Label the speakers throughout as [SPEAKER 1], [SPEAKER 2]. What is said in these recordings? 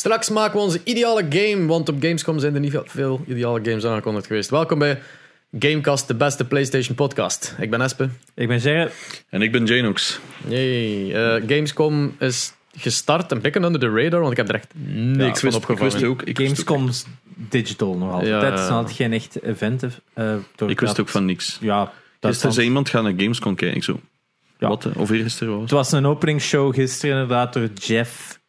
[SPEAKER 1] Straks maken we onze ideale game, want op Gamescom zijn er niet veel, ideale games aangekondigd geweest. Welkom bij Gamecast, de beste PlayStation podcast. Ik ben Espe.
[SPEAKER 2] Ik ben Gerrit.
[SPEAKER 3] En ik ben Janox.
[SPEAKER 1] Yay. Eh, Gamescom is gestart, een beetje under the radar, want ik heb er echt niks
[SPEAKER 3] ik
[SPEAKER 1] van
[SPEAKER 3] ik
[SPEAKER 1] opgevangen.
[SPEAKER 3] wist ook. Ik ook,
[SPEAKER 2] Gamescom's digital nog altijd.
[SPEAKER 1] Ja,
[SPEAKER 2] dat is
[SPEAKER 1] ja.
[SPEAKER 2] nog altijd geen echt event. eh, door
[SPEAKER 3] ik wist
[SPEAKER 2] dat-
[SPEAKER 3] ook van niks.
[SPEAKER 2] Ja, dat
[SPEAKER 3] Gisteren
[SPEAKER 2] is
[SPEAKER 3] zei iemand gaan naar Gamescom kijken. Ik zo,
[SPEAKER 2] Ja.
[SPEAKER 3] wat? eh, Of eergisteren was
[SPEAKER 2] Het was een openingsshow gisteren inderdaad door Jeff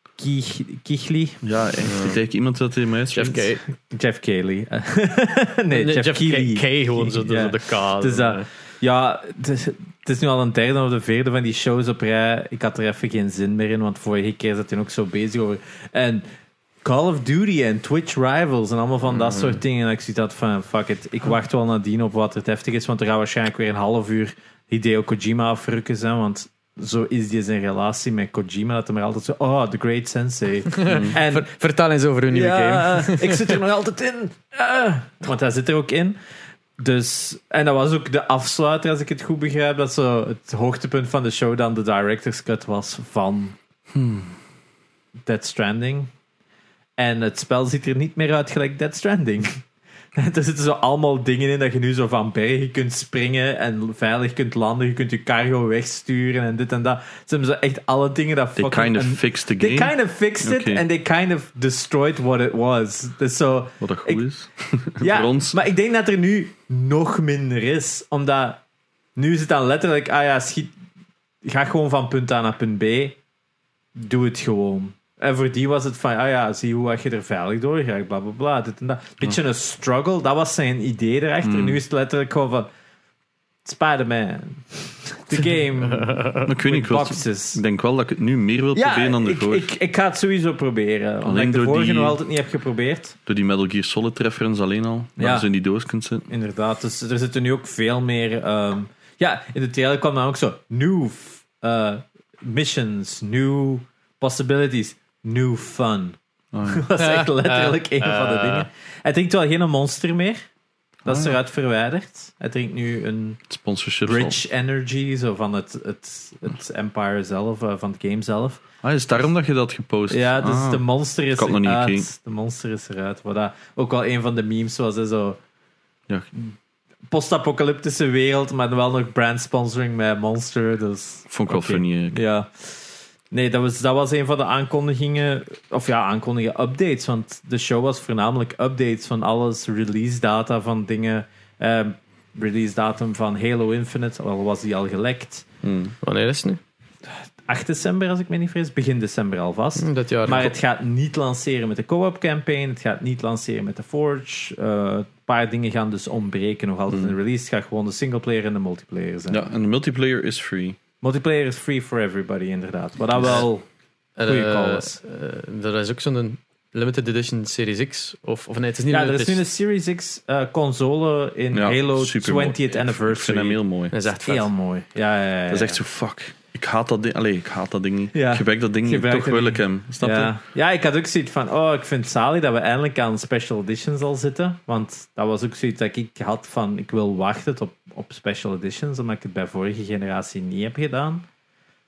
[SPEAKER 2] Kichli.
[SPEAKER 3] Ja, echt. Ik denk eigenlijk iemand dat hij mij
[SPEAKER 1] Jeff K.
[SPEAKER 2] Jeff Kelly. nee, Jeff, Keighley.
[SPEAKER 1] K, gewoon zo, de,
[SPEAKER 2] Ja.
[SPEAKER 1] de K.
[SPEAKER 2] Dus dat- Ja, het is, het is nu al een derde of de vierde van die shows op rij. Ik had er even geen zin meer in, want vorige keer zat hij ook zo bezig over. En Call of Duty en Twitch Rivals en allemaal van dat soort dingen. En ik zie dat van, fuck it, ik wacht wel nadien op wat het heftig is, want er gaat waarschijnlijk weer een half uur Hideo Kojima afrukken zijn, want zo is die zijn relatie met Kojima, dat hij maar altijd zo, oh, the great sensei. en
[SPEAKER 1] Ver- vertel eens over hun nieuwe game.
[SPEAKER 2] ja, ik zit er nog altijd in. Ah. want hij zit er ook in. Dus, en dat was ook de afsluiter, als ik het goed begrijp. Dat zo het hoogtepunt van de show dan de director's cut was van Dead Stranding. En het spel ziet er niet meer uit gelijk Dead Stranding. Er zitten zo allemaal dingen in dat je nu zo van bergen kunt springen en veilig kunt landen. Je kunt je cargo wegsturen en dit en dat. Ze hebben zo echt alle dingen dat
[SPEAKER 3] They kind of fixed the
[SPEAKER 2] They
[SPEAKER 3] game.
[SPEAKER 2] kind of fixed it and they kind of destroyed what it was. Dus zo,
[SPEAKER 3] Wat dat goed
[SPEAKER 2] Ik-
[SPEAKER 3] is.
[SPEAKER 2] ja,
[SPEAKER 3] Voor ons.
[SPEAKER 2] maar ik denk dat er nu nog minder is. Omdat nu is het dan letterlijk, ah ja, schiet, ga gewoon van punt A naar punt B. Doe het gewoon. En voor die was het van, ah ja, zie hoe je er veilig door gaat, bla bla bla. Dit en dat. Beetje een struggle, dat was zijn idee erachter.
[SPEAKER 3] Hmm.
[SPEAKER 2] Nu is het letterlijk gewoon van, Spider-Man, the game,
[SPEAKER 3] Maar ik weet niet, ik, wil-
[SPEAKER 2] boxes.
[SPEAKER 3] ik denk wel dat ik het nu meer wil proberen dan
[SPEAKER 2] ik,
[SPEAKER 3] ervoor.
[SPEAKER 2] ik, ik ga het sowieso proberen. Omdat
[SPEAKER 3] Alleen
[SPEAKER 2] ik de vorige
[SPEAKER 3] die-
[SPEAKER 2] nog altijd niet heb geprobeerd.
[SPEAKER 3] Door die Metal Gear Solid reference alleen al. Dat
[SPEAKER 2] Ja.
[SPEAKER 3] zo in die doos kunt zitten.
[SPEAKER 2] Inderdaad, dus er zitten nu ook veel meer. ehm, ja, in de trailer kwam dan ook zo. New eh, missions, new possibilities, new fun.
[SPEAKER 3] Ja.
[SPEAKER 2] dat is echt letterlijk een van de
[SPEAKER 1] ja.
[SPEAKER 2] dingen. Hij drinkt wel geen monster meer. Dat is
[SPEAKER 3] ja.
[SPEAKER 2] eruit verwijderd. Hij drinkt nu een
[SPEAKER 3] Sponsorship.
[SPEAKER 2] Bridge Energy, zo van het, het, het Empire zelf, eh, van het game zelf.
[SPEAKER 3] Ah, is het daarom dat je dat gepost?
[SPEAKER 2] Ja, dus
[SPEAKER 3] Ah.
[SPEAKER 2] de monster is eruit. De monster is eruit. Wat dat ook wel een van de memes was. Hè, zo
[SPEAKER 3] Ja.
[SPEAKER 2] post-apocalyptische wereld, maar wel nog brand sponsoring met Monster. Dus,
[SPEAKER 3] Vond ik wel funny. eh.
[SPEAKER 2] Ja. Nee, dat was, dat was een van de aankondigingen. Of ja, aankondigingen, updates. Want de show was voornamelijk updates van alles. Release data van dingen. ehm, release datum van Halo Infinite, al was die al gelekt.
[SPEAKER 3] Hmm.
[SPEAKER 1] Wanneer is het nu?
[SPEAKER 2] 8 december, als ik me niet vergis. Begin december alvast.
[SPEAKER 1] Hm, Dat jaar.
[SPEAKER 2] Maar het gaat niet lanceren met de co-op campaign. Het gaat niet lanceren met de Forge. Eh, een paar dingen gaan dus ontbreken nog altijd in de release. Het gaat gewoon de singleplayer en de multiplayer zijn.
[SPEAKER 3] Ja, en de multiplayer is free.
[SPEAKER 2] Multiplayer is free for everybody, inderdaad. Wat dat wel...
[SPEAKER 1] Er, eh,
[SPEAKER 2] call is.
[SPEAKER 1] eh, er is ook zo'n limited edition Series X. Of, of nee, het is niet
[SPEAKER 2] Ja, er is nu een Series X eh, console in
[SPEAKER 3] Ja,
[SPEAKER 2] Halo
[SPEAKER 3] supermooi.
[SPEAKER 2] 20th
[SPEAKER 3] Ik vind
[SPEAKER 2] Anniversary.
[SPEAKER 3] hem heel mooi.
[SPEAKER 1] Dat is echt vet.
[SPEAKER 2] Heel mooi. Ja, ja, ja,
[SPEAKER 3] Dat is echt zo, fuck. Ik haat dat ding. Allee, ik haat dat ding niet.
[SPEAKER 2] Ja.
[SPEAKER 3] Ik dat ding niet, toch wil ik hem. Snap je?
[SPEAKER 2] ja. ja, ik had ook zoiets van, oh, ik vind het zalig dat we eindelijk aan special editions al zitten. Want dat was ook zoiets dat ik had van, ik wil wachten op, op special editions, omdat ik het bij vorige generatie niet heb gedaan.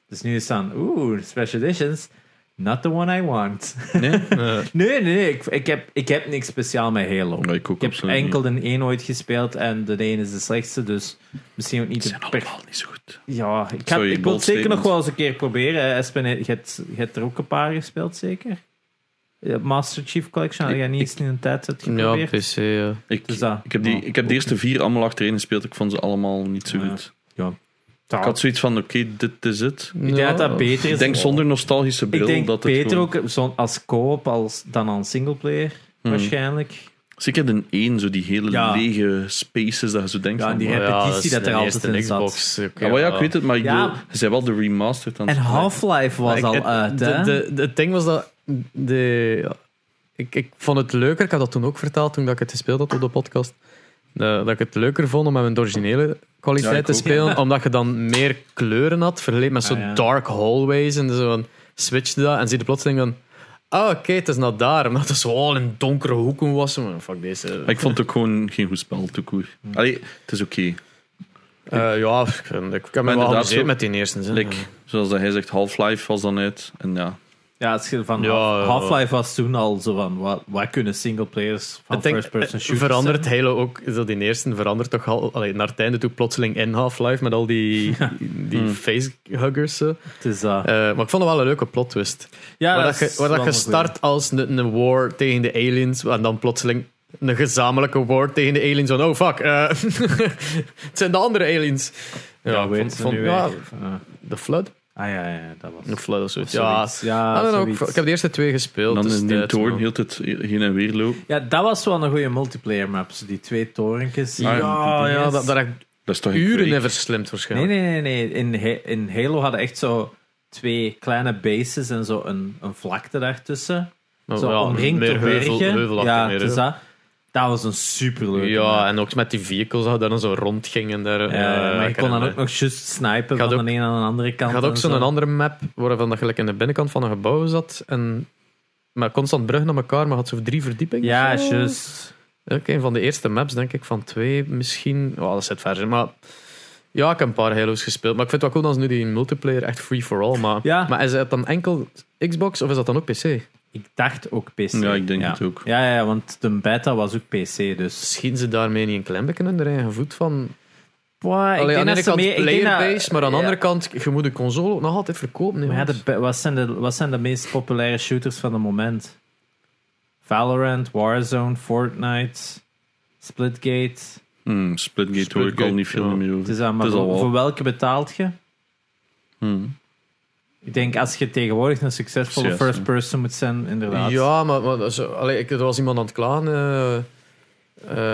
[SPEAKER 2] Dus nu is het dan, oeh, special editions, not the one I want.
[SPEAKER 3] Nee?
[SPEAKER 1] Eh,
[SPEAKER 2] nee, nee, nee, ik, ik, heb, ik heb niks speciaal met Halo.
[SPEAKER 3] Nee, ik ook
[SPEAKER 2] Ik heb enkel de één ooit gespeeld en de één is de slechtste, dus misschien ook niet de
[SPEAKER 3] zijn allemaal niet zo goed.
[SPEAKER 2] Ja, ik, ga,
[SPEAKER 3] Sorry,
[SPEAKER 2] ik wil het zeker nog wel eens een keer proberen. hè. Espen, je hebt, je hebt er ook een paar gespeeld, zeker? Ja, Master Chief Collection, had jij niet eens in een tijd
[SPEAKER 1] ja,
[SPEAKER 2] geprobeerd?
[SPEAKER 1] PC. ja.
[SPEAKER 3] Ik,
[SPEAKER 2] Dus dat-
[SPEAKER 3] ik, heb die,
[SPEAKER 2] ja,
[SPEAKER 3] ik heb de eerste vier allemaal achterin gespeeld. Ik vond ze allemaal niet zo
[SPEAKER 2] Ja.
[SPEAKER 3] goed.
[SPEAKER 2] Ja.
[SPEAKER 3] Ik had zoiets van, oké, dit is het.
[SPEAKER 2] Ik denk dat dat beter is.
[SPEAKER 3] Ik denk zonder nostalgische bril
[SPEAKER 2] Ik denk
[SPEAKER 3] dat het
[SPEAKER 2] beter
[SPEAKER 3] gewoon-
[SPEAKER 2] ook zo- als co-op als, dan als singleplayer,
[SPEAKER 3] Hmm.
[SPEAKER 2] waarschijnlijk.
[SPEAKER 3] Zeker de één, zo die hele
[SPEAKER 2] Ja.
[SPEAKER 3] lege spaces dat je zo denkt
[SPEAKER 2] Ja,
[SPEAKER 3] van...
[SPEAKER 2] die repetitie dat er altijd
[SPEAKER 1] eerste
[SPEAKER 2] in zat.
[SPEAKER 1] Xbox. ook,
[SPEAKER 3] Ja, maar ja, ik weet het, maar ik
[SPEAKER 2] Ja.
[SPEAKER 3] ze zijn wel de remastered aan het
[SPEAKER 2] En. Half-Life was
[SPEAKER 1] Ik-
[SPEAKER 2] al
[SPEAKER 1] het,
[SPEAKER 2] uit,
[SPEAKER 1] de,
[SPEAKER 2] hè?
[SPEAKER 1] de, de- het ding was dat... De, ja, ik, ik vond het leuker, ik had dat toen ook verteld toen dat ik het gespeeld had op de podcast, eh, dat ik het leuker vond om met mijn originele kwaliteit
[SPEAKER 3] Ja,
[SPEAKER 1] te
[SPEAKER 3] ook.
[SPEAKER 1] spelen, omdat je dan meer kleuren had, vergeleken met
[SPEAKER 2] Ah,
[SPEAKER 1] zo'n
[SPEAKER 2] ja.
[SPEAKER 1] dark hallways en zo van, dat en zie je plotseling dan ah oké, het is naar daar, omdat het zo al in donkere hoeken was. Maar fuck deze.
[SPEAKER 3] Maar ik vond het ook gewoon geen goed spel, te koer. Allee, het is oké.
[SPEAKER 1] Eh, ja, ik, ik heb me wel
[SPEAKER 3] zo-
[SPEAKER 1] met die eerste. Zin.
[SPEAKER 3] Like, zoals dat hij zegt, Half-Life was dan uit. En ja,
[SPEAKER 2] Ja, als je van
[SPEAKER 1] Ja,
[SPEAKER 2] Half-
[SPEAKER 1] ja.
[SPEAKER 2] Half-Life was toen al zo van, wat, wat kunnen singleplayers van first-person
[SPEAKER 1] eh,
[SPEAKER 2] shooters
[SPEAKER 1] verandert
[SPEAKER 2] zijn?
[SPEAKER 1] Halo ook, is dat in eerste verandert toch al, allee, naar het einde toe plotseling in Half-Life met al die, die
[SPEAKER 3] Hmm.
[SPEAKER 1] facehuggers. zo.
[SPEAKER 2] Het is, uh,
[SPEAKER 1] Eh, maar ik vond het wel een leuke plot twist.
[SPEAKER 2] ja,
[SPEAKER 1] waar
[SPEAKER 2] dat
[SPEAKER 1] dat
[SPEAKER 2] is
[SPEAKER 1] je, waar dat
[SPEAKER 2] wel
[SPEAKER 1] je
[SPEAKER 2] een
[SPEAKER 1] start als een, een war tegen de aliens en dan plotseling een gezamenlijke war tegen de aliens. Van, oh fuck, eh, het zijn de andere aliens.
[SPEAKER 2] Ja,
[SPEAKER 1] ik
[SPEAKER 2] weet
[SPEAKER 1] vond- vond-
[SPEAKER 2] nu
[SPEAKER 1] ja, de Flood?
[SPEAKER 2] Ah ja, ja, dat was
[SPEAKER 1] of zoiets.
[SPEAKER 2] of
[SPEAKER 1] Ja,
[SPEAKER 2] ja,
[SPEAKER 1] I don't know,
[SPEAKER 2] zoiets.
[SPEAKER 1] ik, ik heb de eerste twee gespeeld.
[SPEAKER 3] dan
[SPEAKER 1] dus
[SPEAKER 3] in die toren heel het heen en weer lopen.
[SPEAKER 2] Ja, dat was wel een goede multiplayer map. zo Die twee torentjes.
[SPEAKER 3] Ah,
[SPEAKER 1] Ja, ja, dat, dat
[SPEAKER 3] Dat is toch
[SPEAKER 1] uren in
[SPEAKER 3] kweek?
[SPEAKER 1] verslimd
[SPEAKER 2] Nee,
[SPEAKER 1] waarschijnlijk.
[SPEAKER 2] nee, nee. nee. In, in Halo hadden echt zo twee kleine bases en zo een, een vlakte daartussen.
[SPEAKER 1] Maar
[SPEAKER 2] zo
[SPEAKER 1] ja,
[SPEAKER 2] omringd door
[SPEAKER 1] heuvel,
[SPEAKER 2] bergen.
[SPEAKER 1] heuvelachtig
[SPEAKER 2] ja,
[SPEAKER 1] meer,
[SPEAKER 2] dus. Dat, was een superleuke
[SPEAKER 1] Ja, en ook met die vehicles dat dan zo rondgingen. Daar,
[SPEAKER 2] Ja,
[SPEAKER 1] eh,
[SPEAKER 2] maar je kon dan ook nog just snipen van
[SPEAKER 1] ook-
[SPEAKER 2] de een aan de andere
[SPEAKER 1] Je
[SPEAKER 2] kant.
[SPEAKER 1] had ook zo'n
[SPEAKER 2] zo.
[SPEAKER 1] andere map waarvan dat gelijk in de binnenkant van een gebouw zat. En met constant bruggen naar elkaar, maar had zo drie verdiepingen.
[SPEAKER 2] Ja,
[SPEAKER 1] zo.
[SPEAKER 2] just.
[SPEAKER 1] Ook een van de eerste maps, denk ik, van twee misschien. Oh, dat zit ver maar... Ja, ik heb een paar Halo's gespeeld. Maar ik vind het wel cool dat ze nu die multiplayer echt free for all. Maar,
[SPEAKER 2] Ja.
[SPEAKER 1] maar is dat dan enkel Xbox of is dat dan ook PC?
[SPEAKER 2] Ik dacht ook PC.
[SPEAKER 3] Ja, ik denk
[SPEAKER 2] ja.
[SPEAKER 3] het ook.
[SPEAKER 2] Ja, ja, want de beta was ook PC, dus...
[SPEAKER 1] Schieten ze daarmee niet een beetje in de eigen voet van...
[SPEAKER 2] Boah, ik
[SPEAKER 1] Allee, aan de ene kant playerbase, maar aan de
[SPEAKER 2] ja.
[SPEAKER 1] andere kant, je moet de console ook nog altijd verkopen. hè,
[SPEAKER 2] Maar ja, de, wat, zijn de, wat zijn de meest populaire shooters van het moment? Valorant, Warzone, Fortnite, Splitgate.
[SPEAKER 3] Hmm, Splitgate hoor ik al niet veel
[SPEAKER 1] ja.
[SPEAKER 3] meer
[SPEAKER 2] Het
[SPEAKER 3] over.
[SPEAKER 2] is aan, maar
[SPEAKER 3] Het is al
[SPEAKER 2] voor, voor welke betaalt je?
[SPEAKER 3] Hmm.
[SPEAKER 2] Ik denk als je tegenwoordig een succesvolle first person moet zijn, inderdaad.
[SPEAKER 1] Ja, maar, maar zo, allee, ik, er was iemand aan het klagen eh,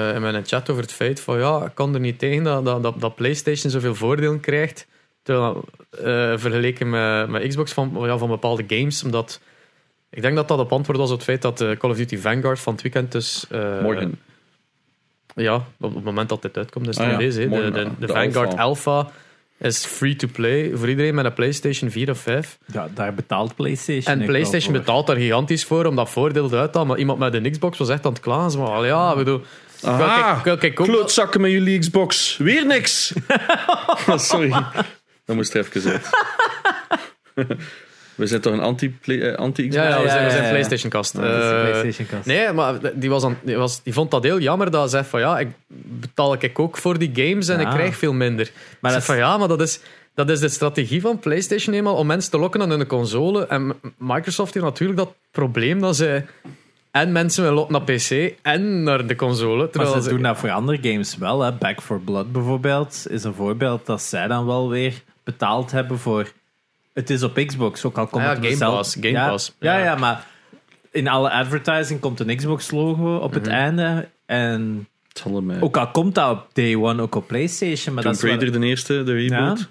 [SPEAKER 1] eh, in mijn chat over het feit van ja, ik kan er niet tegen dat, dat, dat, dat PlayStation zoveel voordelen krijgt. Terwijl, eh, vergeleken met, met Xbox van, ja, van bepaalde games. Omdat ik denk dat dat op antwoord was op het feit dat eh, Call of Duty Vanguard van het weekend dus. eh,
[SPEAKER 3] Morgen.
[SPEAKER 1] Ja, op het moment dat dit uitkomt, is het
[SPEAKER 3] Ah, ja.
[SPEAKER 1] deze. De, de,
[SPEAKER 3] ja.
[SPEAKER 1] de
[SPEAKER 3] De
[SPEAKER 1] Vanguard
[SPEAKER 3] alpha.
[SPEAKER 1] Alpha is free to play voor iedereen met een PlayStation 4 of 5.
[SPEAKER 2] Ja, daar betaalt PlayStation.
[SPEAKER 1] En PlayStation betaalt daar gigantisch voor om dat voordeel uit te halen. Maar iemand met een Xbox was echt aan het klagen. Al ja, ik bedoel... Ook-
[SPEAKER 3] klootzakken met jullie Xbox. Weer niks. Sorry. Dat moest er even uit. We zijn toch een anti-play- eh, anti-Xbox?
[SPEAKER 1] Ja, ja, we zijn, we zijn. PlayStation-kast.
[SPEAKER 2] Ja,
[SPEAKER 1] Eh,
[SPEAKER 2] PlayStation kast.
[SPEAKER 1] nee, maar die, was aan, die, was, die vond dat heel jammer dat hij zei van ja, ik betaal ik ook voor die games en
[SPEAKER 2] Ja.
[SPEAKER 1] ik krijg veel minder.
[SPEAKER 2] Maar dat
[SPEAKER 1] van ja, maar dat is, dat is de strategie van PlayStation eenmaal om mensen te lokken aan hun console. En Microsoft heeft natuurlijk dat probleem dat ze en mensen willen lokken naar PC en naar de console.
[SPEAKER 2] Maar
[SPEAKER 1] Terwijl
[SPEAKER 2] ze doen dat voor andere games wel. Hè. Back for Blood bijvoorbeeld is een voorbeeld dat zij dan wel weer betaald hebben voor. Het is op Xbox, ook al komt
[SPEAKER 1] Ah ja,
[SPEAKER 2] het
[SPEAKER 1] Game
[SPEAKER 2] zelf-
[SPEAKER 1] Pass, Game
[SPEAKER 2] ja,
[SPEAKER 1] Pass.
[SPEAKER 2] Ja,
[SPEAKER 1] Ja.
[SPEAKER 2] ja, maar in alle advertising komt een Xbox-logo op
[SPEAKER 1] Mhm.
[SPEAKER 2] het einde. En ook al komt dat op day one ook op PlayStation. Maar
[SPEAKER 3] Tomb
[SPEAKER 2] dat is wel-
[SPEAKER 3] Raider de eerste, de reboot.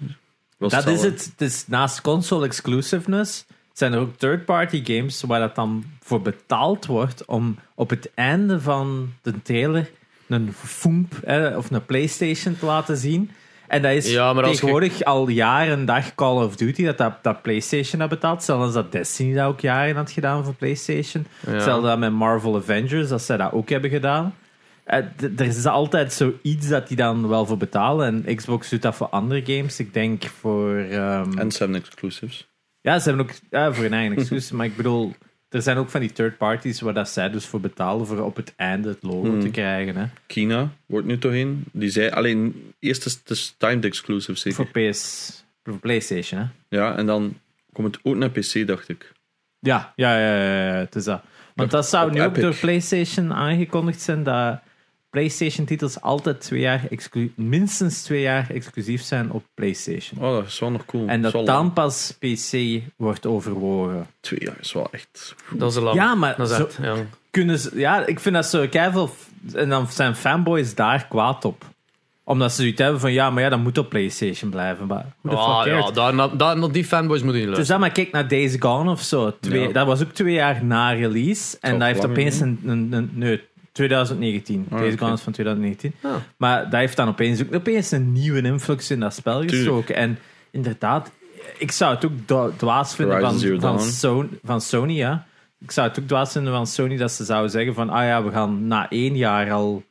[SPEAKER 2] Dat is het. Is naast console exclusiveness zijn er ook third-party games waar dat dan voor betaald wordt om op het einde van de trailer een foomp hè, of een PlayStation te laten zien. En dat is
[SPEAKER 1] Ja, maar je-
[SPEAKER 2] tegenwoordig al jaren en dag Call of Duty dat, dat, dat PlayStation dat betaalt. Zelfs dat Destiny dat ook jaren had gedaan voor PlayStation.
[SPEAKER 1] Ja.
[SPEAKER 2] Hetzelfde dat met Marvel Avengers, dat zij dat ook hebben gedaan. Eh, er is altijd zoiets dat die dan wel voor betalen. En Xbox doet dat voor andere games. Ik denk voor. ehm,
[SPEAKER 3] En Seven Exclusives.
[SPEAKER 2] ja, ze hebben ook ja, voor hun eigen excuus. maar ik bedoel, er zijn ook van die third parties waar dat zij dus voor betalen voor op het einde het logo
[SPEAKER 3] Hmm.
[SPEAKER 2] te krijgen. Hè.
[SPEAKER 3] Kina wordt nu toch in. Die zei alleen eerst is het is timed exclusive zeker.
[SPEAKER 2] Voor PS, voor PlayStation. Hè.
[SPEAKER 3] Ja, en dan komt het ook naar PC, dacht ik.
[SPEAKER 2] Ja, ja, ja, ja, ja, het is dat. Want dat zou nu ook
[SPEAKER 3] Epic.
[SPEAKER 2] door PlayStation aangekondigd zijn dat PlayStation-titels altijd twee jaar minstens twee jaar exclusief zijn op PlayStation.
[SPEAKER 3] Oh, dat is wel nog cool.
[SPEAKER 2] En dat dan
[SPEAKER 3] lang.
[SPEAKER 2] pas PC wordt overwogen.
[SPEAKER 3] Twee jaar is wel echt...
[SPEAKER 1] Dat is lang.
[SPEAKER 2] Ja, maar
[SPEAKER 1] dat is
[SPEAKER 2] zo-
[SPEAKER 1] echt, ja.
[SPEAKER 2] kunnen ze, ja, ik vind dat zo keiveel. En dan zijn fanboys daar kwaad op. Omdat ze zoiets hebben van ja, maar ja, dat moet op PlayStation blijven. Maar fuck
[SPEAKER 1] ja, daar, daar, die fanboys moeten niet
[SPEAKER 2] is
[SPEAKER 1] luisteren.
[SPEAKER 2] dat, maar kijk naar Days Gone of zo. Twee,
[SPEAKER 3] Ja.
[SPEAKER 2] Dat was ook twee jaar na release. En dat heeft opeens een, een, een- Nee, 2019.
[SPEAKER 3] Ah,
[SPEAKER 2] Days
[SPEAKER 3] oké.
[SPEAKER 2] Gone is van 2019.
[SPEAKER 1] Ah.
[SPEAKER 2] Maar dat heeft dan opeens ook opeens een nieuwe influx in dat spel gestoken. En inderdaad, ik zou het ook dwa- dwaas vinden van, van. Sony, van Sony, ja. Ik zou het ook dwaas vinden van Sony dat ze zouden zeggen van ah ja, we gaan na één jaar al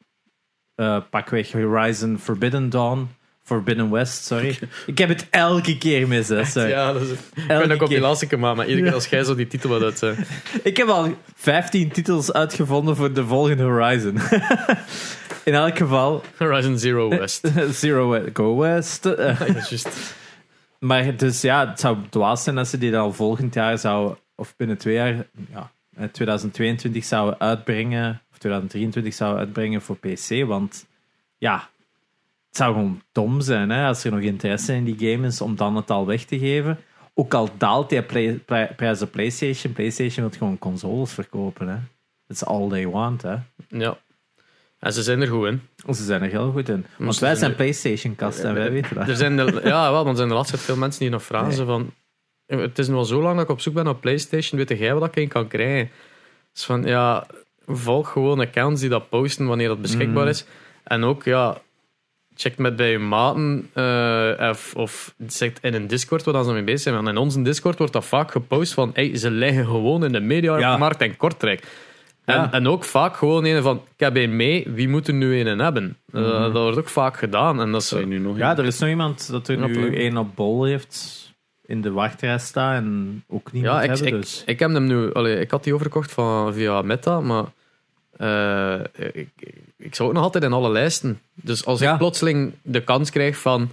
[SPEAKER 2] eh pakweg Horizon Forbidden Dawn Forbidden West, sorry. Ik heb het elke keer mis, hè, sorry.
[SPEAKER 1] Ja, dat is, ik ben ook op die laatste keer, maar iedere keer als jij zo die titel wat uit... eh,
[SPEAKER 2] Ik heb al 15 titels uitgevonden voor de volgende Horizon. In elk geval,
[SPEAKER 1] Horizon Zero West.
[SPEAKER 2] Zero West, Go West. eh. Maar dus ja, het zou dwaas zijn als ze die dan volgend jaar zou, of binnen twee jaar, ja, eh, 2022 zouden uitbrengen, of 2023 zouden uitbrengen voor PC. Want ja, zou gewoon dom zijn hè, als er nog interesse in die game is om dan het al weg te geven. Ook al daalt die prijs op PlayStation, PlayStation wil gewoon consoles verkopen. Hè. That's all they want. Hè.
[SPEAKER 1] Ja. En ze zijn er goed in.
[SPEAKER 2] Ze zijn er heel goed in. Want wij zijn
[SPEAKER 1] nu-
[SPEAKER 2] PlayStation-kast en wij weten dat.
[SPEAKER 1] Er zijn de, ja, wel, want er zijn de laatste tijd veel mensen die nog vragen van... Het is nu al zo lang dat ik op zoek ben naar PlayStation. Weet jij wat ik in kan krijgen? Dus van, ja, volg gewoon accounts die dat posten wanneer dat beschikbaar
[SPEAKER 2] Mhm.
[SPEAKER 1] is. En ook, ja, check met bij je maten eh, of, of zegt in een Discord waar ze mee bezig zijn. Want in onze Discord wordt dat vaak gepost van hey, ze liggen gewoon in de mediamarkt en Kortrijk. En,
[SPEAKER 2] Ja.
[SPEAKER 1] en ook vaak gewoon een van, ik heb een mee, wie moet er nu een hebben? Eh, dat wordt ook vaak gedaan. En dat is,
[SPEAKER 3] nu nog
[SPEAKER 2] Ja, er is nog iemand dat er
[SPEAKER 1] Ja,
[SPEAKER 2] nu één op bol heeft in de wachtrij staan en ook niet
[SPEAKER 1] Ja, ik,
[SPEAKER 2] hebben.
[SPEAKER 1] ik,
[SPEAKER 2] dus.
[SPEAKER 1] ik heb hem nu... Allee, ik had die overgekocht van, via Meta, maar... eh, ik, ik zou ook nog altijd in alle lijsten. Dus als
[SPEAKER 2] Ja.
[SPEAKER 1] ik plotseling de kans krijg van...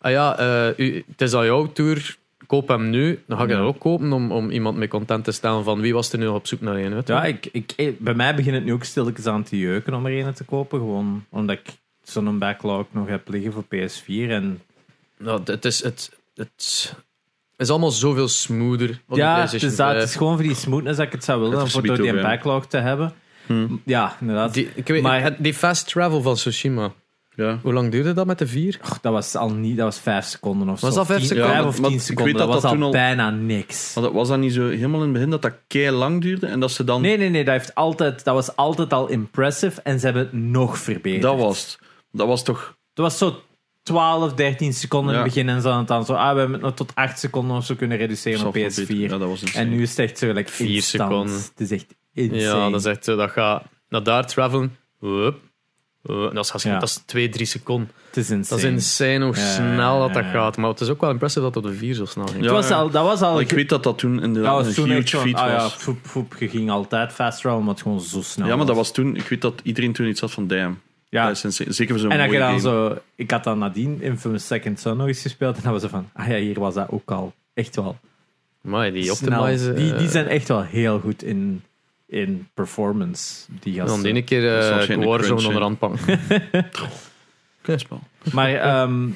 [SPEAKER 1] Ah ja, eh, u, het is al jouw tour, koop hem nu. Dan ga ik
[SPEAKER 2] Ja.
[SPEAKER 1] dat ook kopen om, om iemand mee content te stellen van wie was er nu op zoek naar een. Weet je?
[SPEAKER 2] ja, ik, ik, eh, bij mij begint het nu ook stilletjes aan te jeuken om er een te kopen. Gewoon omdat ik zo'n backlog nog heb liggen voor PS4. En
[SPEAKER 1] Nou, het, is, het, het is allemaal zoveel smoother.
[SPEAKER 2] ja, het is, dat, het
[SPEAKER 1] 5.
[SPEAKER 2] is gewoon voor die smoothness dat ik het zou willen.
[SPEAKER 3] Het
[SPEAKER 2] Voor door die
[SPEAKER 3] ook, ja.
[SPEAKER 2] backlog te hebben.
[SPEAKER 3] Hmm.
[SPEAKER 2] Ja, inderdaad.
[SPEAKER 1] Die, ik weet,
[SPEAKER 2] Maar-
[SPEAKER 1] het- die fast travel van Tsushima.
[SPEAKER 3] Ja.
[SPEAKER 1] Hoe lang duurde dat met de vier?
[SPEAKER 2] Och, dat was al niet, dat was vijf seconden of
[SPEAKER 1] Was
[SPEAKER 2] zo.
[SPEAKER 1] dat vijf seconden?
[SPEAKER 3] Ja,
[SPEAKER 2] of
[SPEAKER 3] maar
[SPEAKER 2] tien
[SPEAKER 3] ik
[SPEAKER 2] seconden.
[SPEAKER 3] weet
[SPEAKER 2] Dat,
[SPEAKER 3] dat
[SPEAKER 2] was
[SPEAKER 3] dat
[SPEAKER 2] al
[SPEAKER 3] toen al-
[SPEAKER 2] bijna niks.
[SPEAKER 3] Maar dat was dat niet zo helemaal in het begin dat dat kei lang duurde en dat ze dan.
[SPEAKER 2] Nee, nee, nee. Dat, heeft altijd, dat was altijd al impressive en ze hebben het nog verbeterd.
[SPEAKER 3] dat was het. Dat was toch.
[SPEAKER 2] Het was zo 12, 13 seconden in het begin en zo. En dan zo, ah, we hebben het nog tot 8 seconden of zo kunnen reduceren op
[SPEAKER 3] Zal wel
[SPEAKER 2] PS4.
[SPEAKER 3] beter. Ja, dat was insane.
[SPEAKER 2] en nu is het echt zo, like,
[SPEAKER 1] Vier
[SPEAKER 2] instant.
[SPEAKER 1] seconden.
[SPEAKER 2] Het is echt insane.
[SPEAKER 1] Ja, dat is echt zo. Dat gaat naar daar travelen. Hup. Dat, is,
[SPEAKER 2] Ja.
[SPEAKER 1] dat is twee, drie seconden.
[SPEAKER 2] Het is insane.
[SPEAKER 1] Dat is insane hoe
[SPEAKER 2] Ja,
[SPEAKER 1] snel dat, dat
[SPEAKER 2] ja.
[SPEAKER 1] gaat. Maar het is ook wel impressive dat dat de vier zo snel ging.
[SPEAKER 3] Ja.
[SPEAKER 2] Het was al, dat was al...
[SPEAKER 3] Ik weet dat dat toen
[SPEAKER 2] dat
[SPEAKER 3] inderdaad
[SPEAKER 2] was
[SPEAKER 3] een huge feat
[SPEAKER 2] ah ja,
[SPEAKER 3] was.
[SPEAKER 2] foep, foep, je ging altijd fast travel, maar het gewoon zo snel
[SPEAKER 3] Ja, maar dat was toen. Ik weet dat iedereen toen iets had van damn.
[SPEAKER 2] Ja.
[SPEAKER 3] Dat is. Zeker voor zo'n
[SPEAKER 2] En dat je
[SPEAKER 3] mooie
[SPEAKER 2] dan
[SPEAKER 3] game.
[SPEAKER 2] zo... Ik had dan nadien Infamous Second Son nog eens gespeeld en dan was ze van, ah ja, hier was dat ook al. Echt wel.
[SPEAKER 1] Maar die optimizen...
[SPEAKER 2] Die, die
[SPEAKER 1] eh,
[SPEAKER 2] zijn echt wel heel goed in, in performance. Die
[SPEAKER 1] Dan de ene keer uh, Warzone onder aanpakken.
[SPEAKER 2] Maar ehm,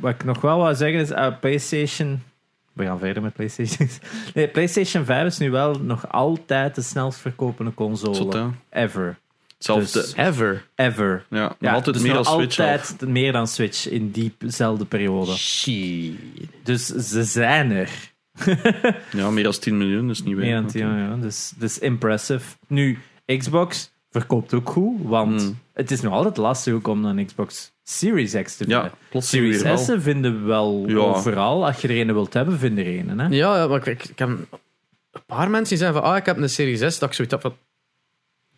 [SPEAKER 2] wat ik nog wel wou zeggen is, eh, PlayStation... We gaan verder met PlayStation. Nee, PlayStation 5 is nu wel nog altijd de snelst verkopende console
[SPEAKER 3] Zot,
[SPEAKER 2] ever.
[SPEAKER 3] Hetzelfde.
[SPEAKER 2] Dus-
[SPEAKER 1] Ever.
[SPEAKER 2] Ever.
[SPEAKER 3] ja, nog
[SPEAKER 2] Ja,
[SPEAKER 3] altijd
[SPEAKER 2] dus
[SPEAKER 3] meer dan Switch.
[SPEAKER 2] altijd meer dan Switch in diezelfde periode.
[SPEAKER 1] Shit.
[SPEAKER 2] Dus ze zijn er.
[SPEAKER 3] Ja, meer dan 10 miljoen, is niet
[SPEAKER 2] Meer
[SPEAKER 3] weinig.
[SPEAKER 2] tien, ja. Dus, dus impressive. Nu, Xbox verkoopt ook goed, want
[SPEAKER 3] Hmm.
[SPEAKER 2] het is nog altijd lastig ook om een Xbox Series X te vinden.
[SPEAKER 3] Ja, plots
[SPEAKER 2] Series. S vinden we wel
[SPEAKER 3] Ja.
[SPEAKER 2] overal. Als je er een wilt hebben, vind er een. Hè?
[SPEAKER 1] Ja, ja, maar ik, ik, ik heb een paar mensen die zeggen van, ah, ik heb een Serie 6, dat ik zoiets heb van,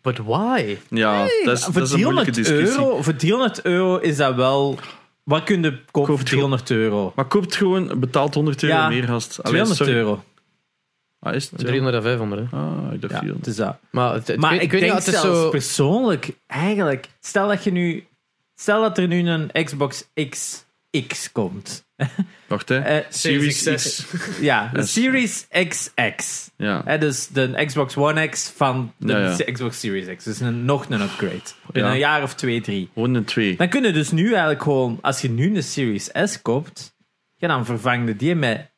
[SPEAKER 1] but why?
[SPEAKER 3] Ja, dat is,
[SPEAKER 2] voor,
[SPEAKER 3] dat is een moeilijke
[SPEAKER 2] 300
[SPEAKER 3] discussie.
[SPEAKER 2] euro, voor 300 euro is dat wel... Wat kun je kopen voor
[SPEAKER 3] Koopt
[SPEAKER 2] 300 euro?
[SPEAKER 3] Maar koopt gewoon, betaalt 100 euro
[SPEAKER 2] Ja,
[SPEAKER 3] meer, gast. Allee,
[SPEAKER 2] 200
[SPEAKER 3] sorry.
[SPEAKER 2] euro.
[SPEAKER 3] Ah, is het?
[SPEAKER 1] 300 en 500, hè.
[SPEAKER 3] Ah, ik dacht
[SPEAKER 2] Ja,
[SPEAKER 3] 400.
[SPEAKER 2] het is dat.
[SPEAKER 1] Maar, het, het-
[SPEAKER 2] Maar ik,
[SPEAKER 1] weet niet,
[SPEAKER 2] denk
[SPEAKER 1] het is
[SPEAKER 2] zelfs
[SPEAKER 1] zo...
[SPEAKER 2] persoonlijk, eigenlijk, stel dat je nu, stel dat er nu een Xbox X X komt.
[SPEAKER 3] Wacht, hè.
[SPEAKER 2] Eh,
[SPEAKER 1] Series
[SPEAKER 3] Series
[SPEAKER 1] X.
[SPEAKER 2] ja, de. Series XX.
[SPEAKER 3] Ja.
[SPEAKER 2] Hè, dus de Xbox One X van de
[SPEAKER 3] Ja, ja.
[SPEAKER 2] Xbox Series X. Dus een, nog een upgrade. Binnen
[SPEAKER 3] Ja.
[SPEAKER 2] een jaar of twee, drie.
[SPEAKER 3] Gewoon een 2.
[SPEAKER 2] Dan kun je dus nu eigenlijk gewoon, als je nu een Series S koopt, ja, dan vervang je die met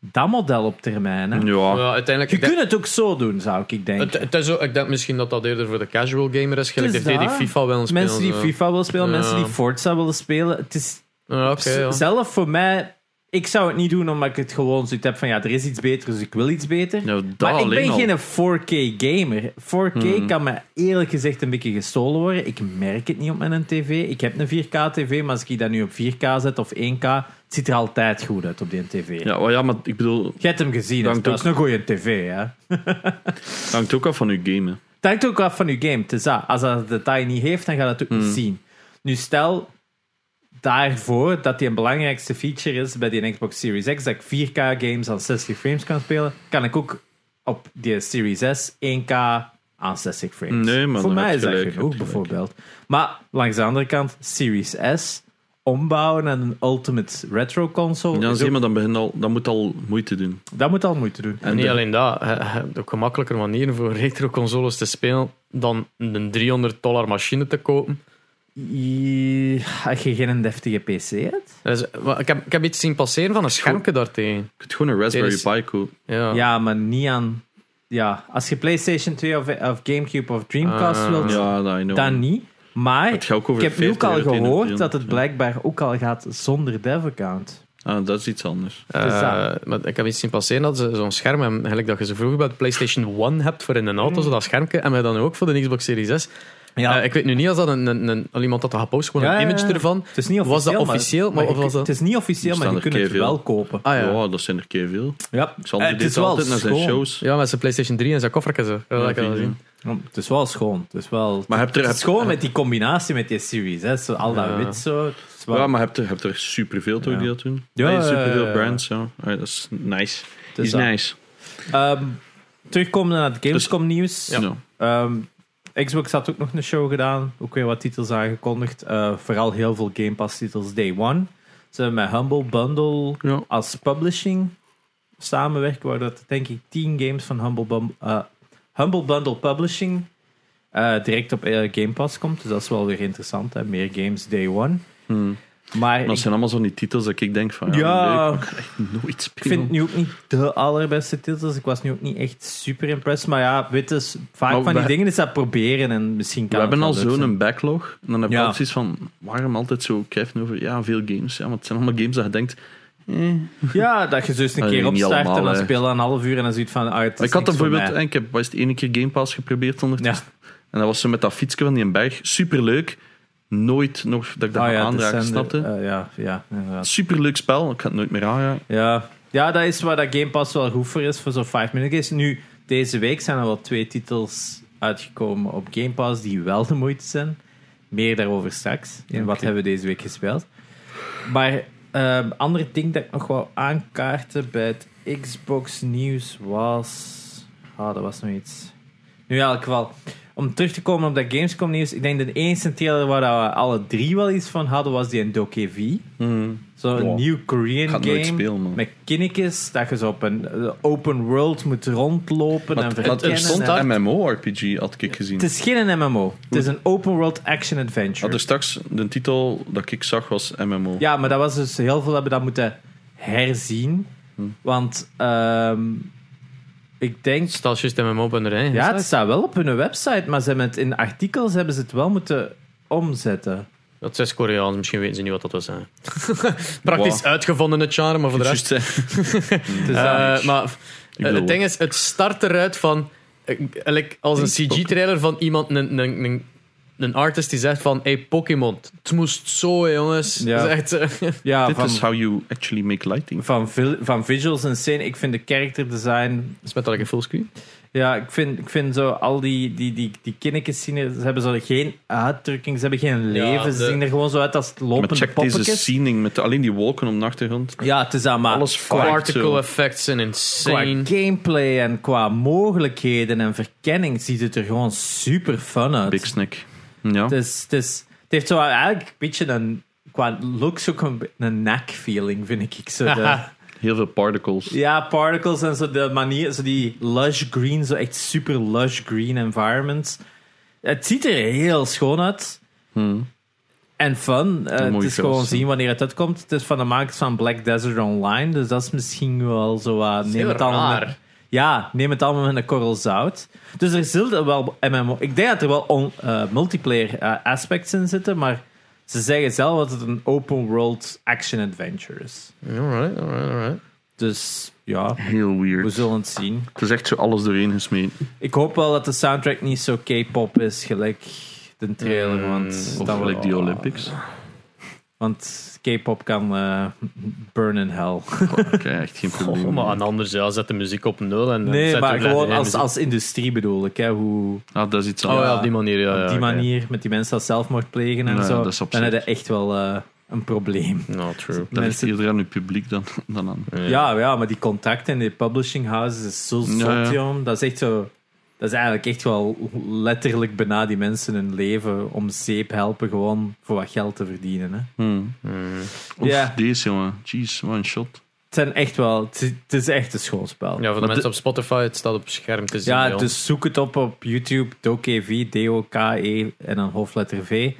[SPEAKER 2] dat model op termijn. Hè.
[SPEAKER 3] Ja.
[SPEAKER 1] Ja, uiteindelijk...
[SPEAKER 2] Je kunt het ook zo doen, zou ik denken.
[SPEAKER 1] het, het is zo, ik denk misschien dat dat eerder voor de casual gamer is. Gelijk die. FIFA willen spelen.
[SPEAKER 2] mensen die. FIFA willen spelen,
[SPEAKER 1] Ja.
[SPEAKER 2] mensen die Forza willen spelen. Het is
[SPEAKER 1] Ja, ja.
[SPEAKER 2] zelf voor mij... Ik zou het niet doen omdat ik het gewoon zoiets heb van ja, er is iets beter, dus ik wil iets beter.
[SPEAKER 3] Dat
[SPEAKER 2] maar ik ben
[SPEAKER 3] al.
[SPEAKER 2] geen 4K gamer. 4K kan me eerlijk gezegd een beetje gestolen worden. Ik merk het niet op mijn tv. Ik heb een 4K tv, maar als ik dat nu op 4K zet of 1K, het ziet er altijd goed uit op die tv.
[SPEAKER 3] Ja, maar ja, maar ik bedoel,
[SPEAKER 2] Je hebt hem gezien, dat is
[SPEAKER 3] ook.
[SPEAKER 2] een goede tv. Hè?
[SPEAKER 3] het hangt ook af van uw game. hè.
[SPEAKER 2] Het hangt ook af van je game. Het is dat. Als dat detail niet heeft, dan gaat het ook niet zien. Nu stel, daarvoor dat die een belangrijkste feature is bij die Xbox Series X, dat ik 4K games aan 60 frames kan spelen, kan ik ook op die Series S 1K aan 60 frames.
[SPEAKER 3] Nee, maar
[SPEAKER 2] Voor
[SPEAKER 3] dan
[SPEAKER 2] mij is dat
[SPEAKER 3] gelijk,
[SPEAKER 2] genoeg, bijvoorbeeld. Maar langs de andere kant, Series S ombouwen naar een Ultimate Retro console,
[SPEAKER 3] Ja, zie maar, dan begint al, dat moet al moeite doen.
[SPEAKER 2] dat moet al moeite doen.
[SPEAKER 1] En niet
[SPEAKER 3] de-
[SPEAKER 1] alleen dat, je je hebt ook gemakkelijker manieren voor retro-consoles te spelen dan een 300 dollar machine te kopen.
[SPEAKER 2] Als je geen deftige PC hebt?
[SPEAKER 1] Dus, maar ik, heb, ik heb iets zien passeren van een schermpje daartegen.
[SPEAKER 3] Je kunt gewoon een Raspberry
[SPEAKER 1] is-
[SPEAKER 3] Pi kopen.
[SPEAKER 1] Ja.
[SPEAKER 2] Ja, maar niet aan. Ja, als je PlayStation 2 of, of GameCube of Dreamcast
[SPEAKER 1] Ah,
[SPEAKER 2] wilt,
[SPEAKER 3] Ja,
[SPEAKER 2] dan niet. Maar
[SPEAKER 3] Het gaat ook over
[SPEAKER 2] ik heb nu ook
[SPEAKER 3] 50
[SPEAKER 2] al gehoord
[SPEAKER 3] 300,
[SPEAKER 2] dat het blijkbaar ook al gaat zonder dev-account.
[SPEAKER 3] Ah, dat is iets anders.
[SPEAKER 1] Eh,
[SPEAKER 2] Dus
[SPEAKER 1] maar ik heb iets zien passeren dat ze zo'n scherm hebben, eigenlijk dat je ze vroeger bij de PlayStation 1 hebt voor in een auto, zo dat schermpje, en wij dan ook voor de Xbox Series S.
[SPEAKER 2] Ja.
[SPEAKER 1] Eh, ik weet nu niet als dat een, een, een, al iemand dat had gepost, gewoon
[SPEAKER 2] Ja,
[SPEAKER 1] een image ervan.
[SPEAKER 2] Het is niet
[SPEAKER 1] Was dat
[SPEAKER 2] officieel.
[SPEAKER 1] officieel? Maar
[SPEAKER 2] Maar,
[SPEAKER 1] of was dat-
[SPEAKER 2] Het is niet officieel, maar je kunt het wel kopen.
[SPEAKER 1] Ah ja.
[SPEAKER 3] Ja, dat zijn er keer veel.
[SPEAKER 2] Ja. Het
[SPEAKER 3] deed
[SPEAKER 2] is wel
[SPEAKER 3] altijd naar zijn
[SPEAKER 2] schoon.
[SPEAKER 3] shows.
[SPEAKER 1] Ja, met zijn PlayStation 3 en zijn koffertje zo. Ja, dat kan je zien.
[SPEAKER 3] je.
[SPEAKER 2] Ja, Het is wel schoon. Het is wel.
[SPEAKER 3] Maar heb er,
[SPEAKER 2] gewoon met die combinatie met die series, hè? Zo, al dat
[SPEAKER 1] Ja.
[SPEAKER 2] wit zo. Wel-
[SPEAKER 3] ja, maar heb er, heb er superveel toch
[SPEAKER 2] Ja.
[SPEAKER 3] die dat doen?
[SPEAKER 2] Ja,
[SPEAKER 3] superveel brands. Ja. Ah, dat is nice.
[SPEAKER 2] is
[SPEAKER 3] nice.
[SPEAKER 2] Ehm, terugkomen naar het Gamescom nieuws.
[SPEAKER 3] Ja.
[SPEAKER 2] Xbox had ook nog een show gedaan. Ook weer wat titels aangekondigd. Eh, vooral heel veel Game Pass titels Day One. Ze hebben met Humble Bundle
[SPEAKER 3] Ja.
[SPEAKER 2] als publishing samenwerken. Waar dat denk ik 10 games van Humble, Bum- eh, Humble Bundle Publishing eh, direct op Game Pass komt. Dus dat is wel weer interessant. Hè? Meer games Day One.
[SPEAKER 3] Hmm.
[SPEAKER 2] Maar ik,
[SPEAKER 3] dat zijn allemaal zo die titels dat ik denk van... Ja,
[SPEAKER 2] Ja.
[SPEAKER 3] ik ga echt nooit
[SPEAKER 2] ik
[SPEAKER 3] spelen.
[SPEAKER 2] vind het nu ook niet de allerbeste titels. Ik was nu ook niet echt super impressed. Maar ja, weet dus, vaak
[SPEAKER 3] Maar
[SPEAKER 2] van die
[SPEAKER 3] we-
[SPEAKER 2] dingen is dat proberen en misschien
[SPEAKER 3] We
[SPEAKER 2] kan
[SPEAKER 3] hebben
[SPEAKER 2] het
[SPEAKER 3] al zo'n backlog. En dan heb je
[SPEAKER 2] Ja.
[SPEAKER 3] zoiets van... Waarom altijd zo kijken over... Ja, veel games. Ja, want het zijn allemaal games dat je denkt... Eh.
[SPEAKER 2] Ja, dat je zo eens een keer opstart en dan speel je een half uur en dan zoiets van... Ah, het is
[SPEAKER 3] Ik had bijvoorbeeld...
[SPEAKER 2] mij.
[SPEAKER 3] Ik heb was het ene keer Game Pass geprobeerd ondertussen.
[SPEAKER 2] Ja.
[SPEAKER 3] En dat was zo met dat fietsje van die berg. Superleuk. Nooit nog dat ik dat
[SPEAKER 2] Ah, ja, de-
[SPEAKER 3] snapte?
[SPEAKER 2] eh, ja, ja, inderdaad.
[SPEAKER 3] Superleuk spel. Ik ga het nooit meer aanraken.
[SPEAKER 2] Ja. ja, dat is waar dat Game Pass wel goed voor is, voor zo'n 5 minute games. Nu, deze week zijn er wel twee titels uitgekomen op Game Pass die wel de moeite zijn. Meer daarover straks. En wat hebben we deze week gespeeld. Maar um, andere ding dat ik nog wou aankaarten bij het Xbox nieuws was... Ah, dat was nog iets. Nu, elk geval, om terug te komen op dat Gamescom nieuws. Ik denk de enige trailer waar we alle drie wel iets van hadden, was die in Dokev. Zo'n
[SPEAKER 3] Wow.
[SPEAKER 2] nieuw Korean
[SPEAKER 3] Ik ga het
[SPEAKER 2] game.
[SPEAKER 3] nooit spelen, man.
[SPEAKER 2] Met kinnetjes, dat je zo op een eh, open world moet rondlopen
[SPEAKER 3] Maar
[SPEAKER 2] en verkennen.
[SPEAKER 3] er stond
[SPEAKER 2] en-
[SPEAKER 1] daar-
[SPEAKER 3] MMO-RPG, had ik gezien.
[SPEAKER 2] Het is geen MMO. Het is een open world action
[SPEAKER 3] Had
[SPEAKER 2] adventure.
[SPEAKER 3] er straks de titel dat ik zag was MMO.
[SPEAKER 2] Ja, maar dat was dus heel veel hebben dat moeten herzien.
[SPEAKER 3] Hm.
[SPEAKER 2] Want ehm, ik denk.
[SPEAKER 1] Stel juist MMO op hun rij.
[SPEAKER 2] Ja, het staat wel op hun website, maar ze hebben het in artikels hebben ze het wel moeten omzetten.
[SPEAKER 1] Dat is Koreaans, misschien weten ze niet wat dat was. Hè. Praktisch
[SPEAKER 3] Wow.
[SPEAKER 1] uitgevonden het genre, maar voor de
[SPEAKER 3] Juist,
[SPEAKER 1] rest...
[SPEAKER 2] Het
[SPEAKER 1] Eh,
[SPEAKER 2] dat.
[SPEAKER 1] maar eh,
[SPEAKER 3] bedoel-
[SPEAKER 1] het ding is, het start eruit van... eh, like, als een CG-trailer van iemand, een, een, een, een artist die zegt van... Hey, Pokémon, het moest zo, jongens.
[SPEAKER 2] Ja.
[SPEAKER 1] Dat is echt... eh,
[SPEAKER 2] ja,
[SPEAKER 3] Dit
[SPEAKER 2] van,
[SPEAKER 3] is how you actually make lighting.
[SPEAKER 2] van, van visuals en scene. Ik vind de character design
[SPEAKER 1] is met dat een fullscreen.
[SPEAKER 2] Ja, ik vind, ik vind zo al die, die, die, die kinnetjes zien er, ze hebben zo geen uitdrukking, ze hebben geen leven, ze
[SPEAKER 1] de-
[SPEAKER 2] zien er gewoon zo uit als
[SPEAKER 3] Maar
[SPEAKER 2] lopende
[SPEAKER 3] check deze
[SPEAKER 2] poppetjes.
[SPEAKER 3] scening met alleen die wolken op de achtergrond.
[SPEAKER 2] Ja, het is maar
[SPEAKER 3] Alles
[SPEAKER 2] qua,
[SPEAKER 1] Particle effects zijn
[SPEAKER 2] qua
[SPEAKER 1] insane.
[SPEAKER 2] gameplay en qua mogelijkheden en verkenning ziet het er gewoon super fun uit.
[SPEAKER 3] Big Snack. Ja.
[SPEAKER 2] Het, is, het, heeft zo eigenlijk een beetje een, qua looks ook een, een knack feeling, vind ik. Zo de,
[SPEAKER 3] Heel veel particles.
[SPEAKER 2] Ja, particles en zo de manier, zo die lush green, zo echt super lush green environments. Het ziet er heel schoon uit.
[SPEAKER 3] Hmm.
[SPEAKER 2] En fun. Eh, het
[SPEAKER 3] mooie
[SPEAKER 2] is gewoon zien wanneer het uitkomt. Het is van de makers van Black Desert Online, dus dat is misschien wel zo wat. neem
[SPEAKER 1] heel
[SPEAKER 2] het allemaal ja, neem het allemaal met een korrel zout. Dus er zullen wel MMO. Ik denk dat er wel on- eh, multiplayer eh, aspects in zitten, maar ze zeggen zelf dat het een open world action adventure is.
[SPEAKER 1] Alright, alright, alright.
[SPEAKER 2] Dus ja,
[SPEAKER 3] Heel
[SPEAKER 2] we
[SPEAKER 3] weird.
[SPEAKER 2] zullen het zien.
[SPEAKER 3] Het is echt zo alles doorheen gesmeten.
[SPEAKER 2] Ik hoop wel dat de soundtrack niet zo K-pop is, gelijk de trailer.
[SPEAKER 1] Mm,
[SPEAKER 2] Want,
[SPEAKER 3] Of gelijk die
[SPEAKER 2] oh,
[SPEAKER 3] Olympics.
[SPEAKER 2] Want K-pop kan eh, burn in hell.
[SPEAKER 3] Ik heb echt geen probleem.
[SPEAKER 1] Oh, maar anders, ja, zet de muziek op nul en
[SPEAKER 2] Nee,
[SPEAKER 1] zet
[SPEAKER 2] maar gewoon als,
[SPEAKER 1] muziek.
[SPEAKER 2] als industrie bedoel ik. Hè, hoe
[SPEAKER 3] Ah, dat is iets
[SPEAKER 1] Oh
[SPEAKER 3] anders.
[SPEAKER 1] ja, op die manier, ja.
[SPEAKER 2] op
[SPEAKER 1] ja,
[SPEAKER 2] die
[SPEAKER 1] oké.
[SPEAKER 2] manier met die mensen dat zelfmoord plegen en zo.
[SPEAKER 3] dat is
[SPEAKER 2] dan
[SPEAKER 3] absurd.
[SPEAKER 2] heb je echt wel. eh, een probleem.
[SPEAKER 1] No, true.
[SPEAKER 3] Dat ligt
[SPEAKER 2] Mensen-
[SPEAKER 3] eerder aan uw publiek dan, dan aan...
[SPEAKER 2] Ja, ja, maar die contacten in die publishing houses is zo zot,
[SPEAKER 3] Ja, ja.
[SPEAKER 2] joh. Dat is echt zo... Dat is eigenlijk echt wel letterlijk bijna die mensen hun leven om zeep helpen gewoon voor wat geld te verdienen. Hè.
[SPEAKER 3] Hmm.
[SPEAKER 1] Mm.
[SPEAKER 3] Of
[SPEAKER 2] Ja.
[SPEAKER 3] deze, jongen. Jeez, een shot.
[SPEAKER 2] Het zijn echt wel... Het is, het is echt een schoolspel.
[SPEAKER 1] Ja, voor de
[SPEAKER 3] Maar
[SPEAKER 1] mensen op Spotify, het staat op scherm te zien.
[SPEAKER 2] Ja,
[SPEAKER 1] joh.
[SPEAKER 2] dus zoek het op op YouTube. DokeV, D-O-K-E en dan hoofdletter V.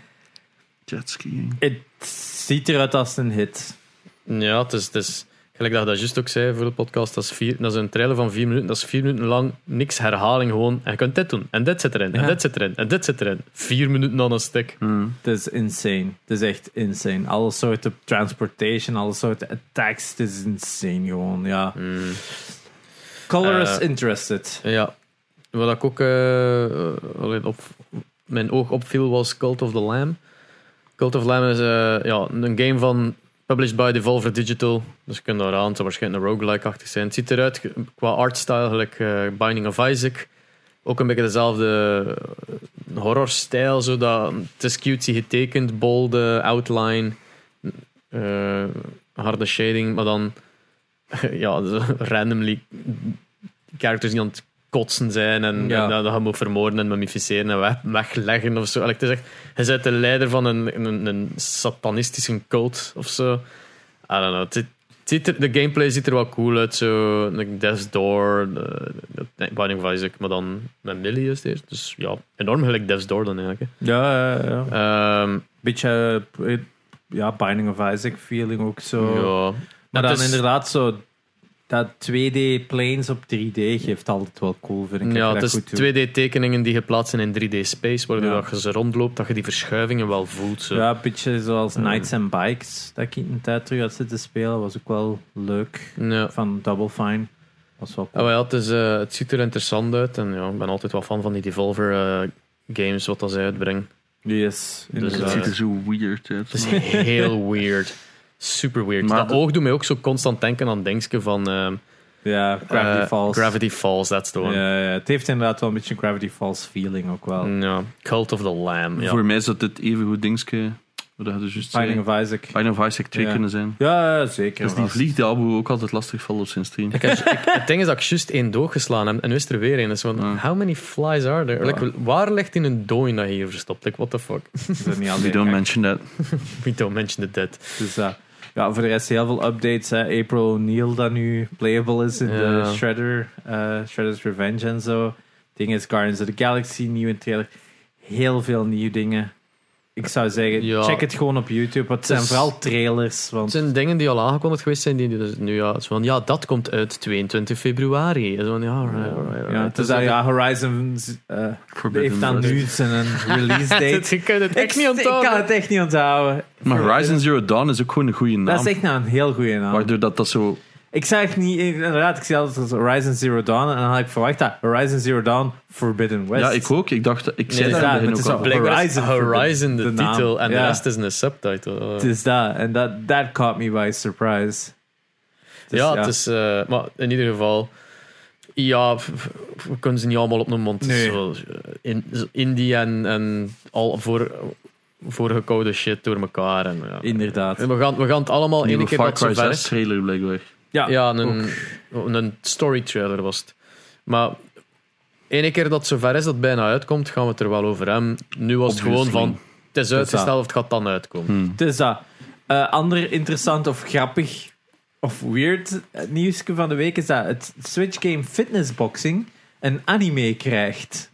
[SPEAKER 3] Jetskiing.
[SPEAKER 2] Het ziet eruit als een hit.
[SPEAKER 1] Ja, het is, het is gelijk dat je dat juist ook zei voor de podcast. Dat is, vier, dat is een trailer van vier minuten. Dat is vier minuten lang niks herhaling. Gewoon, en je kunt dit doen. En dit zit erin. En
[SPEAKER 2] Ja.
[SPEAKER 1] dit zit erin. En dit zit erin. Vier minuten aan een stuk.
[SPEAKER 3] Hmm.
[SPEAKER 2] Het is insane. Het is echt insane. Alle soorten transportation, alle soorten attacks. Het is insane gewoon, ja.
[SPEAKER 1] Mm.
[SPEAKER 2] Color is
[SPEAKER 1] Eh,
[SPEAKER 2] interested.
[SPEAKER 1] Ja. Wat ik ook eh, alleen op mijn oog opviel was Cult of the Lamb. Cult of the Lamb is eh, ja, een game van published by Devolver Digital. Dus je kunt daar aan, het zal waarschijnlijk een roguelike-achtig zijn. Het ziet eruit qua artstyle gelijk eh, Binding of Isaac. Ook een beetje dezelfde eh, horrorstijl. Zo dat, het is cutesy getekend, bold eh, outline, eh, harde shading, maar dan ja, randomly characters die aan het kotsen zijn en,
[SPEAKER 2] Ja.
[SPEAKER 1] en dat, je moet vermoorden en mummificeren en weg- wegleggen of zo. Allee, Het is echt, je bent de leider van een, een, een satanistische cult of zo. I don't know. Het, ziet- er, de gameplay ziet er wel cool uit. Zo, like Death's Door, Binding of Isaac, maar dan met Millie is het. Dus ja, enorm gelijk Death's Door dan eigenlijk. hè.
[SPEAKER 2] Ja, ja, ja.
[SPEAKER 1] Ehm,
[SPEAKER 2] Beetje, eh, ja, Binding of Isaac feeling ook zo.
[SPEAKER 1] ja.
[SPEAKER 2] Maar dan
[SPEAKER 1] is-
[SPEAKER 2] inderdaad zo... Dat 2D planes op 3D geeft altijd wel cool, vind ik.
[SPEAKER 1] Ja,
[SPEAKER 2] dat
[SPEAKER 1] het is
[SPEAKER 2] doet.
[SPEAKER 1] 2D-tekeningen die geplaatst zijn in 3D-space, waardoor
[SPEAKER 2] Ja.
[SPEAKER 1] dat je ze rondloopt, dat je die verschuivingen wel voelt. Zo.
[SPEAKER 2] Ja, een beetje zoals. Knights and Bikes, dat ik in een tijd terug had zitten spelen, was ook wel leuk.
[SPEAKER 1] Ja.
[SPEAKER 2] Van Double Fine. Was wel
[SPEAKER 1] Ah,
[SPEAKER 2] cool.
[SPEAKER 1] maar ja, het, is, eh, het ziet er interessant uit. En ja, ik ben altijd wel fan van die Devolver eh, games, wat dat ze uitbrengen.
[SPEAKER 2] Yes,
[SPEAKER 1] Dus,
[SPEAKER 3] Het
[SPEAKER 1] eh,
[SPEAKER 2] inderdaad.
[SPEAKER 3] ziet er zo weird uit.
[SPEAKER 1] Het is heel weird. Super weird.
[SPEAKER 3] Maar
[SPEAKER 1] dat
[SPEAKER 3] de-
[SPEAKER 1] oog doet mij ook zo constant denken aan Denkske van ehm,
[SPEAKER 2] ja, Gravity
[SPEAKER 1] eh,
[SPEAKER 2] Falls.
[SPEAKER 1] Gravity Falls, that's the one.
[SPEAKER 2] Ja, ja, het heeft inderdaad wel een beetje een Gravity Falls feeling ook wel.
[SPEAKER 1] Ja, Cult of the Lamb. Ja.
[SPEAKER 3] Voor mij is dat dit even goed dingske. Wat dus juist.
[SPEAKER 2] Binding of Isaac.
[SPEAKER 3] Binding of Isaac 2
[SPEAKER 2] Ja.
[SPEAKER 3] kunnen zijn.
[SPEAKER 2] Ja, ja, zeker.
[SPEAKER 3] Dus die vliegt de Abu ook altijd lastig valt op zijn stream.
[SPEAKER 1] Ik heb, ik- het ding is dat ik juist één doodgeslaan heb en nu is er weer één. Dus van,
[SPEAKER 3] Ja.
[SPEAKER 1] how many flies are there? Like, waar ligt in een dooi dat je hier verstopt? Like, what the fuck?
[SPEAKER 2] Dat is niet
[SPEAKER 3] We don't mention that.
[SPEAKER 1] We don't mention the dead.
[SPEAKER 2] Dus, eh, ja, voor de rest heel veel updates. Hè. April O'Neil dat nu playable is in
[SPEAKER 1] Ja.
[SPEAKER 2] de Shredder, eh, Shredder's Revenge en zo. Ding is Guardians of the Galaxy, nieuwe trailer. Heel veel nieuwe dingen. Ik zou zeggen,
[SPEAKER 1] Ja.
[SPEAKER 2] check het gewoon op YouTube. want Het zijn
[SPEAKER 1] Dus-
[SPEAKER 2] vooral trailers.
[SPEAKER 1] Het
[SPEAKER 2] Want
[SPEAKER 1] zijn dingen die al aangekondigd geweest zijn. Die, dus nu, ja, het is van, ja, dat komt uit 22 februari. Van, ja,
[SPEAKER 2] ja, het is dat, ja, Horizon eh,
[SPEAKER 3] Forbidden
[SPEAKER 2] heeft dan nu zijn release date.
[SPEAKER 1] Je kunt het echt niet
[SPEAKER 2] ik
[SPEAKER 1] onthouden.
[SPEAKER 2] kan het echt niet onthouden.
[SPEAKER 3] Maar Horizon Zero Dawn is ook gewoon een goede naam.
[SPEAKER 2] Dat is echt nou een heel goede naam.
[SPEAKER 3] Waardoor dat, dat zo...
[SPEAKER 2] Ik zeg niet, inderdaad, ik zie altijd als Horizon Zero Dawn en dan had ik verwacht dat Horizon Zero Dawn Forbidden West.
[SPEAKER 3] Ja, ik ook. Ik dacht... Ik zei
[SPEAKER 1] Nee,
[SPEAKER 3] dat
[SPEAKER 2] ja,
[SPEAKER 3] in het
[SPEAKER 2] is
[SPEAKER 3] ook
[SPEAKER 2] Horizon
[SPEAKER 1] Horizon de,
[SPEAKER 2] de
[SPEAKER 1] titel en de
[SPEAKER 2] Ja.
[SPEAKER 1] rest is een subtitle.
[SPEAKER 2] Het is dat. En dat that caught me by surprise. Dus
[SPEAKER 1] ja, het is... eh, maar in ieder geval... Ja, we kunnen ze niet allemaal op een mond.
[SPEAKER 2] Nee.
[SPEAKER 1] Zo, eh, in, zo indie en, en al voor, voorgekoude shit door elkaar. En, ja.
[SPEAKER 2] Inderdaad.
[SPEAKER 1] En we, gaan, we gaan het allemaal één keer dat
[SPEAKER 3] 6
[SPEAKER 1] is.
[SPEAKER 3] trailer blijkbaar.
[SPEAKER 2] Ja,
[SPEAKER 1] Ja, een, een story trailer was het. Maar ene keer dat het zover is dat het bijna uitkomt, gaan we het er wel over hebben. Nu was het gewoon van, het is uitgesteld of het gaat dan uitkomen.
[SPEAKER 3] Hmm.
[SPEAKER 2] Het is dat. Eh, ander interessant of grappig of weird eh, nieuwsje van de week is dat het Switch game Fitnessboxing een anime krijgt.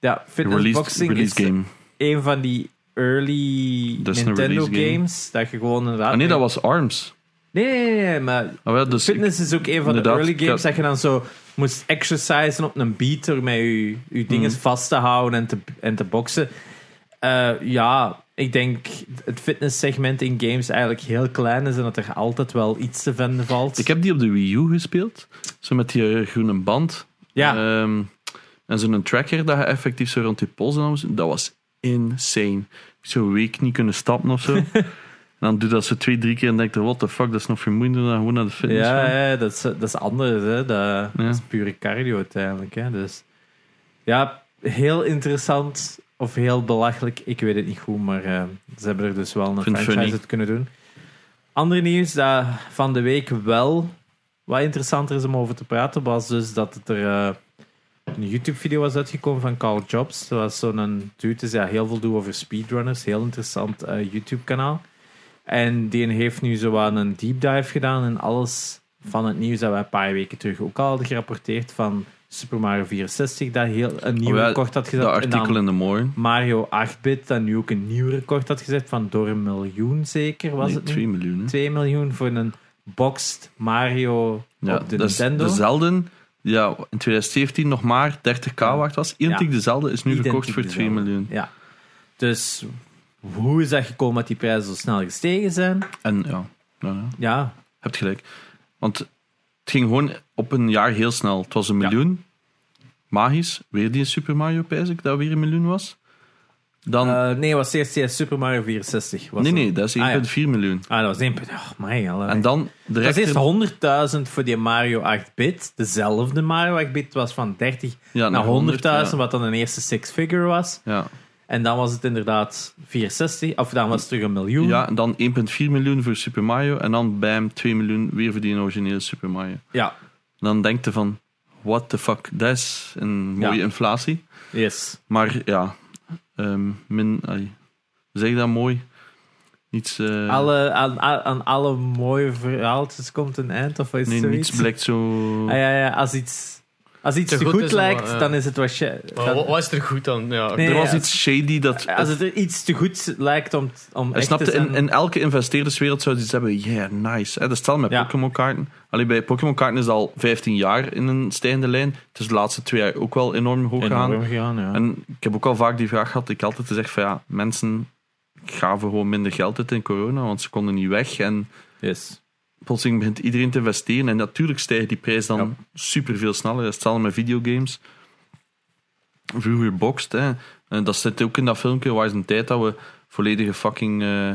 [SPEAKER 2] Ja,
[SPEAKER 3] Released,
[SPEAKER 2] Fitnessboxing
[SPEAKER 3] release
[SPEAKER 2] is
[SPEAKER 3] game.
[SPEAKER 2] een van die early Nintendo
[SPEAKER 3] game.
[SPEAKER 2] games dat je gewoon inderdaad...
[SPEAKER 3] Ah nee, dat was ARMS.
[SPEAKER 2] Nee, nee, nee, nee, maar
[SPEAKER 3] Ah, wel, dus
[SPEAKER 2] Fitness is ook een van de early
[SPEAKER 3] ik
[SPEAKER 2] games dat je dan zo moest exercisen op een beat door met je, je dingen
[SPEAKER 3] Mhm.
[SPEAKER 2] vast te houden en te, en te boksen. Eh, ja, ik denk het fitnesssegment in games eigenlijk heel klein is en dat er altijd wel iets te vinden valt.
[SPEAKER 3] Ik heb die op de Wii U gespeeld. Zo met die eh, groene band.
[SPEAKER 2] ja,
[SPEAKER 3] Ehm, en zo'n tracker dat je effectief zo rond je pols alles- Dat was insane. Zo'n week niet kunnen stappen of zo. dan doe je dat zo twee, drie keer en denk je, what the fuck, dat is nog vermoeiender dan gewoon naar de fitness gaan.
[SPEAKER 2] ja, ja, dat, is, dat is anders. Hè. Dat, dat is pure cardio uiteindelijk. Hè. Dus ja, heel interessant of heel belachelijk. Ik weet het niet goed, maar eh, ze hebben er dus wel een
[SPEAKER 3] Vind
[SPEAKER 2] franchise uit kunnen doen. Ander nieuws dat van de week wel wat interessanter is om over te praten, was dus dat het er eh, een YouTube-video was uitgekomen van Carl Jobs. Dat was zo'n dude die ja, heel veel doet over speedrunners. Heel interessant eh, YouTube-kanaal. En die heeft nu zo wat een deep dive gedaan in alles van het nieuws dat wij een paar weken terug ook al hadden gerapporteerd van Super Mario 64, dat heel een nieuw
[SPEAKER 3] Oh ja,
[SPEAKER 2] record had gezet.
[SPEAKER 3] Dat
[SPEAKER 2] En
[SPEAKER 3] artikel in de morgen.
[SPEAKER 2] Mario 8-bit, dat nu ook een nieuw record had gezet van door een miljoen zeker, was
[SPEAKER 3] Nee,
[SPEAKER 2] het nu?
[SPEAKER 3] 2 miljoen. hè.
[SPEAKER 2] 2 miljoen voor een boxed Mario
[SPEAKER 3] Ja,
[SPEAKER 2] op de
[SPEAKER 3] dat is
[SPEAKER 2] Nintendo.
[SPEAKER 3] dezelfde. Ja, in 2017 nog maar 30k waard was. Identiek
[SPEAKER 2] Ja.
[SPEAKER 3] dezelfde is nu
[SPEAKER 2] Identiek
[SPEAKER 3] verkocht voor 2
[SPEAKER 2] dezelfde.
[SPEAKER 3] miljoen.
[SPEAKER 2] Ja. Dus hoe is dat gekomen dat die prijzen zo snel gestegen zijn?
[SPEAKER 3] En ja, ja, ja,
[SPEAKER 2] Ja,
[SPEAKER 3] hebt gelijk. Want het ging gewoon op een jaar heel snel. Het was een
[SPEAKER 2] Ja.
[SPEAKER 3] miljoen. Magisch. Weer die Super Mario, pijs ik, dat weer een miljoen was. Dan,
[SPEAKER 2] Eh, nee, het was eerst ja, Super Mario 64. Was
[SPEAKER 3] nee,
[SPEAKER 2] dat.
[SPEAKER 3] nee, dat is
[SPEAKER 2] Ah, ja.
[SPEAKER 3] 1,4 miljoen.
[SPEAKER 2] Ah, dat was één punt. Oh, my, alle-
[SPEAKER 3] En dan
[SPEAKER 2] Dat
[SPEAKER 3] direct...
[SPEAKER 2] is eerst
[SPEAKER 3] in-
[SPEAKER 2] 100.000 voor die Mario 8-bit. Dezelfde Mario 8-bit was van 30
[SPEAKER 3] ja,
[SPEAKER 2] naar 100.000,
[SPEAKER 3] ja.
[SPEAKER 2] wat dan een eerste six-figure was.
[SPEAKER 3] Ja.
[SPEAKER 2] En dan was het inderdaad 64, of dan was het terug een miljoen.
[SPEAKER 3] ja, en dan 1,4 miljoen voor Super Mario. En dan bam, 2 miljoen weer voor die originele Super Mario.
[SPEAKER 2] Ja,
[SPEAKER 3] Dan denk je van, what the fuck, dat is een mooie
[SPEAKER 2] Ja.
[SPEAKER 3] inflatie.
[SPEAKER 2] yes.
[SPEAKER 3] Maar ja, ehm, min, zeg dat mooi? Niets, eh,
[SPEAKER 2] Alle, aan, aan alle mooie verhaaltjes komt een eind, of is
[SPEAKER 3] nee, niets blijkt zo...
[SPEAKER 2] Ah, ja, ja, als iets, als iets
[SPEAKER 1] Te goed
[SPEAKER 2] goed,
[SPEAKER 1] is, dan
[SPEAKER 2] lijkt, dan is het wat
[SPEAKER 1] wat, wat is er goed aan? Ja,
[SPEAKER 2] Nee,
[SPEAKER 3] er was
[SPEAKER 2] ja.
[SPEAKER 3] iets shady dat...
[SPEAKER 2] Als het er iets te goed lijkt om, om echt
[SPEAKER 3] snapte,
[SPEAKER 2] te zijn...
[SPEAKER 3] in, in elke investeerderswereld zou ze iets hebben, yeah, nice. Hè, dat stel met
[SPEAKER 2] Ja.
[SPEAKER 3] Pokémon-kaarten. Alleen bij Pokémon-kaarten is het al 15 jaar in een stijgende lijn. Het is de laatste twee jaar ook wel enorm hoog gegaan.
[SPEAKER 2] enorm gegaan, ja.
[SPEAKER 3] En ik heb ook al vaak die vraag gehad, ik altijd gezegd van ja, mensen gaven gewoon minder geld uit in corona, want ze konden niet weg. En
[SPEAKER 2] yes.
[SPEAKER 3] Plotseling begint iedereen te investeren. En natuurlijk stijgt die prijs dan
[SPEAKER 2] Ja.
[SPEAKER 3] super veel sneller. Hetzelfde met videogames. Vroeger boxed, hè. En dat zit ook in dat filmpje. Waar is een tijd dat we volledige fucking eh,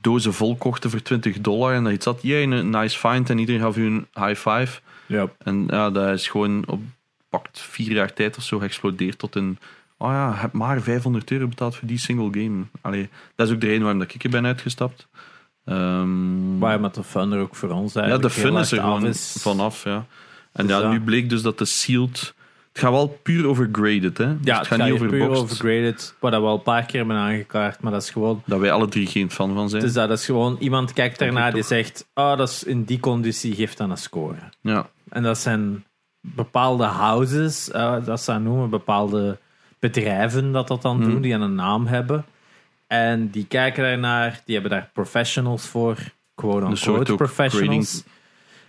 [SPEAKER 3] dozen vol kochten voor 20 dollar. En dat iets had, jij een nice find. En iedereen gaf u een high five.
[SPEAKER 2] Ja.
[SPEAKER 3] En ja, dat is gewoon op pakt vier jaar tijd of zo geëxplodeerd tot een. Oh ja, je hebt maar 500 euro betaald voor die single game. Allee, dat is ook de reden waarom dat ik er ben uitgestapt. Ehm,
[SPEAKER 2] Waar met de fun er ook voor ons
[SPEAKER 3] ja,
[SPEAKER 2] eigenlijk
[SPEAKER 3] de fun is er gewoon
[SPEAKER 2] is.
[SPEAKER 3] vanaf. Ja. En
[SPEAKER 2] Dus
[SPEAKER 3] ja,
[SPEAKER 2] ja.
[SPEAKER 3] nu bleek dus dat de sealed. Het gaat wel puur over graded, hè? Dus
[SPEAKER 2] Ja,
[SPEAKER 3] het gaat niet over
[SPEAKER 2] puur
[SPEAKER 3] boxed.
[SPEAKER 2] overgraded, wat we al een paar keer hebben aangekaart, maar dat is gewoon...
[SPEAKER 3] Dat wij alle drie geen fan van zijn.
[SPEAKER 2] Dus dat is gewoon, iemand kijkt daarna die
[SPEAKER 3] toch.
[SPEAKER 2] zegt, oh, dat is in die conditie, geeft dan een score.
[SPEAKER 3] Ja,
[SPEAKER 2] En dat zijn bepaalde houses, eh, dat ze dat noemen, bepaalde bedrijven dat dat dan
[SPEAKER 3] Hmm.
[SPEAKER 2] doen, die een naam hebben. En die kijken daarnaar, die hebben daar professionals voor,
[SPEAKER 3] soort
[SPEAKER 2] quote-unquote
[SPEAKER 3] ook
[SPEAKER 2] professionals.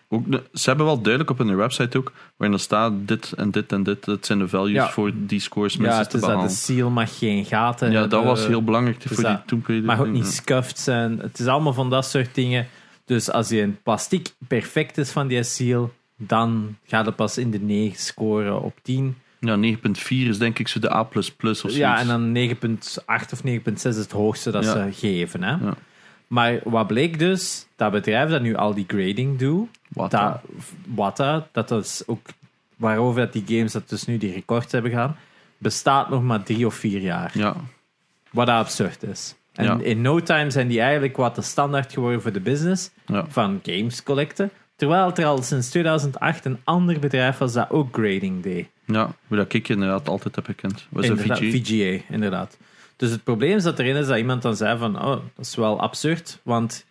[SPEAKER 3] ook ze hebben wel duidelijk op hun website ook, waarin er staat dit en dit en dit. Dat zijn de values
[SPEAKER 2] Ja.
[SPEAKER 3] voor die scores
[SPEAKER 2] Ja,
[SPEAKER 3] mensen
[SPEAKER 2] het
[SPEAKER 3] te
[SPEAKER 2] is dat de
[SPEAKER 3] behalen.
[SPEAKER 2] seal mag geen gaten
[SPEAKER 3] Ja, dat was heel belangrijk
[SPEAKER 2] dus
[SPEAKER 3] voor die
[SPEAKER 2] dat
[SPEAKER 3] Raider.
[SPEAKER 2] mag ook niet
[SPEAKER 3] Ja.
[SPEAKER 2] scuffed zijn. Het is allemaal van dat soort dingen. Dus als je een plastic perfect is van die seal, dan gaat het pas in de 9 scoren op 10.
[SPEAKER 3] Ja, 9.4 is denk ik zo de A++ of zoiets.
[SPEAKER 2] Ja, en dan 9.8 of 9.6 is het hoogste dat ze geven. Hè?
[SPEAKER 3] Ja.
[SPEAKER 2] Maar wat bleek dus, dat bedrijf dat nu al die grading doet,
[SPEAKER 3] Wat
[SPEAKER 2] dat? Wata, dat is ook waarover dat die games dat dus nu die records hebben gaan, bestaat nog maar drie of vier jaar.
[SPEAKER 3] Ja,
[SPEAKER 2] Wat dat absurd is. En
[SPEAKER 3] Ja.
[SPEAKER 2] in no time zijn die eigenlijk wat de standaard geworden voor de business
[SPEAKER 3] ja.
[SPEAKER 2] van games collecten. Terwijl er al sinds 2008 een ander bedrijf was dat ook grading deed.
[SPEAKER 3] Ja, hoe dat ik inderdaad altijd heb gekend. Was dat
[SPEAKER 2] Inderdaad,
[SPEAKER 3] VG?
[SPEAKER 2] VGA, inderdaad. Dus het probleem is dat erin is dat iemand dan zei van, oh, dat is wel absurd, want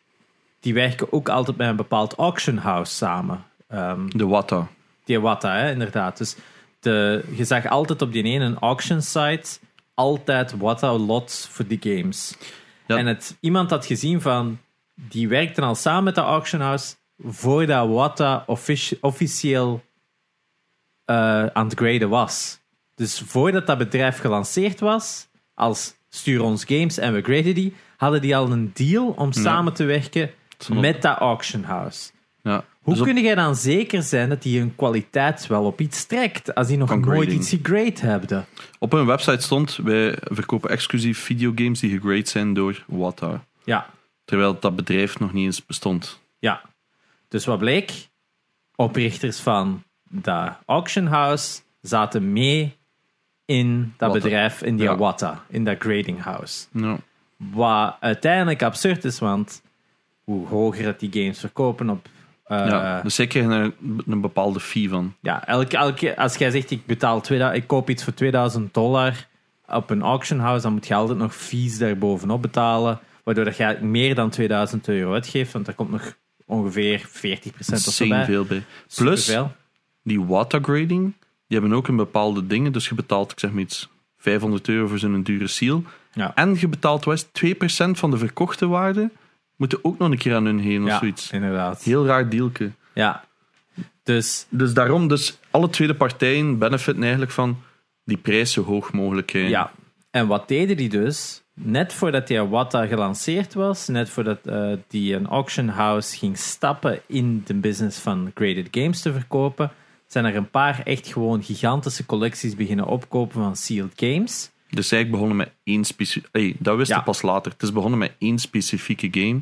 [SPEAKER 2] die werken ook altijd met een bepaald auction house samen. Ehm,
[SPEAKER 3] De Wata.
[SPEAKER 2] die Wata, hè, inderdaad. Dus de, je zag altijd op die ene auction site altijd Wata lots voor die games.
[SPEAKER 3] Ja.
[SPEAKER 2] En het, iemand had gezien van, die werkten al samen met de auction house voordat Wata offici- officieel eh, aan het graden was. Dus voordat dat bedrijf gelanceerd was, als stuur ons games en we graden die, hadden die al een deal om samen te werken met dat auction house.
[SPEAKER 3] Ja.
[SPEAKER 2] Hoe
[SPEAKER 3] Dus
[SPEAKER 2] kun jij dan zeker zijn dat die hun kwaliteit wel op iets trekt als die nog nooit
[SPEAKER 3] grading.
[SPEAKER 2] iets gegrade hebben?
[SPEAKER 3] Op hun website stond, wij verkopen exclusief videogames die gegrade zijn door Wata.
[SPEAKER 2] Ja,
[SPEAKER 3] Terwijl dat bedrijf nog niet eens bestond.
[SPEAKER 2] ja. Dus wat bleek? Oprichters van dat auction house zaten mee in dat bedrijf, in die
[SPEAKER 3] Ja.
[SPEAKER 2] Watta, in dat grading house.
[SPEAKER 3] Ja.
[SPEAKER 2] Wat uiteindelijk absurd is, want hoe hoger dat die games verkopen op. eh,
[SPEAKER 3] ja.
[SPEAKER 2] ja.
[SPEAKER 3] Dus zij krijgen er een, een bepaalde fee van.
[SPEAKER 2] elke, elke, als jij zegt ik betaal 2000, ik koop iets voor 2000 dollar op een auction house, dan moet je altijd nog fees daarbovenop betalen, waardoor dat je meer dan 2000 euro uitgeeft, want er komt nog ongeveer 40% of zo bij.
[SPEAKER 3] veel bij. Plus,
[SPEAKER 2] Superveel.
[SPEAKER 3] Die water grading, die hebben ook een bepaalde dingen. Dus je betaalt, ik zeg maar iets, 500 euro voor zo'n dure seal.
[SPEAKER 2] Ja.
[SPEAKER 3] En je betaalt wel eens 2% van de verkochte waarde. Moeten ook nog een keer aan hun heen of
[SPEAKER 2] ja,
[SPEAKER 3] zoiets.
[SPEAKER 2] inderdaad.
[SPEAKER 3] Heel raar dealke.
[SPEAKER 2] Ja. Dus
[SPEAKER 3] Dus daarom, dus alle tweede partijen benefiten eigenlijk van die prijs zo hoog mogelijk krijgen.
[SPEAKER 2] Ja, en wat deden die dus? Net voordat die Watta gelanceerd was, net voordat eh, die een auction house ging stappen in de business van graded games te verkopen, zijn er een paar echt gewoon gigantische collecties beginnen opkopen van sealed games.
[SPEAKER 3] Dus eigenlijk begonnen met één specifieke... Hey, dat wist
[SPEAKER 2] Ja.
[SPEAKER 3] pas later. Het is begonnen met één specifieke game.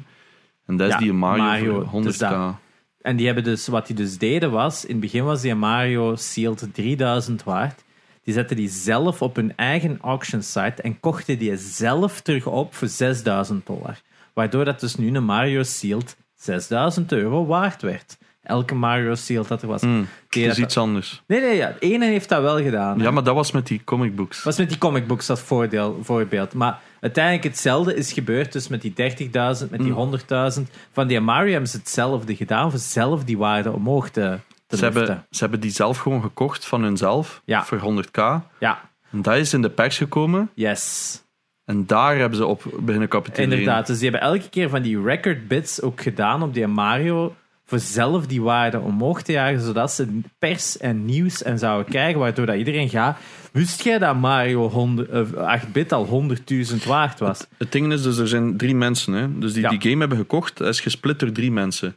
[SPEAKER 3] En dat is
[SPEAKER 2] Ja,
[SPEAKER 3] die Mario,
[SPEAKER 2] Mario,
[SPEAKER 3] voor
[SPEAKER 2] dus
[SPEAKER 3] 100k.
[SPEAKER 2] dat. En die hebben dus, wat die dus deden was, in het begin was die Mario sealed 3000 waard. Die zetten die zelf op hun eigen auction site en kochten die zelf terug op voor 6000 dollar. Waardoor dat dus nu een Mario sealed 6000 euro waard werd. Elke Mario sealed dat er was.
[SPEAKER 3] Hmm,
[SPEAKER 2] Die
[SPEAKER 3] Het is
[SPEAKER 2] dat-
[SPEAKER 3] iets anders.
[SPEAKER 2] Nee, nee, ja. De ene heeft dat wel gedaan. hè.
[SPEAKER 3] Ja, maar dat was met die comic books.
[SPEAKER 2] was met die comic books als voordeel, voorbeeld. Maar uiteindelijk hetzelfde is gebeurd dus met die 30.000, met die 100.000. Van die Mario hebben ze hetzelfde gedaan, voor zelf die waarde omhoog te, te
[SPEAKER 3] Ze
[SPEAKER 2] liften.
[SPEAKER 3] hebben, ze hebben die zelf gewoon gekocht van hunzelf
[SPEAKER 2] Ja.
[SPEAKER 3] voor 100k.
[SPEAKER 2] Ja,
[SPEAKER 3] En dat is in de pers gekomen.
[SPEAKER 2] yes.
[SPEAKER 3] En daar hebben ze op beginnen capituleren.
[SPEAKER 2] Inderdaad, dus die hebben elke keer van die record bits ook gedaan op die Mario voor zelf die waarde omhoog te jagen, zodat ze pers en nieuws en zouden krijgen, waardoor dat iedereen gaat. Wist jij dat Mario 100 eh, 8-bit al 100.000 waard was?
[SPEAKER 3] Het ding is, dus er zijn drie mensen. Hè? Dus die
[SPEAKER 2] Ja.
[SPEAKER 3] die game hebben gekocht, dat is gesplit door drie mensen.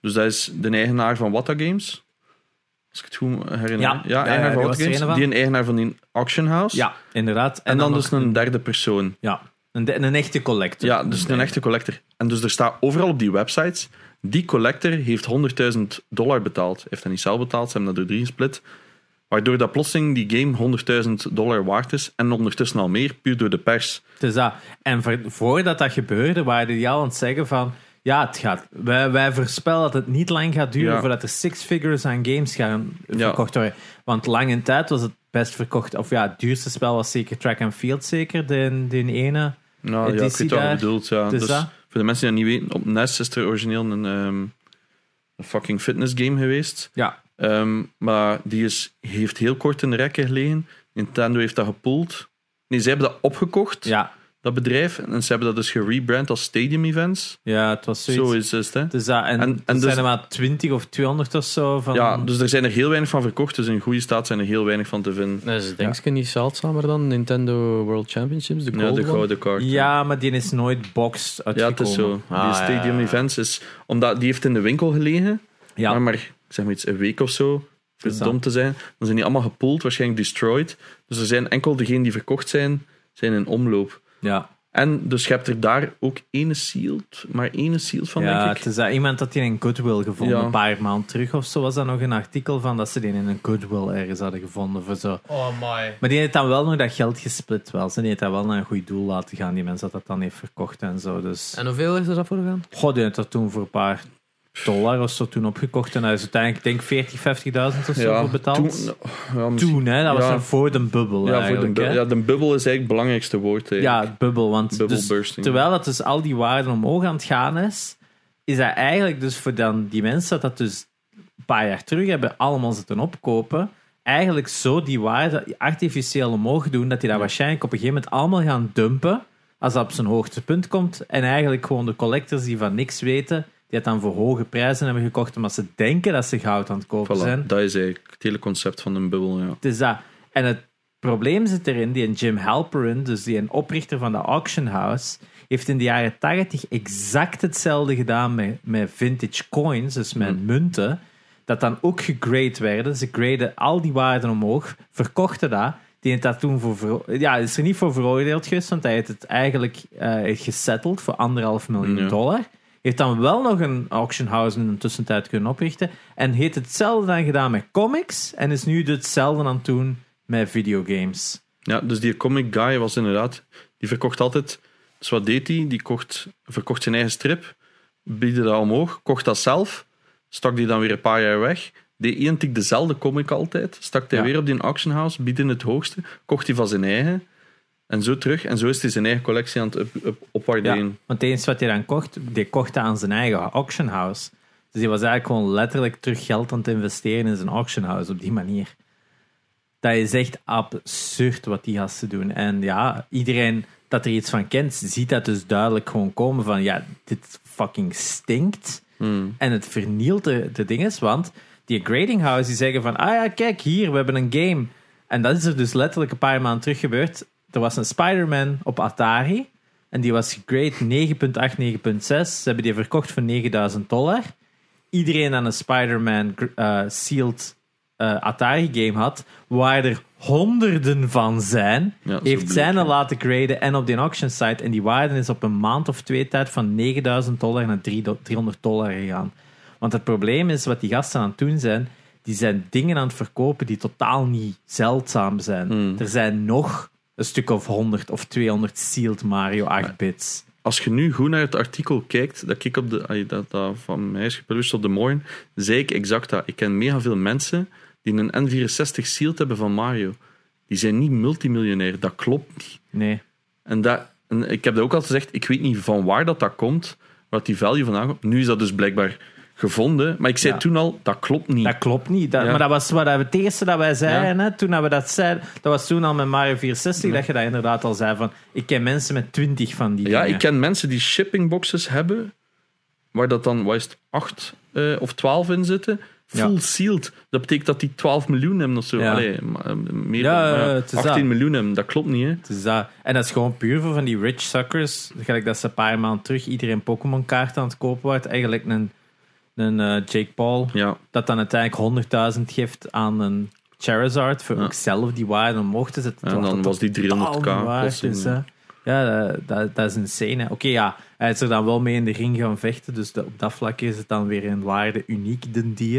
[SPEAKER 3] Dus dat is de eigenaar van Watta Games. Als ik het goed herinner.
[SPEAKER 2] Ja. Ja,
[SPEAKER 3] eigenaar
[SPEAKER 2] ja,
[SPEAKER 3] van Games.
[SPEAKER 2] van.
[SPEAKER 3] Die een eigenaar van die auction house.
[SPEAKER 2] Ja, inderdaad.
[SPEAKER 3] En, dan, dus een derde persoon.
[SPEAKER 2] Ja, een, de- een echte collector.
[SPEAKER 3] Ja, dus een echte collector. En dus er staat overal op die websites, die collector heeft 100.000 dollar betaald. Heeft dat niet zelf betaald, ze hebben dat door drie gesplit. Waardoor dat plotseling die game 100.000 dollar waard is. En ondertussen al meer, puur door de pers.
[SPEAKER 2] Dus dat, en voor- voordat dat gebeurde, waren die al aan het zeggen van... Ja, het gaat, wij, wij voorspellen dat het niet lang gaat duren
[SPEAKER 3] Ja.
[SPEAKER 2] voordat er six figures aan games gaan verkocht worden. Want lang in tijd was het best verkocht. Of ja, het duurste spel was zeker Track and Field, zeker. De, de ene.
[SPEAKER 3] Nou ja, ik weet wat je bedoelt. Ja.
[SPEAKER 2] Dus
[SPEAKER 3] Dus
[SPEAKER 2] dat.
[SPEAKER 3] Voor de mensen die dat niet weten, op NES is er origineel een, ehm, een fucking fitness game geweest.
[SPEAKER 2] Ja,
[SPEAKER 3] Ehm, maar die is, heeft heel kort in de rekken gelegen. Nintendo heeft dat gepoeld. Nee, ze hebben dat opgekocht,
[SPEAKER 2] ja,
[SPEAKER 3] dat bedrijf. En ze hebben dat dus gerebrand als Stadium Events.
[SPEAKER 2] ja, het was zoiets.
[SPEAKER 3] Zo is het, hè.
[SPEAKER 2] Dus dat, en,
[SPEAKER 3] En-
[SPEAKER 2] er
[SPEAKER 3] en dus-
[SPEAKER 2] zijn er maar 20 of 200 of zo van.
[SPEAKER 3] Ja, dus er zijn er heel weinig van verkocht. Dus in goede staat zijn er heel weinig van te vinden.
[SPEAKER 1] Dat is denk ik niet zeldzamer dan Nintendo World Championships, de
[SPEAKER 3] Ja, de gouden kaart.
[SPEAKER 2] Ja, maar die is nooit boxed
[SPEAKER 3] Ja,
[SPEAKER 2] uitgekomen.
[SPEAKER 3] het is zo.
[SPEAKER 1] Ah,
[SPEAKER 3] die
[SPEAKER 1] ja,
[SPEAKER 3] Stadium
[SPEAKER 1] ja, ja.
[SPEAKER 3] Events is... Omdat die heeft in de winkel gelegen.
[SPEAKER 2] Ja.
[SPEAKER 3] Maar, zeg maar iets, een week of zo. Dom te zijn. Dan zijn die allemaal gepoeld, waarschijnlijk destroyed. Dus er zijn enkel degenen die verkocht zijn, zijn in omloop.
[SPEAKER 2] Ja.
[SPEAKER 3] En dus je hebt er daar ook ene sealed, maar ene sealed van,
[SPEAKER 2] ja,
[SPEAKER 3] denk ik.
[SPEAKER 2] het is dat iemand dat die in Goodwill gevonden,
[SPEAKER 3] Ja.
[SPEAKER 2] een paar maanden terug of zo was dat nog een artikel van dat ze die in een Goodwill ergens hadden gevonden voor zo.
[SPEAKER 1] Oh my.
[SPEAKER 2] Maar die heeft dan wel nog dat geld gesplit wel. Ze die heeft dat wel naar een goed doel laten gaan, die mensen dat dat dan heeft verkocht en zo. Dus,
[SPEAKER 1] En hoeveel is er dat voor gegaan?
[SPEAKER 2] goh, die heeft dat toen voor een paar dollar of zo toen opgekocht en hij is uiteindelijk denk ik 40, 50.000 of zo voor betaald.
[SPEAKER 3] Toen, ja,
[SPEAKER 2] Toen, hè, dat was
[SPEAKER 3] Ja.
[SPEAKER 2] voor de bubbel
[SPEAKER 3] ja, voor de,
[SPEAKER 2] eigenlijk.
[SPEAKER 3] bu-
[SPEAKER 2] hè.
[SPEAKER 3] ja, de bubbel is eigenlijk het belangrijkste woord.
[SPEAKER 2] Ja,
[SPEAKER 3] eigenlijk.
[SPEAKER 2] het bubbel. Want
[SPEAKER 3] Bubble
[SPEAKER 2] dus,
[SPEAKER 3] bursting.
[SPEAKER 2] terwijl dat dus al die waarden omhoog aan het gaan is, is dat eigenlijk dus voor dan die mensen dat dat dus een paar jaar terug hebben allemaal zitten opkopen, eigenlijk zo die waarde artificieel omhoog doen, dat die dat waarschijnlijk op een gegeven moment allemaal gaan dumpen als dat op zijn hoogtepunt komt. En eigenlijk gewoon de collectors die van niks weten, die het dan voor hoge prijzen hebben gekocht, omdat ze denken dat ze goud aan het kopen
[SPEAKER 3] Voilà,
[SPEAKER 2] zijn.
[SPEAKER 3] dat is eigenlijk het hele concept van een bubbel. Ja.
[SPEAKER 2] Het is dat. En het probleem zit erin, die Jim Halperin, dus die een oprichter van de auction house, heeft in de jaren 80 exact hetzelfde gedaan met, met vintage coins, dus met munten, dat dan ook gegrade werden. Ze graden al die waarden omhoog, verkochten dat. Die heeft dat toen voor, ja, is er niet voor veroordeeld geweest, want hij heeft het eigenlijk eh gesetteld voor anderhalf miljoen
[SPEAKER 3] Ja.
[SPEAKER 2] dollar. Heeft dan wel nog een auction house in de tussentijd kunnen oprichten. En heeft hetzelfde dan gedaan met comics. En is nu hetzelfde aan het doen met videogames.
[SPEAKER 3] Ja, dus die comic guy was inderdaad... Die verkocht altijd... Dus wat deed hij? Die kocht, verkocht zijn eigen strip, biedde dat omhoog, kocht dat zelf, stak die dan weer een paar jaar weg, deed identiek dezelfde comic altijd, stak hij
[SPEAKER 2] Ja.
[SPEAKER 3] weer op die auction house, biedde het hoogste, kocht hij van zijn eigen, en zo terug. En zo is hij zijn eigen collectie aan het
[SPEAKER 2] Ja,
[SPEAKER 3] opwaarderen.
[SPEAKER 2] want enige wat hij dan kocht, die kocht hij aan zijn eigen auction house. Dus die was eigenlijk gewoon letterlijk terug geld aan het investeren in zijn auction house op die manier. Dat is echt absurd wat die gasten doen. En ja, iedereen dat er iets van kent, ziet dat dus duidelijk gewoon komen van ja, dit fucking stinkt.
[SPEAKER 3] Hmm.
[SPEAKER 2] En het vernielt de, de dinges, want die grading house die zeggen van, ah ja, kijk hier, we hebben een game. En dat is er dus letterlijk een paar maanden terug gebeurd. Er was een Spider-Man op Atari en die was gegrade 9.8, 9.6. Ze hebben die verkocht voor 9000 dollar. Iedereen aan een Spider-Man eh, sealed eh, Atari game had, waar er honderden van zijn,
[SPEAKER 3] Ja,
[SPEAKER 2] heeft zijn
[SPEAKER 3] hè.
[SPEAKER 2] laten graden en op die auction site. En die waarde is op een maand of twee tijd van 9000 dollar naar 300 dollar gegaan. Want het probleem is, wat die gasten aan het doen zijn, die zijn dingen aan het verkopen die totaal niet zeldzaam zijn.
[SPEAKER 3] Hmm.
[SPEAKER 2] Er zijn nog een stuk of 100 of 200 sealed Mario 8-bits.
[SPEAKER 3] Als je nu goed naar het artikel kijkt, dat ik op de, dat, dat van mij is gepubliceerd op de morgen, zei ik exact dat. Ik ken mega veel mensen die een N64 sealed hebben van Mario. Die zijn niet multimiljonair. Dat klopt niet.
[SPEAKER 2] Nee.
[SPEAKER 3] En, dat, en ik heb dat ook al gezegd, ik weet niet van waar dat, dat komt, waar die value vandaan komt. Nu is dat dus blijkbaar gevonden. Maar ik zei
[SPEAKER 2] Ja.
[SPEAKER 3] toen al, dat klopt niet.
[SPEAKER 2] Dat klopt niet. Dat,
[SPEAKER 3] Ja.
[SPEAKER 2] Maar dat was wat we, het eerste dat wij zeiden. Hè, toen dat we dat zeiden. Dat was toen al met Mario 64. Dat je dat inderdaad al zei. Van, ik ken mensen met 20 van die
[SPEAKER 3] ja,
[SPEAKER 2] dingen.
[SPEAKER 3] ik ken mensen die shippingboxes hebben, waar dat dan, wat is het, 8 of 12 in zitten. Full sealed. Dat betekent dat die 12 miljoen hebben of zo.
[SPEAKER 2] Ja.
[SPEAKER 3] Allee, eh, meer
[SPEAKER 2] Ja,
[SPEAKER 3] dan, maar
[SPEAKER 2] eh, het is
[SPEAKER 3] 18
[SPEAKER 2] dat.
[SPEAKER 3] miljoen hebben. Dat klopt niet, hè?
[SPEAKER 2] Dat, en dat is gewoon puur voor van die rich suckers. Gelijk dat ze een paar maanden terug iedereen Pokémon kaarten aan het kopen wordt. Eigenlijk een, een eh, Jake Paul.
[SPEAKER 3] Ja.
[SPEAKER 2] Dat dan uiteindelijk 100.000 geeft aan een Charizard. Voor
[SPEAKER 3] Ja.
[SPEAKER 2] ook zelf die waarde omhoog te zetten.
[SPEAKER 3] En dan was die
[SPEAKER 2] totaal
[SPEAKER 3] 300k
[SPEAKER 2] niet waard
[SPEAKER 3] plotseling,
[SPEAKER 2] is,
[SPEAKER 3] ja.
[SPEAKER 2] dat, dat, dat is insane. Oké, ja. Hij is er dan wel mee in de ring gaan vechten. Dus op dat vlak is het dan weer in waarde uniek, de die.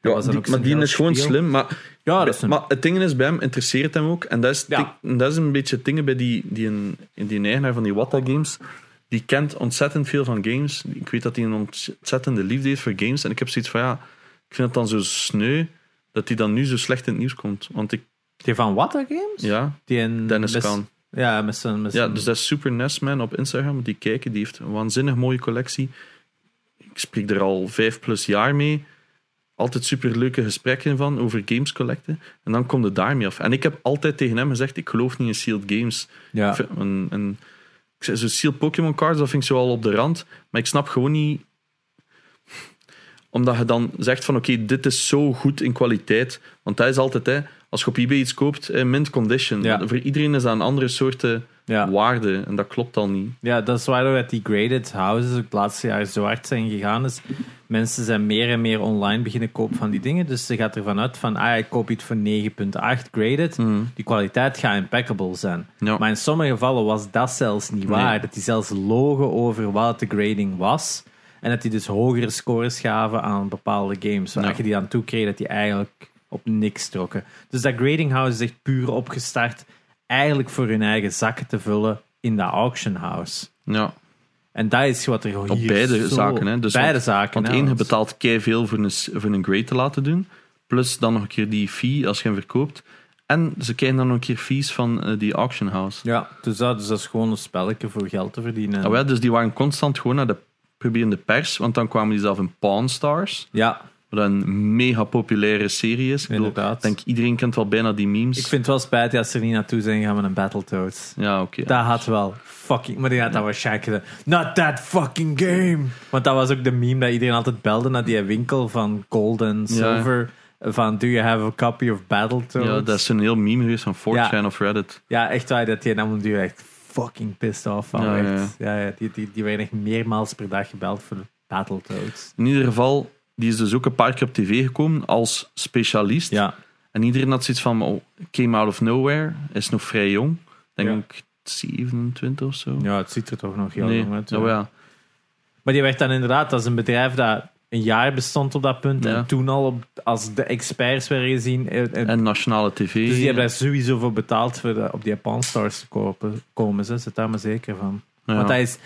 [SPEAKER 3] Ja, die- maar die is gewoon slim. Maar,
[SPEAKER 2] Ja, dat is een...
[SPEAKER 3] maar het ding is, bij hem interesseert hem ook. En dat is,
[SPEAKER 2] Ja.
[SPEAKER 3] dat is een beetje het ding bij die, die, een, die eigenaar van die Watta Games. Die kent ontzettend veel van games. Ik weet dat hij een ontzettende liefde heeft voor games. En ik heb zoiets van, ja, ik vind het dan zo sneu dat hij dan nu zo slecht in het nieuws komt. Want ik,
[SPEAKER 2] Die van Watta Games?
[SPEAKER 3] ja,
[SPEAKER 2] Die in,
[SPEAKER 3] Dennis Kaan.
[SPEAKER 2] Ja, met zijn... Met
[SPEAKER 3] Ja, dus dat is Super Nestman op Instagram. Die kijken, die heeft een waanzinnig mooie collectie. Ik spreek er al vijf plus jaar mee. Altijd super leuke gesprekken van over games collecten. En dan komt het daarmee af. En ik heb altijd tegen hem gezegd: ik geloof niet in sealed games.
[SPEAKER 2] ja.
[SPEAKER 3] En, en, zo sealed Pokémon cards, dat vind ik zo al op de rand. Maar ik snap gewoon niet. Omdat je dan zegt van oké, dit is zo goed in kwaliteit. Want dat is altijd, hè, als je op eBay iets koopt, eh, mint condition.
[SPEAKER 2] Ja.
[SPEAKER 3] Voor iedereen is dat een andere soort
[SPEAKER 2] Ja.
[SPEAKER 3] waarde. En dat klopt al niet.
[SPEAKER 2] Ja, dat is waardoor dat die graded houses ook het laatste jaar zo hard zijn gegaan. Dus mensen zijn meer en meer online beginnen kopen van die dingen. Dus ze gaat ervan uit van, ah, ik koop iets voor 9.8 graded. Die kwaliteit gaat impeccable zijn.
[SPEAKER 3] Ja.
[SPEAKER 2] Maar in sommige gevallen was dat zelfs niet waar.
[SPEAKER 3] Nee.
[SPEAKER 2] Dat die zelfs logen over wat de grading was. En dat die dus hogere scores gaven aan bepaalde games. Waar
[SPEAKER 3] Ja.
[SPEAKER 2] je die aan toe kreeg dat die eigenlijk op niks trokken. Dus dat grading house is echt puur opgestart. Eigenlijk voor hun eigen zakken te vullen in dat auction house.
[SPEAKER 3] Ja,
[SPEAKER 2] En dat is wat er
[SPEAKER 3] op beide
[SPEAKER 2] zo-
[SPEAKER 3] zaken. Hè. Dus
[SPEAKER 2] beide
[SPEAKER 3] want,
[SPEAKER 2] zaken.
[SPEAKER 3] Want één, je betaalt kei veel voor een, voor een grade te laten doen. Plus dan nog een keer die fee als je hem verkoopt. En ze krijgen dan nog een keer fees van eh, die auction house.
[SPEAKER 2] Ja, dus dat, dus dat is gewoon een spelletje voor geld te verdienen.
[SPEAKER 3] Ah, wel, dus die waren constant gewoon naar de probeerde pers. Want dan kwamen die zelf in Pawn Stars.
[SPEAKER 2] Ja,
[SPEAKER 3] Wat een mega populaire serie is. Ik bedoel,
[SPEAKER 2] inderdaad.
[SPEAKER 3] denk iedereen kent wel bijna die memes.
[SPEAKER 2] Ik vind het wel spijtig als ze er niet naartoe zijn gegaan met een Battletoads.
[SPEAKER 3] Ja, oké.
[SPEAKER 2] Dat had wel fucking... Maar die had dat waarschijnlijk gedaan. Not that fucking game! Want dat was ook de meme dat iedereen altijd belde naar die winkel van gold en silver. Van, do you have a copy of Battletoads?
[SPEAKER 3] Ja, dat is een heel meme geweest van 4chan of Reddit.
[SPEAKER 2] Ja, echt waar, dat die nam duur echt fucking pissed off van.
[SPEAKER 3] Ja, ja,
[SPEAKER 2] echt. Ja, ja, die, die, die werden echt meermaals per dag gebeld voor Battletoads.
[SPEAKER 3] In ieder geval, die is dus ook een paar keer op tv gekomen als specialist.
[SPEAKER 2] Ja,
[SPEAKER 3] En iedereen had zoiets van, oh, came out of nowhere, is nog vrij jong. Denk
[SPEAKER 2] Ja.
[SPEAKER 3] ik 27 of zo.
[SPEAKER 2] ja, het ziet er toch nog heel
[SPEAKER 3] nee,
[SPEAKER 2] jong uit.
[SPEAKER 3] oh, ja.
[SPEAKER 2] Maar die werd dan inderdaad, is een bedrijf dat een jaar bestond op dat punt.
[SPEAKER 3] Ja.
[SPEAKER 2] En toen al op, als de experts werden gezien.
[SPEAKER 3] En nationale tv.
[SPEAKER 2] dus die hebben daar sowieso voor betaald voor de- op die Pawn Stars te kopen, komen. Ze zit daar maar zeker van.
[SPEAKER 3] Ja.
[SPEAKER 2] Want dat is,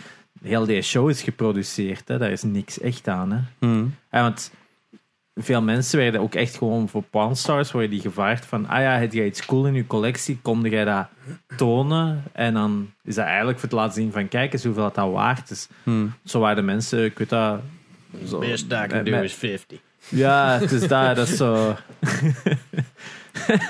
[SPEAKER 2] heel die show is geproduceerd. Hè. Daar is niks echt aan. Hè.
[SPEAKER 3] Hmm.
[SPEAKER 2] Ja, want veel mensen werden ook echt gewoon voor Pawn Stars worden die gevraagd van ah ja, heb jij iets cool in je collectie, komde jij dat tonen? En dan is dat eigenlijk voor het laten zien van kijk eens hoeveel dat, dat waard is.
[SPEAKER 3] Hmm.
[SPEAKER 2] Zo waren de mensen, ik weet dat... Zo,
[SPEAKER 4] Best I can do
[SPEAKER 2] met-
[SPEAKER 4] is 50.
[SPEAKER 2] Ja, het is dat, dat is zo...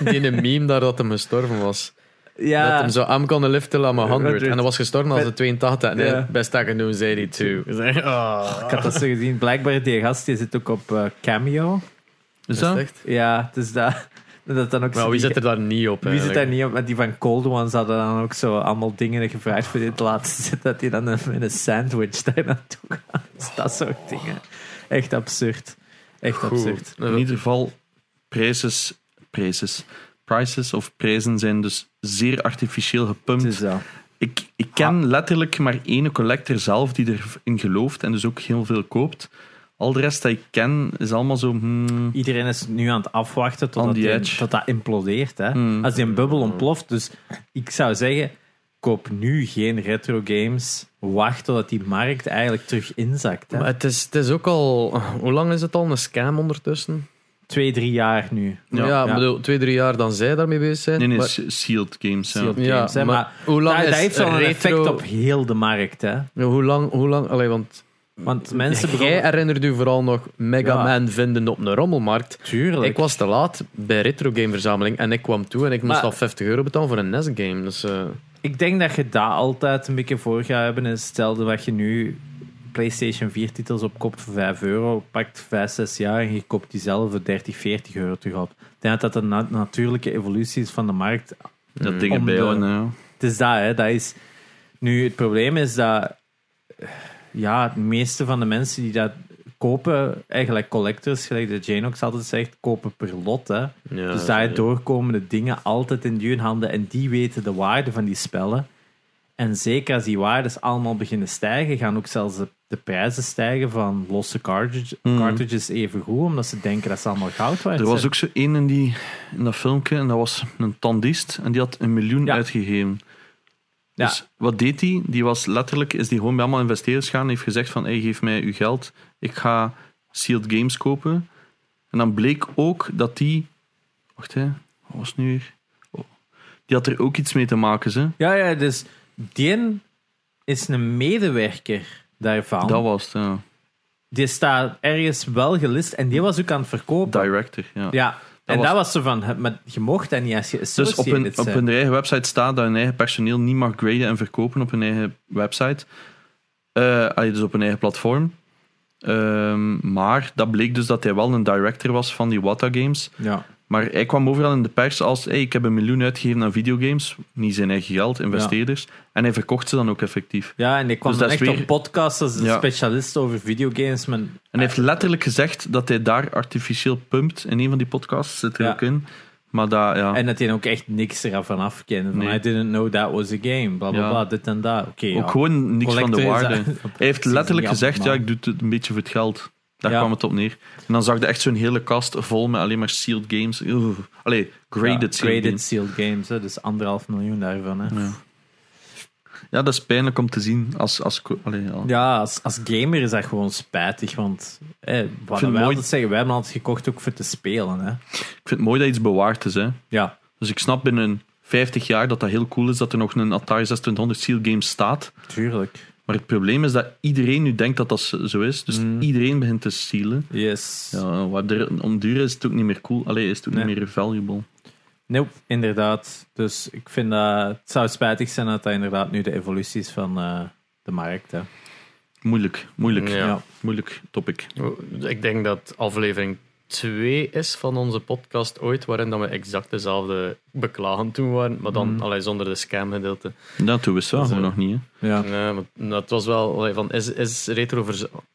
[SPEAKER 1] Die ene meme daar dat hem gestorven was. Dat
[SPEAKER 2] Ja,
[SPEAKER 1] hem zo, I'm gonna live till I'm 100.
[SPEAKER 2] 100.
[SPEAKER 1] En hij was gestorven als de 82. Nee,
[SPEAKER 2] Ja.
[SPEAKER 1] best I can do is 82.
[SPEAKER 4] Oh.
[SPEAKER 2] ik had dat zo gezien. Blijkbaar, die gast die zit ook op eh, Cameo.
[SPEAKER 3] Is dat?
[SPEAKER 1] echt?
[SPEAKER 2] Ja, het is dat... Dat dan ook
[SPEAKER 1] Maar wie zit er daar niet op?
[SPEAKER 2] Wie zit daar niet op? Met die van Cold Ones hadden dan ook zo allemaal dingen gevraagd voor dit te laten zitten. Dat hij dan met een sandwich daar naartoe gaat. Dus dat soort dingen. Echt absurd. Echt absurd.
[SPEAKER 3] In ieder geval, prijses, prijses, prices of prijzen zijn dus zeer artificieel gepumpt.
[SPEAKER 2] Het is dat.
[SPEAKER 3] Ik, ik ken letterlijk maar één collector zelf die erin gelooft en dus ook heel veel koopt. Al de rest dat ik ken is allemaal zo. hmm,
[SPEAKER 2] Iedereen is nu aan het afwachten totdat, die, tot dat implodeert. Hè.
[SPEAKER 3] Hmm.
[SPEAKER 2] Als die een bubbel ontploft. Dus ik zou zeggen, koop nu geen retro games. Wacht totdat die markt eigenlijk terug inzakt. Hè.
[SPEAKER 1] Maar het is, het is ook al... Hoe lang is het al een scam ondertussen?
[SPEAKER 2] Twee, drie jaar nu.
[SPEAKER 3] Ja.
[SPEAKER 1] Ja,
[SPEAKER 2] Ja.
[SPEAKER 1] bedoel, twee, drie jaar dan zij daarmee bezig zijn.
[SPEAKER 3] nee, nee,
[SPEAKER 1] Maar-
[SPEAKER 3] s- sealed games. Ja.
[SPEAKER 2] Sealed
[SPEAKER 1] ja,
[SPEAKER 2] games, hè,
[SPEAKER 1] maar,
[SPEAKER 2] maar
[SPEAKER 1] hoe lang
[SPEAKER 2] Dat,
[SPEAKER 1] is
[SPEAKER 2] dat heeft wel een
[SPEAKER 1] retro...
[SPEAKER 2] effect op heel de markt. Hè.
[SPEAKER 1] Ja, hoe lang... Hoe lang allee, want
[SPEAKER 2] Want mensen
[SPEAKER 1] jij
[SPEAKER 2] begonnen...
[SPEAKER 1] herinnert u vooral nog Mega
[SPEAKER 2] Ja.
[SPEAKER 1] Man vinden op een rommelmarkt.
[SPEAKER 2] Tuurlijk.
[SPEAKER 1] Ik was te laat bij Retro Game Verzameling en ik kwam toe en ik moest
[SPEAKER 2] Maar-
[SPEAKER 1] al 50 euro betalen voor een NES-game. Dus, eh,
[SPEAKER 2] Ik denk dat je daar altijd een beetje voor gaat hebben. En Stel dat je nu PlayStation 4 titels opkoopt voor 5 euro, pakt 5, 6 jaar en je koopt die zelf voor 30, 40 euro terug op. Ik denk dat dat een na- natuurlijke evolutie is van de markt.
[SPEAKER 3] Dat
[SPEAKER 1] Mm.
[SPEAKER 3] dingen bijhouden. Ja.
[SPEAKER 2] Het is dat, hè. Dat is... Nu, het probleem is dat... Ja, de meeste van de mensen die dat kopen, eigenlijk collectors, gelijk de Janox altijd zegt, kopen per lot, hè.
[SPEAKER 1] ja,
[SPEAKER 2] Dus
[SPEAKER 1] zo,
[SPEAKER 2] daardoor komen de dingen altijd in hun handen en die weten de waarde van die spellen. En zeker als die waardes allemaal beginnen stijgen, gaan ook zelfs de, de prijzen stijgen van losse cartridge,
[SPEAKER 3] Mhm.
[SPEAKER 2] cartridges even goed, omdat ze denken dat ze allemaal goud waard
[SPEAKER 3] Er was
[SPEAKER 2] zijn.
[SPEAKER 3] ook zo één in, die, in dat filmpje en dat was een tandist en die had een miljoen
[SPEAKER 2] Ja.
[SPEAKER 3] uitgegeven.
[SPEAKER 2] Ja.
[SPEAKER 3] Dus wat deed hij? Die was letterlijk, is die gewoon bij allemaal investeerders gaan en heeft gezegd van, hey, geef mij uw geld, ik ga sealed games kopen. En dan bleek ook dat die, wacht hè, wat was het nu weer? Oh. Die had er ook iets mee te maken, ze.
[SPEAKER 2] Ja, ja, dus die is een medewerker daarvan.
[SPEAKER 3] Dat was het, ja.
[SPEAKER 2] Die staat ergens wel gelist en die was ook aan het verkopen.
[SPEAKER 3] Director, ja.
[SPEAKER 2] Ja, en
[SPEAKER 3] was-
[SPEAKER 2] dat was zo van, maar je mocht dat niet als je
[SPEAKER 3] Dus op hun, op hun eigen website staat dat hun eigen personeel niet mag graden en verkopen op hun eigen website. Allee, dus op hun eigen platform. Ehm, maar dat bleek dus dat hij wel een director was van die Wata Games.
[SPEAKER 2] Ja.
[SPEAKER 3] Maar hij kwam overal in de pers als: hey, ik heb een miljoen uitgegeven aan videogames. Niet zijn eigen geld, investeerders. En hij verkocht ze dan ook effectief.
[SPEAKER 2] Ja, en ik kwam
[SPEAKER 3] Dus
[SPEAKER 2] dan echt
[SPEAKER 3] weer-
[SPEAKER 2] op podcasts als een
[SPEAKER 3] Ja.
[SPEAKER 2] specialist over videogames. Maar,
[SPEAKER 3] En hij heeft letterlijk gezegd dat hij daar artificieel pumpt. In een van die podcasts zit er
[SPEAKER 2] Ja.
[SPEAKER 3] ook in. Maar dat, ja.
[SPEAKER 2] En dat hij ook echt niks ervan afkende. Van,
[SPEAKER 3] Nee.
[SPEAKER 2] I didn't know that was a game. Bla bla
[SPEAKER 3] Ja.
[SPEAKER 2] bla, dit en dat. Oké,
[SPEAKER 3] ook gewoon niks van de waarde. Hij heeft letterlijk gezegd, ja, ik doe het een beetje voor het geld. Daar
[SPEAKER 2] Ja.
[SPEAKER 3] kwam het op neer. En dan zag je echt zo'n hele kast vol met alleen maar sealed games. Oeh. Allee, graded
[SPEAKER 2] Ja,
[SPEAKER 3] sealed
[SPEAKER 2] graded
[SPEAKER 3] games.
[SPEAKER 2] sealed games. Hè, dus anderhalf miljoen daarvan. Hè.
[SPEAKER 3] Ja. ja, dat is pijnlijk om te zien. Als, als, allee, ja.
[SPEAKER 2] Ja, als, als gamer is dat gewoon spijtig. Want eh, wat wij
[SPEAKER 3] mooi-
[SPEAKER 2] altijd zeggen, wij hebben altijd gekocht ook voor te spelen. Hè.
[SPEAKER 3] Ik vind het mooi dat iets bewaard is. Hè.
[SPEAKER 2] Ja,
[SPEAKER 3] Dus ik snap binnen 50 jaar dat dat heel cool is dat er nog een Atari 2600 sealed game staat.
[SPEAKER 2] tuurlijk.
[SPEAKER 3] Maar het probleem is dat iedereen nu denkt dat dat zo is. Dus
[SPEAKER 2] Mm.
[SPEAKER 3] iedereen begint te sealen.
[SPEAKER 2] Yes.
[SPEAKER 3] Ja, wat er, om duur is het ook niet meer cool. Allee, is het ook
[SPEAKER 2] Nee.
[SPEAKER 3] niet meer valuable.
[SPEAKER 2] Nope, inderdaad. Dus ik vind dat het zou spijtig zijn dat dat inderdaad nu de evolutie is van eh, de markt. Hè.
[SPEAKER 3] Moeilijk, moeilijk.
[SPEAKER 1] Ja.
[SPEAKER 2] Ja.
[SPEAKER 3] Moeilijk topic.
[SPEAKER 1] Ik denk dat aflevering 2 is van onze podcast ooit, waarin dat we exact dezelfde beklagen toen waren, maar dan allee, zonder de scam-gedeelte.
[SPEAKER 3] Dat doen we zo,
[SPEAKER 1] eh,
[SPEAKER 3] nog niet. Hè.
[SPEAKER 2] Ja.
[SPEAKER 1] Nee, maar dat was wel allee, van, is, is retro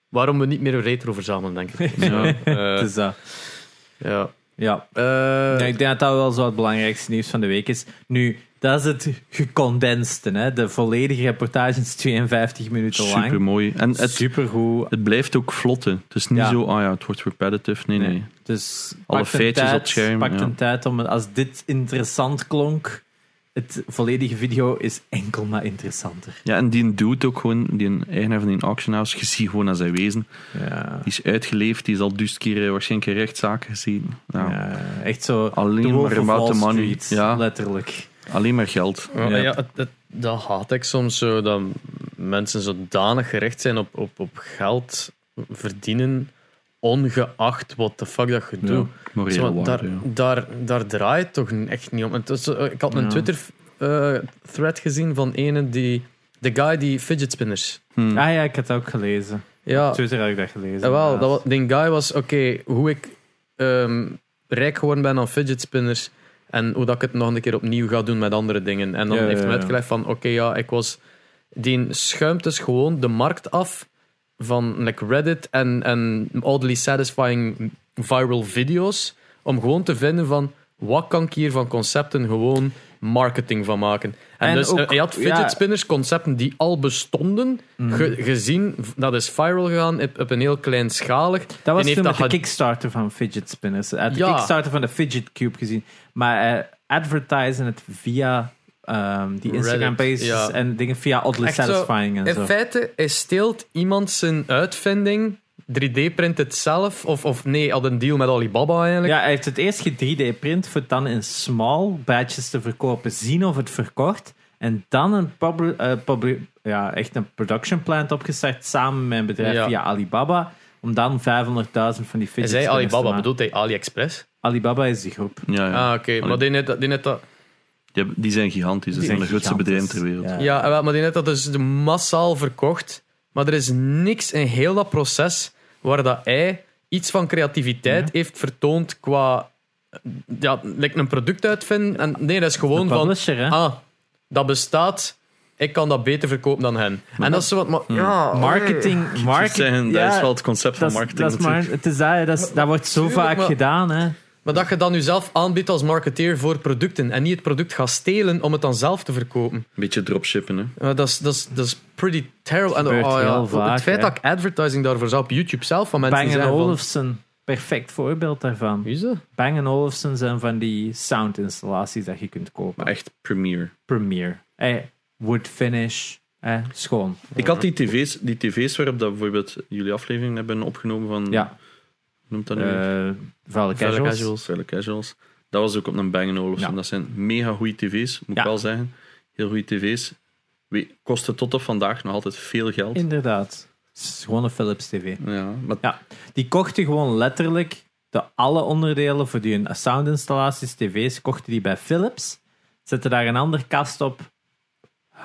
[SPEAKER 1] waarom we niet meer retro verzamelen, denk ik.
[SPEAKER 3] Ja.
[SPEAKER 1] Eh,
[SPEAKER 2] Het is dat.
[SPEAKER 1] ja.
[SPEAKER 2] Ja.
[SPEAKER 1] Eh,
[SPEAKER 2] Ja, ik denk dat dat wel zo het belangrijkste nieuws van de week is. Nu, Dat is het gecondenste. Hè? De volledige reportage is 52 minuten lang.
[SPEAKER 3] Super mooi. En het,
[SPEAKER 2] Supergoed.
[SPEAKER 3] het blijft ook vlotte. Het is niet
[SPEAKER 2] Ja.
[SPEAKER 3] zo, ah ja, het wordt repetitive. Nee, nee.
[SPEAKER 2] Dus
[SPEAKER 3] Alle feitjes
[SPEAKER 2] tijd,
[SPEAKER 3] op het scherm,
[SPEAKER 2] Pak
[SPEAKER 3] ja.
[SPEAKER 2] een tijd om, als dit interessant klonk, het volledige video is enkel maar interessanter.
[SPEAKER 3] Ja, en die doet ook gewoon, die eigenaar van die auction house, je ziet gewoon aan zijn wezen.
[SPEAKER 2] Ja.
[SPEAKER 3] Die is uitgeleefd, die is al dus keer eh, waarschijnlijk rechtszaken gezien. Ja.
[SPEAKER 2] Ja, echt zo.
[SPEAKER 3] Alleen maar about the money. Ja.
[SPEAKER 2] letterlijk.
[SPEAKER 3] Alleen maar geld.
[SPEAKER 1] Ja,
[SPEAKER 2] Ja.
[SPEAKER 1] ja. het- het- dat haat ik soms zo, dat mensen zodanig gericht zijn op, op, op geld verdienen, ongeacht wat de fuck dat je
[SPEAKER 2] Ja.
[SPEAKER 1] doet. Zo,
[SPEAKER 3] waarde,
[SPEAKER 1] daar,
[SPEAKER 3] ja.
[SPEAKER 1] daar, daar draait het toch echt niet om. Zo- ik had een
[SPEAKER 2] Ja.
[SPEAKER 1] Twitter-thread gezien van ene die... De guy die fidget spinners...
[SPEAKER 3] Hm.
[SPEAKER 2] Ah ja, ik had het ook gelezen.
[SPEAKER 1] Ja,
[SPEAKER 2] Op Twitter had ik dat gelezen.
[SPEAKER 1] Ja, wel, dat, die guy was, oké, hoe ik ehm, rijk geworden ben aan fidget spinners en hoe dat ik het nog een keer opnieuw ga doen met andere dingen. En dan
[SPEAKER 2] Ja,
[SPEAKER 1] heeft hij
[SPEAKER 2] ja.
[SPEAKER 1] uitgelegd van, oké, ja, ik was... Die schuimt dus gewoon de markt af van like, Reddit en, en oddly satisfying viral video's om gewoon te vinden van, wat kan ik hier van concepten gewoon marketing van maken. En,
[SPEAKER 2] En
[SPEAKER 1] dus
[SPEAKER 2] ook,
[SPEAKER 1] eh, hij had fidget
[SPEAKER 2] ja.
[SPEAKER 1] spinners, concepten die al bestonden,
[SPEAKER 2] Mhm.
[SPEAKER 1] ge- gezien, dat is viral gegaan op, op een heel kleinschalig.
[SPEAKER 2] Dat was toen met de Kickstarter van Fidget Spinners. De
[SPEAKER 1] Ja.
[SPEAKER 2] Kickstarter van de Fidget Cube gezien. Maar eh advertisen het via ehm, die Instagram
[SPEAKER 1] Reddit,
[SPEAKER 2] pages
[SPEAKER 1] ja.
[SPEAKER 2] en dingen via Oddly
[SPEAKER 1] zo,
[SPEAKER 2] Satisfying en
[SPEAKER 1] In
[SPEAKER 2] zo.
[SPEAKER 1] feite, hij steelt iemand zijn uitvinding, 3D-print het zelf, of, of nee, had een deal met Alibaba eigenlijk.
[SPEAKER 2] Ja, hij heeft het eerst ge 3D-print voor het dan in small batches te verkopen, zien of het verkocht. En dan een eh, ja, echt een production plant opgestart samen met een bedrijf
[SPEAKER 1] Ja.
[SPEAKER 2] via Alibaba. Om dan 500.000 van die fidget te
[SPEAKER 1] Alibaba, bedoelt hij AliExpress?
[SPEAKER 2] Alibaba is die groep.
[SPEAKER 3] Ja, ja.
[SPEAKER 1] Ah, oké, maar die net, die net dat...
[SPEAKER 3] Die, hebben- die zijn gigantisch. Dat
[SPEAKER 2] Die
[SPEAKER 3] zijn de grootste bedrijven ter wereld.
[SPEAKER 2] Ja.
[SPEAKER 1] Maar die net dat dus de massaal verkocht, maar er is niks in heel dat proces waar dat hij iets van creativiteit heeft vertoond qua ja, like een product uitvinden. En nee, dat is gewoon van,
[SPEAKER 2] hè?
[SPEAKER 1] ah, dat bestaat, ik kan dat beter verkopen dan hen. en dat is zo wat, maar, ja,
[SPEAKER 2] Marketing,
[SPEAKER 3] Ik
[SPEAKER 2] marketing. ja,
[SPEAKER 3] dat is wel het concept van marketing.
[SPEAKER 2] dat is maar,
[SPEAKER 3] natuurlijk.
[SPEAKER 2] het is dat, dat, is- dat wordt zo vaak
[SPEAKER 1] maar-
[SPEAKER 2] gedaan. Hè.
[SPEAKER 1] Maar dat je dan jezelf aanbiedt als marketeer voor producten en niet het product gaat stelen om het dan zelf te verkopen.
[SPEAKER 3] Een beetje dropshippen, hè.
[SPEAKER 1] Ja, dat, is, dat, is, dat is pretty terrible. En,
[SPEAKER 2] gebeurt
[SPEAKER 1] oh ja,
[SPEAKER 2] heel vaak,
[SPEAKER 1] het feit
[SPEAKER 2] hè.
[SPEAKER 1] dat ik advertising daarvoor zou op YouTube zelf van mensen
[SPEAKER 2] Bang
[SPEAKER 1] zeggen van...
[SPEAKER 2] Olufsen, perfect voorbeeld daarvan.
[SPEAKER 1] Wie?
[SPEAKER 2] Bang Olufsen zijn van die soundinstallaties dat je kunt kopen.
[SPEAKER 3] Maar echt Premiere.
[SPEAKER 2] Premiere. Eh, wood finish. Eh, schoon.
[SPEAKER 3] Ik had die tv's, die tv's waarop dat bijvoorbeeld jullie aflevering hebben opgenomen van...
[SPEAKER 2] Ja.
[SPEAKER 3] Noemt dat nu?
[SPEAKER 2] Eh vuile casuals.
[SPEAKER 1] casuals.
[SPEAKER 3] Vuile Casuals. Dat was ook op een Bang Olufsen.
[SPEAKER 2] Ja.
[SPEAKER 3] Dat zijn mega goede tv's, moet ik wel zeggen. Heel goede tv's. We- Kosten tot op vandaag nog altijd veel geld.
[SPEAKER 2] Inderdaad. Het is gewoon een Philips TV.
[SPEAKER 3] Ja, maar
[SPEAKER 2] Ja. Die kochten gewoon letterlijk de alle onderdelen voor die soundinstallaties, tv's, kochten die bij Philips. Zetten daar een andere kast op.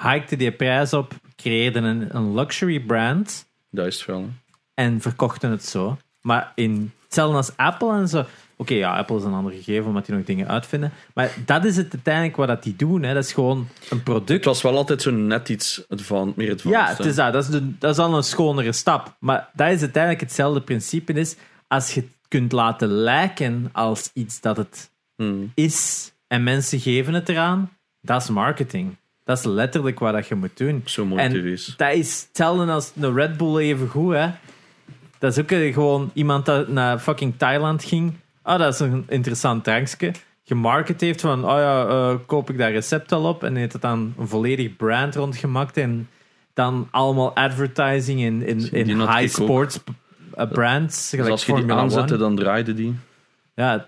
[SPEAKER 2] Hikte die prijs op. Creëerden een, een luxury brand.
[SPEAKER 3] dat is wel. hè.
[SPEAKER 2] En verkochten het zo. Maar in, hetzelfde als Apple en zo. Oké, ja, Apple is een ander gegeven omdat die nog dingen uitvinden. Maar dat is het uiteindelijk wat dat die doen. Hè. Dat is gewoon een
[SPEAKER 3] Het
[SPEAKER 2] product.
[SPEAKER 3] was wel altijd zo net iets advan, meer advanced.
[SPEAKER 2] Ja, het is dat. Dat is, de, dat is al een schonere stap. Maar dat is uiteindelijk hetzelfde principe. Is als je het kunt laten lijken als iets dat het
[SPEAKER 3] Hmm.
[SPEAKER 2] is en mensen geven het eraan, dat is marketing. Dat is letterlijk wat dat je moet doen.
[SPEAKER 3] Zo mooie
[SPEAKER 2] En dat is hetzelfde als een Red Bull even goed, hè. Dat is ook eh, gewoon iemand dat naar fucking Thailand ging. Ah, dat is een interessant drankje. Gemarket heeft van, oh ja, eh, koop ik daar recept al op. En heeft het dan een volledig brand rondgemaakt. En dan allemaal advertising in, in,
[SPEAKER 3] Die
[SPEAKER 2] in
[SPEAKER 3] ik
[SPEAKER 2] high
[SPEAKER 3] ook.
[SPEAKER 2] sports eh, brands.
[SPEAKER 3] Dus
[SPEAKER 2] gelijk
[SPEAKER 3] als je die
[SPEAKER 2] Formula
[SPEAKER 3] aanzette,
[SPEAKER 2] One.
[SPEAKER 3] dan draaide die.
[SPEAKER 2] Ja,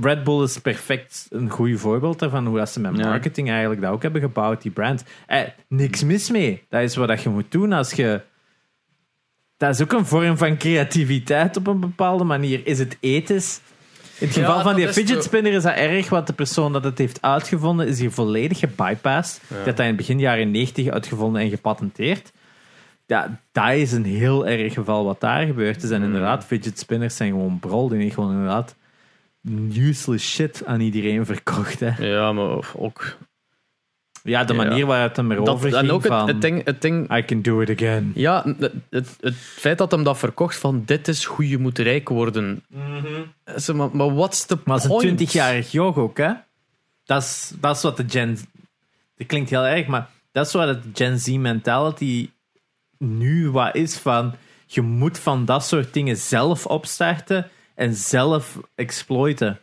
[SPEAKER 2] Red Bull is perfect een goed voorbeeld daarvan. Hoe dat ze met
[SPEAKER 3] Ja.
[SPEAKER 2] marketing eigenlijk dat ook hebben gebouwd, die brand. Eh, niks mis mee. Dat is wat dat je moet doen als je... Dat is ook een vorm van creativiteit op een bepaalde manier. Is het ethisch? In het
[SPEAKER 1] Ja,
[SPEAKER 2] geval van die fidget spinner is dat erg, want de persoon dat het heeft uitgevonden is hier volledig gebypassed. Dat in het begin jaren 90 uitgevonden en gepatenteerd. Ja, dat is een heel erg geval wat daar gebeurd is. En inderdaad, fidget spinners zijn gewoon brol. Die gewoon inderdaad useless shit aan iedereen verkocht. Hè.
[SPEAKER 1] Ja, maar ook...
[SPEAKER 2] Ja, de manier waar het hem erover
[SPEAKER 1] Dat,
[SPEAKER 2] ging
[SPEAKER 1] en ook het,
[SPEAKER 2] van...
[SPEAKER 1] het ding... Het ding
[SPEAKER 2] I can do it again.
[SPEAKER 1] ja, het, het, het feit dat hem dat verkocht van dit is hoe je moet rijk worden. Zeg Maar, maar what's the
[SPEAKER 2] Maar
[SPEAKER 1] point?
[SPEAKER 2] 20-jarig joch ook, hè? Dat is, dat is wat de Gen... dat klinkt heel erg, maar dat is wat het Gen Z mentality nu wat is van je moet van dat soort dingen zelf opstarten en zelf exploiten.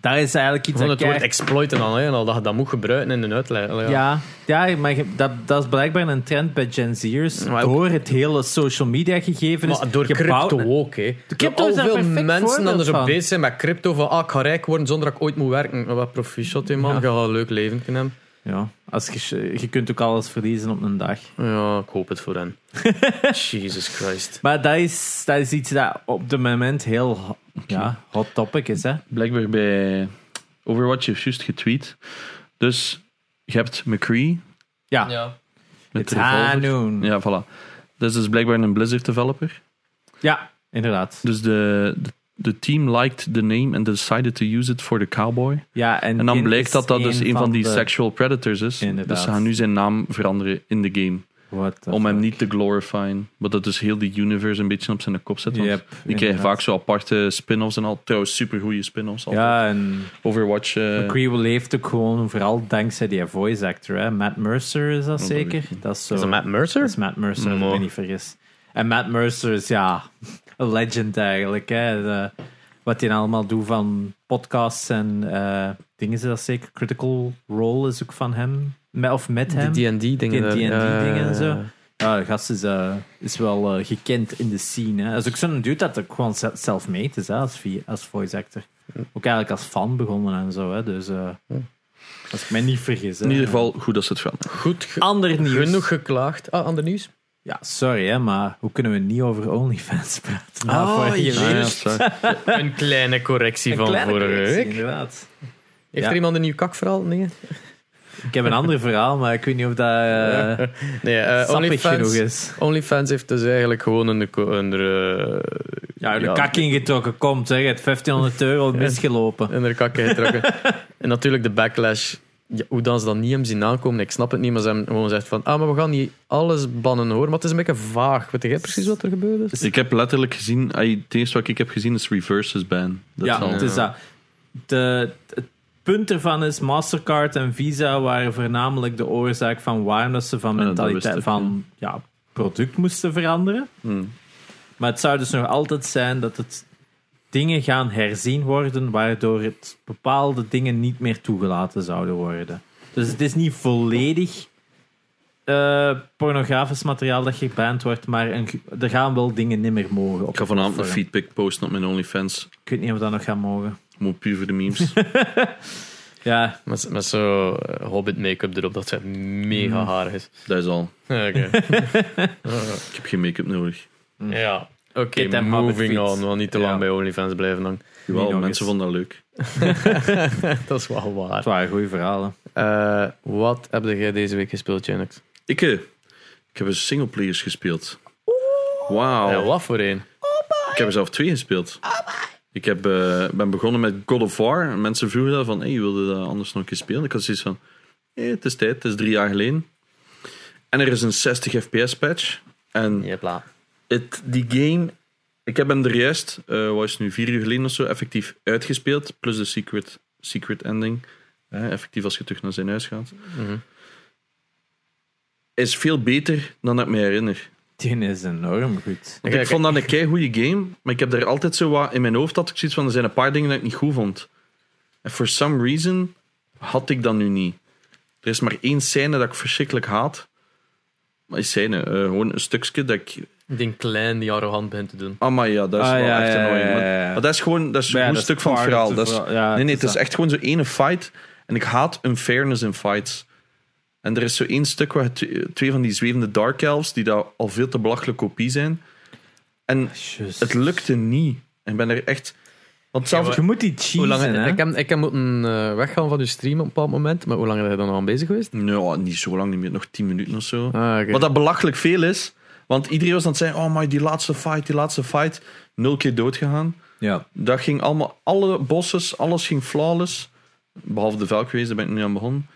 [SPEAKER 2] Dat is eigenlijk iets dat
[SPEAKER 1] het woord exploiten hè, en al dat je dat moet gebruiken in een uitleg. Ja.
[SPEAKER 2] Ja, ja maar dat, dat is blijkbaar een trend bij Gen Z'ers. Door het hele social media gegeven is.
[SPEAKER 1] Maar door crypto ook, hè.
[SPEAKER 2] crypto
[SPEAKER 1] Al
[SPEAKER 2] is
[SPEAKER 1] veel mensen dan er zo bezig zijn met crypto, van ah, ik ga rijk worden zonder dat ik ooit moet werken. Maar Wat proficiat, hè, man.
[SPEAKER 2] Ja.
[SPEAKER 1] Je gaat een leuk leven kunnen hebben.
[SPEAKER 2] Ja, als je, je kunt ook alles verliezen op een dag.
[SPEAKER 1] Ja, ik hoop het voor hen. Jesus Christ.
[SPEAKER 2] Maar dat is, dat is iets dat op dit moment heel ja, hot topic is. Hè?
[SPEAKER 3] Blijkbaar bij Overwatch heeft juist getweet. Dus je hebt McCree
[SPEAKER 2] Ja,
[SPEAKER 1] Ja.
[SPEAKER 3] met.
[SPEAKER 2] Hanoon. Ja.
[SPEAKER 3] Ja, voilà. Dat is dus blijkbaar een Blizzard developer.
[SPEAKER 2] inderdaad.
[SPEAKER 3] Dus de, de, de team liked the name and decided to use it for the cowboy.
[SPEAKER 2] Ja, en,
[SPEAKER 3] En dan blijkt dat dat dus een van die
[SPEAKER 2] de-
[SPEAKER 3] sexual predators is.
[SPEAKER 2] Inderdaad.
[SPEAKER 3] Dus ze gaan nu zijn naam veranderen in de game. Om hem
[SPEAKER 2] fuck.
[SPEAKER 3] niet te glorifyen. Maar dat dus heel die universe een beetje op zijn kop zet. Want
[SPEAKER 2] Yep,
[SPEAKER 3] die krijgen vaak zo aparte spin-offs en al. Trouwens, super goede spin-offs. altijd.
[SPEAKER 2] Ja, en
[SPEAKER 3] Overwatch. eh,
[SPEAKER 2] McCree leeft ook gewoon vooral dankzij die voice actor. Hè? Matt Mercer is dat
[SPEAKER 3] Oh,
[SPEAKER 2] zeker?
[SPEAKER 3] dat
[SPEAKER 2] is zo.
[SPEAKER 1] Is dat Matt Mercer?
[SPEAKER 2] Dat is Matt Mercer, als ik me niet vergis. En Matt Mercer is ja, een legend eigenlijk. Hè. De- wat hij allemaal doet van podcasts en eh, dingen is dat zeker. Critical Role is ook van hem. Met, of met hem.
[SPEAKER 1] Die D&D-dingen.
[SPEAKER 2] Die
[SPEAKER 1] daar.
[SPEAKER 2] D&D-dingen en zo.
[SPEAKER 1] Ja.
[SPEAKER 2] De gast is, eh, is wel eh, gekend in de scene. Hè. Dat is ook zo'n dude dat ook gewoon self-made is hè, als, als voice actor. Ook eigenlijk als fan begonnen en zo. Hè. Dus eh, als ik mij niet vergis. Hè.
[SPEAKER 3] in ieder geval goed dat ze het veranderen.
[SPEAKER 1] Goed, ge-
[SPEAKER 2] Ander nieuws.
[SPEAKER 1] genoeg geklaagd. Ah, ander nieuws?
[SPEAKER 2] Ja, sorry, hè, maar hoe kunnen we niet over OnlyFans praten? Nou,
[SPEAKER 1] Ah, juist.
[SPEAKER 3] ja.
[SPEAKER 1] Een kleine correctie
[SPEAKER 2] Een
[SPEAKER 1] van
[SPEAKER 2] kleine
[SPEAKER 1] vorige
[SPEAKER 2] correctie,
[SPEAKER 1] week.
[SPEAKER 2] Inderdaad.
[SPEAKER 1] Heeft
[SPEAKER 2] Ja.
[SPEAKER 1] er iemand een nieuw kakverhaal? Nee.
[SPEAKER 2] Ik heb een ander verhaal, maar ik weet niet of dat eh
[SPEAKER 1] Nee, eh,
[SPEAKER 2] sappig genoeg
[SPEAKER 1] OnlyFans,
[SPEAKER 2] is.
[SPEAKER 1] OnlyFans heeft dus eigenlijk gewoon een... een, een
[SPEAKER 2] Ja, de
[SPEAKER 1] Ja.
[SPEAKER 2] kak ingetrokken. Komt, zeg. Het 1500 euro misgelopen.
[SPEAKER 1] in de kakken getrokken. en natuurlijk de backlash. Ja, hoe dan ze dat niet hebben zien aankomen, ik snap het niet. Maar ze hebben gewoon gezegd van, ah, maar we gaan niet alles bannen hoor. Maar het is een beetje vaag. Weet jij precies wat er gebeurd is?
[SPEAKER 3] Ik heb letterlijk gezien, het eerste wat ik heb gezien is reverses ban. Dat
[SPEAKER 2] ja,
[SPEAKER 3] is al-
[SPEAKER 2] het is dat. De, punt ervan is, Mastercard en Visa waren voornamelijk de oorzaak van waarom dat ze van mentaliteit van ja, product moesten veranderen.
[SPEAKER 3] Hmm.
[SPEAKER 2] Maar het zou dus nog altijd zijn dat het dingen gaan herzien worden, waardoor het bepaalde dingen niet meer toegelaten zouden worden. Dus het is niet volledig eh, pornografisch materiaal dat geband wordt, maar een, er gaan wel dingen niet meer mogen. Op
[SPEAKER 3] Ik ga vanavond een feedback posten op mijn OnlyFans.
[SPEAKER 2] Ik weet niet of dat nog gaat mogen.
[SPEAKER 3] Moet puur voor de memes.
[SPEAKER 2] Ja,
[SPEAKER 1] Met, met zo eh, hobbit make-up erop, dat het mega harig is.
[SPEAKER 3] dat is al.
[SPEAKER 1] Ja, Oké.
[SPEAKER 3] Ik heb geen make-up nodig.
[SPEAKER 1] ja. Oké,
[SPEAKER 2] en
[SPEAKER 1] moving on. We gaan niet te
[SPEAKER 2] Ja.
[SPEAKER 1] lang bij OnlyFans blijven dan.
[SPEAKER 3] Jawel, mensen
[SPEAKER 2] eens.
[SPEAKER 3] vonden dat leuk.
[SPEAKER 1] dat is wel waar.
[SPEAKER 2] dat waren goede verhalen.
[SPEAKER 1] Eh, wat heb jij deze week gespeeld, Janex?
[SPEAKER 3] Ik, eh, ik heb een singleplayers gespeeld. Wauw.
[SPEAKER 1] Ja, wat voor een?
[SPEAKER 3] Ik heb er zelf twee gespeeld. Ik heb, eh, ben begonnen met God of War. En mensen vroegen dat van, hey, je wilde dat anders nog een keer spelen? Ik had zoiets van, hey, het is tijd, het is drie jaar geleden. En er is een 60 fps patch. En
[SPEAKER 1] Jepla.
[SPEAKER 3] het, die game, ik heb hem er juist, eh wat is nu, vier uur geleden of zo, effectief uitgespeeld. Plus de secret, secret ending. Eh, effectief als je terug naar zijn huis gaat.
[SPEAKER 1] Mhm.
[SPEAKER 3] Is veel beter dan dat ik me herinner.
[SPEAKER 2] Die is enorm goed.
[SPEAKER 3] Want
[SPEAKER 1] Ja,
[SPEAKER 3] ik vond dat een kei goede game, maar ik heb er altijd zo wat in mijn hoofd had ik zoiets van er zijn een paar dingen dat ik niet goed vond. En for some reason had ik dat nu niet. Er is maar één scène dat ik verschrikkelijk haat. Maar die scène, eh, gewoon een stukje dat ik.
[SPEAKER 1] Die klein die arrogant begint te doen.
[SPEAKER 3] Ah, maar ja, dat is
[SPEAKER 2] Ah,
[SPEAKER 3] wel
[SPEAKER 2] ja,
[SPEAKER 3] echt
[SPEAKER 2] ja,
[SPEAKER 3] annoying.
[SPEAKER 2] ja,
[SPEAKER 3] Maar,
[SPEAKER 2] ja, ja.
[SPEAKER 3] maar dat is gewoon dat is een
[SPEAKER 2] dat
[SPEAKER 3] goed
[SPEAKER 2] is
[SPEAKER 3] stuk van het verhaal. Dat is, nee, nee,
[SPEAKER 2] het
[SPEAKER 3] het
[SPEAKER 2] is
[SPEAKER 3] echt gewoon zo ene fight. En ik haat unfairness in fights. En er is zo één stuk waar twee, van die zwevende Dark Elves, die daar al veel te belachelijk kopie zijn. En het lukte niet. En ik ben er echt. Want zelfs.
[SPEAKER 2] Je moet die
[SPEAKER 1] Hoe lang,
[SPEAKER 2] cheesen, hè?
[SPEAKER 1] ik, heb, ik heb moeten eh, weggaan van je stream op een bepaald moment. Maar hoe lang ben je dan al aan bezig geweest?
[SPEAKER 3] Nou, niet zo lang, niet meer, nog 10 minuten of zo.
[SPEAKER 1] Ah.
[SPEAKER 3] Wat dat belachelijk veel is. Want iedereen was aan het zeggen: Oh, maar die laatste fight, die laatste fight. Nul keer doodgegaan.
[SPEAKER 2] Ja.
[SPEAKER 3] Dat ging allemaal, alle bosses, alles ging flawless. Behalve de velkwezen, daar ben ik nu aan begonnen.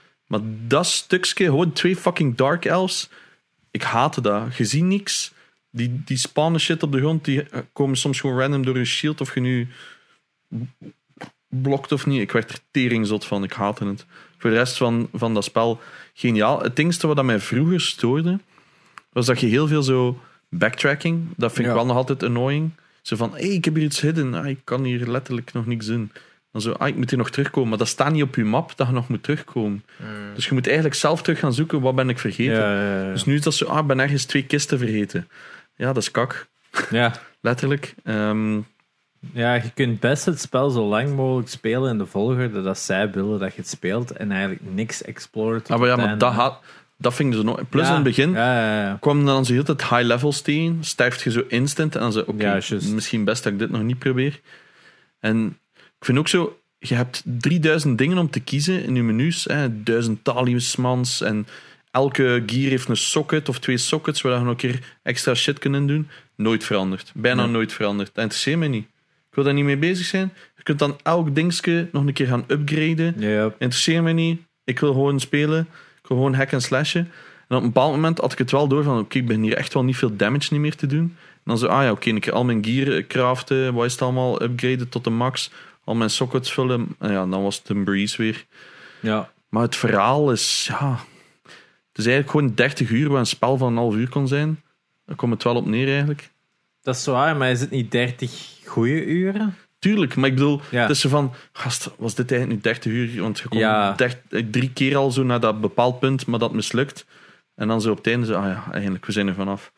[SPEAKER 3] Maar dat stukje, gewoon twee fucking Dark Elves. Ik haatte dat. Je ziet niks. Die, die spawnen shit op de grond, die eh, komen soms gewoon random door een shield. Of je nu blokt of niet. Ik werd er teringzot van. Ik haatte het. Voor de rest van, van dat spel, geniaal. Het dingste wat mij vroeger stoorde, was dat je heel veel zo backtracking, dat vind ik
[SPEAKER 1] Ja.
[SPEAKER 3] wel nog altijd annoying. Zo van, hé, hey, ik heb hier iets hidden. Ah, ik kan hier letterlijk nog niks doen. Dan zo, ah, ik moet hier nog terugkomen. Maar dat staat niet op je map dat je nog moet terugkomen. Dus je moet eigenlijk zelf terug gaan zoeken, wat ben ik vergeten.
[SPEAKER 2] Ja, ja, ja.
[SPEAKER 3] Dus nu is dat zo, ah, ik ben ergens twee kisten vergeten. Ja, dat is kak,
[SPEAKER 2] ja.
[SPEAKER 3] letterlijk. Ehm,
[SPEAKER 2] Ja, je kunt best het spel zo lang mogelijk spelen in de volgorde dat zij willen dat je het speelt en eigenlijk niks exploren. tot
[SPEAKER 3] ah, maar ja, maar dat, ha- dat vind ik dus nog... Plus
[SPEAKER 2] Ja.
[SPEAKER 3] in het begin
[SPEAKER 2] Ja, ja, ja.
[SPEAKER 3] kwam dan zo heel het high levels tegen, sterft je zo instant en dan zo, oké, misschien best dat ik dit nog niet probeer. En ik vind ook zo, je hebt 3000 dingen om te kiezen in je menus, hè, duizend talismans en elke gear heeft een socket of twee sockets waar je nog een keer extra shit kunt doen. Nooit veranderd. Bijna
[SPEAKER 2] Nee.
[SPEAKER 3] nooit veranderd. Dat interesseert mij niet. Ik wil daar niet mee bezig zijn. Je kunt dan elk dingetje nog een keer gaan upgraden.
[SPEAKER 2] Ja.
[SPEAKER 3] Interesseert mij niet. Ik wil gewoon spelen. Ik wil gewoon hack en slashen. En op een bepaald moment had ik het wel door van... Oké, ik ben hier echt wel niet veel damage niet meer te doen. En dan zo, ah ja, oké, een keer al mijn gear craften. Wat is het allemaal? Upgraden tot de max. Al mijn sockets vullen. En ja, dan was het een breeze weer.
[SPEAKER 2] ja.
[SPEAKER 3] Maar het verhaal is, ja... Het is eigenlijk gewoon 30 uur, waar een spel van een half uur kon zijn. Daar komt het wel op neer eigenlijk.
[SPEAKER 2] Dat is zwaar, maar is het niet 30 goede uren?
[SPEAKER 3] Tuurlijk, maar ik bedoel,
[SPEAKER 2] Ja.
[SPEAKER 3] het is zo van, gast, was dit eigenlijk nu 30 uur? Want je komt
[SPEAKER 2] Ja.
[SPEAKER 3] eh, drie keer al zo naar dat bepaald punt, maar dat mislukt. En dan zo op het einde zo, ah ja, eigenlijk, we zijn er vanaf.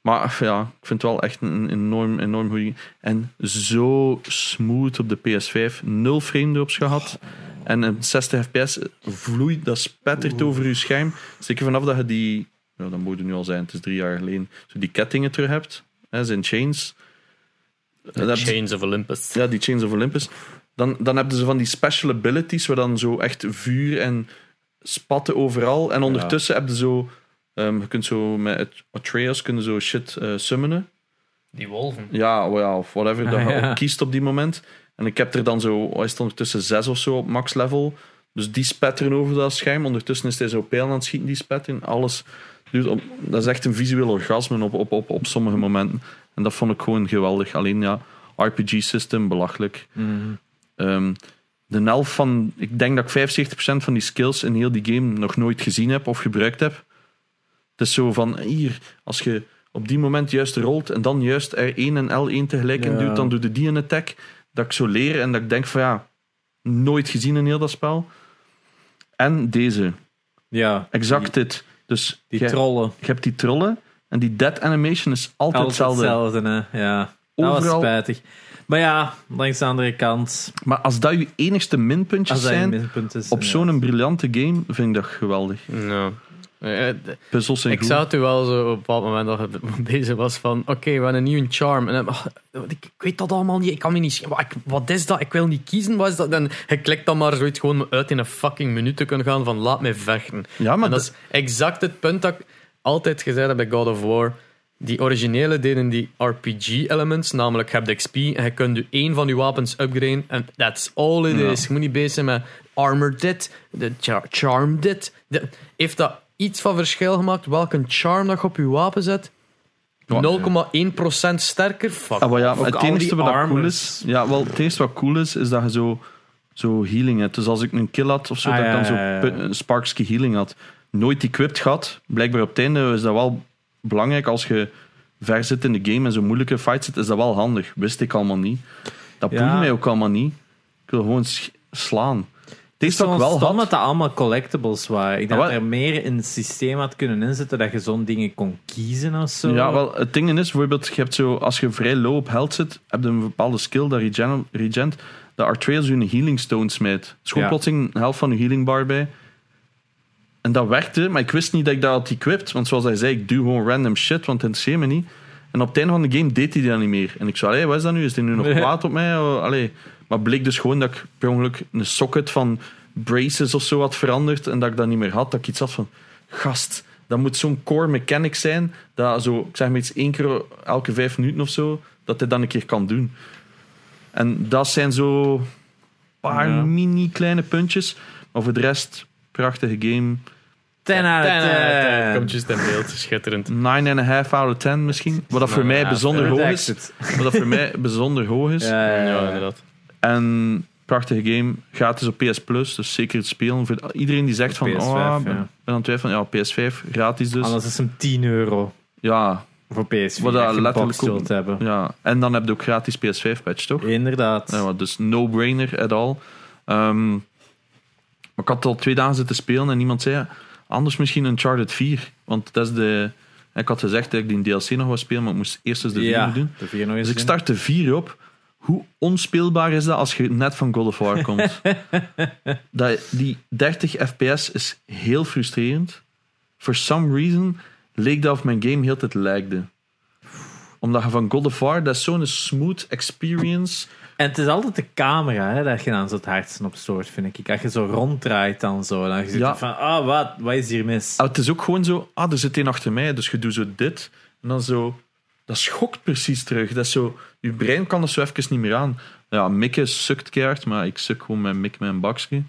[SPEAKER 3] Maar ja, ik vind het wel echt een enorm, enorm goeie. En zo smooth op de PS5. Nul frame drops gehad. En een 60 fps vloeit, dat spettert over je scherm. Zeker vanaf dat je die, ja, dat moet het nu al zijn, het is drie jaar geleden, zo die kettingen terug hebt. Hè, zijn chains. Je-
[SPEAKER 1] Chains of Olympus.
[SPEAKER 3] ja, die Chains of Olympus. Dan, dan hebben ze van die special abilities, waar dan zo echt vuur en spatten overal. En ondertussen heb je zo... ehm, je kunt zo met Atreus kunnen zo shit eh, summonen.
[SPEAKER 1] Die wolven.
[SPEAKER 3] Ja, well, of whatever dat je
[SPEAKER 2] Ah, ja.
[SPEAKER 3] ook kiest op die moment. En ik heb er dan zo, is het ondertussen, zes of zo op max level. Dus die spetteren over dat scherm. Ondertussen is hij zo pijl aan het schieten, die spetteren. Alles. Dus op, dat is echt een visueel orgasme op, op, op, op sommige momenten. En dat vond ik gewoon geweldig. Alleen ja, RPG-system, belachelijk. Ehm, de helft van, ik denk dat ik 75% van die skills in heel die game nog nooit gezien heb of gebruikt heb. Het is zo van, hier, als je op die moment juist rolt en dan juist R1 en L1 tegelijk in
[SPEAKER 2] Ja.
[SPEAKER 3] doet, dan doe je die een attack. Dat ik zo leer en dat ik denk van ja, nooit gezien in heel dat spel. En deze,
[SPEAKER 2] Ja.
[SPEAKER 3] exact dit. Dus
[SPEAKER 2] Die
[SPEAKER 3] je,
[SPEAKER 2] trollen.
[SPEAKER 3] je hebt die trollen en die dead animation is altijd,
[SPEAKER 2] Altijd
[SPEAKER 3] hetzelfde.
[SPEAKER 2] hetzelfde, hè. Ja. Dat was
[SPEAKER 3] Overal-
[SPEAKER 2] spijtig. Maar ja, langs de andere kant,
[SPEAKER 3] Maar als dat je enigste minpuntjes
[SPEAKER 2] als dat een
[SPEAKER 3] zijn
[SPEAKER 2] minpunt is.
[SPEAKER 3] op zo'n briljante game, vind ik dat geweldig.
[SPEAKER 1] Ja. Eh, d-
[SPEAKER 3] Puzzels zijn
[SPEAKER 1] Ik
[SPEAKER 3] goed.
[SPEAKER 1] zag toen wel zo op een bepaald moment dat het bezig was van oké, we hebben een nieuwe charm. En dan, ah, ik, ik weet dat allemaal niet, ik kan me niet wat, wat is dat? Ik wil niet kiezen, wat is dat? Dan je klikt dan maar zoiets gewoon uit in een fucking menu te kunnen gaan van laat mij vechten.
[SPEAKER 3] Ja, maar
[SPEAKER 1] en dat is exact het punt dat ik altijd gezegd heb bij God of War. Die originele deden die RPG-elements, namelijk je hebt XP en je kunt je één van je wapens upgraden en that's all it
[SPEAKER 3] Ja.
[SPEAKER 1] is. Je moet niet bezig zijn met armor dit, de char- charm dit. De- heeft dat iets van verschil gemaakt welke charm dat je op je wapen zet?
[SPEAKER 3] Ja.
[SPEAKER 1] 0,1% sterker? Fuck.
[SPEAKER 3] Ah, maar ja,
[SPEAKER 2] Ook
[SPEAKER 3] het enige wat cool is... Ja, wel, het enige wat cool is, is dat je zo, zo healing hebt. Dus als ik een kill had of zo,
[SPEAKER 2] Ah,
[SPEAKER 3] dat ik dan
[SPEAKER 2] ja,
[SPEAKER 3] zo
[SPEAKER 2] ja, ja.
[SPEAKER 3] pu- een Sparksky healing had. Nooit equipped gehad. Blijkbaar op het einde is dat wel belangrijk. Als je ver zit in de game en zo'n moeilijke fight zit, is dat wel handig. Wist ik allemaal niet. Dat
[SPEAKER 2] Ja.
[SPEAKER 3] boeit mij ook allemaal niet. Ik wil gewoon slaan. Het is ik
[SPEAKER 2] wel stom
[SPEAKER 3] had...
[SPEAKER 2] dat dat allemaal collectibles waren. Ik
[SPEAKER 3] Ah,
[SPEAKER 2] dat er meer in het systeem had kunnen inzetten dat je zo'n dingen kon kiezen of zo.
[SPEAKER 3] Ja, wel, het ding is bijvoorbeeld, je hebt zo, als je vrij low op health zit, heb je een bepaalde skill, dat regen, regent, dat Artrails je een healing stone smijt. Gewoon
[SPEAKER 2] Ja.
[SPEAKER 3] plotseling een helft van je healing bar bij. En dat werkte, maar ik wist niet dat ik dat had equipped, want zoals hij zei, ik doe gewoon random shit, want het interesseert me niet. En op het einde van de game deed hij dat niet meer. En ik zei, allee, wat is dat nu? Is hij nu nog kwaad op mij? Oh, Allee. Maar bleek dus gewoon dat ik per ongeluk een socket van braces of zo had veranderd en dat ik dat niet meer had. Dat ik iets had van, gast, dat moet zo'n core mechanic zijn, dat zo, ik zeg maar iets één keer elke vijf minuten of zo, dat hij dan een keer kan doen. En dat zijn zo paar
[SPEAKER 2] Ja.
[SPEAKER 3] mini kleine puntjes. Maar voor de rest, prachtige game.
[SPEAKER 2] 10 uit
[SPEAKER 1] Ten uit,
[SPEAKER 2] 10.
[SPEAKER 1] eh, Komt juist in beeld, schitterend.
[SPEAKER 3] 9,5 out of 10 misschien. Wat dat voor mij
[SPEAKER 1] 9,5,
[SPEAKER 3] bijzonder hoog is. Wat dat voor mij bijzonder hoog is.
[SPEAKER 2] Ja, ja,
[SPEAKER 1] Ja,
[SPEAKER 2] ja.
[SPEAKER 1] inderdaad.
[SPEAKER 3] En Prachtige game. Gratis op PS Plus, dus zeker het spelen. Voor iedereen die zegt van,
[SPEAKER 2] PS5,
[SPEAKER 3] oh,
[SPEAKER 2] ja.
[SPEAKER 3] ben, aan het twijfelen. Ja, PS5, gratis dus.
[SPEAKER 2] Anders is hem 10 euro
[SPEAKER 3] Ja,
[SPEAKER 2] voor PS4.
[SPEAKER 3] Wat dat
[SPEAKER 2] een
[SPEAKER 3] letterlijk ook-
[SPEAKER 2] hebben.
[SPEAKER 3] ja. En dan heb je ook gratis PS5-patch, toch?
[SPEAKER 2] Inderdaad.
[SPEAKER 3] Ja, dus no-brainer at all. Ehm, maar ik had al twee dagen zitten spelen en iemand zei, anders misschien Uncharted 4. Want dat is de... Ik had gezegd dat ik die DLC nog wou spelen, maar ik moest eerst eens de 4
[SPEAKER 2] ja,
[SPEAKER 3] doen.
[SPEAKER 2] de nog eens
[SPEAKER 3] Dus ik start de 4 op. Hoe onspeelbaar is dat als je net van God of War komt? dat, die 30 fps is heel frustrerend. For some reason leek dat of mijn game heel tijd lagde. Omdat je van God of War, dat is zo'n smooth experience.
[SPEAKER 2] En het is altijd de camera hè, dat je dan zo het hardst op stoort, vind ik. Als je zo ronddraait dan zo, dan zit je
[SPEAKER 3] Ja.
[SPEAKER 2] van, ah, wat, wat is hier mis?
[SPEAKER 3] Ah, het is ook gewoon zo, ah, er zit een achter mij, dus je doet zo dit. En dan zo, dat schokt precies terug. Dat is zo, je brein kan er zo even niet meer aan. Ja, mikken sukt keihard, maar ik suk gewoon met mik met een bakje.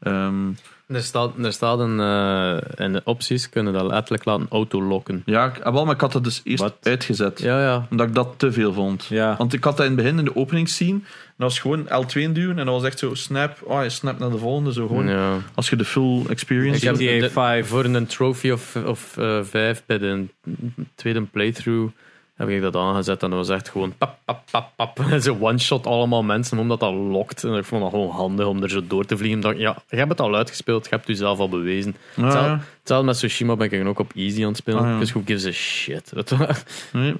[SPEAKER 3] Ehm,
[SPEAKER 1] Er staat, er staat een, eh, in de opties kunnen dat letterlijk laten autolokken.
[SPEAKER 3] ja, ik, ah, wel, maar ik had dat dus eerst
[SPEAKER 2] Wat?
[SPEAKER 3] uitgezet.
[SPEAKER 1] Ja, ja.
[SPEAKER 3] Omdat ik dat te veel vond.
[SPEAKER 2] Ja.
[SPEAKER 3] Want ik had dat in het begin in de openingsscene. En dat was gewoon L2 duwen. En dat was echt zo snap. Oh, je snap naar de volgende. Zo gewoon.
[SPEAKER 1] ja.
[SPEAKER 3] Als je de full experience
[SPEAKER 1] Ik heb de-
[SPEAKER 2] 5.
[SPEAKER 1] Voor een trophy of, of eh, vijf bij de tweede playthrough heb ik dat aangezet. En dat was echt gewoon pap, pap, pap, pap. Zo one-shot allemaal mensen, omdat dat lokt. En ik vond dat gewoon handig om er zo door te vliegen. Ik dacht, ja, je hebt het al uitgespeeld, je hebt het jezelf al bewezen.
[SPEAKER 3] Ja,
[SPEAKER 1] Hetzelfde,
[SPEAKER 3] ja.
[SPEAKER 1] hetzelfde met Tsushima ben ik ook op easy aan het spelen.
[SPEAKER 3] Ah, ja.
[SPEAKER 1] Dus who gives a shit.
[SPEAKER 3] Nee.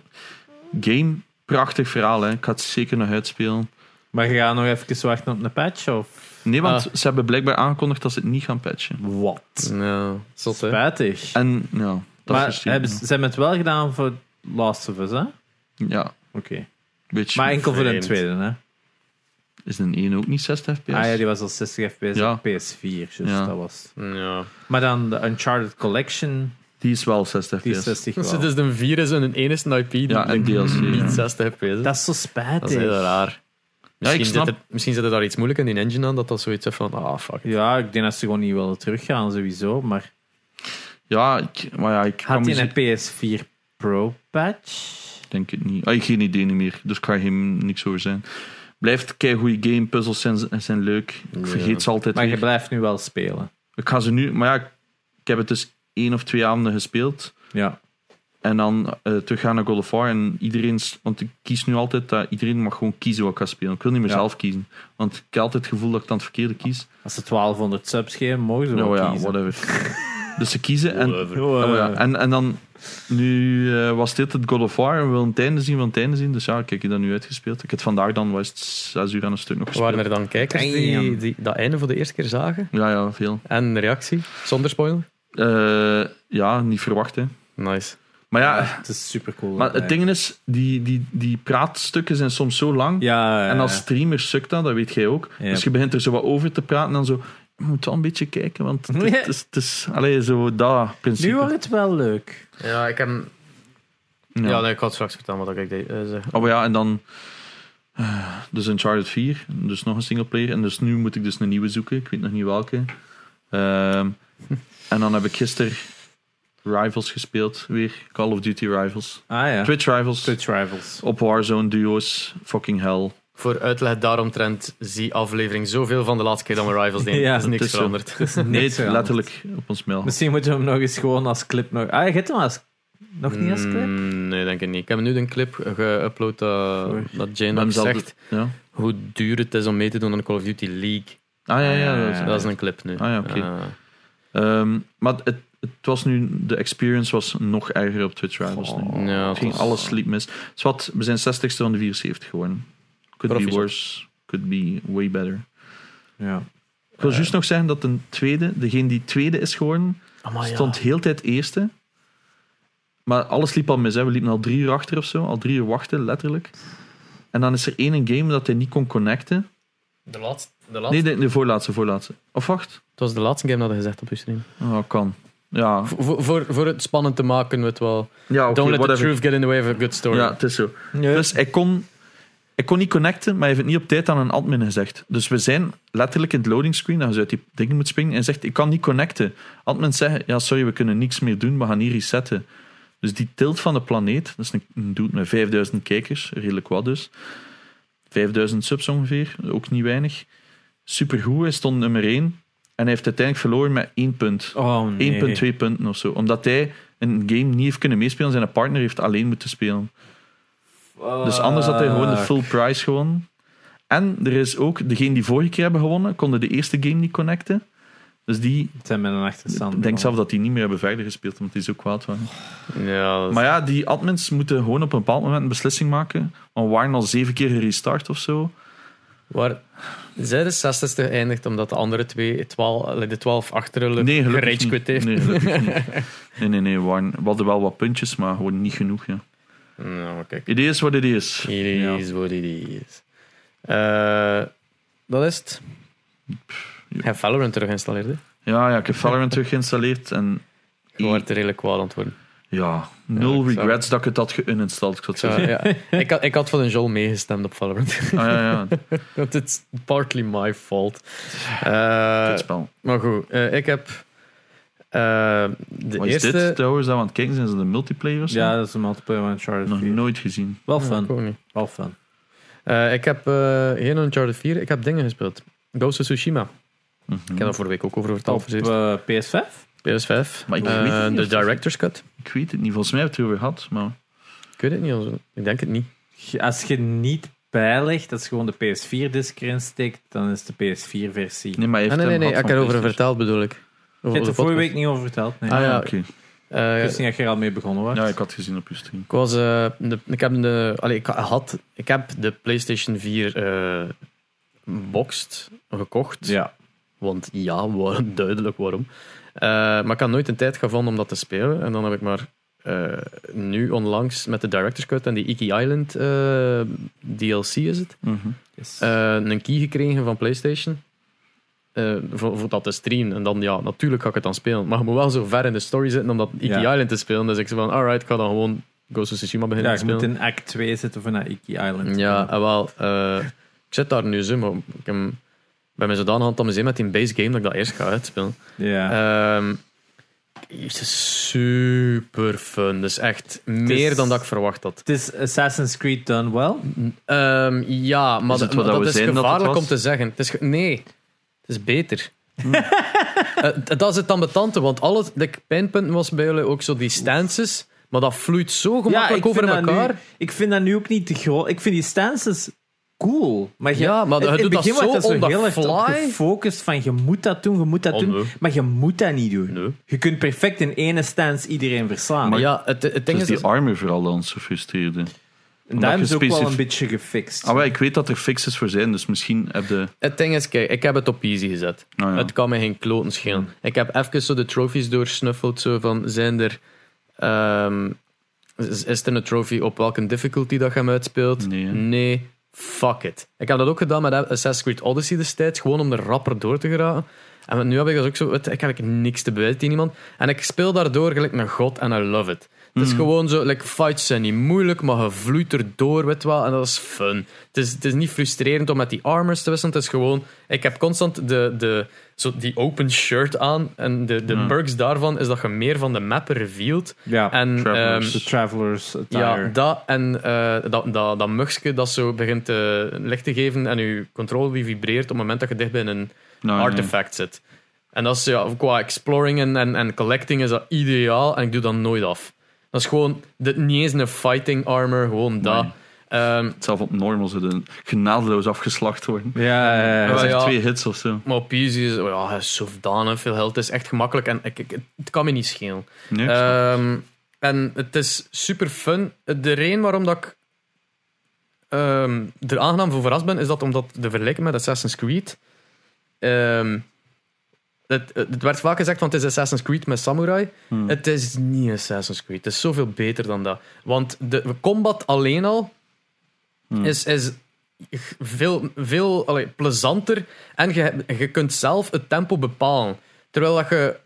[SPEAKER 3] Game, prachtig verhaal. Hè. Ik ga het zeker nog uitspelen.
[SPEAKER 2] Maar je gaat nog even wachten op een patch, of
[SPEAKER 3] Nee, want
[SPEAKER 1] Ah.
[SPEAKER 3] ze hebben blijkbaar aangekondigd dat ze het niet gaan patchen.
[SPEAKER 2] wat?
[SPEAKER 1] ja, zot, hè.
[SPEAKER 2] Spijtig.
[SPEAKER 3] En ja, dat is
[SPEAKER 2] Maar hebben, ze ze hebben het wel gedaan voor Last of Us, hè? Oké.
[SPEAKER 3] Ja, beetje.
[SPEAKER 2] Maar enkel voor de
[SPEAKER 1] vreemd.
[SPEAKER 2] tweede, hè?
[SPEAKER 3] Is een 1 ook niet 60 fps?
[SPEAKER 2] Ah ja, die was al 60 fps
[SPEAKER 3] Ja.
[SPEAKER 2] op PS4, dus
[SPEAKER 3] Ja.
[SPEAKER 2] dat was...
[SPEAKER 1] Ja.
[SPEAKER 2] Maar dan de Uncharted Collection,
[SPEAKER 3] Die is wel 60
[SPEAKER 2] die is
[SPEAKER 3] fps.
[SPEAKER 2] 60
[SPEAKER 1] Dus
[SPEAKER 2] wel.
[SPEAKER 1] het is een virus en een enige IP die
[SPEAKER 3] Ja, en DLC, ja.
[SPEAKER 1] niet 60 fps is.
[SPEAKER 2] Dat is zo spijtig.
[SPEAKER 1] Dat is heel raar. Misschien,
[SPEAKER 3] ik snap-
[SPEAKER 1] zit het, misschien zit er daar iets moeilijk in die engine aan, dat dat zoiets is van, ah, fuck. it.
[SPEAKER 2] Ja, ik denk dat ze gewoon niet willen teruggaan, sowieso. Maar
[SPEAKER 3] Ja, ik, maar ja, ik kan
[SPEAKER 2] had
[SPEAKER 3] me
[SPEAKER 2] een PS4 Pro patch?
[SPEAKER 3] denk het niet. Ah, ik heb geen idee meer, dus ik ga geen niks over zijn. Blijft kei goede game, puzzels zijn, zijn leuk. Ik
[SPEAKER 1] Ja.
[SPEAKER 3] vergeet ze altijd
[SPEAKER 2] Maar je blijft nu wel spelen.
[SPEAKER 3] Ik ga ze nu, maar ja, ik heb het dus één of twee avonden gespeeld.
[SPEAKER 2] Ja.
[SPEAKER 3] En dan eh terug gaan naar God of War. En iedereen, want ik kies nu altijd dat iedereen mag gewoon kiezen wat ik ga spelen. Ik wil niet meer
[SPEAKER 2] Ja.
[SPEAKER 3] zelf kiezen. Want ik heb altijd het gevoel dat ik dan het verkeerde kies.
[SPEAKER 2] Als ze 1200 subs geven, mogen ze wel
[SPEAKER 3] Nou ja,
[SPEAKER 2] kiezen.
[SPEAKER 3] whatever. dus ze kiezen. En.
[SPEAKER 2] Oh,
[SPEAKER 3] oh ja,
[SPEAKER 2] eh,
[SPEAKER 3] en, en dan, nu eh, was dit het God of War. En we willen het einde zien van het einde zien. Dus ja, kijk, ik heb dat nu uitgespeeld. Ik heb het vandaag dan, was het zes uur aan een stuk nog gespeeld.
[SPEAKER 1] Waren er dan kijkers die, die dat einde voor de eerste keer zagen?
[SPEAKER 3] Ja, ja, veel.
[SPEAKER 1] En een reactie? Zonder spoiler?
[SPEAKER 3] Eh, ja, niet verwacht, hè.
[SPEAKER 1] Nice.
[SPEAKER 3] Maar ja,
[SPEAKER 2] het is super cool.
[SPEAKER 3] maar het ding is, die, die, die praatstukken zijn soms zo lang.
[SPEAKER 2] Ja,
[SPEAKER 3] En als streamer sukt dat, dat weet jij ook.
[SPEAKER 2] Ja.
[SPEAKER 3] Dus je begint er zo wat over te praten en dan zo... Je moet wel een beetje kijken, want het,
[SPEAKER 2] Ja.
[SPEAKER 3] het is... Het is allee, zo dat principe.
[SPEAKER 2] nu wordt het wel leuk.
[SPEAKER 1] Ja, ik heb...
[SPEAKER 3] ja.
[SPEAKER 1] Ja, nee, ik had straks vertellen wat ik deed. zeg.
[SPEAKER 3] Oh ja, en dan... eh, Dus Uncharted 4, dus nog een singleplayer. En dus nu moet ik dus een nieuwe zoeken. Ik weet nog niet welke. Ehm, en dan heb ik gisteren Rivals gespeeld. Weer Call of Duty Rivals.
[SPEAKER 2] Ah ja.
[SPEAKER 3] Twitch Rivals.
[SPEAKER 2] Twitch Rivals.
[SPEAKER 3] Op Warzone duo's. Fucking hell.
[SPEAKER 1] Voor uitleg daaromtrent, zie aflevering zoveel van de laatste keer dat we Rivals deden.
[SPEAKER 2] Ja,
[SPEAKER 1] is niks
[SPEAKER 3] het is zo.
[SPEAKER 1] veranderd.
[SPEAKER 3] Nee,
[SPEAKER 2] veranderd.
[SPEAKER 3] letterlijk op ons mail.
[SPEAKER 2] Misschien moeten we hem nog eens gewoon als clip nog... Ah, je hebt hem als... nog niet als clip?
[SPEAKER 1] Mm, nee, denk ik niet. Ik heb nu een clip geüpload dat,
[SPEAKER 2] Sorry.
[SPEAKER 1] dat Jane ook zegt
[SPEAKER 3] Ja.
[SPEAKER 1] hoe duur het is om mee te doen aan de Call of Duty League.
[SPEAKER 3] Ah ja, ja.
[SPEAKER 2] Ah,
[SPEAKER 3] dat is-
[SPEAKER 2] ja.
[SPEAKER 1] Dat is een clip nu.
[SPEAKER 3] Ah, ja, oké.
[SPEAKER 1] Eh,
[SPEAKER 3] Ehm, maar het, het was nu, de experience was nog erger op Twitch Rivals nu.
[SPEAKER 2] Oh.
[SPEAKER 1] ja,
[SPEAKER 3] Het ging
[SPEAKER 1] was-
[SPEAKER 3] alles liep mis. Zwat, we zijn 60ste van de 74 geworden. Could be worse, could be way better.
[SPEAKER 2] Ja.
[SPEAKER 3] Ik wil
[SPEAKER 1] Eh.
[SPEAKER 3] juist nog zeggen dat een tweede, degene die tweede is geworden,
[SPEAKER 1] Amai, ja.
[SPEAKER 3] stond heel tijd eerste. Maar alles liep al mis. Hè. We liepen al drie uur achter of zo. Al drie uur wachten, letterlijk. En dan is er één game dat hij niet kon connecten.
[SPEAKER 1] De laatste, de laatste,
[SPEAKER 3] Nee, de, de voorlaatste, voorlaatste. Of wacht.
[SPEAKER 1] Het was de laatste game dat je gezegd op je stream.
[SPEAKER 3] Oh, kan. Ja,
[SPEAKER 1] Voor, voor, voor het spannend te maken, kunnen we het wel.
[SPEAKER 3] ja oké,
[SPEAKER 1] Don't let the truth get in the way of a good story.
[SPEAKER 3] Ja, het is zo.
[SPEAKER 2] Ja.
[SPEAKER 3] Dus hij kon, hij kon niet connecten, maar hij heeft het niet op tijd aan een admin gezegd. Dus we zijn letterlijk in het loading screen, dat je uit die dingen moet springen, en zegt, ik kan niet connecten. Admin zegt, ja sorry, we kunnen niks meer doen, we gaan hier resetten. Dus die tilt van de planeet, dat is een, een dude met 5000 kijkers, redelijk wat dus. 5000 subs ongeveer, ook niet weinig. supergoed. Hij stond nummer 1. En hij heeft uiteindelijk verloren met 1 punt.
[SPEAKER 2] Oh nee.
[SPEAKER 3] 1,2 punten of zo. Omdat hij een game niet heeft kunnen meespelen. Zijn partner heeft alleen moeten spelen. Dus anders had hij gewoon de full prize gewonnen. En er is ook, degene die vorige keer hebben gewonnen, konden de eerste game niet connecten. Dus die,
[SPEAKER 2] Het zijn met een achterstand.
[SPEAKER 3] ik denk zelf dat die niet meer hebben verder gespeeld, omdat die zo kwaad waren.
[SPEAKER 1] Ja, is-
[SPEAKER 3] Maar ja, die admins moeten gewoon op een bepaald moment een beslissing maken. Want we waren al zeven keer gerestart of zo.
[SPEAKER 1] Waar zij de 60ste geëindigd omdat de andere twee, 12, allee, de 12 achteren
[SPEAKER 3] Nee,
[SPEAKER 1] heeft.
[SPEAKER 3] Nee, gelukkig niet. Nee, nee, nee. We, waren, we hadden wel wat puntjes, maar gewoon niet genoeg. Ja.
[SPEAKER 1] Nou, kijk.
[SPEAKER 3] It is what it is.
[SPEAKER 1] It
[SPEAKER 3] Ja.
[SPEAKER 1] is what it is. Eh, dat is het. Ik heb Valorant terug geïnstalleerd. hè.
[SPEAKER 3] Ja, ja, ik heb Valorant terug geïnstalleerd en
[SPEAKER 1] Je wordt er redelijk kwaad aan het worden.
[SPEAKER 3] ja, nul
[SPEAKER 1] zou-
[SPEAKER 3] regrets dat ik het had. Ik zou het zo
[SPEAKER 1] Zo,
[SPEAKER 3] zeggen.
[SPEAKER 1] ja. ik, had, ik had voor een Joel meegestemd op Valorant.
[SPEAKER 3] Ah, ja, ja,
[SPEAKER 1] Want it's partly my fault.
[SPEAKER 3] Het spel.
[SPEAKER 1] maar goed, eh, ik heb de
[SPEAKER 3] Wat is
[SPEAKER 1] eerste...
[SPEAKER 3] dit trouwens? Dat we aan het kijken zijn, ze de multiplayer of zo?
[SPEAKER 2] Ja, dat is een multiplayer van Uncharted
[SPEAKER 3] Nog
[SPEAKER 2] 4.
[SPEAKER 3] nooit gezien.
[SPEAKER 2] Wel
[SPEAKER 1] Ja,
[SPEAKER 2] fun.
[SPEAKER 1] niet.
[SPEAKER 2] Wel fun.
[SPEAKER 1] Eh, ik heb eh, geen Uncharted 4, ik heb dingen gespeeld. Ghost of Tsushima.
[SPEAKER 3] Mhm.
[SPEAKER 1] Ik heb daar vorige week ook over verteld.
[SPEAKER 2] Op
[SPEAKER 1] voor zoiets.
[SPEAKER 2] eh, PS5?
[SPEAKER 1] PS5.
[SPEAKER 3] Maar ik
[SPEAKER 1] Eh,
[SPEAKER 3] weet het niet
[SPEAKER 1] de Director's Cut.
[SPEAKER 3] Ik weet het niet. Volgens mij hebben we het erover gehad. Maar...
[SPEAKER 1] Ik weet het niet. also. Ik denk het niet.
[SPEAKER 2] Je- Als je niet bijlegt, dat is gewoon de PS4-disc erin steekt, dan is de PS4-versie.
[SPEAKER 3] Nee, maar hij
[SPEAKER 1] Ah,
[SPEAKER 3] heeft
[SPEAKER 1] nee, nee, nee. Ik heb erover verteld, bedoel ik.
[SPEAKER 2] Ik
[SPEAKER 1] Over
[SPEAKER 2] heb
[SPEAKER 1] de
[SPEAKER 2] er vorige week niet over verteld. Nee.
[SPEAKER 1] Ah, ja.
[SPEAKER 3] Oké.
[SPEAKER 1] Eh,
[SPEAKER 2] Ik wist niet dat je er al mee begonnen was.
[SPEAKER 3] Ja, ik had gezien op je stream.
[SPEAKER 1] Ik was, eh, de, ik heb de, allee, ik had, ik heb de PlayStation 4 eh boxed gekocht.
[SPEAKER 2] Ja.
[SPEAKER 1] Want ja, waar- duidelijk waarom. Eh, maar ik had nooit een tijd gevonden om dat te spelen. En dan heb ik maar eh, nu onlangs met de Director's Cut en die Iki Island eh, DLC is het.
[SPEAKER 3] Mhm.
[SPEAKER 2] Yes.
[SPEAKER 1] eh, een key gekregen van PlayStation. Eh, voor, voor dat te streamen. En dan, ja, natuurlijk ga ik het dan spelen. Maar je moet wel zo ver in de story zitten om dat Iki
[SPEAKER 2] Ja.
[SPEAKER 1] Island te spelen. Dus ik zei van, alright, ik ga dan gewoon Ghost of Tsushima
[SPEAKER 2] ja,
[SPEAKER 1] beginnen
[SPEAKER 2] je
[SPEAKER 1] te
[SPEAKER 2] moet
[SPEAKER 1] spelen.
[SPEAKER 2] in act 2 zitten voor naar Iki Island.
[SPEAKER 1] Ja, en wel. eh, ik zit daar nu zo, maar ik heb, ben me zodanig aan het amuseren met die base game dat ik dat eerst ga uitspelen.
[SPEAKER 2] ja.
[SPEAKER 1] Ehm, het is super fun. Dus echt meer dan dat ik verwacht had.
[SPEAKER 2] Het is Assassin's Creed done well.
[SPEAKER 1] Ehm, ja, maar
[SPEAKER 3] Is het
[SPEAKER 1] dat, dat
[SPEAKER 3] we
[SPEAKER 1] is
[SPEAKER 3] dat
[SPEAKER 1] gevaarlijk
[SPEAKER 3] was?
[SPEAKER 1] om te zeggen. Het is nee, is beter. Eh, dat is het ambetante, want alle like, pijnpunten was bij jullie ook zo die stances, maar dat vloeit zo gemakkelijk over
[SPEAKER 2] dat
[SPEAKER 1] elkaar.
[SPEAKER 2] Nu, ik vind dat nu ook niet te groot. Ik vind die stances cool. Maar je,
[SPEAKER 1] Ja, maar
[SPEAKER 2] in
[SPEAKER 1] doet
[SPEAKER 2] het
[SPEAKER 1] dat
[SPEAKER 2] begin
[SPEAKER 1] zo
[SPEAKER 2] dat heel erg gefocust van je moet dat doen, je moet dat
[SPEAKER 1] Oh,
[SPEAKER 2] doen.
[SPEAKER 1] nee.
[SPEAKER 2] Maar je moet dat niet doen.
[SPEAKER 1] Nee.
[SPEAKER 2] Je kunt perfect in ene stance iedereen verslaan.
[SPEAKER 1] Maar ja, het, het ding
[SPEAKER 3] Dus
[SPEAKER 1] is...
[SPEAKER 3] die armor vooral dan zo frustreerde.
[SPEAKER 2] En
[SPEAKER 3] je
[SPEAKER 2] ze ook wel een beetje gefixt.
[SPEAKER 3] Ah, ik weet dat er fixes voor zijn, dus misschien heb je...
[SPEAKER 1] Het ding is, kijk, ik heb het op easy gezet.
[SPEAKER 3] Ja.
[SPEAKER 1] Het kan me geen kloten schelen. Ik heb even zo de trophies doorsnuffeld, zo van, zijn er... ehm, is, is er een trophy op welke difficulty dat je hem uitspeelt?
[SPEAKER 3] Nee,
[SPEAKER 1] fuck it. Ik heb dat ook gedaan met Assassin's Creed Odyssey destijds, gewoon om er rapper door te geraken. En nu heb ik dus ook zo, ik heb niks te bewijzen tegen iemand. En ik speel daardoor gelijk een god en I love it. Het is gewoon zo, like, fights zijn niet moeilijk, maar je vloeit erdoor, weet wel, en dat is fun. Het is, het is niet frustrerend om met die armors te wisselen, het is gewoon, ik heb constant de, de, zo die open shirt aan, en de, de perks daarvan is dat je meer van de map revealed.
[SPEAKER 2] ja,
[SPEAKER 1] En,
[SPEAKER 3] Travelers.
[SPEAKER 2] de Travelers attire.
[SPEAKER 1] ja, dat en eh, dat, dat, dat dat zo begint te licht te geven en je controle vibreert op het moment dat je dicht bij een
[SPEAKER 3] Nou, nee.
[SPEAKER 1] artefact zit. En dat is ja, qua exploring en, en, en collecting is dat ideaal en ik doe dat nooit af. Dat is gewoon de, niet eens een fighting armor, gewoon dat.
[SPEAKER 3] Zelf op normal zullen genadeloos afgeslacht worden.
[SPEAKER 2] Ja, ja, ja.
[SPEAKER 3] Dat is echt
[SPEAKER 1] ja.
[SPEAKER 3] twee hits of zo.
[SPEAKER 1] maar op easy is ja, hij is zodanig veel geld. Het is echt gemakkelijk en ik, ik- het kan me niet schelen.
[SPEAKER 3] Nee.
[SPEAKER 1] Ehm, en het is super fun. De reden waarom dat ik ehm, er aangenaam voor verrast ben, is dat omdat de vergelijking met Assassin's Creed. ehm, het, het werd vaak gezegd, want het is Assassin's Creed met Samurai.
[SPEAKER 3] Hmm.
[SPEAKER 1] Het is niet Assassin's Creed. Het is zoveel beter dan dat. Want de combat alleen al
[SPEAKER 3] Hmm.
[SPEAKER 1] is, is veel, veel allee, plezanter. En je, je kunt zelf het tempo bepalen. Terwijl dat je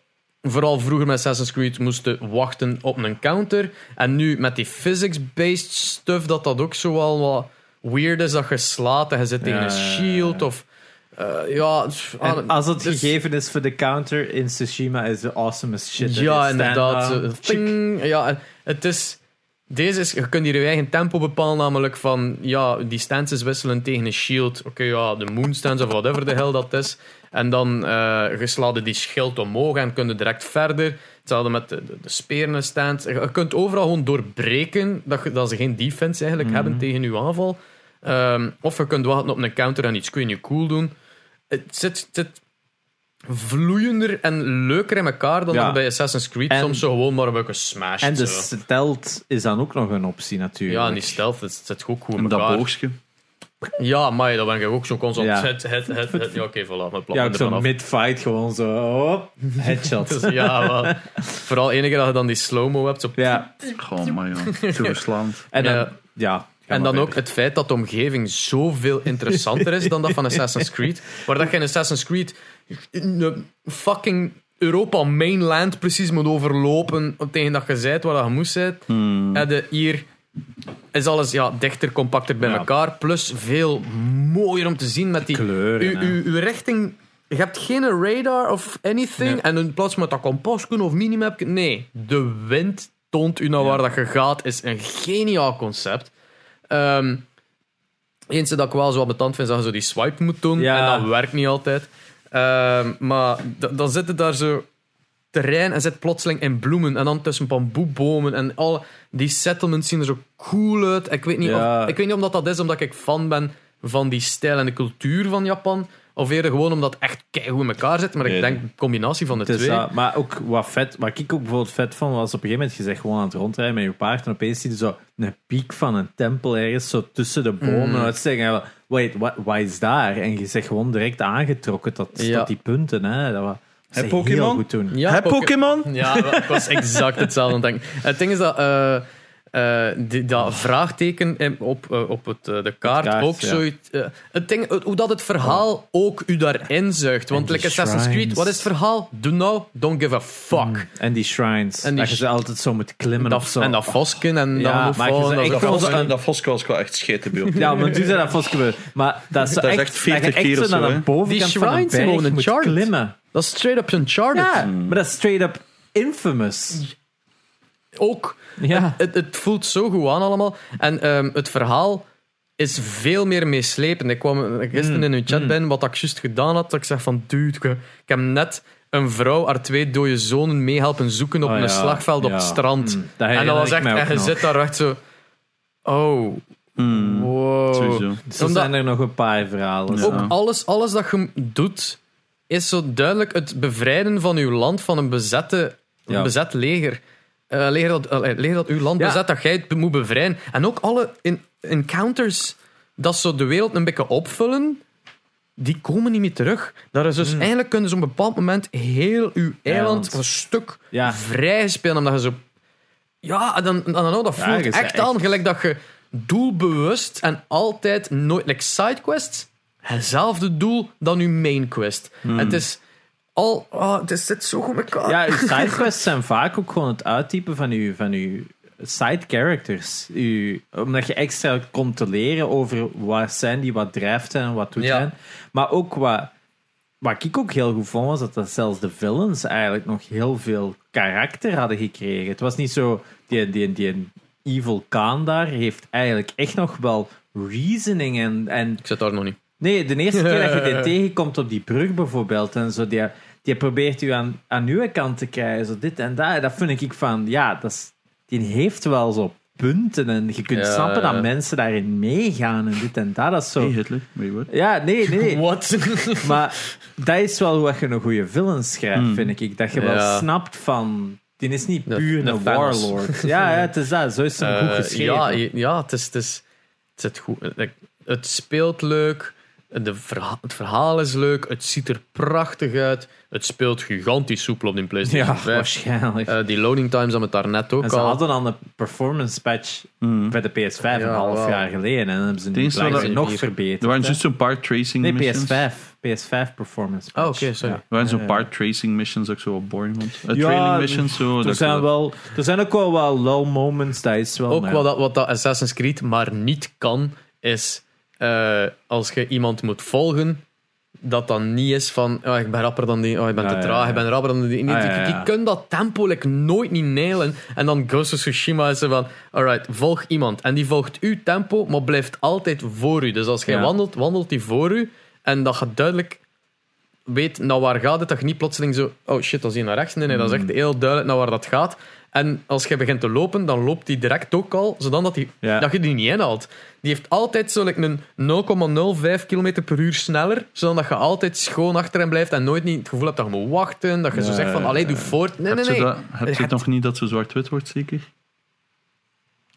[SPEAKER 1] vooral vroeger met Assassin's Creed moest wachten op een counter. En nu met die physics-based stuff, dat dat ook zo wel wat weird is. Dat je slaat en je zit tegen
[SPEAKER 2] Ja,
[SPEAKER 1] een shield. Of, eh, ja,
[SPEAKER 2] En als het
[SPEAKER 1] dus-
[SPEAKER 2] gegeven is voor de counter in Tsushima, is de awesomest shit.
[SPEAKER 1] Ja, inderdaad.
[SPEAKER 2] stand-down.
[SPEAKER 1] zo, ting. ja, het is. Deze is, je kunt hier je eigen tempo bepalen, namelijk van ja, die stances wisselen tegen een shield. Oké, ja, de moon stance of whatever de hell dat is. En dan eh je die schild omhoog en kun je direct verder. Hetzelfde met de, de, de speren stance. Je kunt overal gewoon doorbreken dat, je, dat ze geen defense eigenlijk hebben tegen je aanval. Ehm, of je kunt wachten op een counter en iets kun je cool doen. Het zit, vloeiender en leuker in elkaar dan
[SPEAKER 2] Ja.
[SPEAKER 1] bij Assassin's Creed.
[SPEAKER 2] En-
[SPEAKER 1] Soms zo gewoon maar een beetje smash.
[SPEAKER 2] En de
[SPEAKER 1] zo.
[SPEAKER 2] stealth is dan ook nog een optie natuurlijk.
[SPEAKER 1] Ja, en die stealth, het zit ook goed in
[SPEAKER 3] En dat
[SPEAKER 1] elkaar.
[SPEAKER 3] boogstje.
[SPEAKER 1] Ja, maar dat ben ik ook zo constant.
[SPEAKER 2] Ja.
[SPEAKER 1] Het, het, het, het. Ja, oké, voilà. Mijn plan
[SPEAKER 2] Ja, zo mid-fight gewoon zo. Hop, headshot.
[SPEAKER 1] Dus ja, maar vooral enige dat je dan die slow-mo hebt. Zo.
[SPEAKER 2] ja,
[SPEAKER 3] Gewoon, maar verslaand.
[SPEAKER 2] en dan,
[SPEAKER 1] Ja. En dan ook het feit dat de omgeving zoveel interessanter is dan dat van Assassin's Creed. Waar dat je in Assassin's Creed een fucking Europa mainland precies moet overlopen tegen dat je zijt waar dat je moest zijn.
[SPEAKER 3] Hmm.
[SPEAKER 1] En de, hier is alles ja, dichter, compacter bij
[SPEAKER 2] Ja.
[SPEAKER 1] elkaar. Plus veel mooier om te zien met die...
[SPEAKER 2] kleuren.
[SPEAKER 1] uw,
[SPEAKER 2] hè.
[SPEAKER 1] uw, uw richting... Je hebt geen radar of anything.
[SPEAKER 2] Nee.
[SPEAKER 1] En in plaats van met dat kompasje of minimap... Nee, de wind toont u naar
[SPEAKER 2] Ja.
[SPEAKER 1] waar dat je gaat. Is een geniaal concept. Ehm eens dat ik wel zo de tand vind, is dat je zo die swipe moet doen.
[SPEAKER 2] Ja.
[SPEAKER 1] En dat werkt niet altijd. Ehm, maar dan zit het daar zo terrein en zit plotseling in bloemen. En dan tussen bamboebomen. En alle, die settlements zien er zo cool uit. Ik weet niet,
[SPEAKER 2] Ja.
[SPEAKER 1] of, ik weet niet omdat dat is omdat ik fan ben van die stijl en de cultuur van Japan. Of eerder gewoon omdat het echt keigoed in elkaar zit. Maar ik
[SPEAKER 3] Nee,
[SPEAKER 1] denk een combinatie van de
[SPEAKER 2] Het is
[SPEAKER 1] twee.
[SPEAKER 2] dat, maar ook wat vet, wat ik ook bijvoorbeeld vet vond, was op een gegeven moment gezegd gewoon aan het rondrijden met je paard en opeens zie je zo een piek van een tempel ergens zo tussen de bomen
[SPEAKER 1] Mm.
[SPEAKER 2] uitsteken. En je, Wait, wat, wat is daar? En je zegt gewoon direct aangetrokken tot,
[SPEAKER 1] Ja.
[SPEAKER 2] tot die punten. Hè. Dat was heel
[SPEAKER 3] Pokémon?
[SPEAKER 2] goed doen.
[SPEAKER 1] Ja,
[SPEAKER 3] Hè,
[SPEAKER 1] Poké-
[SPEAKER 3] Pokémon?
[SPEAKER 1] Ja, wel, ik was exact hetzelfde aan het denken. Het ding is dat, eh, eh, die, dat vraagteken in- op, eh, op het, eh, de kaart,
[SPEAKER 2] kaart,
[SPEAKER 1] ook
[SPEAKER 2] ja.
[SPEAKER 1] zoiets. eh, het ding, hoe dat het verhaal ook u daarin zuigt. Want
[SPEAKER 2] En
[SPEAKER 1] like Assassin's Creed, wat is het verhaal? Do now, don't give a fuck.
[SPEAKER 2] En die shrines.
[SPEAKER 1] En die
[SPEAKER 2] dat je ze altijd zo moet klimmen
[SPEAKER 1] Dat,
[SPEAKER 2] of zo.
[SPEAKER 1] en dat vosken en
[SPEAKER 2] Ja,
[SPEAKER 1] dat wel-
[SPEAKER 2] zo een-
[SPEAKER 3] dat was gewoon echt schetenbeeld.
[SPEAKER 2] Ja, maar toen zei dat gebeurd. Maar dat is,
[SPEAKER 3] Dat
[SPEAKER 2] echt,
[SPEAKER 3] echt 40
[SPEAKER 2] dat je
[SPEAKER 3] keer of
[SPEAKER 2] zo
[SPEAKER 3] zo,
[SPEAKER 2] naar
[SPEAKER 3] hè?
[SPEAKER 2] de bovenkant
[SPEAKER 1] Die
[SPEAKER 2] van een
[SPEAKER 1] shrines zijn
[SPEAKER 2] berg
[SPEAKER 1] gewoon
[SPEAKER 2] moet
[SPEAKER 1] Uncharted.
[SPEAKER 2] klimmen.
[SPEAKER 1] Dat is straight up Uncharted.
[SPEAKER 2] Ja, maar dat is straight up infamous.
[SPEAKER 1] Ook.
[SPEAKER 2] Ja.
[SPEAKER 1] Het, het voelt zo goed aan allemaal. En ehm, het verhaal is veel meer meeslepend. Ik kwam gisteren in uw chat
[SPEAKER 2] mm.
[SPEAKER 1] binnen, wat ik juist gedaan had. Dat ik zeg van, dude, ik, ik heb net een vrouw haar twee dode zonen meehelpen zoeken op
[SPEAKER 2] Oh
[SPEAKER 1] een
[SPEAKER 2] ja,
[SPEAKER 1] slagveld op het strand.
[SPEAKER 2] Mm, dat
[SPEAKER 1] en dat was echt, en je zit daar echt zo... Oh,
[SPEAKER 3] Mm,
[SPEAKER 1] wow.
[SPEAKER 3] Sowieso.
[SPEAKER 2] Zo
[SPEAKER 1] Omdat-
[SPEAKER 2] zijn er nog een paar verhalen.
[SPEAKER 3] Ja.
[SPEAKER 1] Ook alles, alles dat je doet, is zo duidelijk het bevrijden van uw land van een, bezette, een bezet leger. Eh, leger, dat, leger dat uw land
[SPEAKER 2] Ja.
[SPEAKER 1] bezet, dat jij het moet bevrijden. En ook alle in, encounters dat zo de wereld een beetje opvullen, die komen niet meer terug. Dat is dus
[SPEAKER 2] Hmm.
[SPEAKER 1] eigenlijk kunnen ze op een bepaald moment heel uw eiland een stuk
[SPEAKER 2] Ja.
[SPEAKER 1] vrij spelen, omdat je zo... Ja, dan, dan, dan, dat voelt echt
[SPEAKER 2] echt-
[SPEAKER 1] aan, gelijk dat je doelbewust en altijd nooit... Like sidequests, hetzelfde doel dan uw main quest. Het is al... Oh, het is- zit zo goed met elkaar.
[SPEAKER 2] Ja, uw sidequests zijn vaak ook gewoon het uittypen van uw, van uw side characters. Uw, omdat je extra komt te leren over wat zijn die, wat drijft hen en wat doet
[SPEAKER 1] Ja.
[SPEAKER 2] hen. Maar ook wat, wat ik ook heel goed vond, was dat, dat zelfs de villains eigenlijk nog heel veel karakter hadden gekregen. Het was niet zo, die, die, die evil Khan daar heeft eigenlijk echt nog wel reasoning en, en
[SPEAKER 1] Ik zit daar nog niet.
[SPEAKER 2] Nee, de eerste keer dat je dit tegenkomt op die brug bijvoorbeeld en zo, die, die probeert u aan, aan uw kant te krijgen, zo dit en dat. Dat vind ik van, ja, dat is, die heeft wel zo punten en je kunt
[SPEAKER 1] Ja,
[SPEAKER 2] snappen
[SPEAKER 1] ja.
[SPEAKER 2] dat mensen daarin meegaan en dit en dat. Dat is zo...
[SPEAKER 3] Hey Hitler, je wat?
[SPEAKER 2] Ja, nee, nee.
[SPEAKER 1] What?
[SPEAKER 2] Maar dat is wel hoe je een goede villain schrijft, vind ik. Dat je wel
[SPEAKER 1] Ja.
[SPEAKER 2] snapt van... Die is niet puur
[SPEAKER 1] de
[SPEAKER 2] een warlord. Ja, ja, het is dat. Zo is het goed
[SPEAKER 1] Eh,
[SPEAKER 2] geschreven.
[SPEAKER 1] ja, ja, het is, het is, het zit goed. Het- Het speelt leuk. De verha- het verhaal is leuk. Het ziet er prachtig uit. Het speelt gigantisch soepel op die PlayStation
[SPEAKER 2] Ja,
[SPEAKER 1] 5.
[SPEAKER 2] waarschijnlijk.
[SPEAKER 1] Eh, die loading times hebben we het daar net ook
[SPEAKER 2] en ze
[SPEAKER 1] al.
[SPEAKER 2] hadden al een performance patch
[SPEAKER 3] Mm.
[SPEAKER 2] bij de PS5 een half
[SPEAKER 1] wel.
[SPEAKER 2] jaar geleden. En dan hebben ze nog verbeterd.
[SPEAKER 3] Er waren juist zo'n paar tracing
[SPEAKER 2] Nee,
[SPEAKER 3] missions.
[SPEAKER 2] PS5. PS5 performance
[SPEAKER 1] Oh,
[SPEAKER 2] patch.
[SPEAKER 1] oké, sorry.
[SPEAKER 3] Er waren zo'n paar tracing missions ook zo wat boring vond. Uh,
[SPEAKER 2] Ja,
[SPEAKER 3] trailing missions zo.
[SPEAKER 2] Er zijn, wel, er zijn ook wel wel low moments, dat is wel...
[SPEAKER 1] Ook dat, wat dat Assassin's Creed maar niet kan, is eh, als je iemand moet volgen, dat dat niet is van oh, ik ben rapper dan die, oh, ik ben te
[SPEAKER 2] ja,
[SPEAKER 1] traag, ik ben rapper dan die. Nee,
[SPEAKER 2] Ah.
[SPEAKER 1] Je kunt dat tempo like, nooit niet nailen. En dan Ghost of Tsushima is er van, alright, volg iemand. En die volgt uw tempo, maar blijft altijd voor u. Dus als jij wandelt, wandelt die voor u. En dat je duidelijk weet naar waar gaat het, dat je niet plotseling zo, oh shit, dat is hier naar rechts. Nee, nee, dat is echt heel duidelijk naar waar dat gaat. En als je begint te lopen, dan loopt die direct ook al, zodat die,
[SPEAKER 2] Ja.
[SPEAKER 1] dat je die niet inhaalt. Die heeft altijd zo like, een 0,05 km per uur sneller, zodat je altijd schoon achter hem blijft en nooit niet het gevoel hebt dat je moet wachten, dat je zo zegt van, allee, doe voort. Nee,
[SPEAKER 3] heb
[SPEAKER 1] nee,
[SPEAKER 3] je,
[SPEAKER 1] nee.
[SPEAKER 3] dat, heb je
[SPEAKER 1] het
[SPEAKER 3] nog niet dat ze zwart-wit wordt, zeker?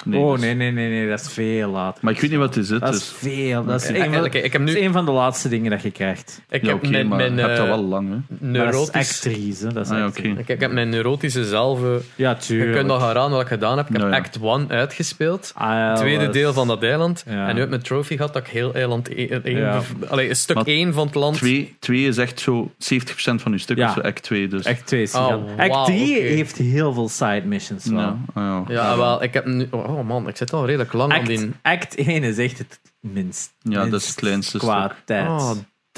[SPEAKER 3] Nee,
[SPEAKER 2] oh
[SPEAKER 3] dus-
[SPEAKER 2] nee, nee, nee, nee, dat is veel later.
[SPEAKER 3] Maar ik weet niet wat het is.
[SPEAKER 2] Dat is
[SPEAKER 3] Dus,
[SPEAKER 2] veel. Dat is,
[SPEAKER 1] Oké.
[SPEAKER 2] een van,
[SPEAKER 1] Oké, ik heb
[SPEAKER 2] dat
[SPEAKER 1] nu-
[SPEAKER 2] is een van de laatste dingen dat je krijgt.
[SPEAKER 1] Ik
[SPEAKER 3] ja,
[SPEAKER 1] heb mijn, mijn
[SPEAKER 3] je hebt dat
[SPEAKER 1] eh,
[SPEAKER 3] wel lang, hè.
[SPEAKER 2] Maar dat is
[SPEAKER 1] neurotisch...
[SPEAKER 2] actrice. Dat is
[SPEAKER 3] Ah, ja,
[SPEAKER 2] actrice.
[SPEAKER 3] oké.
[SPEAKER 1] Ik, ik heb mijn neurotische zelf... eh,
[SPEAKER 2] Ja,
[SPEAKER 1] je
[SPEAKER 2] tuurlijk.
[SPEAKER 1] kunt nog herhalen wat ik gedaan heb. Ik heb
[SPEAKER 3] Ja, ja.
[SPEAKER 1] Act 1 uitgespeeld.
[SPEAKER 2] Ah,
[SPEAKER 1] tweede deel van dat eiland.
[SPEAKER 2] Ja.
[SPEAKER 1] En nu heb ik mijn trophy gehad dat ik heel eiland... één- één-
[SPEAKER 2] Ja.
[SPEAKER 1] allee, een stuk
[SPEAKER 3] Maar
[SPEAKER 1] 1 van het land...
[SPEAKER 3] Twee, twee is echt zo 70% van uw stuk,
[SPEAKER 2] Ja.
[SPEAKER 3] of zo, act 2. Dus.
[SPEAKER 2] Act 2 is
[SPEAKER 1] Oh,
[SPEAKER 2] gigantisch. Act
[SPEAKER 1] wauw,
[SPEAKER 2] 3
[SPEAKER 1] oké.
[SPEAKER 2] heeft heel veel side missions. wel.
[SPEAKER 3] Ja, ah, ja.
[SPEAKER 1] Ja, wel, ik heb nu... Oh man, ik zit al redelijk lang aan
[SPEAKER 2] Act,
[SPEAKER 1] die...
[SPEAKER 2] act 1 is echt het minst.
[SPEAKER 3] Ja, dat is het kleinste
[SPEAKER 2] Qua
[SPEAKER 3] stuk.
[SPEAKER 2] tijd.
[SPEAKER 1] Oh.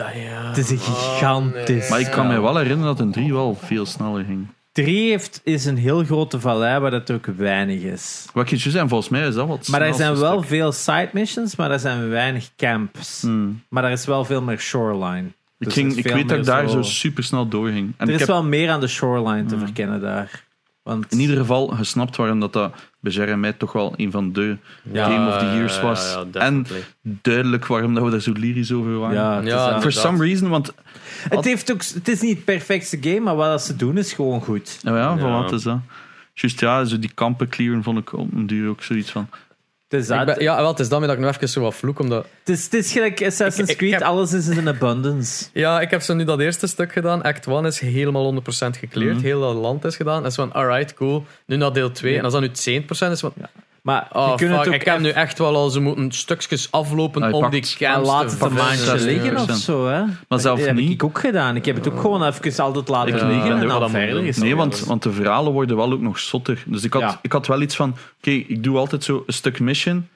[SPEAKER 2] Het is een gigantisch
[SPEAKER 3] Maar ik kan me wel herinneren dat een 3 wel veel sneller ging.
[SPEAKER 2] 3 heeft, is een heel grote vallei waar dat ook weinig is.
[SPEAKER 3] Wat je zei, volgens mij is dat wat
[SPEAKER 2] Maar er zijn wel
[SPEAKER 3] stuk.
[SPEAKER 2] veel side missions, maar er zijn weinig camps.
[SPEAKER 3] Hmm.
[SPEAKER 2] Maar er is wel veel meer shoreline.
[SPEAKER 3] Ik,
[SPEAKER 2] Dus
[SPEAKER 3] ging, ik weet dat ik daar zo super snel doorging. En
[SPEAKER 2] Er
[SPEAKER 3] ik
[SPEAKER 2] is
[SPEAKER 3] heb
[SPEAKER 2] wel meer aan de shoreline te verkennen daar. Want
[SPEAKER 3] in ieder geval gesnapt waarom dat, dat en mij toch wel een van de
[SPEAKER 1] Ja,
[SPEAKER 3] Game of the Years
[SPEAKER 1] ja,
[SPEAKER 3] was.
[SPEAKER 1] ja,
[SPEAKER 3] en duidelijk waarom dat we daar zo lyrisch over waren.
[SPEAKER 2] ja,
[SPEAKER 3] For some reason, want
[SPEAKER 2] het, heeft ook, het is niet het perfectste game, maar wat ze doen is gewoon goed.
[SPEAKER 3] ja, ja,
[SPEAKER 1] Ja.
[SPEAKER 3] voilà, het is dat. Juist ja, zo die kampen clearen vond ik op een duur ook zoiets van.
[SPEAKER 2] Dat.
[SPEAKER 1] ben- ja, wel, het is daarmee dat ik nog even zo wat vloek, omdat...
[SPEAKER 2] het is, het is gelijk Assassin's
[SPEAKER 1] Ik- ik
[SPEAKER 2] Creed,
[SPEAKER 1] heb-
[SPEAKER 2] alles is in abundance.
[SPEAKER 1] Ja, ik heb zo nu dat eerste stuk gedaan. Act 1 is helemaal 100% gecleared.
[SPEAKER 3] Mhm.
[SPEAKER 1] Heel dat land is gedaan. En is van, alright, cool. Nu naar deel 2. En als dat nu 70% is van...
[SPEAKER 2] Maar
[SPEAKER 1] Oh,
[SPEAKER 2] je kunt
[SPEAKER 1] fuck,
[SPEAKER 2] het ook
[SPEAKER 1] ik heb nu echt wel al zo moeten stukjes aflopen
[SPEAKER 3] Ah,
[SPEAKER 1] om die te vinden.
[SPEAKER 2] maandje
[SPEAKER 3] 65%.
[SPEAKER 2] liggen of zo, hè?
[SPEAKER 3] Maar zelf
[SPEAKER 2] dat heb
[SPEAKER 3] niet.
[SPEAKER 2] ik ook gedaan. Ik heb het ook gewoon even altijd laten
[SPEAKER 3] Ik-
[SPEAKER 2] liggen en dan is.
[SPEAKER 3] Nee, want, want de verhalen worden wel ook nog zotter. Dus ik had,
[SPEAKER 2] Ja.
[SPEAKER 3] ik had wel iets van: oké, ik doe altijd zo een stuk mission,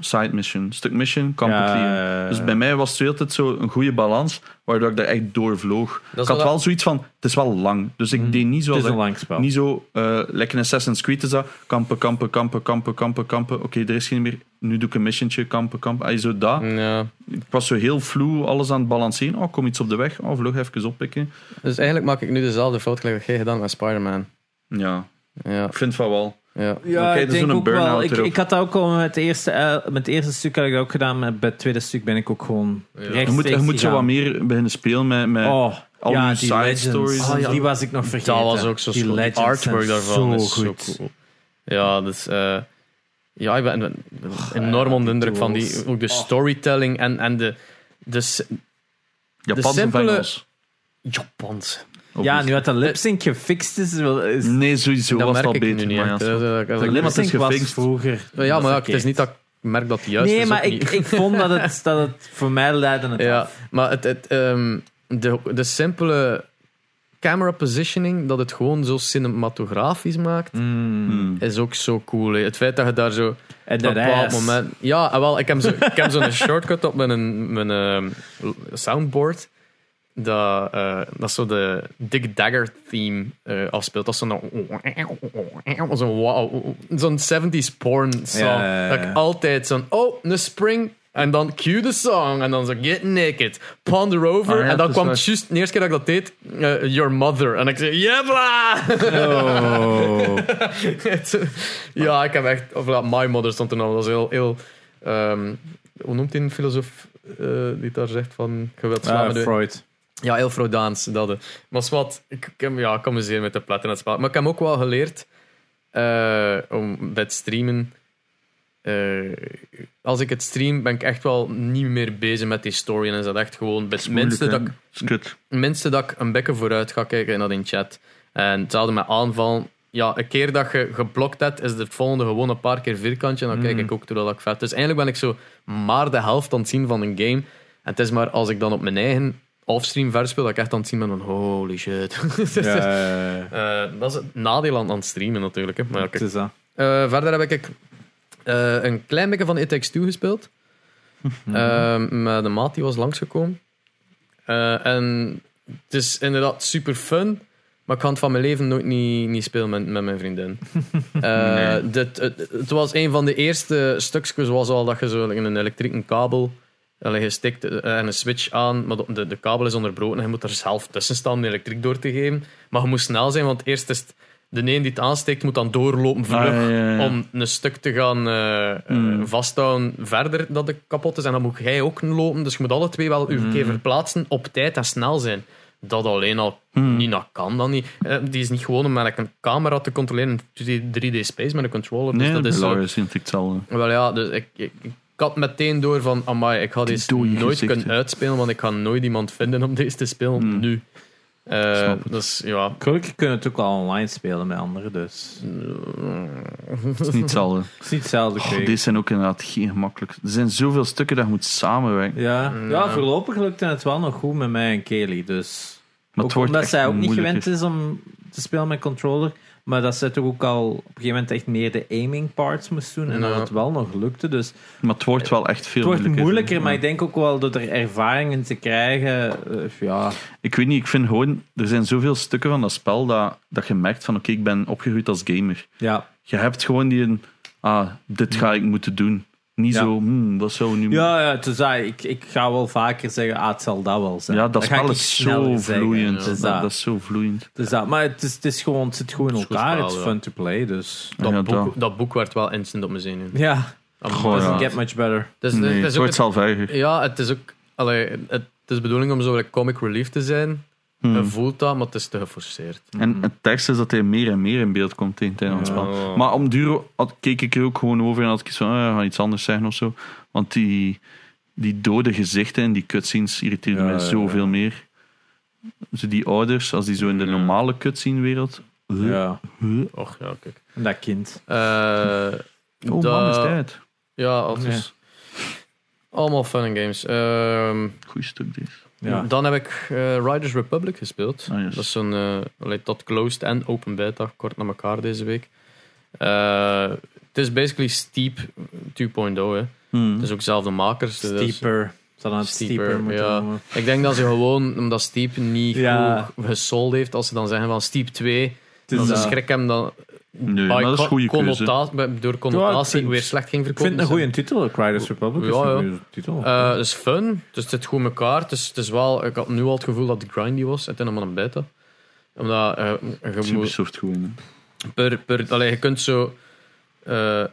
[SPEAKER 3] side mission, stuk mission, kampen
[SPEAKER 2] Ja, ja.
[SPEAKER 3] Dus bij mij was het altijd zo een goede balans, waardoor ik daar echt doorvloog. Ik had
[SPEAKER 1] wel-
[SPEAKER 3] wel zoiets van: het is wel lang. Dus ik deed niet
[SPEAKER 2] Het
[SPEAKER 3] zoals
[SPEAKER 2] is een lang spel.
[SPEAKER 3] Niet zo, eh lekker een Assassin's Creed is dat. Kampen, kampen, kampen, kampen, kampen, kampen. Oké, er is geen meer. Nu doe ik een missiontje, kampen, kampen. Ay, zo dat.
[SPEAKER 1] Ja.
[SPEAKER 3] Ik was zo heel vloe alles aan het balanceren. Oh, kom iets op de weg. Oh, vlug even oppikken.
[SPEAKER 1] Dus eigenlijk maak ik nu dezelfde fout gelijk dat jij gedaan met Spider-Man.
[SPEAKER 3] Ja,
[SPEAKER 1] Ja,
[SPEAKER 3] ik vind van wel.
[SPEAKER 1] Ja.
[SPEAKER 2] Ik
[SPEAKER 3] dus
[SPEAKER 2] denk
[SPEAKER 3] zo'n
[SPEAKER 2] ook wel.
[SPEAKER 3] burn-out
[SPEAKER 2] Ik, had dat ook al met het eerste, eh, met het eerste stuk had ik dat ook gedaan, maar bij het tweede stuk ben ik ook gewoon
[SPEAKER 1] Ja.
[SPEAKER 2] rechtstreeks
[SPEAKER 3] Je moet, je moet zo wat meer beginnen spelen met, met
[SPEAKER 2] Oh,
[SPEAKER 3] al
[SPEAKER 2] ja, die
[SPEAKER 3] side
[SPEAKER 2] Legends.
[SPEAKER 3] stories.
[SPEAKER 2] Oh, ja,
[SPEAKER 3] zo.
[SPEAKER 2] die was ik nog vergeten.
[SPEAKER 1] Dat was ook zo
[SPEAKER 2] Die Legends
[SPEAKER 1] artwork daarvan
[SPEAKER 2] zo
[SPEAKER 1] is zo
[SPEAKER 2] goed.
[SPEAKER 1] cool. Ja, dus... eh, ja, ik ben, ben enorm onder de indruk van die, ook de
[SPEAKER 2] Oh.
[SPEAKER 1] storytelling en, en de, de, s-
[SPEAKER 3] Japanse
[SPEAKER 1] simpele-
[SPEAKER 3] Engels.
[SPEAKER 1] Japans.
[SPEAKER 2] Ja, nu dat de lipsync gefixt is, wel- is
[SPEAKER 3] Nee, sowieso
[SPEAKER 1] dat
[SPEAKER 3] was
[SPEAKER 1] merk
[SPEAKER 3] het al
[SPEAKER 1] ik
[SPEAKER 3] beter.
[SPEAKER 1] nu niet
[SPEAKER 3] maar ja, zo.
[SPEAKER 1] Dat- dat-
[SPEAKER 3] Alleen maar het is
[SPEAKER 2] lipsync was
[SPEAKER 3] gefixt.
[SPEAKER 2] vroeger.
[SPEAKER 1] Ja, maar ja, het is niet dat ik merk dat het juist
[SPEAKER 2] Nee,
[SPEAKER 1] is.
[SPEAKER 2] maar
[SPEAKER 1] ook
[SPEAKER 2] ik, ik vond dat het, dat het voor mij leidde het
[SPEAKER 1] Ja,
[SPEAKER 2] af.
[SPEAKER 1] maar het, het, ehm, de, de simpele camera positioning, dat het gewoon zo cinematografisch maakt,
[SPEAKER 2] Mm.
[SPEAKER 1] Is ook zo cool. Het feit dat je daar zo
[SPEAKER 2] En
[SPEAKER 1] op een bepaald moment... Ja, ah, wel, ik heb zo- ik heb zo'n shortcut op mijn, mijn ehm, soundboard. Dat, eh, dat zo de Dick Dagger theme eh, afspeelt. Dat is zo'n zo'n wow, zo'n 70s porn song.
[SPEAKER 2] Ja, ja, ja.
[SPEAKER 1] Dat ik altijd zo'n oh, een spring. En dan cue the song. En dan zo get naked. Ponder over.
[SPEAKER 3] Ah,
[SPEAKER 1] en dan
[SPEAKER 3] is
[SPEAKER 1] kwam juist de eerste keer dat ik dat deed. eh, your mother. En ik zei, jebla!
[SPEAKER 2] Oh.
[SPEAKER 1] Ja, ik heb echt... Of ja, My Mother stond er nog. Dat was heel... heel ehm, hoe noemt hij een filosoof die daar zegt van... Slaan
[SPEAKER 2] Ah, Freud.
[SPEAKER 1] Ja, heel Freudaans. Dat, maar wat, ik, ik, heb- ja, ik kan me zeer met de platten en het spel. Maar ik heb ook wel geleerd eh, om bij het streamen... eh, als ik het stream, ben ik echt wel niet meer bezig met die story. En is dat echt gewoon het minste dat, ik, minste dat ik een bekken vooruit ga kijken en dat in chat. En hetzelfde met aanvallen. Ja, een keer dat je geblokt hebt, is het volgende gewoon een paar keer vierkantje. En dan kijk ik ook terwijl ik vet. Dus eigenlijk ben ik zo maar de helft aan het zien van een game. En het is maar als ik dan op mijn eigen offstream verspeel, dat ik echt aan het zien ben van holy shit.
[SPEAKER 2] Ja, ja, ja.
[SPEAKER 1] Eh, dat is het nadeel aan, aan het streamen natuurlijk. Hè. Maar kijk.
[SPEAKER 2] is dat.
[SPEAKER 1] Eh, verder heb ik eh, een klein beetje van It Takes Two gespeeld.
[SPEAKER 2] Mhm.
[SPEAKER 1] Met de maat die was langsgekomen. En het is inderdaad super fun. Maar ik kan het van mijn leven nooit niet, niet spelen met, met mijn vriendin.
[SPEAKER 3] Nee.
[SPEAKER 1] dit, het, het was een van de eerste stukjes, zoals al dat je zo in een elektrieke kabel. Je stikt eh, en een switch aan, maar de, de, de kabel is onderbroken en je moet er zelf tussen staan om de elektriek door te geven. Maar je moet snel zijn, want eerst is het, de een die het aansteekt, moet dan doorlopen vlug
[SPEAKER 3] Ah, ja, ja, ja.
[SPEAKER 1] om een stuk te gaan eh, eh,
[SPEAKER 3] Mm.
[SPEAKER 1] vasthouden verder dat het kapot is. En dan moet jij ook lopen. Dus je moet alle twee wel een
[SPEAKER 3] Mm.
[SPEAKER 1] keer verplaatsen op tijd en snel zijn. Dat alleen al
[SPEAKER 3] Hmm.
[SPEAKER 1] niet dat kan dan niet. Die is niet gewoon om met een camera te controleren in 3D space met een controller. Dus
[SPEAKER 3] Nee,
[SPEAKER 1] dat is zo,
[SPEAKER 3] Belarus is hetzelfde.
[SPEAKER 1] wel ja, dus ik, ik, ik had meteen door van, amai, ik ga deze
[SPEAKER 3] dode
[SPEAKER 1] nooit
[SPEAKER 3] gezichten.
[SPEAKER 1] kunnen uitspelen, want ik ga nooit iemand vinden om deze te spelen
[SPEAKER 3] Hmm.
[SPEAKER 1] nu. Eh,
[SPEAKER 3] het.
[SPEAKER 1] dus ja,
[SPEAKER 2] Gelukkig kunnen het ook wel online spelen met anderen, dus
[SPEAKER 3] Het is niet hetzelfde.
[SPEAKER 2] het is niet hetzelfde.
[SPEAKER 3] Oh, deze zijn ook inderdaad geen gemakkelijk. Er zijn zoveel stukken dat je moet samenwerken.
[SPEAKER 2] Ja. Ja,
[SPEAKER 1] ja.
[SPEAKER 2] voorlopig lukt het wel nog goed met mij en Kelly. Dus
[SPEAKER 3] Maar
[SPEAKER 2] ook
[SPEAKER 3] het wordt
[SPEAKER 2] omdat zij ook niet
[SPEAKER 3] moeilijker.
[SPEAKER 2] gewend is om te spelen met controller. Maar dat zij toch ook al op een gegeven moment echt meer de aiming parts moest doen. En
[SPEAKER 1] Ja.
[SPEAKER 2] dat het wel nog lukte. Dus
[SPEAKER 3] Maar het wordt wel echt veel
[SPEAKER 2] het wordt moeilijker, maar
[SPEAKER 3] Ja.
[SPEAKER 2] ik denk ook wel door er ervaringen te krijgen. eh, ja,
[SPEAKER 3] Ik weet niet, ik vind gewoon... Er zijn zoveel stukken van dat spel dat, dat je merkt van... Oké, ik ben opgegroeid als gamer.
[SPEAKER 2] ja.
[SPEAKER 3] Je hebt gewoon die... een, Ah, dit ga ik moeten doen. Niet
[SPEAKER 2] Ja.
[SPEAKER 3] zo... Hmm, wat zou nu...
[SPEAKER 2] Ja, ja dus dat, ik, ik ga wel vaker zeggen, ah, het zal dat wel zijn.
[SPEAKER 3] Ja, dat spel is zo vloeiend.
[SPEAKER 2] Dus
[SPEAKER 3] dat,
[SPEAKER 2] dat.
[SPEAKER 3] dat is zo vloeiend.
[SPEAKER 2] Dus dat. Maar het, is, het, is gewoon, het zit goed in
[SPEAKER 1] Het is
[SPEAKER 2] elkaar. Het is
[SPEAKER 1] ja.
[SPEAKER 2] fun to play, dus...
[SPEAKER 1] dat,
[SPEAKER 3] Ja,
[SPEAKER 1] boek,
[SPEAKER 3] dat.
[SPEAKER 1] dat boek werd wel instant op mijn zenuwen.
[SPEAKER 2] Ja,
[SPEAKER 1] Dat
[SPEAKER 3] Goh,
[SPEAKER 2] doesn't get much better.
[SPEAKER 1] Dus,
[SPEAKER 3] nee,
[SPEAKER 1] het
[SPEAKER 3] het
[SPEAKER 1] is ook
[SPEAKER 3] wordt zelf erger.
[SPEAKER 1] Ja, het is ook. Allee, het, het is de bedoeling om zo like, comic relief te zijn.
[SPEAKER 3] Hmm.
[SPEAKER 1] Je voelt dat, maar het is te geforceerd.
[SPEAKER 3] En het tekst is dat hij meer en meer in beeld komt tegen het einde van het
[SPEAKER 1] Ja.
[SPEAKER 3] spel. Maar om duur had- keek ik er ook gewoon over en had ik iets van, ah, ga iets anders zeggen of zo. Want die, die dode gezichten en die cutscenes irriteerden
[SPEAKER 2] Ja,
[SPEAKER 3] mij zoveel
[SPEAKER 2] ja.
[SPEAKER 3] meer. Zo die ouders, als die zo in de normale cutscene-wereld...
[SPEAKER 2] Ja,
[SPEAKER 1] Och ja, kijk.
[SPEAKER 2] dat kind.
[SPEAKER 1] Eh,
[SPEAKER 3] Oh
[SPEAKER 1] dat-
[SPEAKER 3] man, is tijd.
[SPEAKER 1] Ja, altijd. Allemaal fun and games. Ehm,
[SPEAKER 3] Goeie stuk deze.
[SPEAKER 2] Ja.
[SPEAKER 1] Dan heb ik eh, Riders Republic gespeeld.
[SPEAKER 3] Ah, yes.
[SPEAKER 1] Dat is zo'n allee, tot closed en open beta, kort na elkaar deze week. Eh, het is basically Steep 2.0. Hè.
[SPEAKER 3] Hmm.
[SPEAKER 1] Het is ook zelf de makers. dus-
[SPEAKER 2] Steeper. Dan het
[SPEAKER 1] Steeper, ja.
[SPEAKER 2] noemen.
[SPEAKER 1] Ik denk dat ze gewoon, omdat Steep niet
[SPEAKER 2] Ja.
[SPEAKER 1] goed gesold heeft, als ze dan zeggen van Steep 2,
[SPEAKER 2] Het is
[SPEAKER 1] dat ze
[SPEAKER 2] dat.
[SPEAKER 1] schrik hebben dan
[SPEAKER 3] Nee, maar dat is een goede keuze.
[SPEAKER 1] door connotatie
[SPEAKER 2] ik
[SPEAKER 1] weer slecht ging
[SPEAKER 2] Ik
[SPEAKER 1] verkopen.
[SPEAKER 2] vind het een goede titel, Riders Republic. is
[SPEAKER 1] Ja,
[SPEAKER 2] een
[SPEAKER 1] ja.
[SPEAKER 2] goede titel.
[SPEAKER 1] eh, het is fun, dus het zit goed in elkaar. Het is, het is wel, ik had nu al het gevoel dat het grindy was, het is maar een beta. Omdat eh, je moet
[SPEAKER 3] Ubisoft gewoon.
[SPEAKER 1] per, per, allee, je kunt zo eh,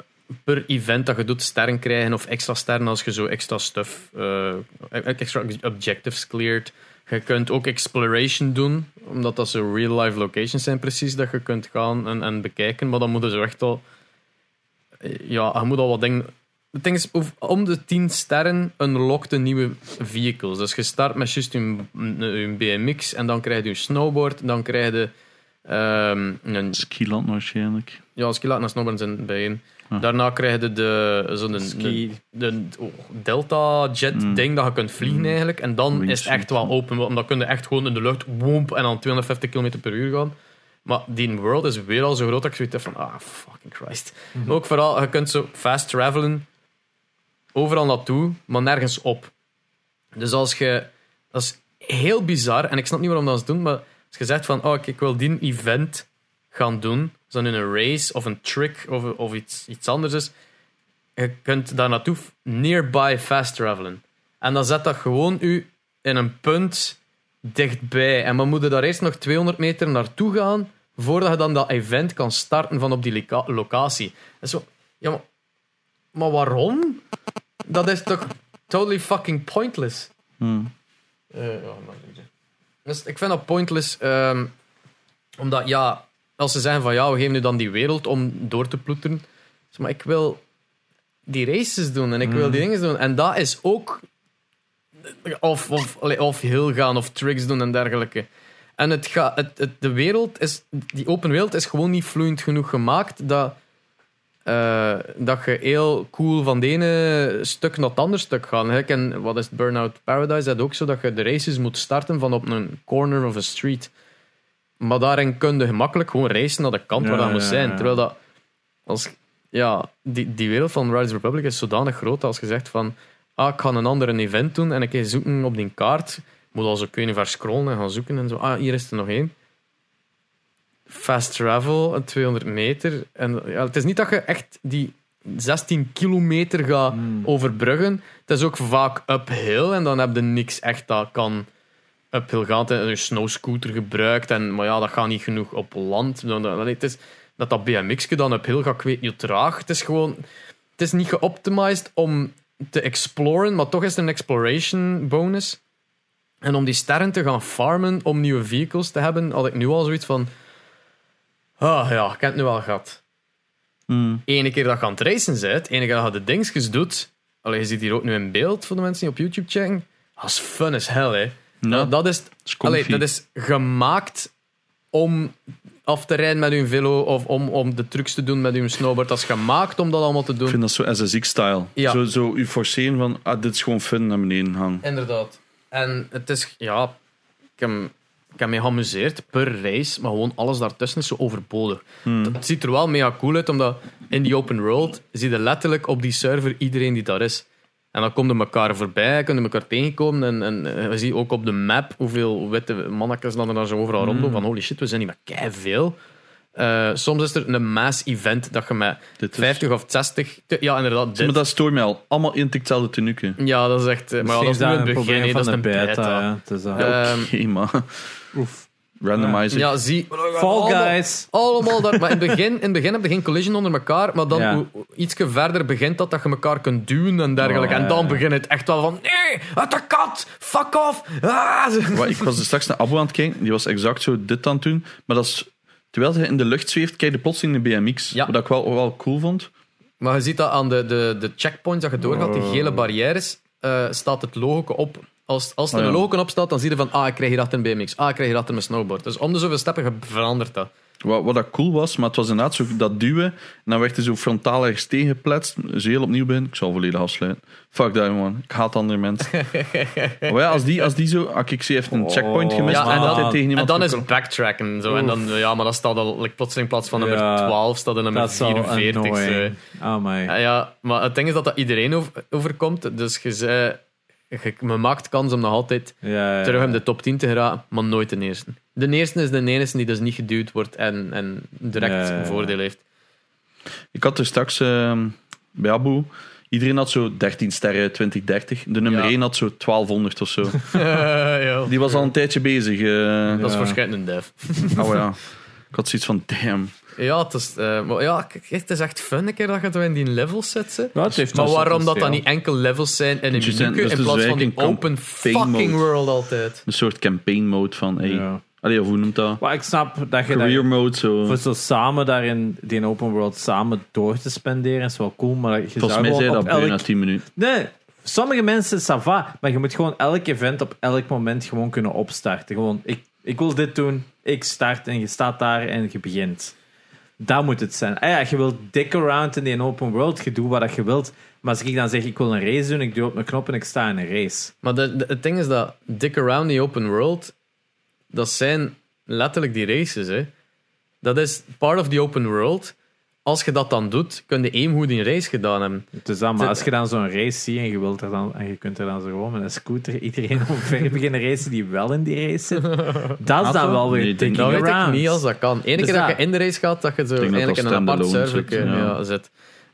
[SPEAKER 1] per event dat je doet sterren krijgen of extra sterren als je zo extra stuff, eh, extra objectives cleared. Je kunt ook exploration doen, omdat dat zo real-life locations zijn precies dat je kunt gaan en, en bekijken. Maar dan moeten ze echt al... Ja, je moet al wat dingen... Het ding is, om de 10 sterren unlockt een nieuwe vehicles. Dus je start met juist je, je BMX en dan krijg je een snowboard, dan krijg je ehm, een
[SPEAKER 3] Skiland waarschijnlijk.
[SPEAKER 1] ja, skilaat en snowboarden zijn bijeen.
[SPEAKER 3] Ah.
[SPEAKER 1] Daarna krijg je de, zo'n de,
[SPEAKER 2] Ski.
[SPEAKER 1] de, oh, Delta Jet
[SPEAKER 3] Mm.
[SPEAKER 1] ding dat je kunt vliegen eigenlijk. En dan is het echt wel open. Want dan kun je echt gewoon in de lucht woomp, en dan 250 km per uur gaan. Maar die world is weer al zo groot dat ik zoiets heb van, ah, fucking Christ. Maar ook vooral, je kunt zo fast travelen overal naartoe, maar nergens op. Dus als je, dat is heel bizar, en ik snap niet waarom dat ze doen, maar als je zegt van, oh, ik, ik wil die event gaan doen, zo in een race of een trick of, of iets, iets anders is, je kunt daar naartoe nearby fast travelen. En dan zet dat gewoon u in een punt dichtbij. En dan moet je daar eerst nog 200 meter naartoe gaan voordat je dan dat event kan starten van op die loca- locatie. En zo, ja, maar, maar waarom? Dat is toch totally fucking pointless.
[SPEAKER 3] Hmm.
[SPEAKER 1] Ja, maar niet. Dus ik vind dat pointless, ehm, omdat ja, als ze zeggen van ja, we geven nu dan die wereld om door te ploeteren, maar ik wil die races doen en ik wil die dingen doen. En dat is ook of, of, of heel gaan of tricks doen en dergelijke. En het gaat, het, het, de wereld is, die open wereld is gewoon niet vloeiend genoeg gemaakt dat, eh, dat je heel cool van de ene stuk naar het andere stuk gaat. Hè, En wat is het, Burnout Paradise? Dat ook zo dat je de races moet starten van op een corner of a street. Maar daarin kun je gemakkelijk gewoon racen naar de kant waar dat moet zijn. Terwijl dat, als, ja, die, die wereld van Riders Republic is zodanig groot als je zegt van, ah, ik ga een ander event doen en ik ga zoeken op die kaart. Moet al zo kunnen ver scrollen en gaan zoeken en zo. Ah, hier is er nog één. Fast travel, een 200 meter. En ja, het is niet dat je echt die 16 kilometer gaat overbruggen. Het is ook vaak uphill en dan heb je niks echt dat kan gaan. Het is Een snowscooter gebruikt, en, maar ja, dat gaat niet genoeg op land. Het is, dat dat BMX'je dan uphill gaat, ik weet niet hoe traag. Het is gewoon... Het is niet geoptimized om te exploren, maar toch is het een exploration bonus. En om die sterren te gaan farmen om nieuwe vehicles te hebben, had ik nu al zoiets van... Ah ja, ik heb het nu al gehad.
[SPEAKER 3] Mm.
[SPEAKER 1] Ene keer dat je aan het racen bent, ene keer dat je de dingetjes doet... Allee, je ziet hier ook nu in beeld, voor de mensen die op YouTube checken. Dat is fun as hell, hè.
[SPEAKER 3] Ja,
[SPEAKER 1] Dat, dat, is, allee, dat is gemaakt om af te rijden met je velo of om, om de trucs te doen met je snowboard. Dat is gemaakt om dat allemaal te
[SPEAKER 3] Ik
[SPEAKER 1] doen.
[SPEAKER 3] vind dat zo SSX-style.
[SPEAKER 1] Ja.
[SPEAKER 3] Zo, zo u forceren van, ah, dit is gewoon fun naar beneden gaan.
[SPEAKER 1] Inderdaad. En het is, ja, ik heb, ik heb me geamuseerd per race, maar gewoon alles daartussen is zo overbodig. Het, het ziet er wel mega cool uit, omdat in die open world zie je letterlijk op die server iedereen die daar is. En dan komen elkaar voorbij, kunnen elkaar tegenkomen. En, en eh, we zien ook op de map hoeveel witte mannetjes dan er dan zo overal rondlopen. Van holy shit, we zijn hier met kei veel. soms is er een mass event dat je met
[SPEAKER 3] Dit is-
[SPEAKER 1] 50 of 60... te- Ja, inderdaad.
[SPEAKER 3] Maar dat stoort mij al. Allemaal in hetzelfde tenuke.
[SPEAKER 1] Ja, dat is echt... eh, Maar ja, dat is nu het
[SPEAKER 2] een
[SPEAKER 1] begin,
[SPEAKER 2] probleem
[SPEAKER 1] hè, dat is
[SPEAKER 2] van
[SPEAKER 1] een
[SPEAKER 2] beta.
[SPEAKER 1] beta.
[SPEAKER 2] ja. Het is, uh,
[SPEAKER 1] Eh, Ehm,
[SPEAKER 3] Oké, maar
[SPEAKER 2] oef.
[SPEAKER 3] Randomizer.
[SPEAKER 1] Ja, zie.
[SPEAKER 2] Fall
[SPEAKER 1] allemaal-
[SPEAKER 2] Guys.
[SPEAKER 1] Allemaal daar. Maar in het begin, in het begin heb je geen collision onder elkaar. Maar dan
[SPEAKER 2] Ja.
[SPEAKER 1] ietsje verder begint dat, dat je elkaar kunt duwen en dergelijke.
[SPEAKER 2] Oh,
[SPEAKER 1] en dan begint het echt wel van. Nee, uit de kat! Fuck off! Ah!
[SPEAKER 3] Wat, ik was er straks naar Abo aan het kijken. Die was exact zo dit aan het doen. Maar dat is... Terwijl hij in de lucht zweeft, kijk je plots in de BMX.
[SPEAKER 1] Ja.
[SPEAKER 3] Wat ik wel, wel cool vond.
[SPEAKER 1] Maar je ziet dat aan de, de, de checkpoints dat je doorgaat, die
[SPEAKER 2] Oh.
[SPEAKER 1] gele barrières, eh, staat het logo op. Als, als er
[SPEAKER 3] Oh, ja.
[SPEAKER 1] een logo op staat, dan zie je van, ah, ik krijg hier achter een BMX, ah, ik krijg hier achter een snowboard. Dus om de zoveel stappen ge- verandert dat.
[SPEAKER 3] Wat, wat dat cool was, maar het was inderdaad zo dat duwen. En dan werd hij zo frontaal ergens tegengepletst. Dus heel opnieuw ben. Ik zal volledig afsluiten. Fuck dat, man. Ik haat andere mensen. maar ja, als die, als die zo... ah, ik zie even een checkpoint gemist.
[SPEAKER 1] Ja, en dan-
[SPEAKER 3] tegen
[SPEAKER 1] En dan is backtracken. Zo. En dan, ja, maar dat staat al like, plotseling in plaats van nummer
[SPEAKER 2] Ja,
[SPEAKER 1] 12, staat er nummer
[SPEAKER 2] Dat is al
[SPEAKER 1] 44. zo.
[SPEAKER 2] annoying. Oh my.
[SPEAKER 1] Ja, ja, maar het ding is dat dat iedereen over, overkomt. Dus je zei, je, je maakt kans om nog altijd
[SPEAKER 2] Ja, ja,
[SPEAKER 1] terug in de top 10 te geraken, maar nooit de eerste. De eerste is de enige die dus niet geduwd wordt en, en direct
[SPEAKER 2] Ja, ja, ja.
[SPEAKER 1] een voordeel heeft.
[SPEAKER 3] Ik had er straks ehm, bij Abu... Iedereen had zo 13 sterren, 20, 30. De nummer
[SPEAKER 1] Ja.
[SPEAKER 3] 1 had zo 1200 of zo.
[SPEAKER 1] ja.
[SPEAKER 3] Die was al een tijdje bezig. eh.
[SPEAKER 1] Dat is waarschijnlijk een dev.
[SPEAKER 3] Oh ja. Ik had zoiets van, damn.
[SPEAKER 1] Ja, het is, eh, maar ja, kijk, het is echt fun een keer dat je het in die levels zet. ze.
[SPEAKER 2] Ja,
[SPEAKER 1] Maar waarom dat dan niet enkel levels zijn in een
[SPEAKER 3] Dus dat is
[SPEAKER 1] in
[SPEAKER 3] dus
[SPEAKER 1] plaats van die open fucking
[SPEAKER 3] mode.
[SPEAKER 1] world altijd?
[SPEAKER 3] Een soort campaign mode van... Hey,
[SPEAKER 2] Ja.
[SPEAKER 3] Allee, hoe noemt dat?
[SPEAKER 2] Maar ik snap dat je
[SPEAKER 3] Career
[SPEAKER 2] daar,
[SPEAKER 3] mode, zo.
[SPEAKER 2] voor zo samen daarin die open world samen door te spenderen is wel cool, maar je
[SPEAKER 3] Volgens mij
[SPEAKER 2] gewoon
[SPEAKER 3] zei dat
[SPEAKER 2] op
[SPEAKER 3] bijna
[SPEAKER 2] elk...
[SPEAKER 3] 10 minuten.
[SPEAKER 2] Nee, sommige mensen, ça va, maar je moet gewoon elk event op elk moment gewoon kunnen opstarten. Gewoon, ik, ik wil dit doen, ik start en je staat daar en je begint. Dat moet het zijn. Ah ja, je wilt dick around in die open world, je doet wat je wilt. Maar als ik dan zeg, ik wil een race doen, ik doe op mijn knop en ik sta in een race.
[SPEAKER 1] Maar de, de- het ding is dat Dick Around the Open World, dat zijn letterlijk die races. Hè. Dat is part of the open world. Als je dat dan doet, kun je even goed een race gedaan hebben.
[SPEAKER 2] Dus dan, maar als je dan zo'n race ziet en je, wilt er dan, en je kunt er dan zo gewoon met een scooter iedereen omver beginnen racen die wel in die race zit, dat is dan wel weer
[SPEAKER 3] Nee,
[SPEAKER 2] thinking
[SPEAKER 1] Dat weet ik
[SPEAKER 2] around.
[SPEAKER 1] niet als dat kan. Eén
[SPEAKER 2] Dus
[SPEAKER 1] keer dat
[SPEAKER 2] dat-
[SPEAKER 1] je in de race gaat, dat je zo eigenlijk in een apart server
[SPEAKER 3] zit, ja.
[SPEAKER 1] ja, zit.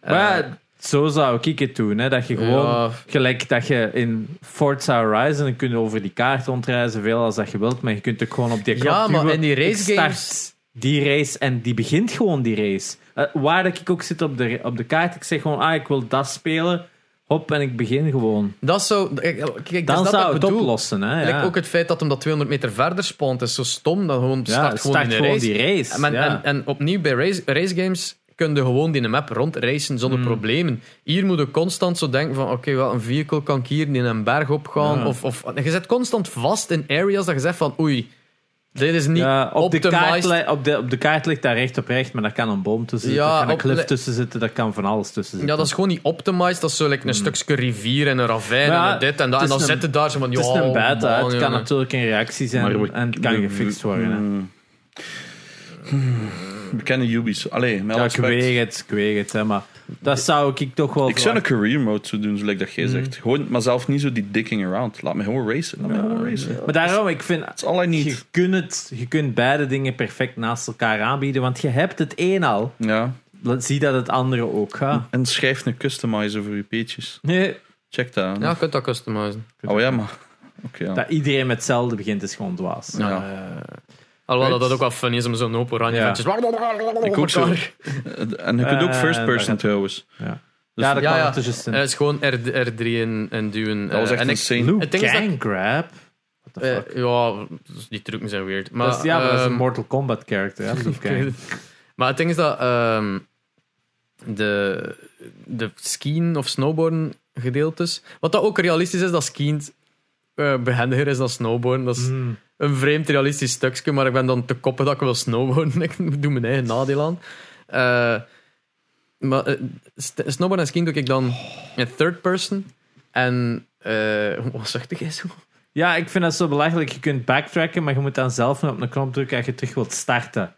[SPEAKER 2] Maar
[SPEAKER 1] Eh,
[SPEAKER 2] zo zou ik het doen. Hè? Dat je gewoon,
[SPEAKER 1] Ja.
[SPEAKER 2] gelijk dat je in Forza Horizon, kun je over die kaart rondreizen, veel als dat je wilt, maar je kunt ook gewoon op die knop
[SPEAKER 1] Ja, maar
[SPEAKER 2] duwen.
[SPEAKER 1] in die race
[SPEAKER 2] Ik start
[SPEAKER 1] games-
[SPEAKER 2] Die race en die begint gewoon die race. Eh, waar dat ik ook zit op de, op de kaart, ik zeg gewoon, ah, ik wil dat spelen. Hop, en ik begin gewoon.
[SPEAKER 1] dat zou... Kijk,
[SPEAKER 2] Dan
[SPEAKER 1] dat
[SPEAKER 2] zou
[SPEAKER 1] ik
[SPEAKER 2] het
[SPEAKER 1] bedoel.
[SPEAKER 2] oplossen. Hè? Ja.
[SPEAKER 1] ook het feit dat hem dat 200 meter verder spawnt is zo stom. Dat gewoon
[SPEAKER 2] ja,
[SPEAKER 1] start gewoon in de
[SPEAKER 2] gewoon
[SPEAKER 1] race.
[SPEAKER 2] die race.
[SPEAKER 1] En,
[SPEAKER 2] ja.
[SPEAKER 1] en, en opnieuw bij race, race games kun je gewoon die map rondracen zonder
[SPEAKER 2] Hmm.
[SPEAKER 1] problemen. Hier moet je constant zo denken van oké, wel een vehicle kan ik hier in een berg opgaan. Of, of, je zit constant vast in areas dat je zegt van oei, dit is niet
[SPEAKER 2] Ja, op, de kaart, op, de, op de kaart ligt daar recht op recht, maar daar kan een boom tussen zitten,
[SPEAKER 1] Ja,
[SPEAKER 2] daar kan een cliff tussen zitten, daar kan van alles tussen zitten.
[SPEAKER 1] Ja, dat is gewoon niet optimized. Dat is zo like, een stukje rivier en een ravijn
[SPEAKER 2] Hmm. Ja,
[SPEAKER 1] en dit en dat. En dan
[SPEAKER 2] een-
[SPEAKER 1] zitten daar zo van
[SPEAKER 2] Het is een beta,
[SPEAKER 1] man,
[SPEAKER 2] het kan natuurlijk een reactie zijn
[SPEAKER 3] Maar we-
[SPEAKER 2] en het kan
[SPEAKER 3] we-
[SPEAKER 2] gefixt worden.
[SPEAKER 3] Hmm. Hmm. We kennen Ubisoft. Allee, met
[SPEAKER 2] Ja,
[SPEAKER 3] alle
[SPEAKER 2] ik weet het, ik weet het, hè, maar Dat zou ik toch wel
[SPEAKER 3] Ik zou een career mode zo doen, zoals dat jij zegt. Gewoon, maar zelf niet zo die dicking around. Laat me gewoon racen. Laat me gewoon racen.
[SPEAKER 2] Maar daarom, ik vind...
[SPEAKER 3] I need.
[SPEAKER 2] Je kunt, het, je kunt beide dingen perfect naast elkaar aanbieden, want je hebt het een al.
[SPEAKER 3] Ja.
[SPEAKER 2] Laat- Zie dat het andere ook gaat.
[SPEAKER 3] En schrijf een customizer voor je peetjes.
[SPEAKER 2] Nee,
[SPEAKER 3] Check dat.
[SPEAKER 1] Ja, je kunt dat customizen.
[SPEAKER 3] Oh ja, maar... Oké, ja.
[SPEAKER 2] dat iedereen met hetzelfde begint is gewoon dwaas.
[SPEAKER 1] Ja.
[SPEAKER 3] Ja.
[SPEAKER 1] Alhoewel dat dat ook wel fun is om zo'n hoop oranje
[SPEAKER 2] Ja.
[SPEAKER 1] ventjes...
[SPEAKER 3] Ik ook zo. En je kunt ook
[SPEAKER 2] Eh,
[SPEAKER 3] first person trouwens.
[SPEAKER 2] Ja,
[SPEAKER 3] Dus-
[SPEAKER 2] ja dat
[SPEAKER 1] Ja,
[SPEAKER 2] kan
[SPEAKER 1] ja.
[SPEAKER 2] tussen.
[SPEAKER 1] Eh, Het is gewoon R, R3 en, en duwen.
[SPEAKER 3] Dat was
[SPEAKER 1] eh,
[SPEAKER 3] echt
[SPEAKER 1] en ik-
[SPEAKER 3] insane.
[SPEAKER 2] Luke
[SPEAKER 1] het ding is dat-
[SPEAKER 2] Gang Grab? What the
[SPEAKER 1] eh,
[SPEAKER 2] fuck?
[SPEAKER 1] ja, die trucken zijn weird. Maar,
[SPEAKER 2] dat is, ja, maar dat is een
[SPEAKER 1] ehm,
[SPEAKER 2] Mortal Kombat character, hè.
[SPEAKER 1] Maar het ding is dat ehm, de, de skiën of snowboarden gedeeltes, wat dat ook realistisch is, dat skiën eh, behendiger is dan snowboarden. Dat is
[SPEAKER 2] Mm.
[SPEAKER 1] Een vreemd realistisch stukje, maar ik ben dan te koppen dat ik wil snowboarden. ik doe mijn eigen nadeel aan. Eh, maar eh, snowboarden en skiën doe ik dan in third person. En eh wat zegt jij zo?
[SPEAKER 2] Ja, ik vind dat zo belangrijk. Je kunt backtracken, maar je moet dan zelf op een knop drukken als je terug wilt starten.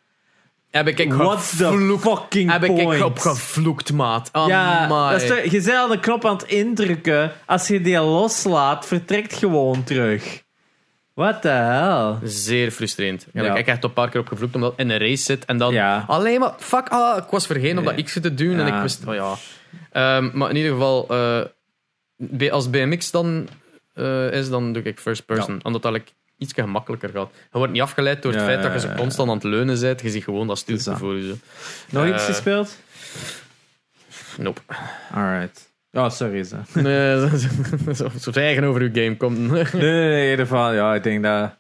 [SPEAKER 1] Heb ik
[SPEAKER 2] What the fucking
[SPEAKER 1] Heb ik
[SPEAKER 2] point?
[SPEAKER 1] op gevloekt, maat.
[SPEAKER 2] ja, dat is toch- je bent al de knop aan het indrukken. Als je die loslaat, vertrekt gewoon terug. What the hell?
[SPEAKER 1] Zeer frustrerend. Ja. Ik heb echt een paar keer op gevloekt omdat ik in een race zit en dan
[SPEAKER 2] Ja.
[SPEAKER 1] alleen maar fuck, ah, ik was vergeten om dat. X te doen en ik wist, oh ja. Ehm, maar in ieder geval, eh, als BMX dan eh, is, dan doe ik first person, omdat dat like, iets gemakkelijker gaat. Je wordt niet afgeleid door het feit dat je zo
[SPEAKER 2] ja,
[SPEAKER 1] constant aan het leunen bent. Je ziet gewoon dat stuurtje voor je. Zo.
[SPEAKER 2] Nog
[SPEAKER 1] Eh,
[SPEAKER 2] iets gespeeld?
[SPEAKER 1] Nope.
[SPEAKER 2] Alright. Oh, sorry. Zo.
[SPEAKER 1] Nee, zo, zo eigen over uw game komt.
[SPEAKER 2] Nee, nee, nee, in ieder geval, ja, ik denk dat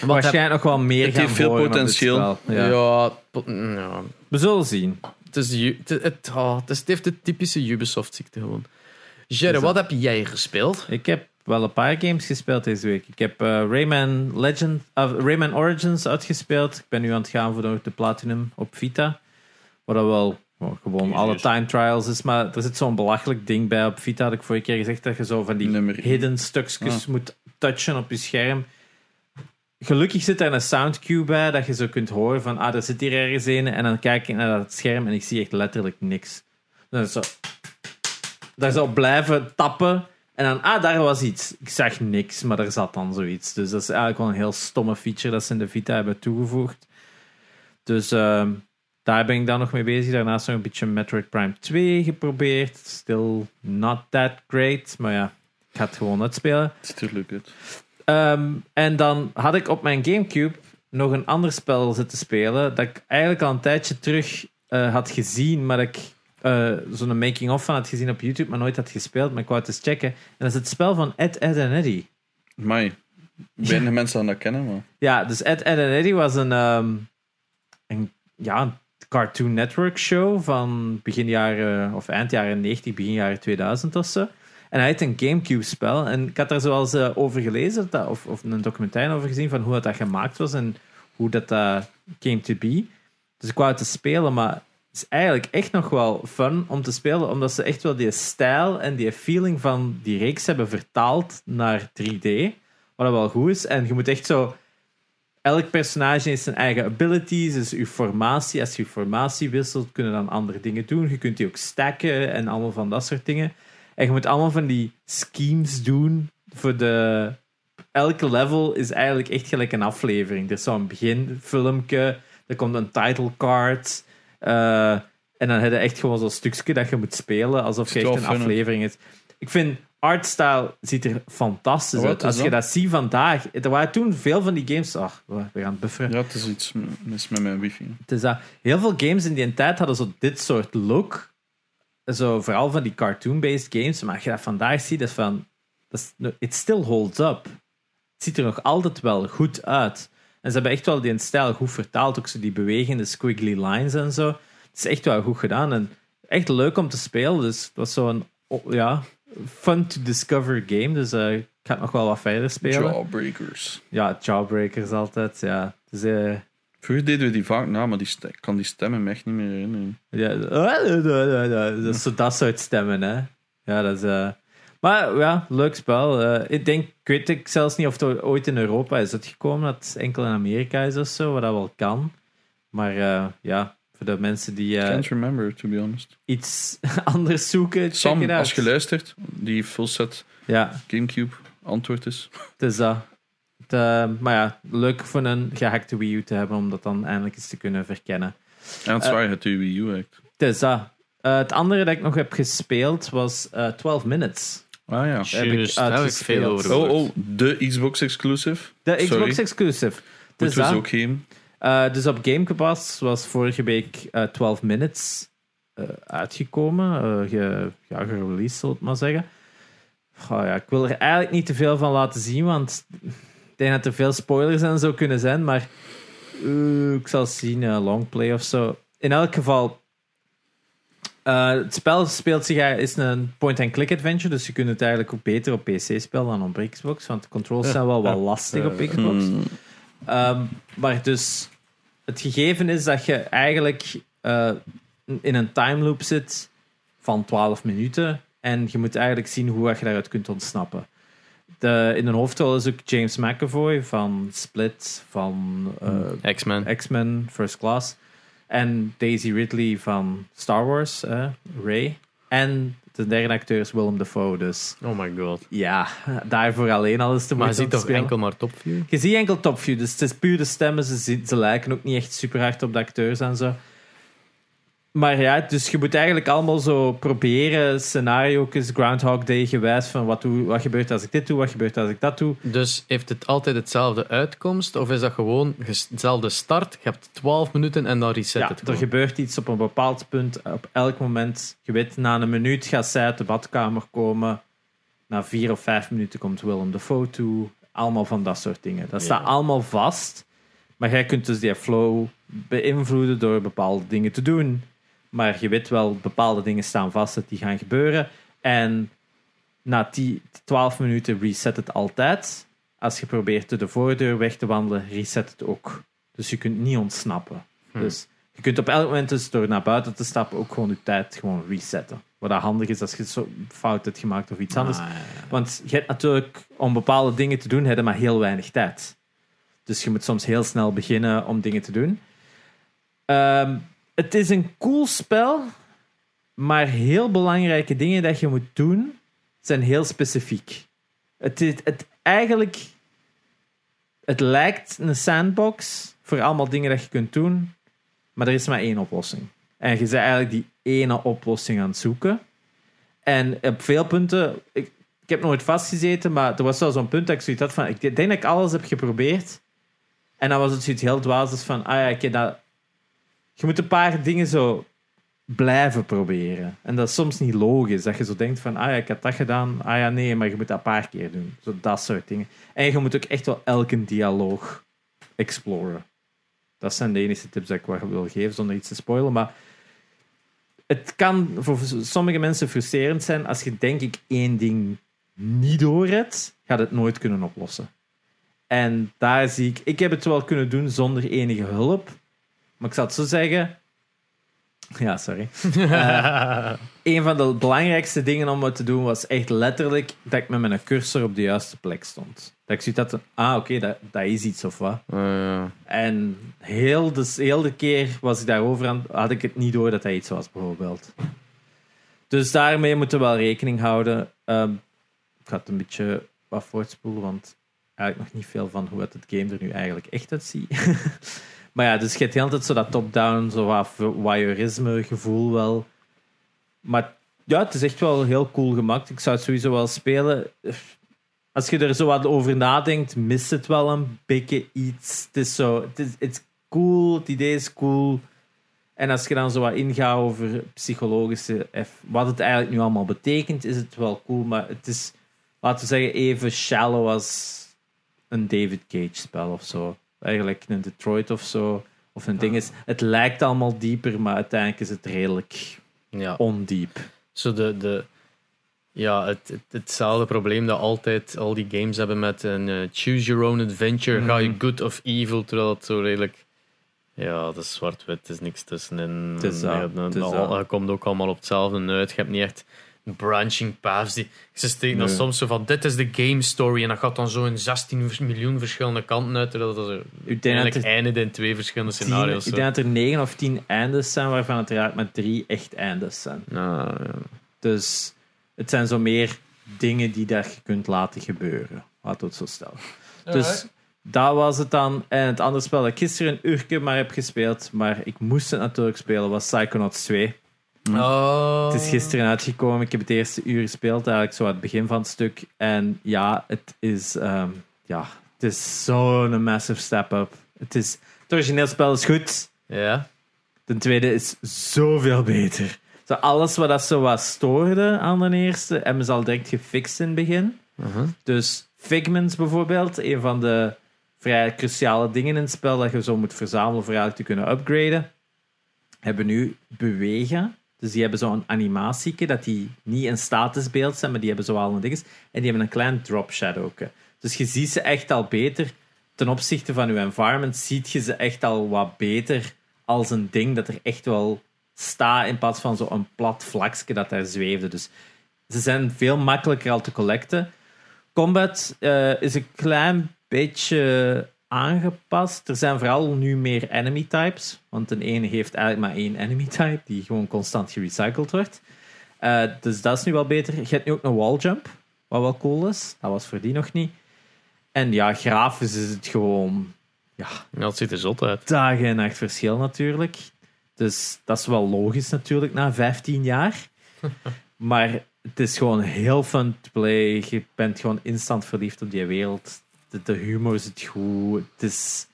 [SPEAKER 2] waarschijnlijk nog wel meer
[SPEAKER 3] Het
[SPEAKER 2] gaan
[SPEAKER 3] heeft veel
[SPEAKER 2] boren op dit
[SPEAKER 3] potentieel.
[SPEAKER 2] spel.
[SPEAKER 1] ja.
[SPEAKER 2] Ja.
[SPEAKER 1] pot- ja.
[SPEAKER 2] We zullen zien.
[SPEAKER 1] Het, is, het, het, oh, het, is, het heeft de typische Ubisoft-ziekte gewoon. Jerry,
[SPEAKER 2] Is
[SPEAKER 1] wat heb jij gespeeld?
[SPEAKER 2] Ik heb wel een paar games gespeeld deze week. Ik heb eh, Rayman Legend, of Rayman Origins uitgespeeld. Ik ben nu aan het gaan voor de, Platinum op Vita. Wat dat wel gewoon alle time trials is. Maar er zit zo'n belachelijk ding bij op Vita. Had ik vorige keer gezegd dat je zo van die
[SPEAKER 3] Nummer
[SPEAKER 2] hidden stukjes
[SPEAKER 3] Ah.
[SPEAKER 2] moet touchen op je scherm. Gelukkig zit er een soundcue bij dat je zo kunt horen van ah, er zit hier ergens een. En dan kijk ik naar dat scherm en ik zie echt letterlijk niks. Dan zo daar zou blijven tappen. En dan, ah, daar was iets. Ik zag niks, maar er zat dan zoiets. Dus dat is eigenlijk wel een heel stomme feature dat ze in de Vita hebben toegevoegd. Dus ehm, daar ben ik dan nog mee bezig. Daarnaast nog een beetje Metroid Prime 2 geprobeerd. Still not that great. Maar ja, ik ga het gewoon uitspelen.
[SPEAKER 3] Het is natuurlijk goed.
[SPEAKER 2] Ehm, en dan had ik op mijn Gamecube nog een ander spel zitten spelen. Dat ik eigenlijk al een tijdje terug eh, had gezien, maar dat ik eh, zo'n making-of van had gezien op YouTube, maar nooit had gespeeld. Maar ik wou het eens checken. En dat is het spel van Ed, Ed en Eddie.
[SPEAKER 3] Mai. Weinig mensen aan dat kennen, maar...
[SPEAKER 2] Ja, dus Ed, Ed en Eddie was een, ehm, een, ja, een Cartoon Network show van begin jaren, of eind jaren 90, begin jaren 2000 of zo. En hij had een Gamecube-spel. En ik had daar zoals eh, over gelezen, dat, of, of een documentaire over gezien, van hoe dat, dat gemaakt was en hoe dat uh, came to be. Dus ik wou het te spelen, maar het is eigenlijk echt nog wel fun om te spelen, omdat ze echt wel die stijl en die feeling van die reeks hebben vertaald naar 3D. Wat dat wel goed is. En je moet echt zo elk personage heeft zijn eigen abilities, dus je formatie. Als je formatie wisselt, kunnen dan andere dingen doen. Je kunt die ook stacken en allemaal van dat soort dingen. En je moet allemaal van die schemes doen voor de... Elke level is eigenlijk echt gelijk een aflevering. Er is zo'n beginfilmpje, er komt een title card... eh, en dan heb je echt gewoon zo'n stukje dat je moet spelen, alsof je echt een aflevering is. Ik vind artstyle ziet er fantastisch
[SPEAKER 3] Wat
[SPEAKER 2] uit. Als je
[SPEAKER 3] dat?
[SPEAKER 2] dat ziet vandaag. Er waren toen veel van die games. Ach, we gaan bufferen.
[SPEAKER 3] Ja, het is iets mis met mijn wifi.
[SPEAKER 2] Het is dat, heel veel games in die tijd hadden zo dit soort look. Zo, vooral van die cartoon-based games. Maar als je dat vandaag ziet, dat is van. Dat is, it still holds up. Het ziet er nog altijd wel goed uit. En ze hebben echt wel die stijl goed vertaald. Ook zo die bewegende squiggly lines en zo. Het is echt wel goed gedaan. En echt leuk om te spelen. Dus het was zo'n oh, ja, fun to discover game. Dus eh, ik ga het nog wel wat verder spelen.
[SPEAKER 3] Jawbreakers.
[SPEAKER 2] Ja, Jawbreakers altijd. Ja. Dus, eh,
[SPEAKER 3] Vroeger deden we die vaak na, maar die ik kan die stemmen me echt niet meer herinneren.
[SPEAKER 2] Ja, dat is zo dat soort stemmen, hè. Ja, dat is... eh, Maar ja, leuk spel. Eh, ik denk, ik weet ik zelfs niet of het ooit in Europa is uitgekomen, dat het enkel in Amerika is of zo, wat dat wel kan. Maar eh, ja, Voor de mensen die eh,
[SPEAKER 3] Can't remember, to be honest.
[SPEAKER 2] iets anders zoeken. check
[SPEAKER 3] Sam,
[SPEAKER 2] it out.
[SPEAKER 3] als je luistert, die full set
[SPEAKER 2] Ja,
[SPEAKER 3] Gamecube antwoord is.
[SPEAKER 2] het is dat. Eh, maar ja, leuk voor een gehackte Wii U te hebben om dat dan eindelijk eens te kunnen verkennen.
[SPEAKER 3] En het is waar, het Wii U echt.
[SPEAKER 2] Het is dat. Eh, het andere dat ik nog heb gespeeld was eh 12 Minutes.
[SPEAKER 3] Ah ja.
[SPEAKER 2] heb ik
[SPEAKER 1] daar heb ik
[SPEAKER 2] uitgespeeld.
[SPEAKER 1] veel over
[SPEAKER 3] Oh, oh, de Xbox exclusive.
[SPEAKER 2] De
[SPEAKER 3] Sorry.
[SPEAKER 2] Xbox exclusive. Het is dat.
[SPEAKER 3] ook geven.
[SPEAKER 2] Eh, dus op Gamepass was vorige week eh 12 Minutes eh, uitgekomen. ge, ja, gereleased, zal ik maar zeggen. Goh, ja, ik wil er eigenlijk niet te veel van laten zien, want ik denk dat er veel spoilers en zo kunnen zijn. Maar ik zal zien, een longplay of zo. In elk geval, het spel speelt zich, is een point-and-click adventure, dus je kunt het eigenlijk ook beter op PC spelen dan op Xbox, want de controls zijn wel wat lastig op Xbox.
[SPEAKER 3] Hmm.
[SPEAKER 2] Ehm, maar dus het gegeven is dat je eigenlijk eh, in een time loop zit van 12 minuten en je moet eigenlijk zien hoe je daaruit kunt ontsnappen. De, in de hoofdrol is ook James McAvoy van Split, van eh,
[SPEAKER 1] X-Men.
[SPEAKER 2] X-Men First Class en Daisy Ridley van Star Wars, eh, Ray. En de derde acteur is Willem Dafoe, dus
[SPEAKER 1] Oh my god.
[SPEAKER 2] ja, daarvoor alleen al is te
[SPEAKER 1] Maar je ziet toch
[SPEAKER 2] spelen.
[SPEAKER 1] enkel maar topview?
[SPEAKER 2] Je ziet enkel topview, dus het is puur de stemmen. Ze, ze lijken ook niet echt super hard op de acteurs en zo. Maar ja, dus je moet eigenlijk allemaal zo proberen, scenario's, Groundhog Day gewijs van wat, doe, wat gebeurt als ik dit doe, wat gebeurt als ik dat doe.
[SPEAKER 1] Dus heeft het altijd hetzelfde uitkomst? Of is dat gewoon hetzelfde start? Je hebt 12 minuten en dan reset
[SPEAKER 2] Ja,
[SPEAKER 1] het
[SPEAKER 2] er
[SPEAKER 1] gewoon.
[SPEAKER 2] gebeurt iets op een bepaald punt, op elk moment. Je weet, na een minuut gaat zij uit de badkamer komen. Na vier of vijf minuten komt Willem de toe. Allemaal van dat soort dingen. Dat staat allemaal vast. Maar jij kunt dus die flow beïnvloeden door bepaalde dingen te doen. Maar je weet wel, bepaalde dingen staan vast dat die gaan gebeuren. En na die 12 minuten reset het altijd. Als je probeert de voordeur weg te wandelen, reset het ook. Dus je kunt niet ontsnappen.
[SPEAKER 1] Hm.
[SPEAKER 2] Dus je kunt op elk moment dus door naar buiten te stappen ook gewoon je tijd gewoon resetten. Wat dat handig is als je zo fout hebt gemaakt of iets anders.
[SPEAKER 1] Ah, ja, ja.
[SPEAKER 2] Want je hebt natuurlijk, om bepaalde dingen te doen, heb je maar heel weinig tijd. Dus je moet soms heel snel beginnen om dingen te doen. Ehm, het is een cool spel, maar heel belangrijke dingen dat je moet doen, zijn heel specifiek. Het, het eigenlijk, het lijkt een sandbox voor allemaal dingen dat je kunt doen, maar er is maar één oplossing. En je bent eigenlijk die ene oplossing aan het zoeken. En op veel punten, ik, heb nooit vastgezeten, maar er was wel zo'n punt dat ik zoiets had van, ik denk dat ik alles heb geprobeerd. En dan was het zoiets heel dwaas van, ah ja, ik heb dat... Je moet een paar dingen zo blijven proberen. En dat is soms niet logisch, dat je zo denkt van, ah ja, ik heb dat gedaan, ah ja, nee, maar je moet dat een paar keer doen. Zo dat soort dingen. En je moet ook echt wel elke dialoog exploren. Dat zijn de enige tips die ik wil geven, zonder iets te spoilen, maar het kan voor sommige mensen frustrerend zijn als je denk ik één ding niet door hebt, gaat het nooit kunnen oplossen. En daar zie ik, ik heb het wel kunnen doen zonder enige hulp, maar ik zal het zo zeggen. Ja, sorry. Eh, een van de belangrijkste dingen om het te doen was echt letterlijk dat ik met mijn cursor op de juiste plek stond. Dat ik zoiets had, van, ah oké, dat, dat is iets of wat.
[SPEAKER 1] Ah, ja.
[SPEAKER 2] En heel de, heel de keer was ik daarover aan, had ik het niet door dat hij iets was, bijvoorbeeld. Dus daarmee moeten we wel rekening houden. Ehm, ik ga het een beetje wat voortspoelen, want eigenlijk nog niet veel van hoe het, het game er nu eigenlijk echt uitziet. maar ja, dus je hebt de hele tijd zo dat top-down, zo wat voyeurisme gevoel wel. Maar ja, het is echt wel heel cool gemaakt. Ik zou het sowieso wel spelen als je er zo wat over nadenkt, mist het wel een beetje iets. Het is zo, het is, cool, het idee is cool. En als je dan zo wat ingaat over psychologische, wat het eigenlijk nu allemaal betekent, is het wel cool. Maar het is, laten we zeggen, even shallow als een David Cage spel of zo. Eigenlijk een Detroit of zo. Of een ding is. Het lijkt allemaal dieper, maar uiteindelijk is het redelijk
[SPEAKER 1] ja.
[SPEAKER 2] ondiep.
[SPEAKER 1] Zo de, de, ja, het, het, hetzelfde probleem dat altijd al die games hebben met een eh, choose your own adventure. Ga je
[SPEAKER 2] Mhm.
[SPEAKER 1] good of evil, terwijl het zo redelijk... Ja, dat is zwart-wit, er is niks tussenin.
[SPEAKER 2] Het is dat,
[SPEAKER 1] Ja,
[SPEAKER 2] het is
[SPEAKER 1] al-
[SPEAKER 2] dat.
[SPEAKER 1] Het komt ook allemaal op hetzelfde uit. Je hebt niet echt branching paths. Die, ze steken dan soms zo van, dit is de game story. En dat gaat dan zo in 16 miljoen verschillende kanten uit. Terwijl dat er
[SPEAKER 2] er
[SPEAKER 1] eindigt in twee verschillende
[SPEAKER 2] tien-
[SPEAKER 1] scenario's.
[SPEAKER 2] ik denk dat er negen of tien eindes zijn, waarvan het eruit met drie echt eindes zijn.
[SPEAKER 1] Nou, ja.
[SPEAKER 2] Dus het zijn zo meer dingen die dat je kunt laten gebeuren. Laten we het zo stellen. Dus dat was het dan. En het andere spel dat ik gisteren een uurtje maar heb gespeeld, maar ik moest het natuurlijk spelen, was Psychonauts 2.
[SPEAKER 1] Oh.
[SPEAKER 2] Het is gisteren uitgekomen. Ik heb het eerste uur gespeeld, eigenlijk zo aan het begin van het stuk. En ja, het is, ehm, ja, het is zo'n massive step up. Het, is, het origineel spel is goed.
[SPEAKER 1] Ja.
[SPEAKER 2] De tweede is zoveel beter. Zo alles wat dat zo wat stoorde aan de eerste, hebben ze al direct gefixt in het begin.
[SPEAKER 1] Uh-huh.
[SPEAKER 2] Dus Figments bijvoorbeeld, een van de vrij cruciale dingen in het spel dat je zo moet verzamelen voor eigenlijk te kunnen upgraden, hebben nu bewegen. Dus die hebben zo'n animatieke dat die niet een statusbeeld zijn, maar die hebben zo al een dinges. En die hebben een klein drop shadow. Dus je ziet ze echt al beter. Ten opzichte van je environment ziet je ze echt al wat beter als een ding dat er echt wel staat in plaats van zo'n plat vlakje dat daar zweefde. Dus ze zijn veel makkelijker al te collecten. Combat eh, is een klein beetje aangepast. Er zijn vooral nu meer enemy types. Want een ene heeft eigenlijk maar één enemy type, die gewoon constant gerecycled wordt. Eh, dus dat is nu wel beter. Je hebt nu ook een wall jump, wat wel cool is. Dat was voor die nog niet. En ja, grafisch is het gewoon ja,
[SPEAKER 1] het ziet er zot uit.
[SPEAKER 2] dagen en nacht verschil natuurlijk. Dus dat is wel logisch natuurlijk na 15 jaar. maar het is gewoon heel fun to play. Je bent gewoon instant verliefd op die wereld. De, de humor zit goed. Het is,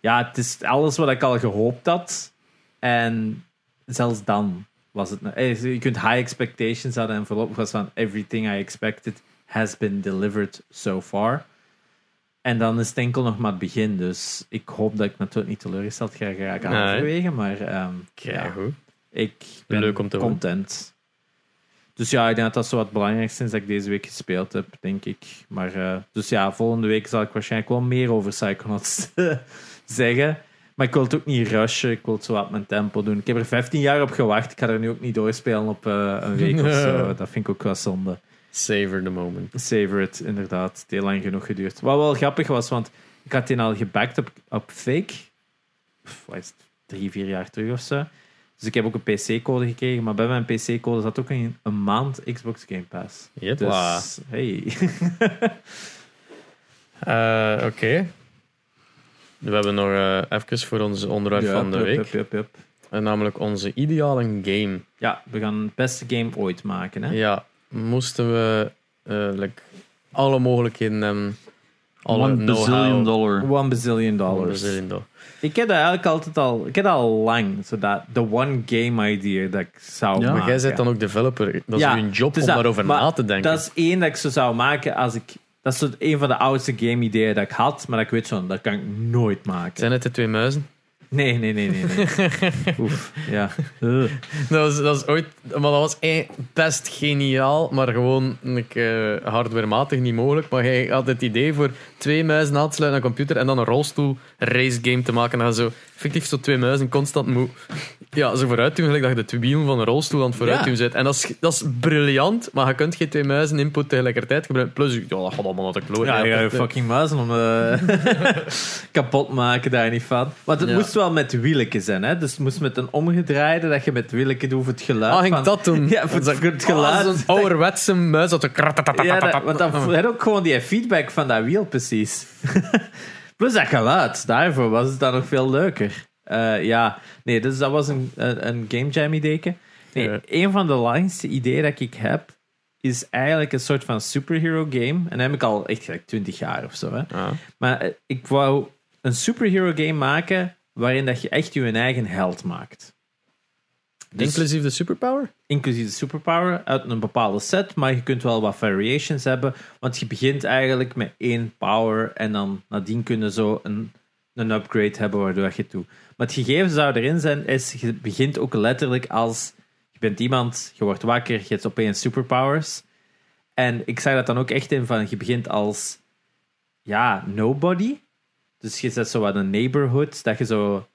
[SPEAKER 2] ja, het is alles wat ik al gehoopt had. En zelfs dan was het... eh, Je kunt high expectations hadden en voorlopig was van everything I expected has been delivered so far. En dan is het enkel nog maar het begin. Dus ik hoop dat ik natuurlijk niet teleurgesteld ga raken
[SPEAKER 1] Nee.
[SPEAKER 2] halverwege. Maar
[SPEAKER 1] Kijk,
[SPEAKER 2] ja,
[SPEAKER 1] goed.
[SPEAKER 2] ik ben
[SPEAKER 1] Leuk om te horen.
[SPEAKER 2] Dus ja, ik denk dat dat zo wat het belangrijkste is dat ik deze week gespeeld heb, denk ik. Maar, eh, dus ja, volgende week zal ik waarschijnlijk wel meer over Psychonauts zeggen. Maar ik wil het ook niet rushen. Ik wil het zo wat mijn tempo doen. Ik heb er 15 jaar op gewacht. Ik ga er nu ook niet doorspelen op eh, een week of zo. Dat vind ik ook wel zonde.
[SPEAKER 1] Savor the moment.
[SPEAKER 2] Savor it, inderdaad. Het heeft lang genoeg geduurd. Wat wel grappig was, want ik had die al gebackt op, op fake. Pff, Wat is het? Drie, vier jaar terug of zo. Dus ik heb ook een PC-code gekregen. Maar bij mijn PC-code zat ook een, een maand Xbox Game Pass.
[SPEAKER 1] Jepla.
[SPEAKER 2] Dus, hey.
[SPEAKER 1] Eh, Oké. We hebben nog eh even voor onze onderwerp van de week.
[SPEAKER 2] yup.
[SPEAKER 1] En namelijk onze ideale game.
[SPEAKER 2] Ja, we gaan het beste game ooit maken. Hè?
[SPEAKER 1] Ja, moesten we eh, like, alle mogelijkheden hebben. Alle
[SPEAKER 3] One bazillion dollar.
[SPEAKER 2] One bazillion
[SPEAKER 1] One
[SPEAKER 2] dollars.
[SPEAKER 1] bazillion dollar.
[SPEAKER 2] Ik heb dat eigenlijk altijd al... Ik heb dat al lang. Zo dat, the one game idea dat ik zou
[SPEAKER 3] Ja.
[SPEAKER 2] maken.
[SPEAKER 1] Maar jij bent dan ook developer. Dat is
[SPEAKER 2] Ja,
[SPEAKER 1] uw job
[SPEAKER 2] dus
[SPEAKER 1] om
[SPEAKER 2] dat-
[SPEAKER 1] daarover na te denken.
[SPEAKER 2] Dat is één dat ik zo zou maken als ik... Dat is zo een van de oudste game ideeën dat ik had, maar dat ik weet zo, dat kan ik nooit maken.
[SPEAKER 1] Zijn het de twee muizen?
[SPEAKER 2] Nee, nee, nee, nee. nee. Oef, ja. Ugh.
[SPEAKER 1] Dat was, dat was ooit... Maar dat was eh, best geniaal, maar gewoon like, eh, hardwarematig niet mogelijk. Maar hij had het idee voor twee muizen aan te sluiten aan een computer en dan een rolstoel race game te maken. En dan zo effectief zo twee muizen constant moet... Ja, zo vooruit doen, gelijk dat je de wielen van een rolstoel aan het vooruit doen zit. En dat is, dat is briljant, maar je kunt geen twee muizen input tegelijkertijd gebruiken. Plus, ja, dat gaat allemaal naar de kloot.
[SPEAKER 2] Ja, je gaat je
[SPEAKER 1] dat-
[SPEAKER 2] fucking muizen om eh, kapot maken, daar niet van. Want het moest wel met wielken zijn, hè? Dus het moest met een omgedraaide, dat je met wielken doet voor het geluid.
[SPEAKER 1] Ah, ging
[SPEAKER 2] van-
[SPEAKER 1] dat doen?
[SPEAKER 2] Ja, voor het, het geluid.
[SPEAKER 1] Zo'n ouderwetse muis dat de
[SPEAKER 2] Ja, dat, want dan had ook gewoon die feedback van dat wiel, precies. Plus dat geluid, daarvoor was het dan nog veel leuker. Eh, ja, nee, dus dat was een, een, een game jam idee. Nee,
[SPEAKER 1] Ja.
[SPEAKER 2] een van de langste ideeën dat ik heb, is eigenlijk een soort van superhero game. En dat heb ik al echt gelijk 20 jaar of zo. Hè.
[SPEAKER 1] Ah.
[SPEAKER 2] Maar eh, ik wou een superhero game maken waarin dat je echt je eigen held maakt. Dus-
[SPEAKER 1] Inclusief de superpower?
[SPEAKER 2] inclusief de superpower uit een bepaalde set, maar je kunt wel wat variations hebben, want je begint eigenlijk met één power en dan nadien kunnen zo een, een upgrade hebben waardoor je doet. Maar het gegeven zou erin zijn, is je begint ook letterlijk als je bent iemand, je wordt wakker, je hebt opeens superpowers. En ik zag dat dan ook echt in van, je begint als ja, nobody. Dus je zet zo wat een neighborhood, dat je zo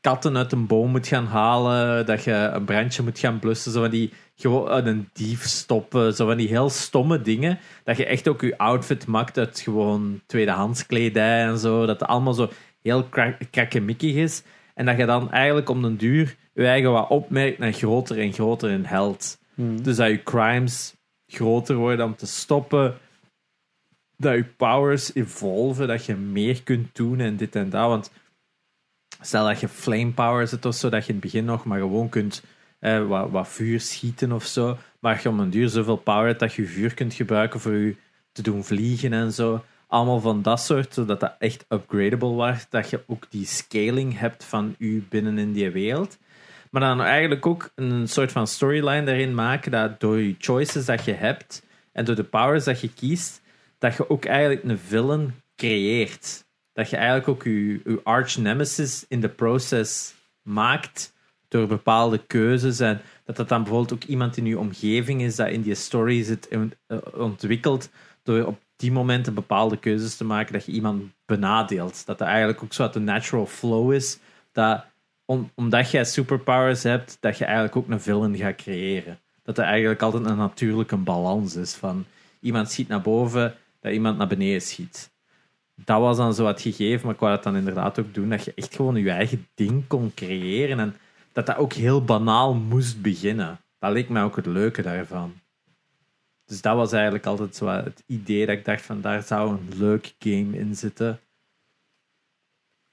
[SPEAKER 2] katten uit een boom moet gaan halen, dat je een brandje moet gaan blussen, zo van die gewoon uit een dief stoppen, zo van die heel stomme dingen, dat je echt ook je outfit maakt uit gewoon tweedehands kledij en zo, dat het allemaal zo heel krak- krakkemikkig is. En dat je dan eigenlijk om den duur je eigen wat opmerkt en groter en groter in held. Dus dat je crimes groter worden om te stoppen. Dat je powers evolven, dat je meer kunt doen en dit en dat. Want stel dat je flame powers hebt of zo, dat je in het begin nog maar gewoon kunt eh, wat, wat vuur schieten of zo. Maar je om een duur zoveel power hebt dat je vuur kunt gebruiken voor je te doen vliegen en zo. Allemaal van dat soort, zodat dat echt upgradable wordt. Dat je ook die scaling hebt van u binnen in die wereld. Maar dan eigenlijk ook een soort van storyline daarin maken dat door je choices dat je hebt en door de powers dat je kiest, dat je ook eigenlijk een villain creëert. Dat je eigenlijk ook je, je arch nemesis in de process maakt door bepaalde keuzes en dat dat dan bijvoorbeeld ook iemand in je omgeving is dat in die story zit eh, ontwikkeld door op die momenten bepaalde keuzes te maken dat je iemand benadeelt. Dat dat eigenlijk ook zo uit natural flow is dat om, omdat jij superpowers hebt, dat je eigenlijk ook een villain gaat creëren. Dat er eigenlijk altijd een natuurlijke balans is van iemand schiet naar boven, dat iemand naar beneden schiet. Dat was dan zo het gegeven, maar ik wou dat dan inderdaad ook doen, dat je echt gewoon je eigen ding kon creëren en dat dat ook heel banaal moest beginnen. Dat leek mij ook het leuke daarvan. Dus dat was eigenlijk altijd zo het idee dat ik dacht van daar zou een leuk game in zitten.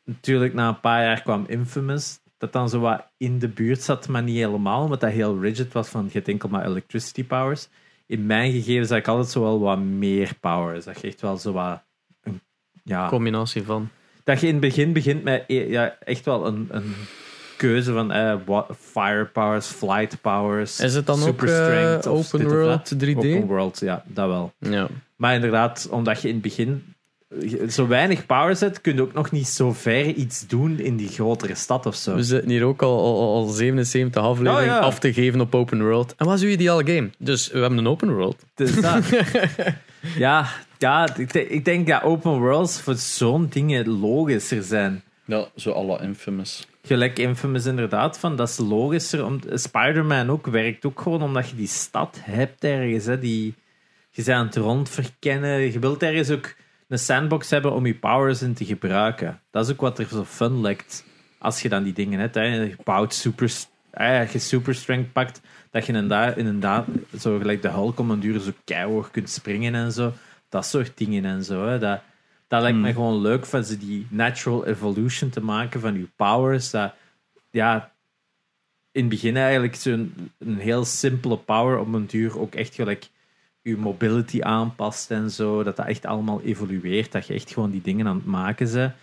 [SPEAKER 2] Natuurlijk, na een paar jaar kwam Infamous, dat dan zo wat in de buurt zat, maar niet helemaal, omdat dat heel rigid was van je hebt enkel maar electricity powers. In mijn gegevens had ik altijd zo wel wat meer powers. Dat je echt wel zo wat... Een, ja,
[SPEAKER 1] combinatie van.
[SPEAKER 2] dat je in het begin begint met eh, ja, echt wel een, een keuze van eh, what, fire powers, flight powers.
[SPEAKER 1] Is het dan ook
[SPEAKER 2] super
[SPEAKER 1] eh,
[SPEAKER 2] strength
[SPEAKER 1] open world
[SPEAKER 2] dat.
[SPEAKER 1] 3D?
[SPEAKER 2] Open world, ja, dat wel.
[SPEAKER 1] Ja.
[SPEAKER 2] Maar inderdaad, omdat je in het begin zo weinig powers hebt, kun je ook nog niet zo ver iets doen in die grotere stad of zo.
[SPEAKER 1] We zitten hier ook al, al, al 77 afleveringen
[SPEAKER 2] Oh, ja.
[SPEAKER 1] af te geven op open world. En wat is uw ideale game? Dus we hebben een open world.
[SPEAKER 2] Dus dat. ja, ja ik, de- ik denk dat open worlds voor zo'n dingen logischer zijn.
[SPEAKER 3] Ja, zo alle infamous.
[SPEAKER 2] Gelijk Infamous inderdaad, van, dat is logischer. Om, Spider-Man ook werkt ook gewoon omdat je die stad hebt ergens. Hè, die, je bent aan het rondverkennen. Je wilt ergens ook een sandbox hebben om je powers in te gebruiken. Dat is ook wat er zo fun lijkt als je dan die dingen hebt. Hè. Je bouwt super, eh, als je super strength pakt, dat je inderdaad, inderdaad zo gelijk de Hulk om een duur zo keihard kunt springen en zo. Dat soort dingen en zo. Hè. Dat, dat lijkt me gewoon leuk van ze die natural evolution te maken van je powers. Dat, ja, in het begin eigenlijk zo'n een heel simpele power op een duur ook echt gelijk je mobility aanpast en zo. Dat dat echt allemaal evolueert. Dat je echt gewoon die dingen aan het maken bent.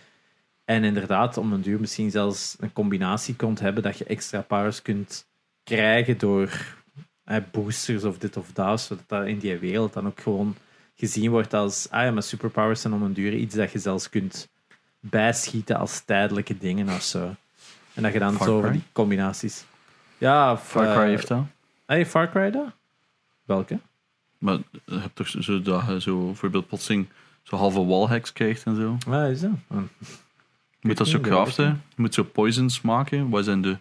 [SPEAKER 2] En inderdaad, om een duur misschien zelfs een combinatie kunt hebben dat je extra powers kunt krijgen door eh, boosters of dit of dat, zodat dat in die wereld dan ook gewoon gezien wordt als, ah ja, maar superpowers zijn om een duur iets dat je zelfs kunt bijschieten als tijdelijke dingen of zo. En dat je dan
[SPEAKER 3] Far
[SPEAKER 2] zo
[SPEAKER 3] Cry?
[SPEAKER 2] die combinaties. Ja, of,
[SPEAKER 3] Far Cry
[SPEAKER 2] eh,
[SPEAKER 3] heeft dat.
[SPEAKER 2] Hey, Far Cry dat? Welke?
[SPEAKER 3] Maar je hebt toch zo dat je zo bijvoorbeeld plotseling zo halve wallhacks krijgt en zo.
[SPEAKER 2] Waar is dat?
[SPEAKER 3] Je moet dat zo craften. Je moet zo poisons maken. Wat zijn de...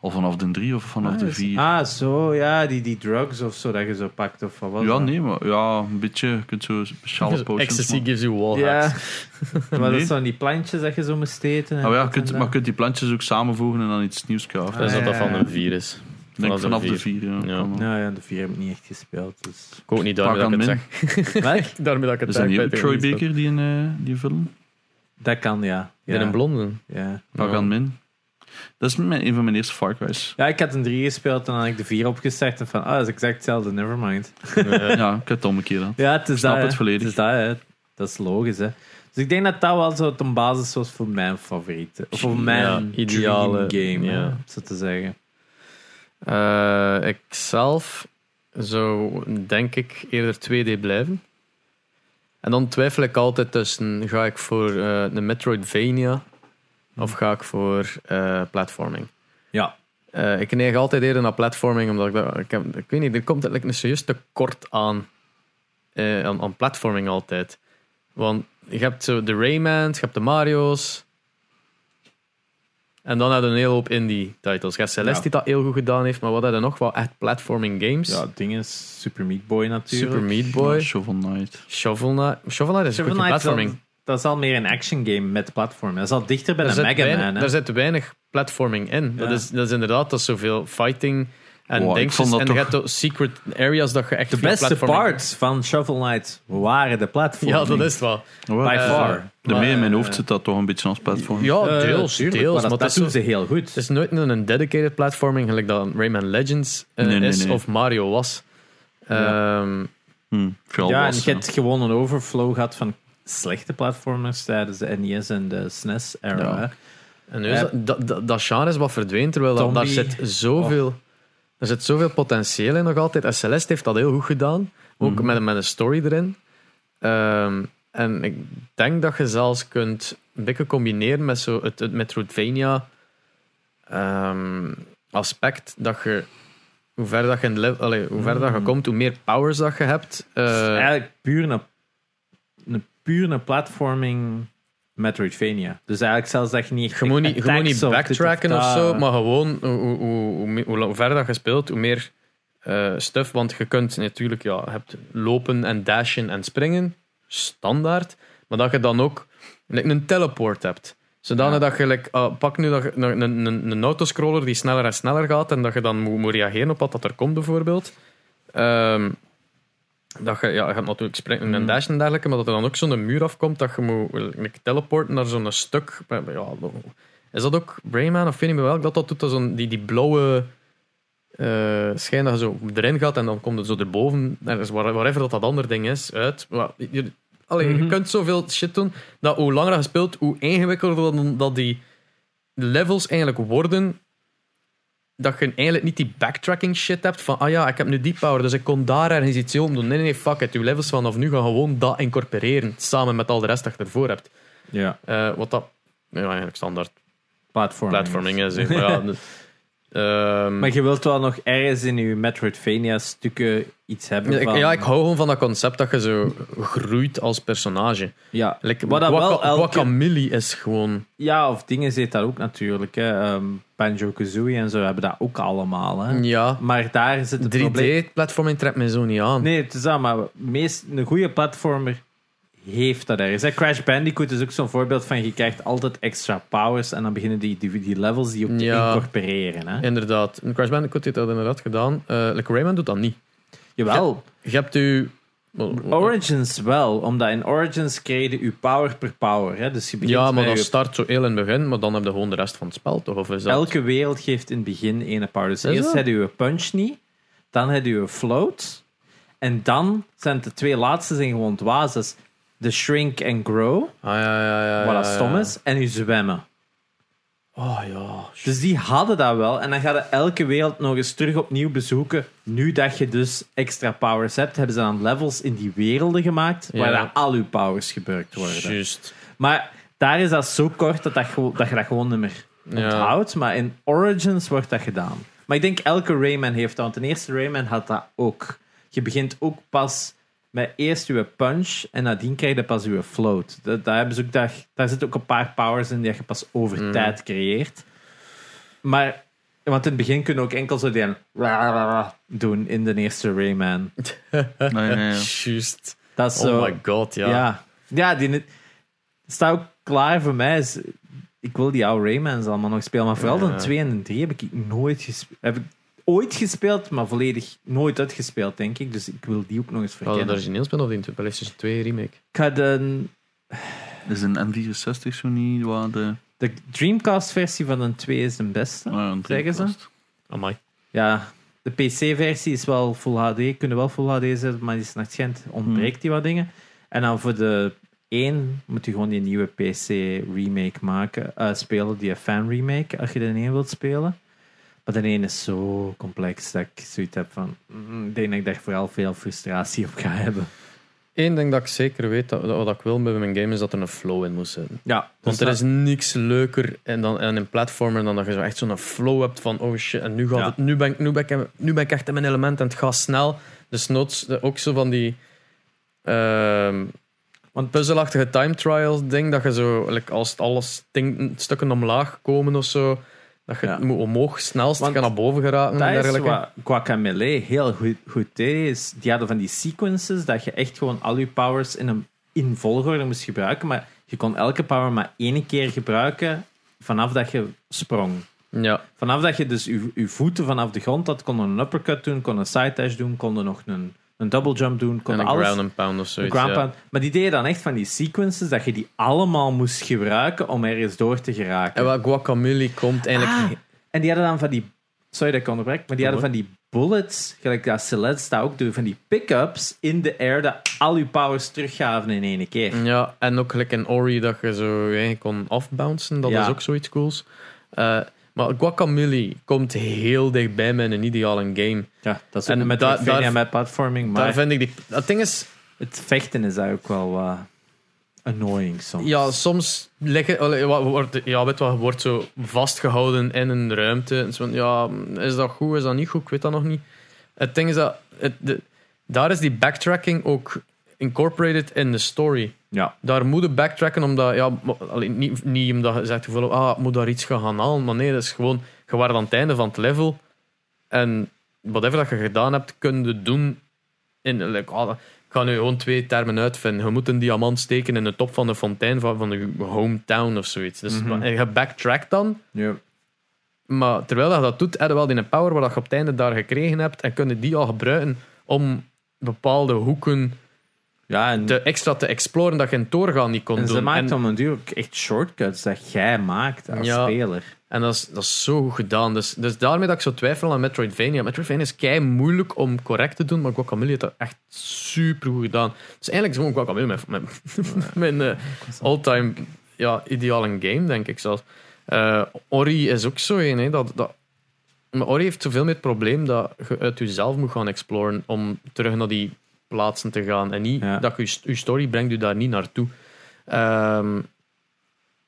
[SPEAKER 3] Al vanaf de drie of vanaf
[SPEAKER 2] Ah,
[SPEAKER 3] de
[SPEAKER 2] is-
[SPEAKER 3] vier?
[SPEAKER 2] Ah, zo, ja, die, die drugs of zo dat je zo pakt of wat
[SPEAKER 3] ja,
[SPEAKER 2] dat?
[SPEAKER 3] nee, maar ja, een beetje. Je kunt zo speciale potions
[SPEAKER 1] Ecstasy
[SPEAKER 3] maken.
[SPEAKER 1] gives you wall
[SPEAKER 2] Ja,
[SPEAKER 1] hacks.
[SPEAKER 2] maar dat zijn die plantjes dat je zo moest eten. en
[SPEAKER 3] Oh ja, kunt, maar je kunt die plantjes ook samenvoegen en dan iets nieuws craften.
[SPEAKER 1] Dat is
[SPEAKER 2] Ah,
[SPEAKER 1] dat
[SPEAKER 2] ja,
[SPEAKER 1] van
[SPEAKER 2] ja.
[SPEAKER 1] een virus.
[SPEAKER 3] Ik denk vanaf de
[SPEAKER 1] vier.
[SPEAKER 3] vier. Ja,
[SPEAKER 1] Ja.
[SPEAKER 3] wel.
[SPEAKER 2] Ja, ja, de vier heb ik niet echt gespeeld. Dus.
[SPEAKER 1] Ik ook niet, daarmee dat ik het zeg. Daarmee dat ik het
[SPEAKER 3] Is
[SPEAKER 1] zeg.
[SPEAKER 3] dat ook
[SPEAKER 1] het
[SPEAKER 3] Troy Baker die in eh, die film?
[SPEAKER 2] Dat kan, ja. ja.
[SPEAKER 1] In een blonde.
[SPEAKER 2] Ja.
[SPEAKER 3] Pagan Min. Dat is mijn, een van mijn eerste Far Cry's.
[SPEAKER 2] ja, ik had een drie gespeeld en dan had ik de vier opgestart. En van, ah, dat is exact hetzelfde, nevermind.
[SPEAKER 3] Ja, ik heb het omgekeerd aan.
[SPEAKER 2] Ja, het is
[SPEAKER 3] Snap
[SPEAKER 2] dat,
[SPEAKER 3] het volledig.
[SPEAKER 2] Het is dat, hè. dat is logisch, hè. Dus ik denk dat dat wel zo een basis was voor mijn favoriete. Of voor mijn
[SPEAKER 1] Ja, ideale,
[SPEAKER 2] dream game,
[SPEAKER 1] ja.
[SPEAKER 2] zo te zeggen.
[SPEAKER 1] Eh, ik zelf zou denk ik eerder 2D blijven. En dan twijfel ik altijd tussen ga ik voor eh een Metroidvania of ga ik voor eh platforming.
[SPEAKER 2] Ja.
[SPEAKER 1] Ik neig altijd eerder naar platforming, omdat ik, dat, ik, heb, ik weet niet, er komt eigenlijk een serieus tekort aan, aan, aan platforming altijd. Want je hebt zo de Raymans, je hebt de Mario's. En dan hadden een hele hoop indie titles. Ja, Celeste
[SPEAKER 2] Ja.
[SPEAKER 1] die dat heel goed gedaan heeft, maar wat hadden nog wel echt platforming games?
[SPEAKER 2] Ja, het ding is Super Meat Boy natuurlijk.
[SPEAKER 1] Super Meat Boy,
[SPEAKER 3] Shovel Knight.
[SPEAKER 1] Shovel Knight. Shovel Knight is
[SPEAKER 2] Shovel Knight,
[SPEAKER 1] platforming.
[SPEAKER 2] dat, dat is al meer een action game met platform. Dat is al dichter bij
[SPEAKER 1] Daar
[SPEAKER 2] een Mega
[SPEAKER 1] weinig,
[SPEAKER 2] Man. hè.
[SPEAKER 1] daar zit weinig platforming in. Dat, is, dat is inderdaad dat is zoveel fighting en
[SPEAKER 3] Wow, ik
[SPEAKER 1] dingetjes.
[SPEAKER 3] vond dat
[SPEAKER 1] En je
[SPEAKER 3] toch-
[SPEAKER 1] hebt ook secret areas dat je echt
[SPEAKER 2] De beste parts van Shovel Knight waren de platforming.
[SPEAKER 1] Ja, dat is het wel.
[SPEAKER 2] By
[SPEAKER 1] Eh,
[SPEAKER 2] far.
[SPEAKER 3] De mee in mijn
[SPEAKER 1] eh,
[SPEAKER 3] hoofd zit dat toch een beetje als platform.
[SPEAKER 1] Ja,
[SPEAKER 2] Eh,
[SPEAKER 1] deels. deels
[SPEAKER 2] maar
[SPEAKER 1] maar
[SPEAKER 2] dat, doen
[SPEAKER 1] zo-
[SPEAKER 2] ze heel goed.
[SPEAKER 1] Het is nooit een dedicated platforming, gelijk dat Rayman Legends eh,
[SPEAKER 3] Nee, nee,
[SPEAKER 1] is
[SPEAKER 3] nee.
[SPEAKER 1] of Mario was.
[SPEAKER 2] Ja.
[SPEAKER 1] Ehm,
[SPEAKER 3] Hm,
[SPEAKER 2] ja, en je hebt gewoon een overflow gehad van slechte platformers tijdens de NES en de SNES-era.
[SPEAKER 3] Ja.
[SPEAKER 1] en nu is
[SPEAKER 2] Eh,
[SPEAKER 1] dat, dat, dat, dat genre is wat verdwenen, terwijl daar zit zoveel... Er zit zoveel potentieel in nog altijd. En Celeste heeft dat heel goed gedaan. Ook
[SPEAKER 3] Mhm.
[SPEAKER 1] met, met een story erin. Ehm, en ik denk dat je zelfs kunt een beetje combineren met zo het, het Metroidvania ehm, aspect. Dat je, hoe ver dat je, in level, allee, hoe ver dat je komt, hoe meer powers dat je hebt. eh,
[SPEAKER 2] Eigenlijk puur een, een, puur een platforming Metroidvania. Dus eigenlijk zelfs dat je niet echt
[SPEAKER 1] Je moet niet, je moet niet
[SPEAKER 2] of
[SPEAKER 1] backtracken of zo, maar gewoon hoe, hoe, hoe, hoe, verder je speelt, hoe meer eh stuff. Want je kunt natuurlijk, ja, je hebt lopen en dashen en springen, standaard. Maar dat je dan ook like, een teleport hebt. Zodanig
[SPEAKER 2] Ja.
[SPEAKER 1] dat je, like, ah, pak nu dat je, een, een, een, een autoscroller die sneller en sneller gaat en dat je dan moet, moet reageren op wat dat er komt, bijvoorbeeld. Ehm, dat je, ja, je gaat natuurlijk springen en
[SPEAKER 2] Mm.
[SPEAKER 1] dashen en dergelijke, maar dat er dan ook zo'n muur afkomt dat je moet teleporten naar zo'n stuk. Ja, is dat ook Rayman of niet meer welk dat dat doet? Dat zo'n, die, die blauwe eh schijn dat je zo erin gaat en dan komt het zo erboven, ergens, waar- whatever dat, dat andere ding is, uit. Maar, je, allee, je
[SPEAKER 2] Mhm.
[SPEAKER 1] kunt zoveel shit doen dat hoe langer je speelt, hoe ingewikkelder dan, dat die levels eigenlijk worden. Dat je eigenlijk niet die backtracking shit hebt van, ah ja, ik heb nu die power, dus ik kon daar ergens iets om doen. Nee, nee, nee, fuck it. Je levels vanaf nu gaan gewoon dat incorporeren, samen met al de rest dat je ervoor hebt.
[SPEAKER 2] Ja,
[SPEAKER 1] Eh, wat dat ja, eigenlijk standaard
[SPEAKER 2] platforming.
[SPEAKER 1] platforming is. Maar ja, de- ehm,
[SPEAKER 2] Maar je wilt wel nog ergens in je Metroidvania-stukken iets hebben
[SPEAKER 1] ja, ik,
[SPEAKER 2] van...
[SPEAKER 1] ja, ik hou gewoon van dat concept dat je zo groeit als personage.
[SPEAKER 2] Ja,
[SPEAKER 1] Like,
[SPEAKER 2] Wat dat wel
[SPEAKER 1] Guaca-
[SPEAKER 2] elke-
[SPEAKER 1] Guacamole is gewoon...
[SPEAKER 2] ja, of dingen zit dat ook natuurlijk. hè. Ehm, Banjo-Kazooie en zo hebben dat ook allemaal. Hè.
[SPEAKER 1] Ja,
[SPEAKER 2] Maar daar zit het probleem...
[SPEAKER 1] 3D-platforming trekt mij zo niet aan.
[SPEAKER 2] Nee, het is dat, maar meest, een goede platformer heeft dat ergens. hè. Crash Bandicoot is ook zo'n voorbeeld van je krijgt altijd extra powers en dan beginnen die, die, die levels die te
[SPEAKER 1] Ja.
[SPEAKER 2] incorporeren. Hè.
[SPEAKER 1] Inderdaad. Een Crash Bandicoot heeft dat inderdaad gedaan. Eh like Rayman doet dat niet.
[SPEAKER 2] Jawel,
[SPEAKER 1] Je hebt u...
[SPEAKER 2] Origins wel, omdat in Origins kreeg je je power per power. Hè. Dus je begint
[SPEAKER 1] Ja, maar dat
[SPEAKER 2] je-
[SPEAKER 1] start zo heel in het begin, maar dan heb je gewoon de rest van het spel, toch? Of is dat...
[SPEAKER 2] Elke wereld geeft in het begin één power. Dus
[SPEAKER 1] Is
[SPEAKER 2] eerst heb je je punch niet, dan heb je je float, en dan zijn de twee laatste zijn gewoon dwazes. De shrink en grow,
[SPEAKER 1] Ah, ja, ja, ja.
[SPEAKER 2] wat
[SPEAKER 1] ja,
[SPEAKER 2] stom is, en je zwemmen.
[SPEAKER 1] Oh, ja.
[SPEAKER 2] Dus die hadden dat wel. En dan ga je elke wereld nog eens terug opnieuw bezoeken. Nu dat je dus extra powers hebt, hebben ze dan levels in die werelden gemaakt waar dan al je powers gebruikt worden.
[SPEAKER 1] Juist.
[SPEAKER 2] Maar daar is dat zo kort dat, dat, dat je dat gewoon niet meer onthoudt. Maar in Origins wordt dat gedaan. Maar ik denk elke Rayman heeft dat. Want de eerste Rayman had dat ook. Je begint ook pas met eerst je punch en nadien krijg je pas je float. Dat, daar, hebben ze ook, daar, daar zitten ook een paar powers in die je pas over
[SPEAKER 1] Mm.
[SPEAKER 2] tijd creëert. Maar, want in het begin kun je ook enkel zo die doen in de eerste Rayman.
[SPEAKER 3] Nee, nee, ja.
[SPEAKER 1] Juist.
[SPEAKER 2] Dat is zo,
[SPEAKER 1] Oh my god, ja.
[SPEAKER 2] ja. Ja, die staat ook klaar voor mij. Is, ik wil die oude Raymans allemaal nog spelen. Maar vooral
[SPEAKER 1] Ja.
[SPEAKER 2] de 2 en de 3 heb ik nooit gespeeld. Heb ik ooit gespeeld, maar volledig nooit uitgespeeld, denk ik. Dus ik wil die ook nog eens
[SPEAKER 1] Hadden de
[SPEAKER 2] verkennen.
[SPEAKER 1] origineel spelen of die PlayStation 2 remake?
[SPEAKER 2] Ik ga de,
[SPEAKER 3] Is een N64 zo niet waar de...
[SPEAKER 2] de Dreamcast-versie van de 2 is de beste.
[SPEAKER 3] Ah, ja, een
[SPEAKER 2] Zeggen ze?
[SPEAKER 1] Amai.
[SPEAKER 2] Ja, de PC-versie is wel Full HD. Kunnen wel Full HD zetten, maar die is naar het schijnt ontbreekt die wat dingen. En dan voor de 1 moet je gewoon die nieuwe PC-remake maken. eh, spelen, die fan-remake, als je de 1 wilt spelen. Maar de 1 is zo complex dat ik zoiets heb van... mm, ik denk dat ik daar vooral veel frustratie op ga hebben.
[SPEAKER 1] Eén ding dat ik zeker weet, dat, dat wat ik wil met mijn game, is dat er een flow in moet zitten.
[SPEAKER 2] Ja,
[SPEAKER 1] Want er is niks leuker en dan, en een platformer dan dat je zo echt zo'n flow hebt van oh shit, en nu, gaat
[SPEAKER 2] Ja.
[SPEAKER 1] het, nu, ben ik, nu, ben ik, nu ben ik echt in mijn element en het gaat snel. Dus noods, ook zo van die... ehm, Want puzzelachtige time trials ding, dat je zo, like, als alles ting- stukken omlaag komen of zo, dat je
[SPEAKER 2] Ja.
[SPEAKER 1] moet omhoog snelst gaan naar boven geraken en
[SPEAKER 2] is
[SPEAKER 1] dergelijke.
[SPEAKER 2] wat Guacamele heel goed, goed deed. Is, die hadden van die sequences dat je echt gewoon al je powers in een in volgorde moest gebruiken. Maar je kon elke power maar één keer gebruiken vanaf dat je sprong.
[SPEAKER 1] Ja,
[SPEAKER 2] Vanaf dat je dus je, je voeten vanaf de grond had, kon een uppercut doen, kon een side dash doen, kon nog een, een double jump doen, kon
[SPEAKER 1] en een
[SPEAKER 2] alles.
[SPEAKER 1] ground and pound of zoiets.
[SPEAKER 2] ground
[SPEAKER 1] ja.
[SPEAKER 2] pound. Maar die deden dan echt van die sequences dat je die allemaal moest gebruiken om ergens door te geraken.
[SPEAKER 1] En wat Guacamole komt eigenlijk...
[SPEAKER 2] Ah, en die hadden dan van die. Sorry dat ik onderbrek, maar die hadden van die bullets, gelijk dat Celeste dat ook doet, van die pick-ups in de air dat al je powers teruggaven in één keer.
[SPEAKER 1] Ja, en ook gelijk in Ori dat je zo je eigen kon afbouncen. Dat
[SPEAKER 2] Ja.
[SPEAKER 1] is ook zoiets cools. Eh, maar Guacamole komt heel dichtbij met een ideale game.
[SPEAKER 2] Ja, dat is
[SPEAKER 1] En
[SPEAKER 2] ook met
[SPEAKER 1] daar-
[SPEAKER 2] met platforming, maar
[SPEAKER 1] Daar vind ik die... Dat ding is...
[SPEAKER 2] het vechten is ook wel wat annoying soms.
[SPEAKER 1] Ja, soms wat wordt, ja, weet wat, wordt zo vastgehouden in een ruimte. En zo ja, is dat goed, is dat niet goed? Ik weet dat nog niet. Het ding is dat, het, de, daar is die backtracking ook incorporated in de story.
[SPEAKER 2] Ja.
[SPEAKER 1] Daar moet je backtracken omdat, ja, niet, niet omdat je zegt, gevoel, ah, ik moet daar iets gaan halen. Maar nee, dat is gewoon, je wordt aan het einde van het level. En whatever dat je gedaan hebt, kun je doen in, like, ah, ik ga nu gewoon twee termen uitvinden. Je moet een diamant steken in de top van de fontein van, van de hometown of zoiets. Dus
[SPEAKER 2] Mhm.
[SPEAKER 1] en je backtrackt dan,
[SPEAKER 2] Ja.
[SPEAKER 1] maar terwijl je dat doet, heb je wel die power waar je op het einde daar gekregen hebt en kun je die al gebruiken om bepaalde hoeken
[SPEAKER 2] Ja, en,
[SPEAKER 1] te extra te exploren dat je in doorgaan niet kon
[SPEAKER 2] en ze
[SPEAKER 1] doen.
[SPEAKER 2] maakt
[SPEAKER 1] en,
[SPEAKER 2] om een duur ook echt shortcuts dat jij maakt als
[SPEAKER 1] Ja.
[SPEAKER 2] speler.
[SPEAKER 1] en dat is, dat is zo goed gedaan. Dus, dus daarmee dat ik zo twijfel aan Metroidvania. Metroidvania is kei moeilijk om correct te doen, maar Guacamole heeft dat echt super goed gedaan. Dus eigenlijk is gewoon Guacamole mijn, mijn, mijn eh, all-time ja, ideale game, denk ik zelfs. Eh, Ori is ook zo een, hè, dat, dat, maar Ori heeft zoveel meer het probleem dat je uit jezelf moet gaan exploren om terug naar die plaatsen te gaan. En niet
[SPEAKER 2] Ja.
[SPEAKER 1] dat je, je story brengt je daar niet naartoe. Ehm,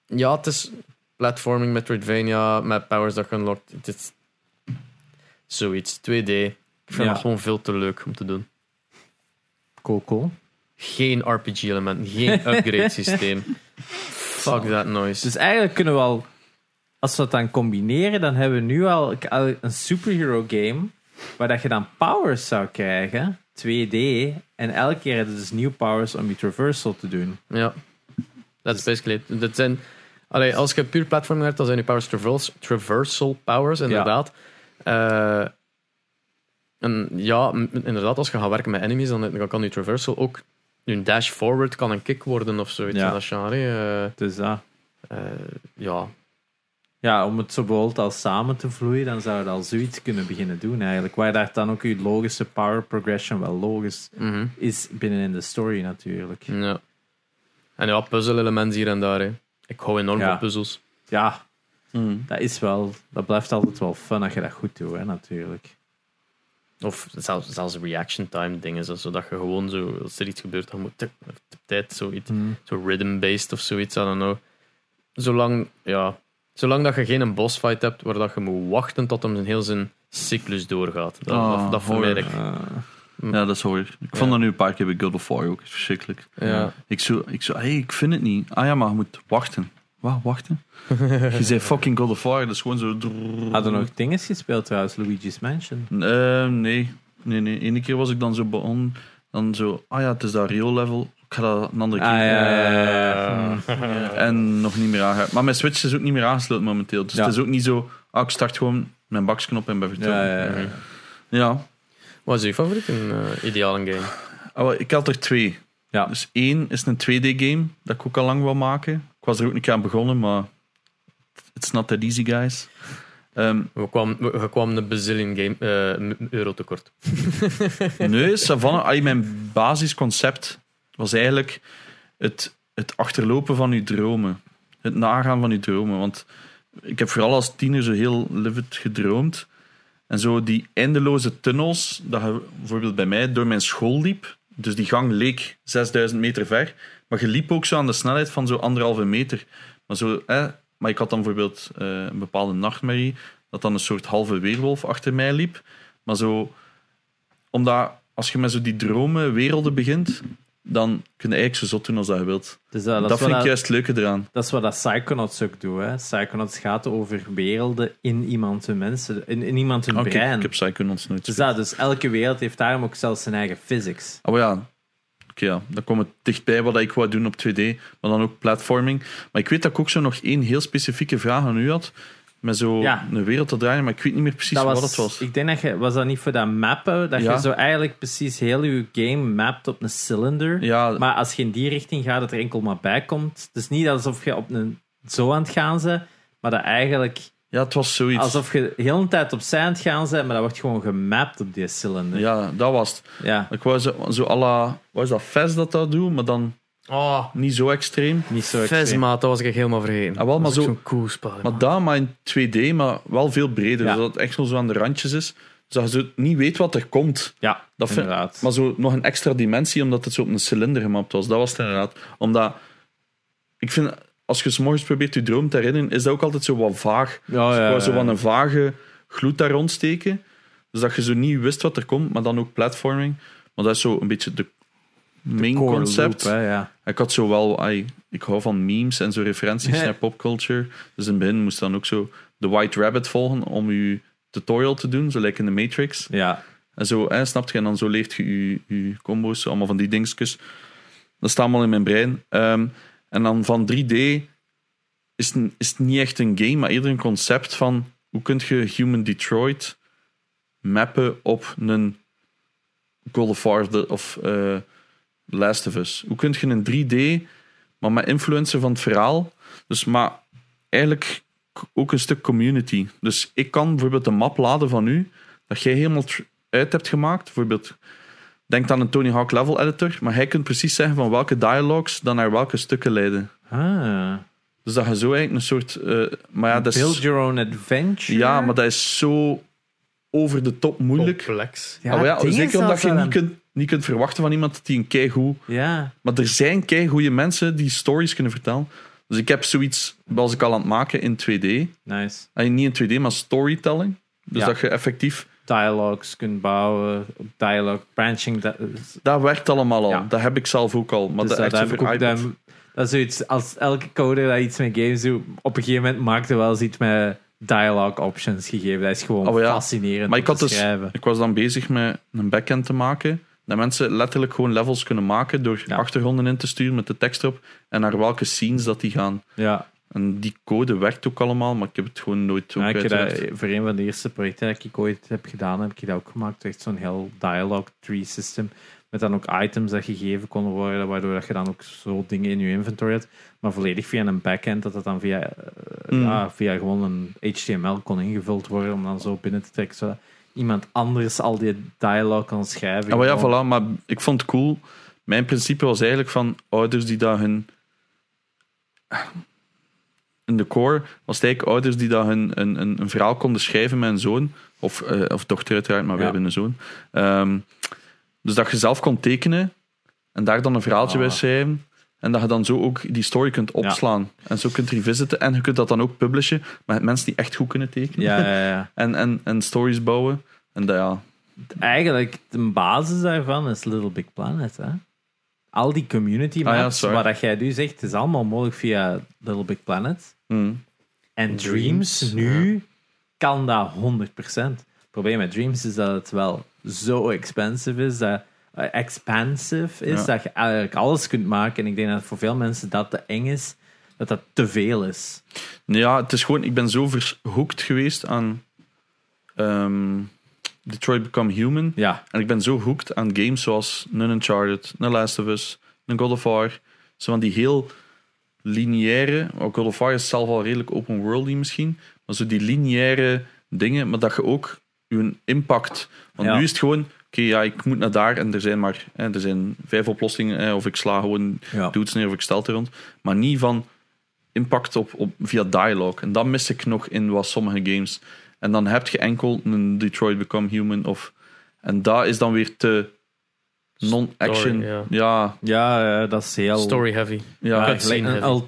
[SPEAKER 1] ja, het is platforming Metroidvania met powers dat je unlockt. Het is zoiets, 2D. Ik vind
[SPEAKER 2] Ja.
[SPEAKER 1] het gewoon veel te leuk om te doen.
[SPEAKER 2] Cool, cool.
[SPEAKER 1] Geen RPG-elementen, geen upgrade systeem. Fuck that noise.
[SPEAKER 2] Dus eigenlijk kunnen we al, als we dat dan combineren, dan hebben we nu al al een superhero game waar dat je dan powers zou krijgen, 2D, en elke keer heb je dus nieuwe powers om je traversal te doen.
[SPEAKER 1] Ja, dat is basically it. Dat zijn, allee, als je puur platforming hebt, dan zijn die powers travers, traversal powers, inderdaad. Eh, en ja, inderdaad, als je gaat werken met enemies, dan, kan je traversal ook een dash forward kan een kick worden of zoiets.
[SPEAKER 2] Ja.
[SPEAKER 1] in dat genre.
[SPEAKER 2] Dus dat.
[SPEAKER 1] eh, ja,
[SPEAKER 2] Ja, om het zo bijvoorbeeld al samen te vloeien, dan zou je al zoiets kunnen beginnen doen eigenlijk. Waar daar dan ook je logische power progression wel logisch
[SPEAKER 1] mhm,
[SPEAKER 2] is binnen in de story natuurlijk.
[SPEAKER 1] ja. En ja, puzzel-elementen hier en daar. Hè. Ik hou enorm
[SPEAKER 2] Ja.
[SPEAKER 1] van puzzels.
[SPEAKER 2] Ja,
[SPEAKER 3] Mm.
[SPEAKER 2] dat is wel, dat blijft altijd wel fun als je dat goed doet, hè, natuurlijk.
[SPEAKER 1] Of zelfs, zelfs reaction time dingen, zo- zodat je gewoon zo, als er iets gebeurt, dan moet op tijd zoiets. Zo rhythm-based of zoiets, I don't know. Zolang, ja, zolang dat je geen boss fight hebt waar dat je moet wachten tot hem zijn heel zijn cyclus doorgaat. Dat,
[SPEAKER 3] Ah,
[SPEAKER 1] dat, dat vermijd ik.
[SPEAKER 3] Ja, dat is hoor. Ik vond dat nu een paar keer bij God of War ook. Verschrikkelijk.
[SPEAKER 1] Ja.
[SPEAKER 3] Ik zo, ik zo, hey, ik vind het niet. Ah ja, maar je moet wachten. Wat, wachten? je zei fucking God of War, dat is gewoon zo...
[SPEAKER 2] Hadden nog dingen gespeeld trouwens, Luigi's Mansion.
[SPEAKER 3] Eh, nee. Nee, nee. Ene keer was ik dan zo begonnen. Dan zo, ah ja, het is dat real level. Ik ga dat een andere keer
[SPEAKER 2] Ah, ja, ja, ja.
[SPEAKER 3] En nog niet meer aangehaald. Maar mijn Switch is ook niet meer aangesloten momenteel. Dus
[SPEAKER 2] Ja.
[SPEAKER 3] het is ook niet zo, ah, ik start gewoon mijn baksknop en ben vertrokken.
[SPEAKER 2] Ja, ja, ja.
[SPEAKER 3] Ja.
[SPEAKER 1] Wat is je favoriet in eh ideale game?
[SPEAKER 3] Ah, ik had er twee.
[SPEAKER 2] Ja.
[SPEAKER 3] Dus één is een 2D-game, dat ik ook al lang wil maken. Ik was er ook niet aan begonnen, maar it's not that easy, guys. Ehm,
[SPEAKER 1] We kwamen, we, we kwamen een bazillion game, eh, euro tekort.
[SPEAKER 3] nee, Savannah, mijn basisconcept was eigenlijk het, het achterlopen van uw dromen. Het nagaan van uw dromen. Want ik heb vooral als tiener zo heel livid gedroomd. En zo die eindeloze tunnels, dat je bijvoorbeeld bij mij door mijn school liep. Dus die gang leek 6000 meter ver. Maar je liep ook zo aan de snelheid van zo anderhalve meter. Maar, zo, maar ik had dan bijvoorbeeld eh, een bepaalde nachtmerrie. Dat dan een soort halve weerwolf achter mij liep. Maar zo, omdat als je met zo die dromen werelden begint, dan kun je eigenlijk zo zot doen als dat je wilt.
[SPEAKER 2] Dus dat,
[SPEAKER 3] Dat, vind ik
[SPEAKER 2] dat,
[SPEAKER 3] juist het leuke eraan.
[SPEAKER 2] dat is wat dat Psychonauts ook doet. Hè. Psychonauts gaat over werelden in iemand hun mensen, in, in iemand hun
[SPEAKER 3] kijk,
[SPEAKER 2] brein.
[SPEAKER 3] ik heb Psychonauts nooit
[SPEAKER 2] dus, dat, dus elke wereld heeft daarom ook zelfs zijn eigen physics.
[SPEAKER 3] Oh ja, oké ja, dan komt het dichtbij wat ik wou doen op 2D, maar dan ook platforming. Maar ik weet dat ik ook zo nog één heel specifieke vraag aan u had, met zo
[SPEAKER 2] Ja.
[SPEAKER 3] een wereld te draaien, maar ik weet niet meer precies
[SPEAKER 2] dat
[SPEAKER 3] wat
[SPEAKER 2] was,
[SPEAKER 3] het was.
[SPEAKER 2] Ik denk dat je, was dat niet voor dat mappen, dat
[SPEAKER 3] Ja.
[SPEAKER 2] je zo eigenlijk precies heel je game mapt op een cylinder.
[SPEAKER 3] Ja,
[SPEAKER 2] Maar als je in die richting gaat, dat er enkel maar bij komt. Het is niet alsof je op een zo aan het gaan bent, maar dat eigenlijk
[SPEAKER 3] ja, het was zoiets.
[SPEAKER 2] alsof je de hele tijd opzij aan het gaan bent, maar dat wordt gewoon gemapt op die cilinder.
[SPEAKER 3] Ja, dat was het.
[SPEAKER 2] Ja,
[SPEAKER 3] Ik wou zo, zo à la, wat is dat, Fest dat dat doet, maar dan
[SPEAKER 1] Oh,
[SPEAKER 3] niet zo extreem.
[SPEAKER 2] niet zo extreem.
[SPEAKER 1] maat, dat was ik helemaal vergeten.
[SPEAKER 3] Ah, wel, maar
[SPEAKER 1] Dat was
[SPEAKER 3] zo-
[SPEAKER 1] zo'n cool spel.
[SPEAKER 3] Maar
[SPEAKER 1] man.
[SPEAKER 3] dat, maar in 2D, maar wel veel breder.
[SPEAKER 2] Ja.
[SPEAKER 3] Zodat het echt zo aan de randjes is. Zodat je zo niet weet wat er komt.
[SPEAKER 2] Ja,
[SPEAKER 3] Dat vind-
[SPEAKER 2] inderdaad.
[SPEAKER 3] Maar zo nog een extra dimensie, omdat het zo op een cilinder gemapt was. Dat was het inderdaad. Omdat, ik vind, als je 's morgens probeert je droom te herinneren, is dat ook altijd zo wat vaag.
[SPEAKER 2] ja,
[SPEAKER 3] Dus
[SPEAKER 2] ja,
[SPEAKER 3] wou zo wat een vage gloed daar rondsteken. Dus dat je zo niet wist wat er komt, maar dan ook platforming. Maar dat is zo een beetje de main
[SPEAKER 2] Core
[SPEAKER 3] concept.
[SPEAKER 2] loop, hè, ja.
[SPEAKER 3] Ik had zo wel, ik hou van memes en zo referenties naar popculture. Dus in het begin moest dan ook zo de White Rabbit volgen om je tutorial te doen, zo lijkt in de Matrix.
[SPEAKER 2] ja.
[SPEAKER 3] En zo, hè, snap je? En dan zo leert je je, je combo's, allemaal van die dingetjes. Dat staat allemaal in mijn brein. Ehm, en dan van 3D is het, is niet echt een game, maar eerder een concept van hoe kun je Human Detroit mappen op een God of War Last of Us. Hoe kun je een 3D, maar met influencer van het verhaal, dus maar eigenlijk ook een stuk community. Dus ik kan bijvoorbeeld een map laden van u, dat jij helemaal uit hebt gemaakt. Bijvoorbeeld, denk aan een Tony Hawk level editor, maar hij kunt precies zeggen van welke dialogues dan naar welke stukken leiden.
[SPEAKER 2] Ah.
[SPEAKER 3] Dus dat je zo eigenlijk een soort... eh, maar ja, dat
[SPEAKER 2] Build
[SPEAKER 3] is,
[SPEAKER 2] your own adventure.
[SPEAKER 3] ja, maar dat is zo over de top moeilijk.
[SPEAKER 1] Complex.
[SPEAKER 2] Ja,
[SPEAKER 3] Ah, ja, zeker omdat je niet kunt, niet kunt verwachten van iemand dat die een keigoed...
[SPEAKER 2] Ja,
[SPEAKER 3] Maar er zijn keigoede mensen die stories kunnen vertellen. Dus ik heb zoiets, was ik al aan het maken in 2D.
[SPEAKER 2] nice.
[SPEAKER 3] En niet in 2D, maar storytelling. Dus
[SPEAKER 2] Ja.
[SPEAKER 3] dat je effectief...
[SPEAKER 2] Dialogues kunt bouwen, dialogue, branching. Dat,
[SPEAKER 3] Dat werkt allemaal al.
[SPEAKER 2] Ja.
[SPEAKER 3] Dat heb ik zelf ook al. Maar
[SPEAKER 2] dus
[SPEAKER 3] dat,
[SPEAKER 2] dat, heb ik ook, dat, is zoiets, als elke coder dat iets met games doet, op een gegeven moment maakt er wel eens iets met dialogue options gegeven. Dat is gewoon
[SPEAKER 3] Oh ja.
[SPEAKER 2] fascinerend
[SPEAKER 3] Maar
[SPEAKER 2] om
[SPEAKER 3] ik had
[SPEAKER 2] te
[SPEAKER 3] dus-
[SPEAKER 2] schrijven.
[SPEAKER 3] Ik was dan bezig met een backend te maken. Dat mensen letterlijk gewoon levels kunnen maken door
[SPEAKER 2] Ja.
[SPEAKER 3] achtergronden in te sturen met de tekst erop. En naar welke scenes dat die gaan.
[SPEAKER 2] Ja,
[SPEAKER 3] En die code werkt ook allemaal, maar ik heb het gewoon nooit ook
[SPEAKER 2] Ja, ik dat, voor een van de eerste projecten dat ik ooit heb gedaan, heb ik dat ook gemaakt. Echt zo'n heel dialogue tree system. Met dan ook items dat gegeven konden worden, waardoor dat je dan ook zo dingen in je inventory had. Maar volledig via een backend, dat dat dan via, eh,
[SPEAKER 3] Mm.
[SPEAKER 2] ja, via gewoon een HTML kon ingevuld worden, om dan zo binnen te trekken, zodat iemand anders al die dialogue kan schrijven.
[SPEAKER 3] Ja, maar ja, voilà. Maar ik vond het cool. Mijn principe was eigenlijk van ouders die dat hun... In de core was het eigenlijk ouders die dat hun, een, een, een verhaal konden schrijven met een zoon. Of, eh, of dochter uiteraard, maar we
[SPEAKER 2] Ja.
[SPEAKER 3] hebben een zoon. Ehm, dus dat je zelf kon tekenen en daar dan een verhaaltje
[SPEAKER 2] Ah.
[SPEAKER 3] bij schrijven. En dat je dan zo ook die story kunt opslaan. En zo kunt revisiten. En je kunt dat dan ook publishen met mensen die echt goed kunnen tekenen.
[SPEAKER 2] Ja, ja, ja.
[SPEAKER 3] En, en, en stories bouwen. En dat, ja,
[SPEAKER 2] Eigenlijk, de basis daarvan is Little Big Planet. Hè? Al die community
[SPEAKER 3] Ah ja,
[SPEAKER 2] maps,
[SPEAKER 3] sorry.
[SPEAKER 2] wat dat jij nu zegt, is allemaal mogelijk via Little Big Planet.
[SPEAKER 3] mm.
[SPEAKER 2] En Dreams,
[SPEAKER 1] Dreams,
[SPEAKER 2] nu kan dat 100%. Het probleem met Dreams is dat het wel zo expensive is, dat, expansive is,
[SPEAKER 3] Ja.
[SPEAKER 2] dat je eigenlijk alles kunt maken. En ik denk dat voor veel mensen dat te eng is, dat dat te veel is.
[SPEAKER 3] Ja, het is gewoon, ik ben zo verhoekt geweest aan ehm, Detroit Become Human.
[SPEAKER 2] Ja,
[SPEAKER 3] En ik ben zo hooked aan games zoals een Uncharted, een Last of Us, een God of War. Zo van die heel lineaire, God of War is zelf al redelijk open worldy misschien, maar zo die lineaire dingen, maar dat je ook je impact. Want
[SPEAKER 2] Ja.
[SPEAKER 3] nu is het gewoon, oké, ja, ik moet naar daar en er zijn maar hè, er zijn vijf oplossingen, hè, of ik sla gewoon
[SPEAKER 2] ja.
[SPEAKER 3] doet neer of ik stel er rond. Maar niet van impact op, op, via dialogue. En dat mis ik nog in wat sommige games. En dan heb je enkel een Detroit Become Human. Of, en dat is dan weer te non-action.
[SPEAKER 1] Ja.
[SPEAKER 3] Ja,
[SPEAKER 2] ja, dat is heel...
[SPEAKER 1] Story heavy.
[SPEAKER 3] ja.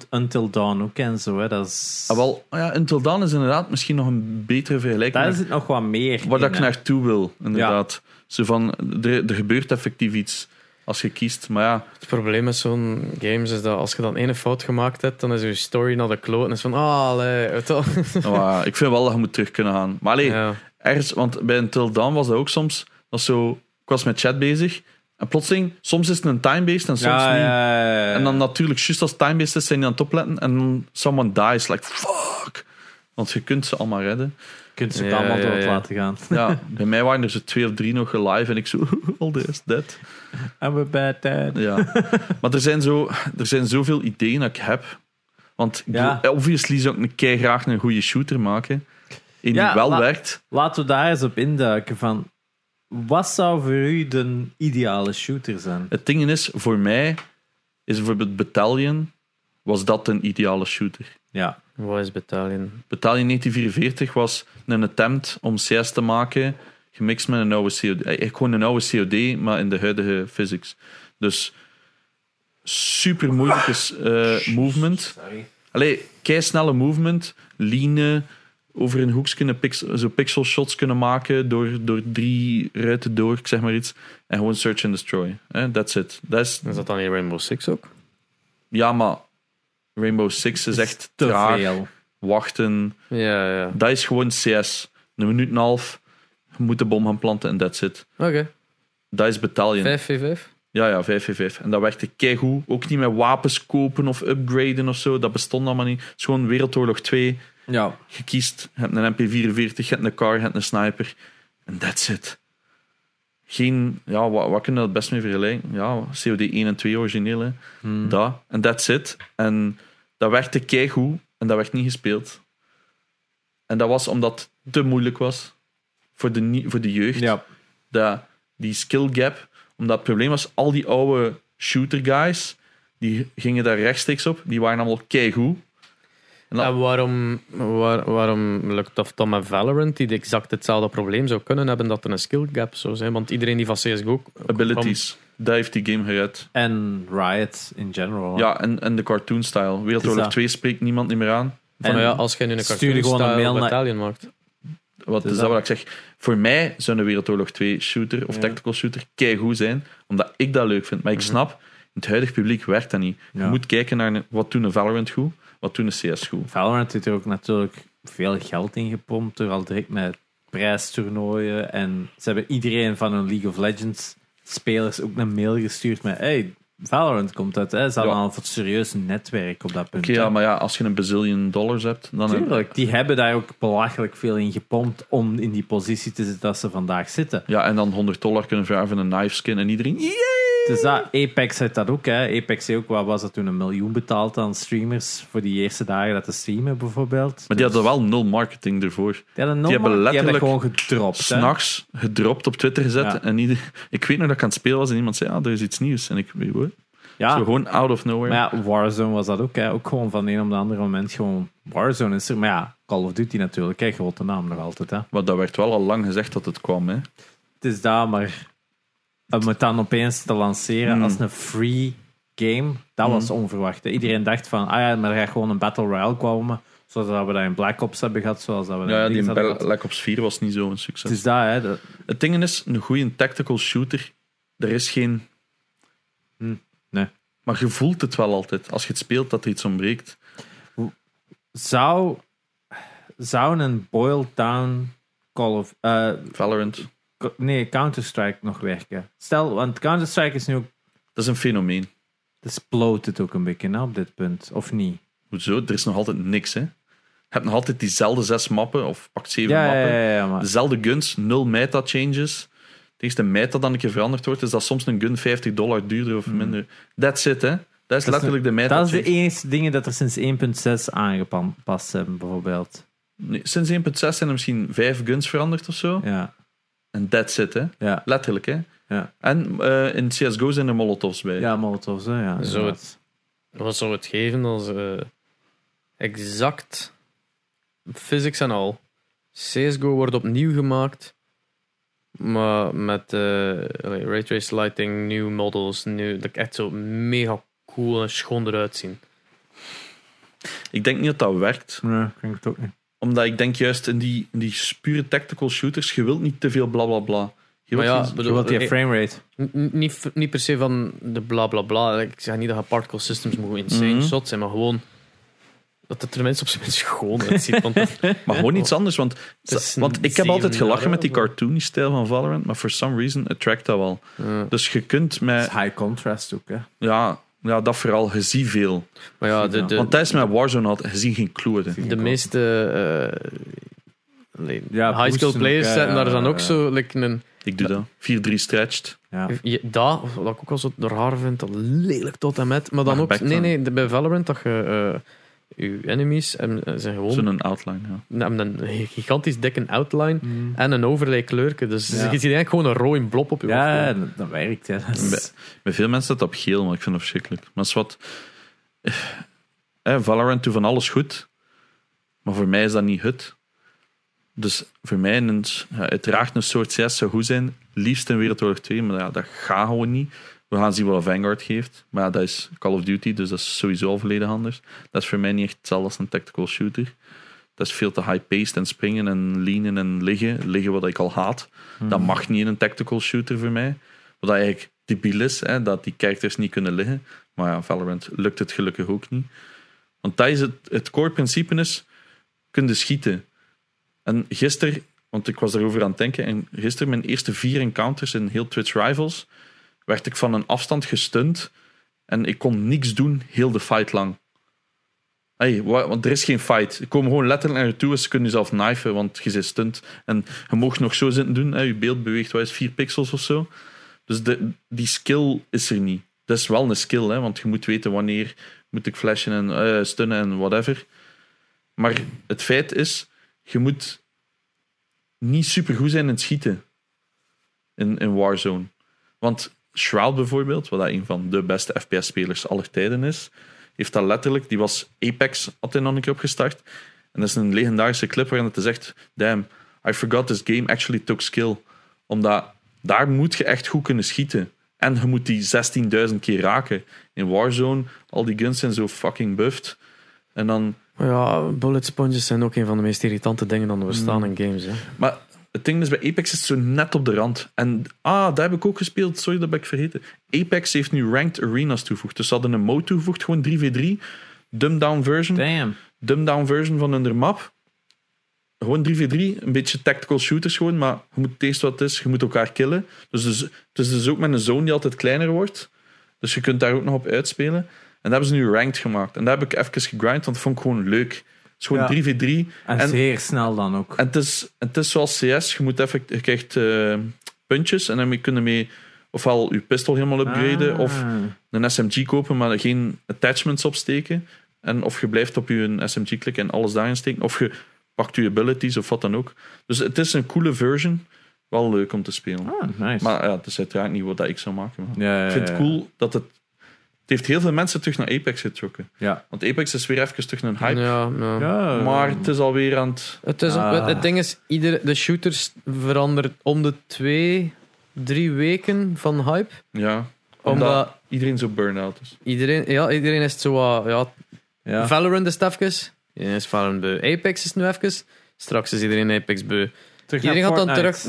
[SPEAKER 2] Until Dawn ook en zo. Hè. Dat is...
[SPEAKER 3] Ah, wel, ja, Until Dawn is inderdaad misschien nog een betere vergelijking.
[SPEAKER 2] Daar zit nog wat meer
[SPEAKER 3] waar dat
[SPEAKER 2] in,
[SPEAKER 3] ik naartoe wil, inderdaad. Zo van, er, er gebeurt effectief iets. als je kiest. Maar ja,
[SPEAKER 1] Het probleem met zo'n games is dat als je dan ene fout gemaakt hebt, dan is je story naar de kloot. En is van, ah, allee, weet je wel.
[SPEAKER 3] nou, ja, ik vind wel dat je moet terug kunnen gaan. Maar allee,
[SPEAKER 1] Ja.
[SPEAKER 3] ergens, want bij Until Dawn was dat ook soms, dat zo, ik was met chat bezig, en plotseling, soms is het een time-based en soms
[SPEAKER 2] ja,
[SPEAKER 3] niet. En dan natuurlijk, juist als time-based is, zijn die aan het opletten, en someone dies, like, fuck. Want je kunt ze allemaal redden.
[SPEAKER 2] Je kunt ze ook allemaal dood
[SPEAKER 1] ja.
[SPEAKER 2] laten gaan.
[SPEAKER 3] Ja, bij mij waren er zo twee of drie nog live en ik zo, all this, that.
[SPEAKER 2] I'm a bad dad.
[SPEAKER 3] Ja. maar er zijn, zo, er zijn zoveel ideeën dat ik heb. Want ik
[SPEAKER 2] Ja.
[SPEAKER 3] bedoel, obviously zou ik een kei graag een goede shooter maken.
[SPEAKER 2] Ja,
[SPEAKER 3] die wel
[SPEAKER 2] la-
[SPEAKER 3] werkt.
[SPEAKER 2] Laten we daar eens op induiken van... Wat zou voor u de ideale shooter zijn?
[SPEAKER 3] Het ding is, voor mij is bijvoorbeeld Battalion, was dat een ideale shooter.
[SPEAKER 2] Ja.
[SPEAKER 1] Wat is Battalion?
[SPEAKER 3] Battalion 1944 was een attempt om CS te maken, gemixt met een oude COD. Eh, Gewoon een oude COD, maar in de huidige physics. Dus super moeilijke eh, movement.
[SPEAKER 2] Sorry.
[SPEAKER 3] Allee, snelle movement, leanen, over een hoek kunnen pix, zo pixel shots kunnen maken door, door drie ruiten door, ik zeg maar iets. En gewoon search and destroy. Eh, That's it. Is,
[SPEAKER 1] Is dat dan in Rainbow Six ook?
[SPEAKER 3] ja, maar Rainbow Six is echt
[SPEAKER 2] Te
[SPEAKER 3] traag.
[SPEAKER 2] veel.
[SPEAKER 3] Wachten.
[SPEAKER 1] Ja, ja.
[SPEAKER 3] Dat is gewoon CS. Een minuut en een half. Je moet de bom gaan planten en that's it.
[SPEAKER 1] Oké.
[SPEAKER 3] Dat is Battalion.
[SPEAKER 1] 5v5?
[SPEAKER 3] Ja, ja, 5v5. En dat werkte keigoed. Ook niet met wapens kopen of upgraden of zo. Dat bestond allemaal niet. Het is gewoon Wereldoorlog 2.
[SPEAKER 2] Ja.
[SPEAKER 3] Je kiest, je hebt een MP44, je hebt een car, je hebt een sniper. En that's it. Geen, ja, wat, wat kunnen we het best mee vergelijken? Ja, COD 1 en 2 origineel, hè.
[SPEAKER 2] Hmm.
[SPEAKER 3] Dat. En that's it. En dat werkte keigoed. En dat werd niet gespeeld. En dat was omdat het te moeilijk was voor de, voor de jeugd.
[SPEAKER 2] Ja.
[SPEAKER 3] Dat, die skill gap. Omdat het probleem was, al die oude shooter guys, die gingen daar rechtstreeks op. Die waren allemaal keigoed. En dat-
[SPEAKER 1] En waarom, waar, waarom lukt dat dan met Valorant, die exact hetzelfde probleem zou kunnen hebben, dat er een skill gap zou zijn? Want iedereen die van CSGO...
[SPEAKER 3] abilities. Dat heeft die game gered.
[SPEAKER 2] En Riot in general.
[SPEAKER 3] Ja, en, en de cartoon style. Wereldoorlog
[SPEAKER 2] dat.
[SPEAKER 3] 2 spreekt niemand niet meer aan.
[SPEAKER 1] Van,
[SPEAKER 2] En
[SPEAKER 1] ja, als je nu een
[SPEAKER 2] stuur gewoon een
[SPEAKER 1] cartoon
[SPEAKER 2] mail
[SPEAKER 1] style
[SPEAKER 2] naar-
[SPEAKER 1] battalion maakt.
[SPEAKER 3] Wat
[SPEAKER 2] Dus
[SPEAKER 3] is
[SPEAKER 2] dat-
[SPEAKER 3] wat ik zeg? Voor mij zou een Wereldoorlog 2 shooter of
[SPEAKER 2] Ja.
[SPEAKER 3] tactical shooter keigoed zijn, omdat ik dat leuk vind. Maar ik snap, in het huidige publiek werkt dat niet. Je
[SPEAKER 2] Ja.
[SPEAKER 3] moet kijken naar wat doen een Valorant goed, wat doen een CS goed.
[SPEAKER 2] Valorant heeft er ook natuurlijk veel geld in gepompt door al direct met prijstoernooien. En ze hebben iedereen van hun League of Legends spelers ook een mail gestuurd met hey, Valorant komt uit. Hè? Ze hadden
[SPEAKER 3] Ja.
[SPEAKER 2] al een serieus netwerk op dat punt.
[SPEAKER 3] Oké, ja, maar ja, als je een bazillion dollars hebt, dan...
[SPEAKER 2] Tuurlijk, die hebben daar ook belachelijk veel in gepompt om in die positie te zitten dat ze vandaag zitten.
[SPEAKER 3] Ja, en dan 100 dollar kunnen vragen voor een knife skin en iedereen...
[SPEAKER 2] Dus dat, Apex heeft dat ook. Hè. Apex heeft ook, wat was dat toen, een miljoen betaald aan streamers voor die eerste dagen dat te streamen bijvoorbeeld.
[SPEAKER 3] Maar die hadden wel nul marketing ervoor.
[SPEAKER 2] Die, hadden
[SPEAKER 3] die hebben
[SPEAKER 2] die hebben
[SPEAKER 3] letterlijk
[SPEAKER 2] gewoon gedropt.
[SPEAKER 3] S'nachts gedropt op Twitter gezet.
[SPEAKER 2] Ja.
[SPEAKER 3] En ieder, ik weet nog dat ik aan het spelen was en iemand zei, ah, er is iets nieuws. En ik, weet wat?
[SPEAKER 2] Ja,
[SPEAKER 3] Zo gewoon out of nowhere.
[SPEAKER 2] maar ja, Warzone was dat ook. Hè. Ook gewoon van de een op de andere moment gewoon Warzone is er. Maar ja, Call of Duty natuurlijk. Hè. Grote naam nog altijd. Hè.
[SPEAKER 3] Maar dat werd wel al lang gezegd dat het kwam. Hè.
[SPEAKER 2] Het is daar, maar om het dan opeens te lanceren
[SPEAKER 3] Hmm.
[SPEAKER 2] als een free game, dat was onverwacht. hè. Iedereen dacht van, ah ja, maar er gaat gewoon een Battle Royale komen. Zoals dat we dat in Black Ops hebben gehad. Zoals dat we
[SPEAKER 3] Ja, die in. Black Ops 4 was niet zo'n succes.
[SPEAKER 2] Het is dat, hè. Dat-
[SPEAKER 3] Het ding is, een goede tactical shooter, er is geen...
[SPEAKER 2] Hm, nee.
[SPEAKER 3] Maar je voelt het wel altijd. Als je het speelt, dat er iets ontbreekt.
[SPEAKER 2] Zou, zou een boiled down Call of... eh,
[SPEAKER 3] Valorant,
[SPEAKER 2] Nee, Counter-Strike nog werken. Stel, want Counter-Strike is nu ook.
[SPEAKER 3] dat is een fenomeen.
[SPEAKER 2] Het sploot het ook een beetje hè, op dit punt, of niet?
[SPEAKER 3] Hoezo? Er is nog altijd niks, hè. Je hebt nog altijd diezelfde zes mappen, of pak zeven
[SPEAKER 2] Ja,
[SPEAKER 3] mappen.
[SPEAKER 2] ja, ja, maar.
[SPEAKER 3] Dezelfde guns, nul meta-changes. Het enige meta dan een keer veranderd wordt, is dat soms een gun 50 dollar duurder of minder. That's it, hè. Dat is
[SPEAKER 2] Hmm. Dat
[SPEAKER 3] letterlijk de meta
[SPEAKER 2] Dat is de enige dingen dat er sinds 1.6 aangepast hebben, bijvoorbeeld.
[SPEAKER 3] Nee, sinds 1.6 zijn er misschien vijf guns veranderd of zo.
[SPEAKER 2] Ja,
[SPEAKER 3] En that's it, hè.
[SPEAKER 2] ja,
[SPEAKER 3] Letterlijk, hè.
[SPEAKER 2] ja.
[SPEAKER 3] En eh, in CSGO zijn er molotovs bij.
[SPEAKER 2] Ja, Molotovs, hè, ja.
[SPEAKER 1] Zo
[SPEAKER 2] inderdaad.
[SPEAKER 1] Wat zou het geven als eh, exact physics en al. CSGO wordt opnieuw gemaakt, maar met eh allee, raytrace lighting, nieuwe models, nieuw, dat echt zo mega cool en schoon eruit zien.
[SPEAKER 3] Ik denk niet dat dat werkt.
[SPEAKER 2] Nee, ik denk het ook niet.
[SPEAKER 3] Omdat ik denk juist in die, in die pure tactical shooters, je wilt niet te veel bla bla bla. Je
[SPEAKER 1] Maar
[SPEAKER 3] wilt
[SPEAKER 1] ja,
[SPEAKER 3] geen-
[SPEAKER 1] bedoel,
[SPEAKER 2] Je wilt die
[SPEAKER 1] eh,
[SPEAKER 2] framerate.
[SPEAKER 1] Niet, niet per se van de bla bla bla. Ik zeg niet dat je particle systems mogen insane shot zijn, maar gewoon dat het er tenminste op zijn minst schoon uitziet. Want dat-
[SPEAKER 3] Maar gewoon iets anders, want, want ik heb altijd gelachen met die cartoony-stijl van Valorant, maar for some reason attract dat wel.
[SPEAKER 1] Ja.
[SPEAKER 3] Dus je kunt met...
[SPEAKER 2] high contrast ook, hè.
[SPEAKER 3] Ja, ja, dat vooral. Je ziet veel.
[SPEAKER 1] maar ja, de, de,
[SPEAKER 3] Want tijdens met Warzone had je ziet geen kloten.
[SPEAKER 1] de meeste uh,
[SPEAKER 2] Ja,
[SPEAKER 1] high skill
[SPEAKER 2] boosten
[SPEAKER 1] players
[SPEAKER 2] ja,
[SPEAKER 1] zetten daar dan
[SPEAKER 2] ja,
[SPEAKER 1] ook
[SPEAKER 2] ja.
[SPEAKER 1] zo like een...
[SPEAKER 3] Ik doe dat. 4-3 stretched.
[SPEAKER 2] Ja.
[SPEAKER 1] Dat, wat ik ook al zo raar vind, dat lelijk tot en met. Maar dan
[SPEAKER 3] Maar
[SPEAKER 1] ook... Nee, nee, de- bij Valorant dat je... eh je enemies hebben, eh, zijn gewoon...
[SPEAKER 3] Zo'n outline, ja.
[SPEAKER 1] hebben een gigantisch dikke outline
[SPEAKER 2] Mm.
[SPEAKER 1] en een overlay kleurke. Dus
[SPEAKER 2] Ja.
[SPEAKER 1] je ziet eigenlijk gewoon een rode blob op je
[SPEAKER 2] Ja,
[SPEAKER 1] hoofd.
[SPEAKER 2] dat, dat werkt. Ja. Dat is-
[SPEAKER 3] Bij, bij veel mensen staat dat op geel, maar ik vind dat verschrikkelijk. Maar is wat... Eh, Valorant doet van alles goed, maar voor mij is dat niet het. Dus voor mij, een, ja, uiteraard een soort CS zou goed zijn. Liefst in Wereldoorlog 2, maar ja, dat gaat gewoon niet. We gaan zien wat Vanguard geeft. Maar dat is Call of Duty, dus dat is sowieso al volledig anders. Dat is voor mij niet echt hetzelfde als een tactical shooter. Dat is veel te high-paced en springen en leanen en liggen. Liggen wat ik al haat. Dat mag niet in een tactical shooter voor mij. Wat eigenlijk debiel is, hè, dat die characters niet kunnen liggen. Maar ja, Valorant lukt het gelukkig ook niet. Want dat is het, het core principe is, kun je schieten. En gisteren, want ik was daarover aan het denken, en gisteren mijn eerste vier encounters in heel Twitch Rivals, werd ik van een afstand gestunt en ik kon niks doen heel de fight lang. Hey, wa- want er is geen fight. Ze komen gewoon letterlijk naar je toe en ze kunnen jezelf knifen, want je zit stunt. En je mag nog zo zitten doen. Je beeld beweegt wel eens 4 pixels of zo. Dus de, die skill is er niet. Dat is wel een skill, hè, want je moet weten wanneer moet ik flashen en eh, stunnen en whatever. Maar het feit is, je moet niet super goed zijn in het schieten in, in Warzone. Want Shroud bijvoorbeeld, wat dat een van de beste FPS-spelers aller tijden is, heeft dat letterlijk, die was Apex, had hij nog een keer opgestart. En dat is een legendarische clip waarin het zegt, damn, I forgot this game actually took skill. Omdat daar moet je echt goed kunnen schieten. En je moet die 16.000 keer raken. In Warzone, al die guns zijn zo fucking buffed. En dan
[SPEAKER 1] Ja, bullet sponges zijn ook een van de meest irritante dingen dan er bestaan
[SPEAKER 3] Mm.
[SPEAKER 1] in games. Hè.
[SPEAKER 3] Maar het ding is, bij Apex is het zo net op de rand. En ah, daar heb ik ook gespeeld. Sorry, dat ben ik vergeten. Apex heeft nu ranked arenas toegevoegd. Dus ze hadden een mode toegevoegd, gewoon 3v3. Dumbed down version.
[SPEAKER 2] Damn.
[SPEAKER 3] Dumbed down version van hun map. Gewoon 3v3, een beetje tactical shooters gewoon, maar je moet het eerst wat het is, je moet elkaar killen. Dus, dus het is dus ook met een zone die altijd kleiner wordt. Dus je kunt daar ook nog op uitspelen. En dat hebben ze nu ranked gemaakt. En daar heb ik even gegrind, want dat vond ik gewoon leuk. Het is gewoon
[SPEAKER 2] Ja.
[SPEAKER 3] 3v3.
[SPEAKER 2] En,
[SPEAKER 3] En-
[SPEAKER 2] zeer snel dan ook.
[SPEAKER 3] En het is, het is zoals CS, je, moet even, je krijgt eh, puntjes en dan kun je mee ofwel je pistool helemaal upgraden
[SPEAKER 2] Ah.
[SPEAKER 3] of een SMG kopen, maar geen attachments opsteken. En of je blijft op je SMG klikken en alles daarin steken. Of je pakt je abilities of wat dan ook. Dus het is een coole version. Wel leuk om te spelen.
[SPEAKER 2] Ah, nice.
[SPEAKER 3] Maar ja, het is uiteraard niet wat ik zou maken. maar
[SPEAKER 2] ja, ja,
[SPEAKER 3] ik vind het cool dat het... Het heeft heel veel mensen terug naar Apex getrokken.
[SPEAKER 2] Ja.
[SPEAKER 3] Want Apex is weer even terug een hype.
[SPEAKER 1] Ja, ja.
[SPEAKER 2] Ja,
[SPEAKER 3] Maar het is alweer aan het...
[SPEAKER 1] Het, is,
[SPEAKER 2] Ah.
[SPEAKER 1] het, het ding is, iedere, de shooters veranderen om de twee, drie weken van hype.
[SPEAKER 3] Ja,
[SPEAKER 1] Omdat
[SPEAKER 3] omdat iedereen zo burn-out is.
[SPEAKER 1] iedereen, ja, iedereen is het zo wat, ja,
[SPEAKER 2] ja.
[SPEAKER 1] Valorant is het even. Iedereen is Valorant beu. Apex is nu even. Straks is iedereen Apex beu.
[SPEAKER 2] Terug
[SPEAKER 1] Iedereen
[SPEAKER 2] naar
[SPEAKER 1] gaat dan terug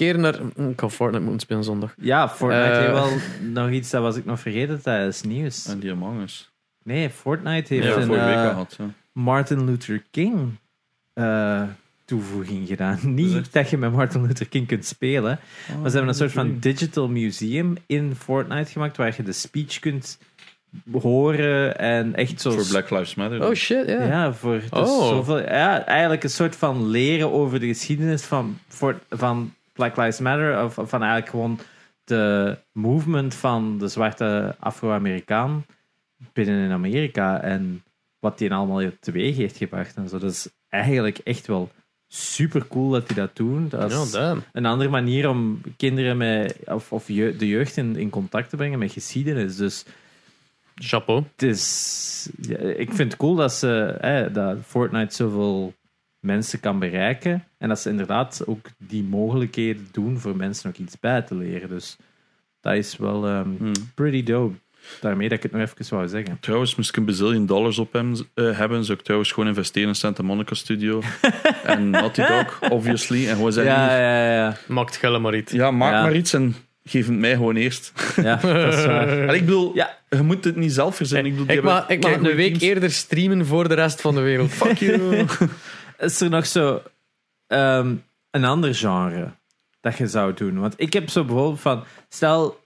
[SPEAKER 1] keren naar... Ik ga Fortnite moeten spelen zondag.
[SPEAKER 2] Ja, Fortnite
[SPEAKER 1] Eh.
[SPEAKER 2] heeft wel nog iets, dat was ik nog vergeten tijdens nieuws.
[SPEAKER 3] En die Among Us.
[SPEAKER 2] Nee, Fortnite heeft
[SPEAKER 3] Ja,
[SPEAKER 2] een eh.
[SPEAKER 3] Ja.
[SPEAKER 2] Martin Luther King eh, toevoeging gedaan. Niet
[SPEAKER 3] echt?
[SPEAKER 2] dat je met Martin Luther King kunt spelen, maar ze hebben een soort van digital museum in Fortnite gemaakt waar je de speech kunt horen en echt zo...
[SPEAKER 3] Voor Black Lives Matter.
[SPEAKER 1] Oh shit, ja.
[SPEAKER 2] Ja, voor dus
[SPEAKER 1] Oh.
[SPEAKER 2] zoveel, ja, eigenlijk een soort van leren over de geschiedenis van, voor, van Black Lives Matter. Of van eigenlijk gewoon de movement van de zwarte Afro-Amerikaan binnen in Amerika. En wat die allemaal teweeg heeft gebracht. En zo. Dat is eigenlijk echt wel super cool dat die dat doen. Dat is
[SPEAKER 1] Ja,
[SPEAKER 2] een andere manier om kinderen met, of, of je- de jeugd in, in contact te brengen met geschiedenis. Dus
[SPEAKER 1] Chapeau.
[SPEAKER 2] het is, ja, ik vind het cool dat, ze, dat Fortnite zoveel mensen kan bereiken. En dat ze inderdaad ook die mogelijkheden doen voor mensen ook iets bij te leren. Dus dat is wel ehm,
[SPEAKER 3] Hmm.
[SPEAKER 2] pretty dope. daarmee dat ik het nog even wou zeggen.
[SPEAKER 3] Trouwens, moest ik een bazillion dollars op hem eh, hebben, zou ik trouwens gewoon investeren in Santa Monica Studio. en Naughty Dog, obviously. En gewoon zeggen,
[SPEAKER 2] Ja,
[SPEAKER 3] ja,
[SPEAKER 2] ja, ja.
[SPEAKER 1] Maakt gelle maar iets.
[SPEAKER 3] maak
[SPEAKER 2] Ja.
[SPEAKER 3] maar iets en geef het mij gewoon eerst.
[SPEAKER 2] Ja, dat is waar.
[SPEAKER 3] En ik bedoel,
[SPEAKER 2] Ja.
[SPEAKER 3] je moet het niet zelf verzinnen. Ik, bedoel,
[SPEAKER 1] Ik mag,
[SPEAKER 3] hebben
[SPEAKER 1] ik mag een week
[SPEAKER 3] teams.
[SPEAKER 1] eerder streamen voor de rest van de wereld.
[SPEAKER 3] Fuck you.
[SPEAKER 2] Is er nog zo ehm, een ander genre dat je zou doen? Want ik heb zo bijvoorbeeld van, stel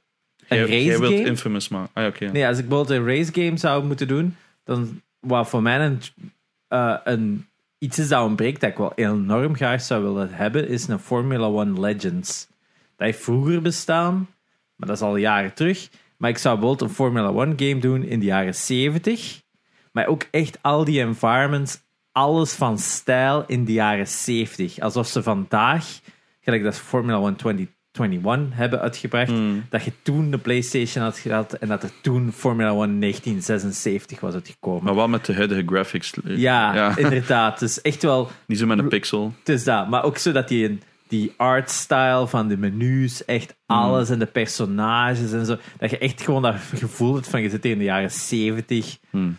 [SPEAKER 2] een
[SPEAKER 3] Jij, jij
[SPEAKER 2] race
[SPEAKER 3] wilt
[SPEAKER 2] game.
[SPEAKER 3] Infamous maken. Ah, ja, oké.
[SPEAKER 2] Nee, als ik bijvoorbeeld een race game zou moeten doen, dan wat voor mij een, eh, een iets is dat ontbreekt dat ik wel enorm graag zou willen hebben, is een Formula One Legends. Dat heeft vroeger bestaan, maar dat is al jaren terug. Maar ik zou bijvoorbeeld een Formula One game doen in de jaren 70. Maar ook echt al die environments, alles van stijl in de jaren 70. Alsof ze vandaag, gelijk dat Formula One 2021 hebben uitgebracht,
[SPEAKER 3] Hmm.
[SPEAKER 2] dat je toen de PlayStation had gehad en dat er toen Formula One 1976 was uitgekomen.
[SPEAKER 3] Maar wel met de huidige graphics.
[SPEAKER 2] Ja, inderdaad. Dus echt wel,
[SPEAKER 3] Niet zo met een pixel.
[SPEAKER 2] het is dat. Maar ook zo dat die, die artstyle van de menus, echt alles en de personages en zo, dat je echt gewoon dat gevoel hebt van je zit in de jaren 70
[SPEAKER 3] Hmm.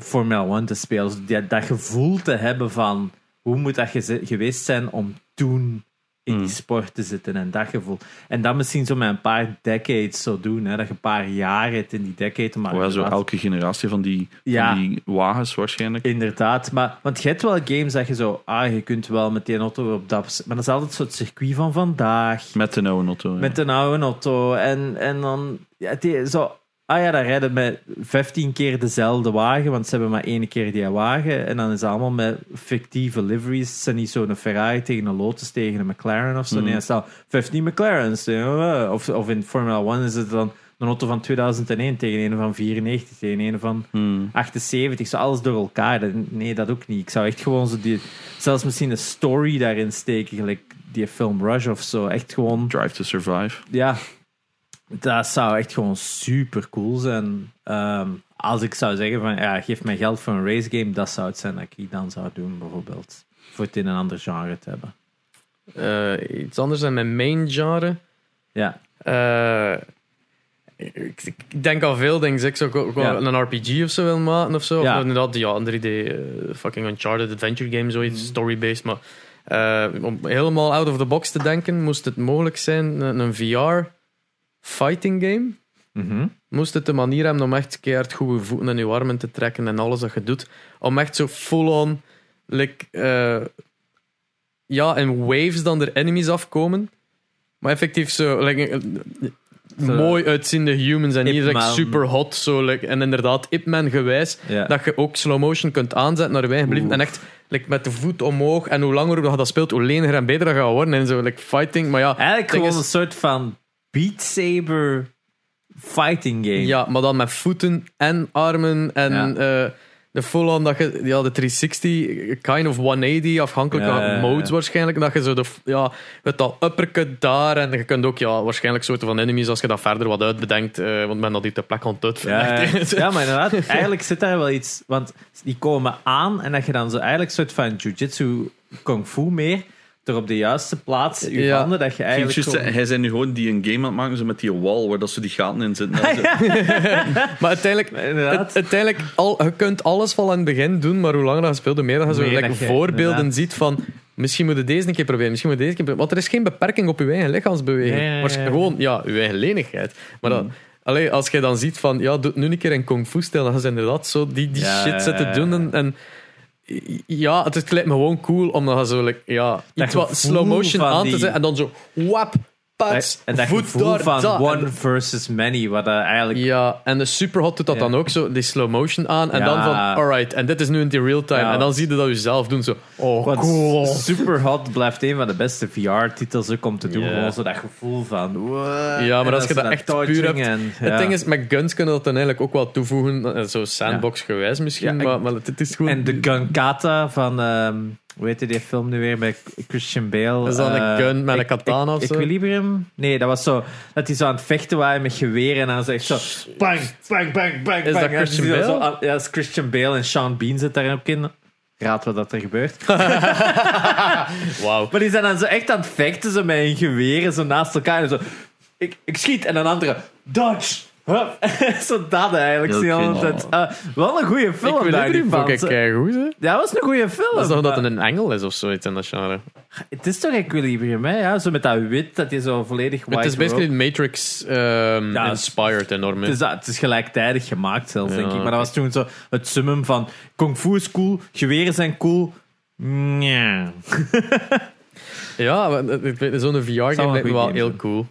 [SPEAKER 2] Formula One te spelen. Dus dat, dat gevoel te hebben van hoe moet dat geweest zijn om toen in die
[SPEAKER 3] Hmm.
[SPEAKER 2] sport te zitten en dat gevoel. En dat misschien zo met een paar decades zo doen, hè, dat je een paar jaar hebt in die decade. Maar
[SPEAKER 3] Oh ja, zo elke generatie van die,
[SPEAKER 2] Ja.
[SPEAKER 3] van die wagens waarschijnlijk.
[SPEAKER 2] Inderdaad, maar, want je hebt wel games dat je zo, ah, je kunt wel met die auto op dat, maar dat is altijd zo het circuit van vandaag,
[SPEAKER 3] Met de oude auto. ja.
[SPEAKER 2] met een oude auto, en, en dan, ja, die, zo, ah ja, daar rijden met 15 keer dezelfde wagen, want ze hebben maar één keer die wagen, en dan is het allemaal met fictieve liveries, het zijn niet zo'n Ferrari tegen een Lotus tegen een McLaren of zo,
[SPEAKER 3] Mhm.
[SPEAKER 2] nee, het staan 15 McLaren's, eh, of, of in Formula 1 is het dan een auto van 2001 tegen een van 94, tegen een van
[SPEAKER 3] Hmm.
[SPEAKER 2] 78, zo alles door elkaar. Dat- Nee, dat ook niet. Ik zou echt gewoon zo die, zelfs misschien een story daarin steken, gelijk die film Rush of zo. Echt gewoon,
[SPEAKER 3] Drive to Survive.
[SPEAKER 2] ja, dat zou echt gewoon super cool zijn. Ehm, als ik zou zeggen van, ja, geef mij geld voor een race game, dat zou het zijn dat ik dan zou doen, bijvoorbeeld. Voor het in een ander genre te hebben.
[SPEAKER 1] Eh, iets anders dan mijn main genre.
[SPEAKER 2] Ja,
[SPEAKER 1] Eh, ik, ik denk al veel dingen. Ik zou ook wel
[SPEAKER 2] Ja.
[SPEAKER 1] een RPG of zo willen maken of zo.
[SPEAKER 2] Ja.
[SPEAKER 1] Of inderdaad, ja, een 3D eh, fucking Uncharted adventure game, zoiets, story-based. Maar eh, om helemaal out of the box te denken, moest het mogelijk zijn, een, een VR fighting game.
[SPEAKER 2] Mhm.
[SPEAKER 1] Moest het de manier hebben om echt keihard goede voeten in je armen te trekken en alles dat je doet. Om echt zo full-on, like, eh, ja, in waves dan er enemies afkomen. Maar effectief zo, like, eh, mooi uitziende humans en niet like, super hot. Zo, like, en inderdaad, Ip Man gewijs. Dat je ook slow motion kunt aanzetten naar je eigen believen. En echt like, met de voet omhoog. En hoe langer je dat speelt, hoe leniger en beter dat gaat worden. En zo, like, fighting. Maar ja,
[SPEAKER 2] Eigenlijk gewoon
[SPEAKER 1] is-
[SPEAKER 2] een soort van Beat Saber fighting game.
[SPEAKER 1] Ja, maar dan met voeten en armen en
[SPEAKER 2] Ja.
[SPEAKER 1] eh, de full-on dat je, ja, de 360, kind of 180, afhankelijk van
[SPEAKER 2] ja,
[SPEAKER 1] modes waarschijnlijk, dat je zo de, ja, met dat uppercut daar en je kunt ook, ja, waarschijnlijk soorten van enemies als je dat verder wat uitbedenkt, eh want men dat die te plek aan het.
[SPEAKER 2] Ja, maar inderdaad, eigenlijk zit daar wel iets. Want die komen aan en dat je dan zo eigenlijk een soort van jujitsu kung fu meer. Door op de juiste plaats je
[SPEAKER 1] Ja.
[SPEAKER 2] handen, dat je eigenlijk.
[SPEAKER 3] just,
[SPEAKER 2] gewoon-
[SPEAKER 3] hij zijn nu gewoon die een game aan het maken zo met die wall waar dat ze die gaten in zitten.
[SPEAKER 1] Maar uiteindelijk, het- uiteindelijk al, je kunt alles van aan het begin doen, maar hoe langer dat je speelt, hoe meer dat je zo like, voorbeelden
[SPEAKER 2] inderdaad.
[SPEAKER 1] ziet van misschien moet je deze een keer proberen, misschien moet je deze een keer proberen. Want er is geen beperking op je eigen lichaamsbeweging.
[SPEAKER 2] Ja, ja, ja,
[SPEAKER 1] Waarsch-
[SPEAKER 2] ja.
[SPEAKER 1] Gewoon, ja, je eigen lenigheid. Maar dan, allee, als je dan ziet van, ja, doe nu een keer een kung fu stijl, dan gaan ze inderdaad zo die, die
[SPEAKER 2] Ja,
[SPEAKER 1] shit
[SPEAKER 2] ja,
[SPEAKER 1] zitten
[SPEAKER 2] ja,
[SPEAKER 1] doen. En, en ja, het, lijkt me gewoon cool om dan zo, like, ja, iets wat slow motion aan te zetten en dan zo, wap, pats,
[SPEAKER 2] en dat
[SPEAKER 1] voet daar,
[SPEAKER 2] van
[SPEAKER 1] dat.
[SPEAKER 2] one versus many, wat dat eigenlijk.
[SPEAKER 1] Ja, en de Superhot doet dat
[SPEAKER 2] Ja.
[SPEAKER 1] dan ook zo, die slow motion aan. En
[SPEAKER 2] Ja.
[SPEAKER 1] dan van, alright, en dit is nu in die real time.
[SPEAKER 2] Ja.
[SPEAKER 1] En dan zie je dat je zelf doen, zo, oh,
[SPEAKER 2] Want
[SPEAKER 1] cool.
[SPEAKER 2] Superhot blijft een van de beste VR-titels ook om te doen. Gewoon zo dat gevoel van. wow.
[SPEAKER 1] Ja, maar als je dat echt puur hebt-
[SPEAKER 2] en-
[SPEAKER 1] Het ding is, met guns kunnen dat dan eigenlijk ook wel toevoegen. eh, Zo sandbox-gewijs misschien, maar, maar het, het is gewoon...
[SPEAKER 2] En de Gunkata van. ehm hoe heet die film nu weer met Christian Bale?
[SPEAKER 1] Is dat een
[SPEAKER 2] Eh,
[SPEAKER 1] gun met een katana of zo?
[SPEAKER 2] Equilibrium? Nee, dat was zo. Dat hij zo aan het vechten waren met geweren en dan zegt zo. Bang, bang, bang, bang.
[SPEAKER 1] Is dat Christian Bale?
[SPEAKER 2] ja, dat is Christian Bale en Sean Bean zit daar ook in. Raad wat dat er gebeurt.
[SPEAKER 1] Wauw.
[SPEAKER 2] Maar die zijn dan zo echt aan het vechten, zo met hun geweren zo naast elkaar. En zo, ik, ik schiet en een andere, dodge. Zo dat eigenlijk.
[SPEAKER 3] Heel
[SPEAKER 2] tijd. Ah, wel een goede film,
[SPEAKER 1] ik weet
[SPEAKER 2] die
[SPEAKER 1] ik
[SPEAKER 2] fans.
[SPEAKER 1] keigoed, hè.
[SPEAKER 2] Ja, dat was een goede film.
[SPEAKER 1] Dat is nog dat
[SPEAKER 2] maar-
[SPEAKER 1] het een engel is of zoiets in dat genre.
[SPEAKER 2] Het is toch Equilibrium, hè? Ja, zo met dat wit, dat je zo volledig white
[SPEAKER 1] Het is basically
[SPEAKER 2] robe-
[SPEAKER 1] Matrix ehm,
[SPEAKER 2] Ja,
[SPEAKER 1] inspired enorm.
[SPEAKER 2] Het is, dat, het is gelijktijdig gemaakt zelfs,
[SPEAKER 1] Ja,
[SPEAKER 2] denk ik. Maar dat was toen zo het summum van... Kung Fu is cool, geweren zijn cool. Ja.
[SPEAKER 1] Het- het- zo'n VR-game
[SPEAKER 2] een
[SPEAKER 1] lijkt me wel heel cool.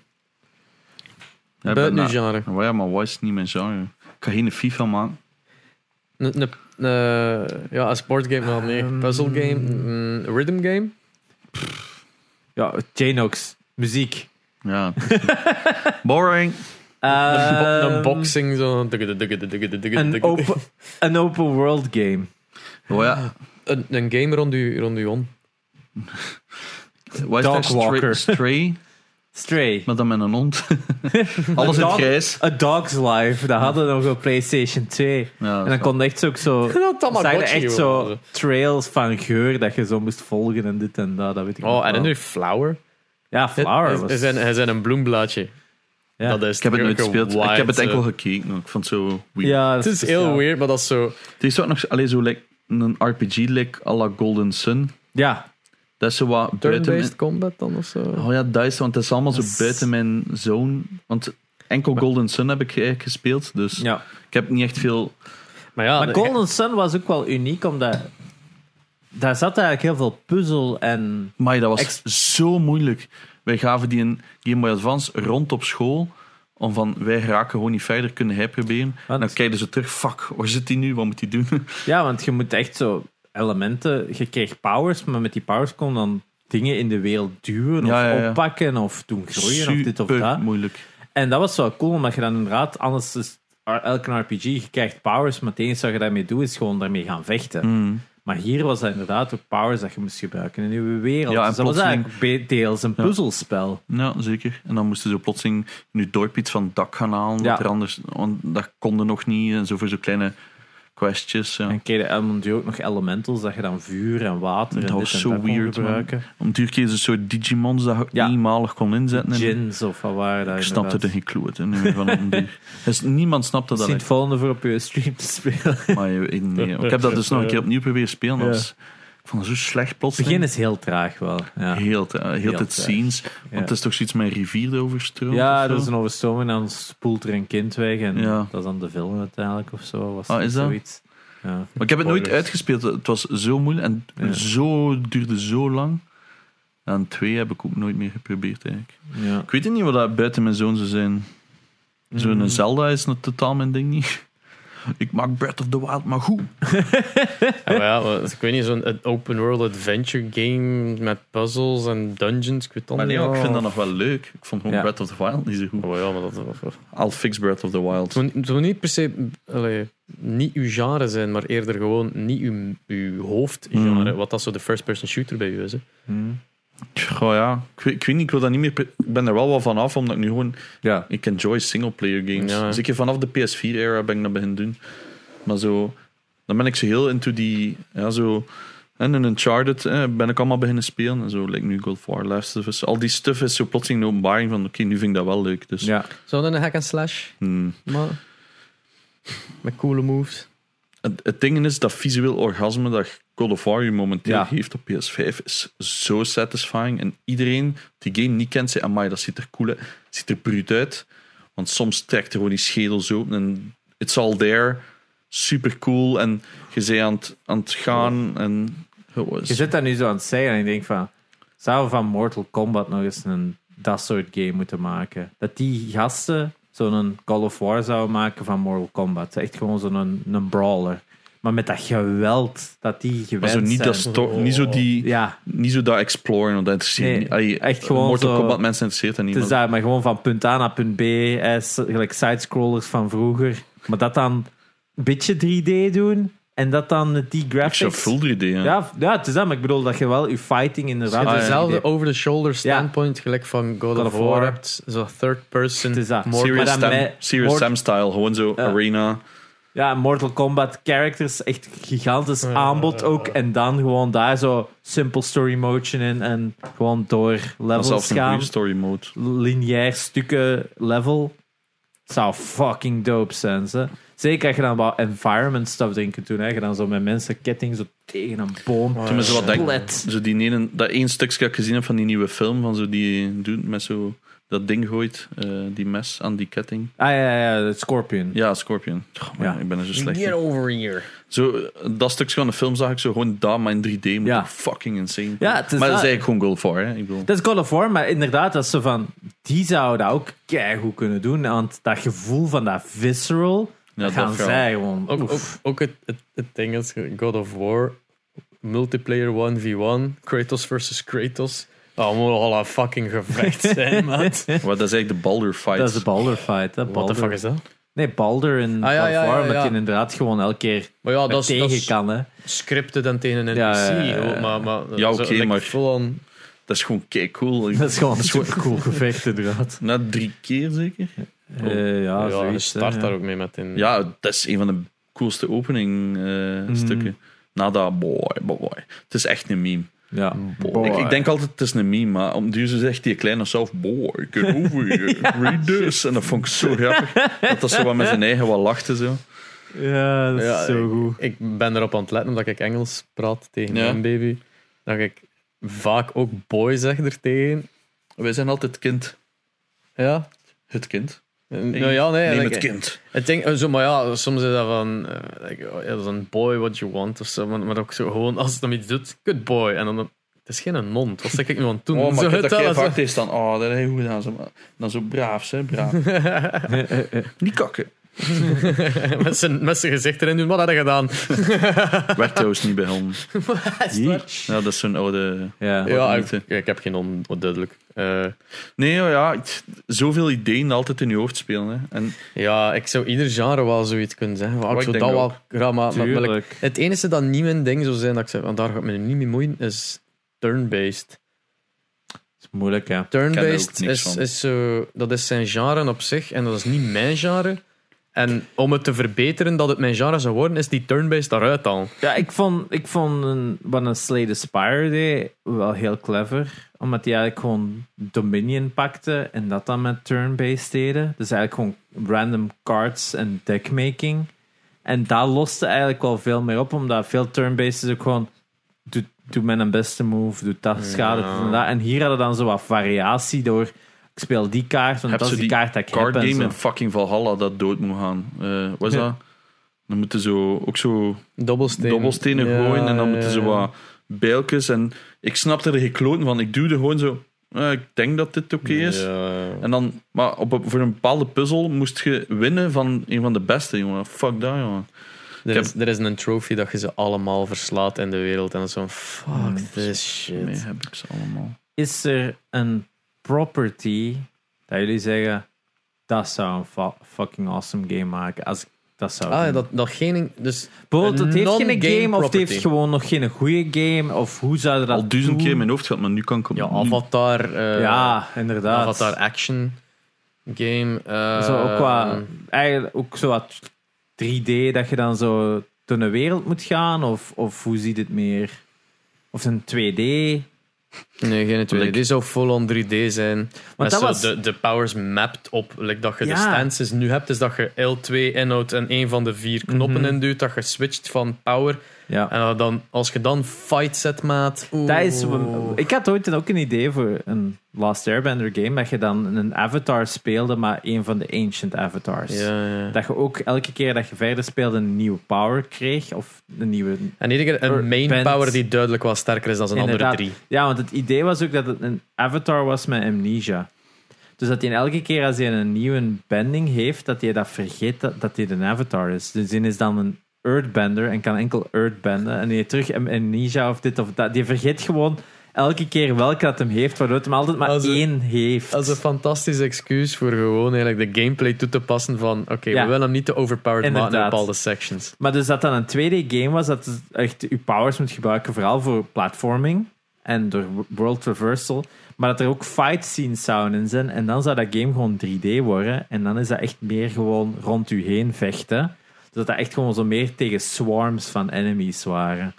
[SPEAKER 3] Ja,
[SPEAKER 1] Buiten uw genre.
[SPEAKER 3] Maar ja, maar wat is niet mijn genre? Ik ga geen FIFA maken.
[SPEAKER 1] Een- een- een- ja, een sportgame wel, nee.
[SPEAKER 2] Ehm.
[SPEAKER 1] Puzzlegame, een rhythm game.
[SPEAKER 2] Ja, Janox. Muziek.
[SPEAKER 3] Ja. Boring.
[SPEAKER 1] Een, bo-
[SPEAKER 2] Ehm,
[SPEAKER 1] een boxing, zo.
[SPEAKER 2] Een open, een open world game.
[SPEAKER 3] Oh ja.
[SPEAKER 1] Een, een game rond u, rond u om.
[SPEAKER 3] Stray, Stray, maar dan met een hond. Alles in het grijs.
[SPEAKER 2] A Dog's Life. Dat hadden we nog op PlayStation 2.
[SPEAKER 3] Ja,
[SPEAKER 2] En dan kon echt zo ook zo...
[SPEAKER 1] Dat
[SPEAKER 2] je echt zo trails van geur dat je zo moest volgen en dit en dat. dat weet ik
[SPEAKER 1] Oh, en nu Flower.
[SPEAKER 2] Ja, Flower
[SPEAKER 1] Hij
[SPEAKER 2] was...
[SPEAKER 1] zijn, hij zijn een bloemblaadje.
[SPEAKER 2] ja.
[SPEAKER 1] Dat is
[SPEAKER 3] ik heb het nooit gespeeld. ik heb het enkel
[SPEAKER 1] eh,
[SPEAKER 3] gekeken. Ik vond het zo weird.
[SPEAKER 2] ja,
[SPEAKER 1] Het is heel weird, maar dat is zo...
[SPEAKER 3] Het is ook nog alleen zo like, een RPG like à la Golden Sun.
[SPEAKER 2] Ja,
[SPEAKER 3] Dat is zo wat buiten mijn...
[SPEAKER 1] Combat dan of zo.
[SPEAKER 3] Oh ja, dat is want het is allemaal zo
[SPEAKER 2] Dat
[SPEAKER 3] buiten mijn zone. Want enkel Golden Sun heb ik eigenlijk gespeeld. Dus
[SPEAKER 2] ja.
[SPEAKER 3] ik heb niet echt veel...
[SPEAKER 1] Maar ja,
[SPEAKER 2] maar
[SPEAKER 1] de-
[SPEAKER 2] Golden Sun was ook wel uniek, omdat... Daar zat eigenlijk heel veel puzzel en...
[SPEAKER 3] Maar dat was
[SPEAKER 2] Ex-
[SPEAKER 3] zo moeilijk. Wij gaven die een Game Boy Advance rond op school. Om van, wij raken gewoon niet verder, kunnen hij proberen.
[SPEAKER 2] Want-
[SPEAKER 3] En dan kijken ze terug, fuck, waar zit hij nu? Wat moet hij doen?
[SPEAKER 2] Ja, want je moet echt zo elementen... Je kreeg powers, maar met die powers kon dan dingen in de wereld duwen of
[SPEAKER 3] Ja, ja, ja.
[SPEAKER 2] oppakken of doen groeien of dit of dat.
[SPEAKER 3] moeilijk.
[SPEAKER 2] En dat was wel cool, omdat je dan inderdaad... Anders is elke RPG, je krijgt powers, maar het enige wat je daarmee doet, is gewoon daarmee gaan vechten.
[SPEAKER 3] Mm.
[SPEAKER 2] Maar hier was dat inderdaad ook powers dat je moest gebruiken in je wereld.
[SPEAKER 3] Ja, en
[SPEAKER 2] dus dat was
[SPEAKER 3] plotseling-
[SPEAKER 2] eigenlijk be- deels een puzzelspel.
[SPEAKER 3] Ja, zeker. En dan moesten ze plotseling in je dorp iets van het dak gaan halen. Er anders, want dat konden nog niet. En zo voor zo'n kleine questjes. Ja.
[SPEAKER 2] En je dan ook nog elementals, dat je dan vuur en water
[SPEAKER 3] Dat
[SPEAKER 2] en
[SPEAKER 3] was
[SPEAKER 2] dit en
[SPEAKER 3] zo weird, man.
[SPEAKER 2] gebruiken.
[SPEAKER 3] Om duur een soort Digimons dat je
[SPEAKER 2] Ja.
[SPEAKER 3] eenmalig kon inzetten. En
[SPEAKER 2] Gins of wat waren dat
[SPEAKER 3] ik snapte er geen kloot in. Van. Dus niemand snapte dat.
[SPEAKER 2] Het volgende voor op je stream te spelen.
[SPEAKER 3] Maar nee. ik heb dat dus nog een keer opnieuw proberen spelen.
[SPEAKER 2] Ja.
[SPEAKER 3] Vond het zo slecht
[SPEAKER 2] Het
[SPEAKER 3] plotseling.
[SPEAKER 2] begin is heel traag wel. Ja,
[SPEAKER 3] Heel, heel,
[SPEAKER 2] Heel
[SPEAKER 3] scenes. Want
[SPEAKER 2] Ja.
[SPEAKER 3] het is toch zoiets met een rivier die overstroomt?
[SPEAKER 2] ja er is een overstroming en dan spoelt er een kind weg. En
[SPEAKER 3] Ja.
[SPEAKER 2] dat is dan de film uiteindelijk of zo. Was
[SPEAKER 3] Ah, is dat?
[SPEAKER 2] Zoiets. Ja.
[SPEAKER 3] Maar ik heb het nooit uitgespeeld. Het was zo moeilijk en zo, het duurde zo lang. En twee heb ik ook nooit meer geprobeerd eigenlijk.
[SPEAKER 2] Ja.
[SPEAKER 3] Ik weet niet wat dat buiten mijn zoon zou zijn. Zo'n
[SPEAKER 2] Mm.
[SPEAKER 3] Zelda is totaal mijn ding niet. Ik maak Breath of the Wild maar goed.
[SPEAKER 1] Ja, maar ja, maar ik weet niet, zo'n open world adventure game met puzzles en dungeons. Ik weet
[SPEAKER 3] Maar nee,
[SPEAKER 1] niet.
[SPEAKER 3] maar ik vind dat nog wel leuk. Ik vond gewoon
[SPEAKER 2] Ja.
[SPEAKER 3] Breath of the Wild niet zo goed.
[SPEAKER 1] Oh ja, maar dat,
[SPEAKER 3] I'll fix Breath of the Wild.
[SPEAKER 1] Het moet- niet per se allee, niet uw genre zijn, maar eerder gewoon niet uw, uw hoofdgenre.
[SPEAKER 3] Mm.
[SPEAKER 1] Wat dat zo de first-person shooter bij u is. Hè.
[SPEAKER 2] Hmm.
[SPEAKER 3] Goh ja, ik weet, ik weet niet, ik wil dat niet meer... Ik ben er wel wel van af, omdat ik nu gewoon...
[SPEAKER 2] ja.
[SPEAKER 3] Ik enjoy single-player games.
[SPEAKER 1] Ja.
[SPEAKER 3] Zeker vanaf de PS4-era ben ik dat beginnen doen. Maar zo... Dan ben ik zo heel into die... Ja, zo... En in Uncharted eh, ben ik allemaal beginnen spelen. En zo, like nu God of War, Last of Us. Al die stuff is zo plotseling een openbaring van... Oké, nu vind ik dat wel leuk. Dus,
[SPEAKER 2] ja.
[SPEAKER 1] Zo dan een hack and slash,
[SPEAKER 3] hmm.
[SPEAKER 1] maar met coole moves.
[SPEAKER 3] Het, het ding is, dat visueel orgasme dat God of War momenteel
[SPEAKER 2] Ja.
[SPEAKER 3] geeft op PS5 is zo satisfying. En iedereen die game niet kent, zegt, amai, dat ziet er cool uit. ziet er bruut uit. Want soms trekt er gewoon die schedels open en it's all there. Super cool. En je bent aan het, aan het gaan en... Oh,
[SPEAKER 2] Je zit daar nu zo aan het zeggen en ik denk van... Zouden we van Mortal Kombat nog eens een dat soort game moeten maken? Dat die gasten zo'n Call of War zouden maken van Mortal Kombat. Echt gewoon zo'n een, brawler. Maar met dat geweld dat die gewend
[SPEAKER 3] maar zo niet,
[SPEAKER 2] zijn.
[SPEAKER 3] dat sto- niet zo die...
[SPEAKER 2] Ja,
[SPEAKER 3] Niet zo dat exploren, want dat interesseert
[SPEAKER 2] Nee,
[SPEAKER 3] niet. Allee,
[SPEAKER 2] echt gewoon
[SPEAKER 3] Mortal
[SPEAKER 2] zo-
[SPEAKER 3] Kombat mensen interesseert dat niet.
[SPEAKER 2] het is
[SPEAKER 3] maar-
[SPEAKER 2] daar, maar gewoon van punt A naar punt B. eh, gelijk sidescrollers van vroeger. Maar dat dan een beetje 3D doen. En dat dan die
[SPEAKER 3] ik
[SPEAKER 2] graphics...
[SPEAKER 3] full 3D, ja.
[SPEAKER 2] Ja, ja, het is dat, maar ik bedoel dat je wel je fighting inderdaad...
[SPEAKER 3] Ah, ja.
[SPEAKER 1] Dezelfde
[SPEAKER 2] 3D.
[SPEAKER 1] over-the-shoulder standpoint, gelijk van God,
[SPEAKER 2] God
[SPEAKER 1] of War.
[SPEAKER 2] War.
[SPEAKER 1] hebt. Zo third person.
[SPEAKER 2] Het is dat.
[SPEAKER 1] more-
[SPEAKER 3] Serious,
[SPEAKER 2] maar dan
[SPEAKER 3] Sam,
[SPEAKER 2] met-
[SPEAKER 3] Serious
[SPEAKER 2] Mort-
[SPEAKER 3] Sam-style, gewoon zo
[SPEAKER 2] Ja.
[SPEAKER 3] arena.
[SPEAKER 2] Ja, Mortal Kombat characters, echt gigantisch
[SPEAKER 1] Ja.
[SPEAKER 2] aanbod ook. En dan gewoon daar zo simple story motion in en gewoon door levels gaan.
[SPEAKER 3] story mode.
[SPEAKER 2] Lineair stukken level. zou fucking dope zijn. Ze. Zeker als je dan wat environment stuff erin kunt doen. Hè. Je dan zo met mensen ketting zo tegen een boom.
[SPEAKER 3] Toen me zo
[SPEAKER 2] Split.
[SPEAKER 3] zo die ene, dat één stukje dat ik gezien heb van die nieuwe film, van zo die doet met zo dat ding gooit, eh, die mes aan die ketting.
[SPEAKER 2] Ah ja, ja, de Scorpion.
[SPEAKER 3] Ja, Scorpion. Oh, man,
[SPEAKER 2] Ja.
[SPEAKER 3] Ik ben er zo slecht in.
[SPEAKER 1] over here.
[SPEAKER 3] Zo, dat stukje van de film zag ik zo gewoon daar, maar in 3D. moet
[SPEAKER 2] Ja.
[SPEAKER 3] fucking insane.
[SPEAKER 2] Ja, het is
[SPEAKER 3] maar dat
[SPEAKER 2] dat-
[SPEAKER 3] is eigenlijk gewoon God of War, hè? Ik bedoel.
[SPEAKER 2] Dat is God of War, maar inderdaad, dat zo van... Die zou dat ook keigoed kunnen doen. Want dat gevoel van dat visceral...
[SPEAKER 3] Ja,
[SPEAKER 2] dat
[SPEAKER 3] dat
[SPEAKER 2] gaan zij gewoon...
[SPEAKER 1] Ook, ook, het, het, het ding is God of War, multiplayer 1v1, Kratos versus Kratos. Dat moet al een fucking gevecht zijn, man.
[SPEAKER 3] Maar dat is eigenlijk de Baldur fight.
[SPEAKER 2] Dat is de Baldur fight. Hè?
[SPEAKER 1] What
[SPEAKER 2] Baldur.
[SPEAKER 1] the fuck is dat?
[SPEAKER 2] Nee, Baldur in
[SPEAKER 1] Ah, ja, ja,
[SPEAKER 2] War,
[SPEAKER 1] ja,
[SPEAKER 2] omdat
[SPEAKER 1] ja.
[SPEAKER 2] hij inderdaad gewoon elke keer
[SPEAKER 1] Maar ja, dat is, dat
[SPEAKER 2] tegen
[SPEAKER 1] is
[SPEAKER 2] kan. Hè?
[SPEAKER 1] scripted en tegen een NPC.
[SPEAKER 2] Ja, ja, ja, ja.
[SPEAKER 1] hoor, Maar, maar,
[SPEAKER 3] Ja, oké, maar- Dat is gewoon kei cool.
[SPEAKER 2] Dat is gewoon een super cool gevecht, inderdaad.
[SPEAKER 3] Na drie keer zeker?
[SPEAKER 2] Eh, ja,
[SPEAKER 1] ja, je
[SPEAKER 2] zoiets, hè,
[SPEAKER 1] start
[SPEAKER 2] ja.
[SPEAKER 1] daar ook mee met in.
[SPEAKER 3] Ja, dat is een van de coolste opening eh,
[SPEAKER 2] Mhm.
[SPEAKER 3] stukken. Na dat, boy, boy. Het is echt een meme.
[SPEAKER 2] Ja.
[SPEAKER 3] Ik, ik denk altijd, het is een meme, maar om duur zegt die kleine zelf, boy, get over here, read this. En dat vond ik zo grappig. Dat dat zo wat met zijn eigen wat lachte zo.
[SPEAKER 2] Ja, dat is
[SPEAKER 1] Ja,
[SPEAKER 2] zo goed.
[SPEAKER 1] Ik ben erop aan het letten omdat ik Engels praat tegen
[SPEAKER 3] Ja.
[SPEAKER 1] mijn baby. Dat ik vaak ook boy zeg er tegen.
[SPEAKER 3] Wij zijn altijd kind.
[SPEAKER 1] Ja.
[SPEAKER 3] Het kind.
[SPEAKER 1] Nou ja, nee.
[SPEAKER 3] Neem
[SPEAKER 1] like,
[SPEAKER 3] het kind.
[SPEAKER 1] Ik denk, eh, zo, maar ja, soms is dat van, eh, like, oh, ja, dat is een boy what you want of zo, maar, maar ook zo gewoon, als het hem iets doet, good boy. En dan, het is geen non, wat zeg ik nu aan het doen?
[SPEAKER 3] Oh, maar
[SPEAKER 1] Zo
[SPEAKER 3] dat
[SPEAKER 1] wel,
[SPEAKER 3] vaak is dan, oh, dat heb je goed gedaan. Zo, maar Dan zo braaf, hè, braaf. Niet kakken.
[SPEAKER 1] Met, zijn, met zijn gezicht erin doen, wat had hij gedaan?
[SPEAKER 3] Werkt trouwens niet bij hem. Ja, dat is zo'n oude...
[SPEAKER 2] Ja.
[SPEAKER 1] Ja, ik, ik heb geen non, duidelijk. Eh,
[SPEAKER 3] Nee, oh ja, zoveel ideeën altijd in je hoofd spelen. Hè. En
[SPEAKER 1] ja, ik zou ieder genre wel zoiets kunnen zeggen.
[SPEAKER 3] Maar
[SPEAKER 1] ik zou dat wel graag, het enige dat niet mijn ding zou zijn, dat ik zeg, want daar ga ik me niet mee moeien, is turn-based.
[SPEAKER 2] Dat is moeilijk, ja.
[SPEAKER 1] Turn-based is, is zo, dat is zijn genre op zich en dat is niet mijn genre. En om het te verbeteren dat het mijn genre zou worden, is die turn-based daaruit al.
[SPEAKER 2] Ja, ik vond, ik vond een, wat een Slay the Spire deed wel heel clever. Omdat hij eigenlijk gewoon Dominion pakte en dat dan met turn-based deden. Dus eigenlijk gewoon random cards en deckmaking. En dat loste eigenlijk wel veel meer op, omdat veel turn-based is ook gewoon... Doe, doe een beste move, doe dat schade,
[SPEAKER 1] Ja.
[SPEAKER 2] en. En hier hadden dan zo wat variatie door... Ik speel die kaart, want
[SPEAKER 3] heb
[SPEAKER 2] dat
[SPEAKER 3] ze
[SPEAKER 2] is die
[SPEAKER 3] die
[SPEAKER 2] kaart dat ik
[SPEAKER 3] card
[SPEAKER 2] heb.
[SPEAKER 3] game in fucking Valhalla dat dood moet gaan. Eh wat is
[SPEAKER 2] Ja.
[SPEAKER 3] dat? Dan moeten ze zo, ook zo
[SPEAKER 1] Dobbelstenen.
[SPEAKER 3] dobbelstenen
[SPEAKER 1] Ja,
[SPEAKER 3] gooien en dan
[SPEAKER 1] ja,
[SPEAKER 3] moeten ze
[SPEAKER 1] ja.
[SPEAKER 3] wat bijltjes. En ik snapte er geen kloten van. Ik duwde gewoon zo... eh, ik denk dat dit oké is.
[SPEAKER 1] Ja.
[SPEAKER 3] En dan, maar op, voor een bepaalde puzzel moest je winnen van een van de beste, jongen. Fuck dat, jongen.
[SPEAKER 1] Er,
[SPEAKER 3] heb-
[SPEAKER 1] is, er is een trophy dat je ze allemaal verslaat in de wereld. En is zo'n fuck
[SPEAKER 3] Hmm,
[SPEAKER 1] this shit.
[SPEAKER 3] heb ik ze allemaal.
[SPEAKER 2] is er een property dat jullie zeggen dat zou een fucking awesome game maken als ik dat zou
[SPEAKER 1] Ah,
[SPEAKER 2] doen?
[SPEAKER 1] dat, dat geen... Dus
[SPEAKER 2] Bijvoorbeeld, het heeft geen
[SPEAKER 1] non-game
[SPEAKER 2] game of het heeft gewoon nog geen goede game of hoe zouden dat
[SPEAKER 3] Al duizend
[SPEAKER 2] doen?
[SPEAKER 3] keer in mijn hoofd gehad, maar nu kan ik
[SPEAKER 1] ja. Avatar... eh,
[SPEAKER 2] ja, inderdaad.
[SPEAKER 1] Avatar action game. eh,
[SPEAKER 2] zo ook wat, eigenlijk ook zo wat 3D dat je dan zo door een wereld moet gaan of, of hoe ziet het meer? Of een 2D?
[SPEAKER 1] Nee, geen tweede.
[SPEAKER 3] Like-
[SPEAKER 1] Die zou full-on 3D zijn. Want
[SPEAKER 2] dat was-
[SPEAKER 1] de, de powers mapped op like dat je de stances nu hebt. Is dat je L2 inhoudt en een van de vier knoppen
[SPEAKER 2] Mhm.
[SPEAKER 1] induwt. Dat je switcht van power.
[SPEAKER 2] Ja.
[SPEAKER 1] En dan, als je dan fight set maat.
[SPEAKER 2] Dat is, ik had ooit ook een idee voor een Last Airbender game dat je dan een avatar speelde, maar een van de ancient avatars.
[SPEAKER 1] Ja, ja.
[SPEAKER 2] Dat je ook elke keer dat je verder speelde een nieuwe power kreeg. Of een nieuwe.
[SPEAKER 1] En iedere keer een main
[SPEAKER 2] band.
[SPEAKER 1] power die duidelijk wel sterker is dan een andere drie.
[SPEAKER 2] Ja, want het idee was ook dat het een avatar was met amnesia. Dus dat hij elke keer als hij een nieuwe bending heeft, dat hij dat vergeet dat, dat hij een avatar is. Dus die is dan een earthbender en kan enkel earthbenden. En die terug am- amnesia of dit of dat. Die vergeet gewoon elke keer welke dat hem heeft, waardoor het hem altijd maar
[SPEAKER 1] Als een-
[SPEAKER 2] één heeft.
[SPEAKER 1] Dat is een fantastisch excuus voor gewoon eigenlijk de gameplay toe te passen van oké,
[SPEAKER 2] Ja.
[SPEAKER 1] we willen hem niet te overpowered maken in bepaalde sections.
[SPEAKER 2] Maar dus dat dan een 2D-game was, dat het echt je powers moet gebruiken, vooral voor platforming en door world traversal. Maar dat er ook fight scenes zouden in zijn. En dan zou dat game gewoon 3D worden. En dan is dat echt meer gewoon rond u heen vechten. Dus dat dat echt gewoon zo meer tegen swarms van enemies waren.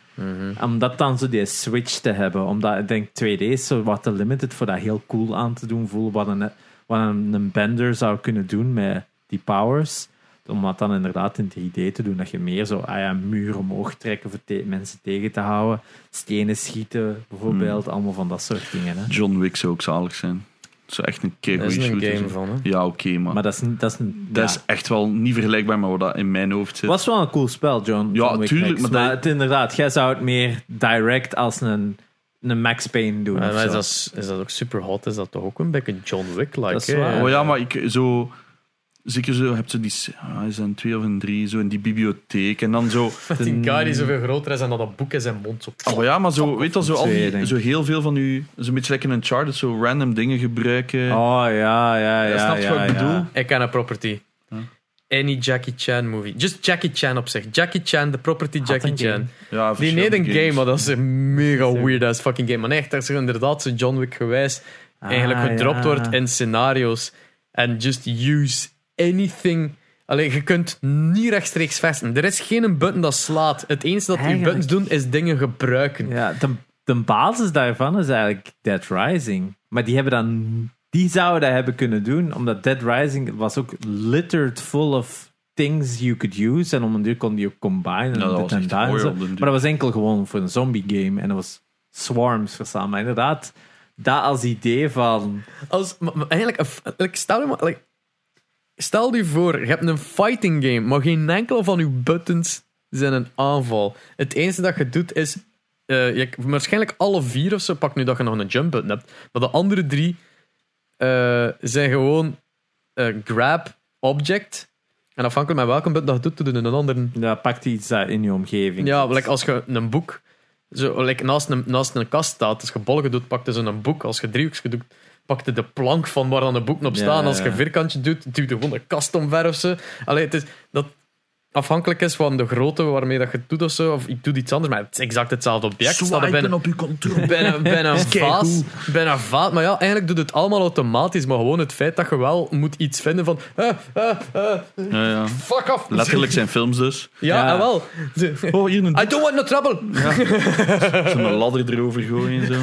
[SPEAKER 2] Om dat dan zo die switch te hebben. Omdat ik denk 2D is zo wat te limited voor dat heel cool aan te doen voelen. Wat een, wat een, een bender zou kunnen doen met die powers. Om dat dan inderdaad in 3D te doen. Dat je meer zo ah ja, muren omhoog trekken voor te- mensen tegen te houden. Stenen schieten bijvoorbeeld. Allemaal van dat soort dingen. Hè.
[SPEAKER 3] John Wick zou ook zalig zijn. Zo echt een keer
[SPEAKER 1] is een
[SPEAKER 3] shooter.
[SPEAKER 1] game van, hè.
[SPEAKER 3] Ja, oké, maar,
[SPEAKER 2] Maar dat is, dat is,
[SPEAKER 3] dat
[SPEAKER 2] ja.
[SPEAKER 3] is echt wel niet vergelijkbaar met wat dat in mijn hoofd zit.
[SPEAKER 2] was wel een cool spel, John.
[SPEAKER 3] Ja,
[SPEAKER 2] John
[SPEAKER 3] tuurlijk, maar
[SPEAKER 2] Maar,
[SPEAKER 3] dat-
[SPEAKER 2] het, inderdaad, jij zou het meer direct als een, een Max Payne doen.
[SPEAKER 1] Maar is, dat, is dat ook super hot? Is dat toch ook een beetje John Wick-like?
[SPEAKER 3] Oh ja, maar ik zo... Zeker zo, je hebt zo die... Ah, is een twee of een drie, zo in die bibliotheek. En dan zo...
[SPEAKER 1] Met die guy die zoveel groter is dan dat boek in zijn mond. Zo.
[SPEAKER 3] Oh ja, maar zo, weet je zo, al die, zo heel veel van u... Zo'n beetje lekker een chart, zo random dingen gebruiken.
[SPEAKER 2] Oh ja, ja, ja.
[SPEAKER 3] snap je
[SPEAKER 2] ja,
[SPEAKER 3] wat ik
[SPEAKER 2] ja.
[SPEAKER 3] bedoel?
[SPEAKER 1] Ik ken een property. Any Jackie Chan movie. Just Jackie Chan op zich. Jackie Chan, de property Jackie Chan.
[SPEAKER 3] Ja,
[SPEAKER 1] Die niet een game, maar dat is een mega weird ass fucking game. Maar nee, echt, dat is inderdaad zo John Wick gewijs eigenlijk
[SPEAKER 2] Ah,
[SPEAKER 1] gedropt
[SPEAKER 2] ja.
[SPEAKER 1] wordt in scenario's. En just use anything. Alleen je kunt niet rechtstreeks vesten. Er is geen button dat slaat. Het enige dat die
[SPEAKER 2] Eigenlijk-
[SPEAKER 1] buttons doen, is dingen gebruiken.
[SPEAKER 2] Ja, de, de basis daarvan is eigenlijk Dead Rising. Maar die hebben dan... Die zouden dat hebben kunnen doen, omdat Dead Rising was ook littered full of things you could use. En om een duur kon die ook combinen.
[SPEAKER 3] dat
[SPEAKER 2] en
[SPEAKER 3] was
[SPEAKER 2] dit en
[SPEAKER 3] echt
[SPEAKER 2] dat en. Maar dat was enkel gewoon voor een zombie game. En dat was swarms verstaan. Maar inderdaad, dat als idee van...
[SPEAKER 1] Als, maar, maar eigenlijk, een- like, stel, je maar, like, stel je voor, je hebt een fighting game, maar geen enkele van je buttons zijn een aanval. Het enige dat je doet is, eh, je, waarschijnlijk alle vier of zo, pak nu dat je nog een jump button hebt, maar de andere drie eh, zijn gewoon eh, grab, object, en afhankelijk met welke button dat je doet, doe je een andere
[SPEAKER 2] Ja, pakt iets dat in je omgeving.
[SPEAKER 1] ja, like als je een boek zo, like naast, een, naast een kast staat, als je bolgen doet, pak je zo'n boek. Als je driehoekjes doet, pak je de plank van waar dan de boeken op
[SPEAKER 2] Ja,
[SPEAKER 1] staan. Als je een vierkantje doet, duw je gewoon een kast omver of zo. Allee, het is dat afhankelijk is van de grootte waarmee dat je het doet of zo. Of ik doe iets anders, maar het is exact hetzelfde object. Staat er
[SPEAKER 3] Swipen
[SPEAKER 1] bijna,
[SPEAKER 3] op je controle.
[SPEAKER 1] bijna, vaas. Bijna vaas. Maar ja, eigenlijk doet het allemaal automatisch. Maar gewoon het feit dat je wel moet iets vinden van... eh, eh, eh,
[SPEAKER 3] Ja, ja.
[SPEAKER 1] fuck off.
[SPEAKER 3] Letterlijk zijn films dus.
[SPEAKER 1] Ja,
[SPEAKER 2] Ja.
[SPEAKER 1] en wel.
[SPEAKER 3] Oh, hier een,
[SPEAKER 1] I don't want no trouble.
[SPEAKER 3] zo'n ladder erover gooien en zo.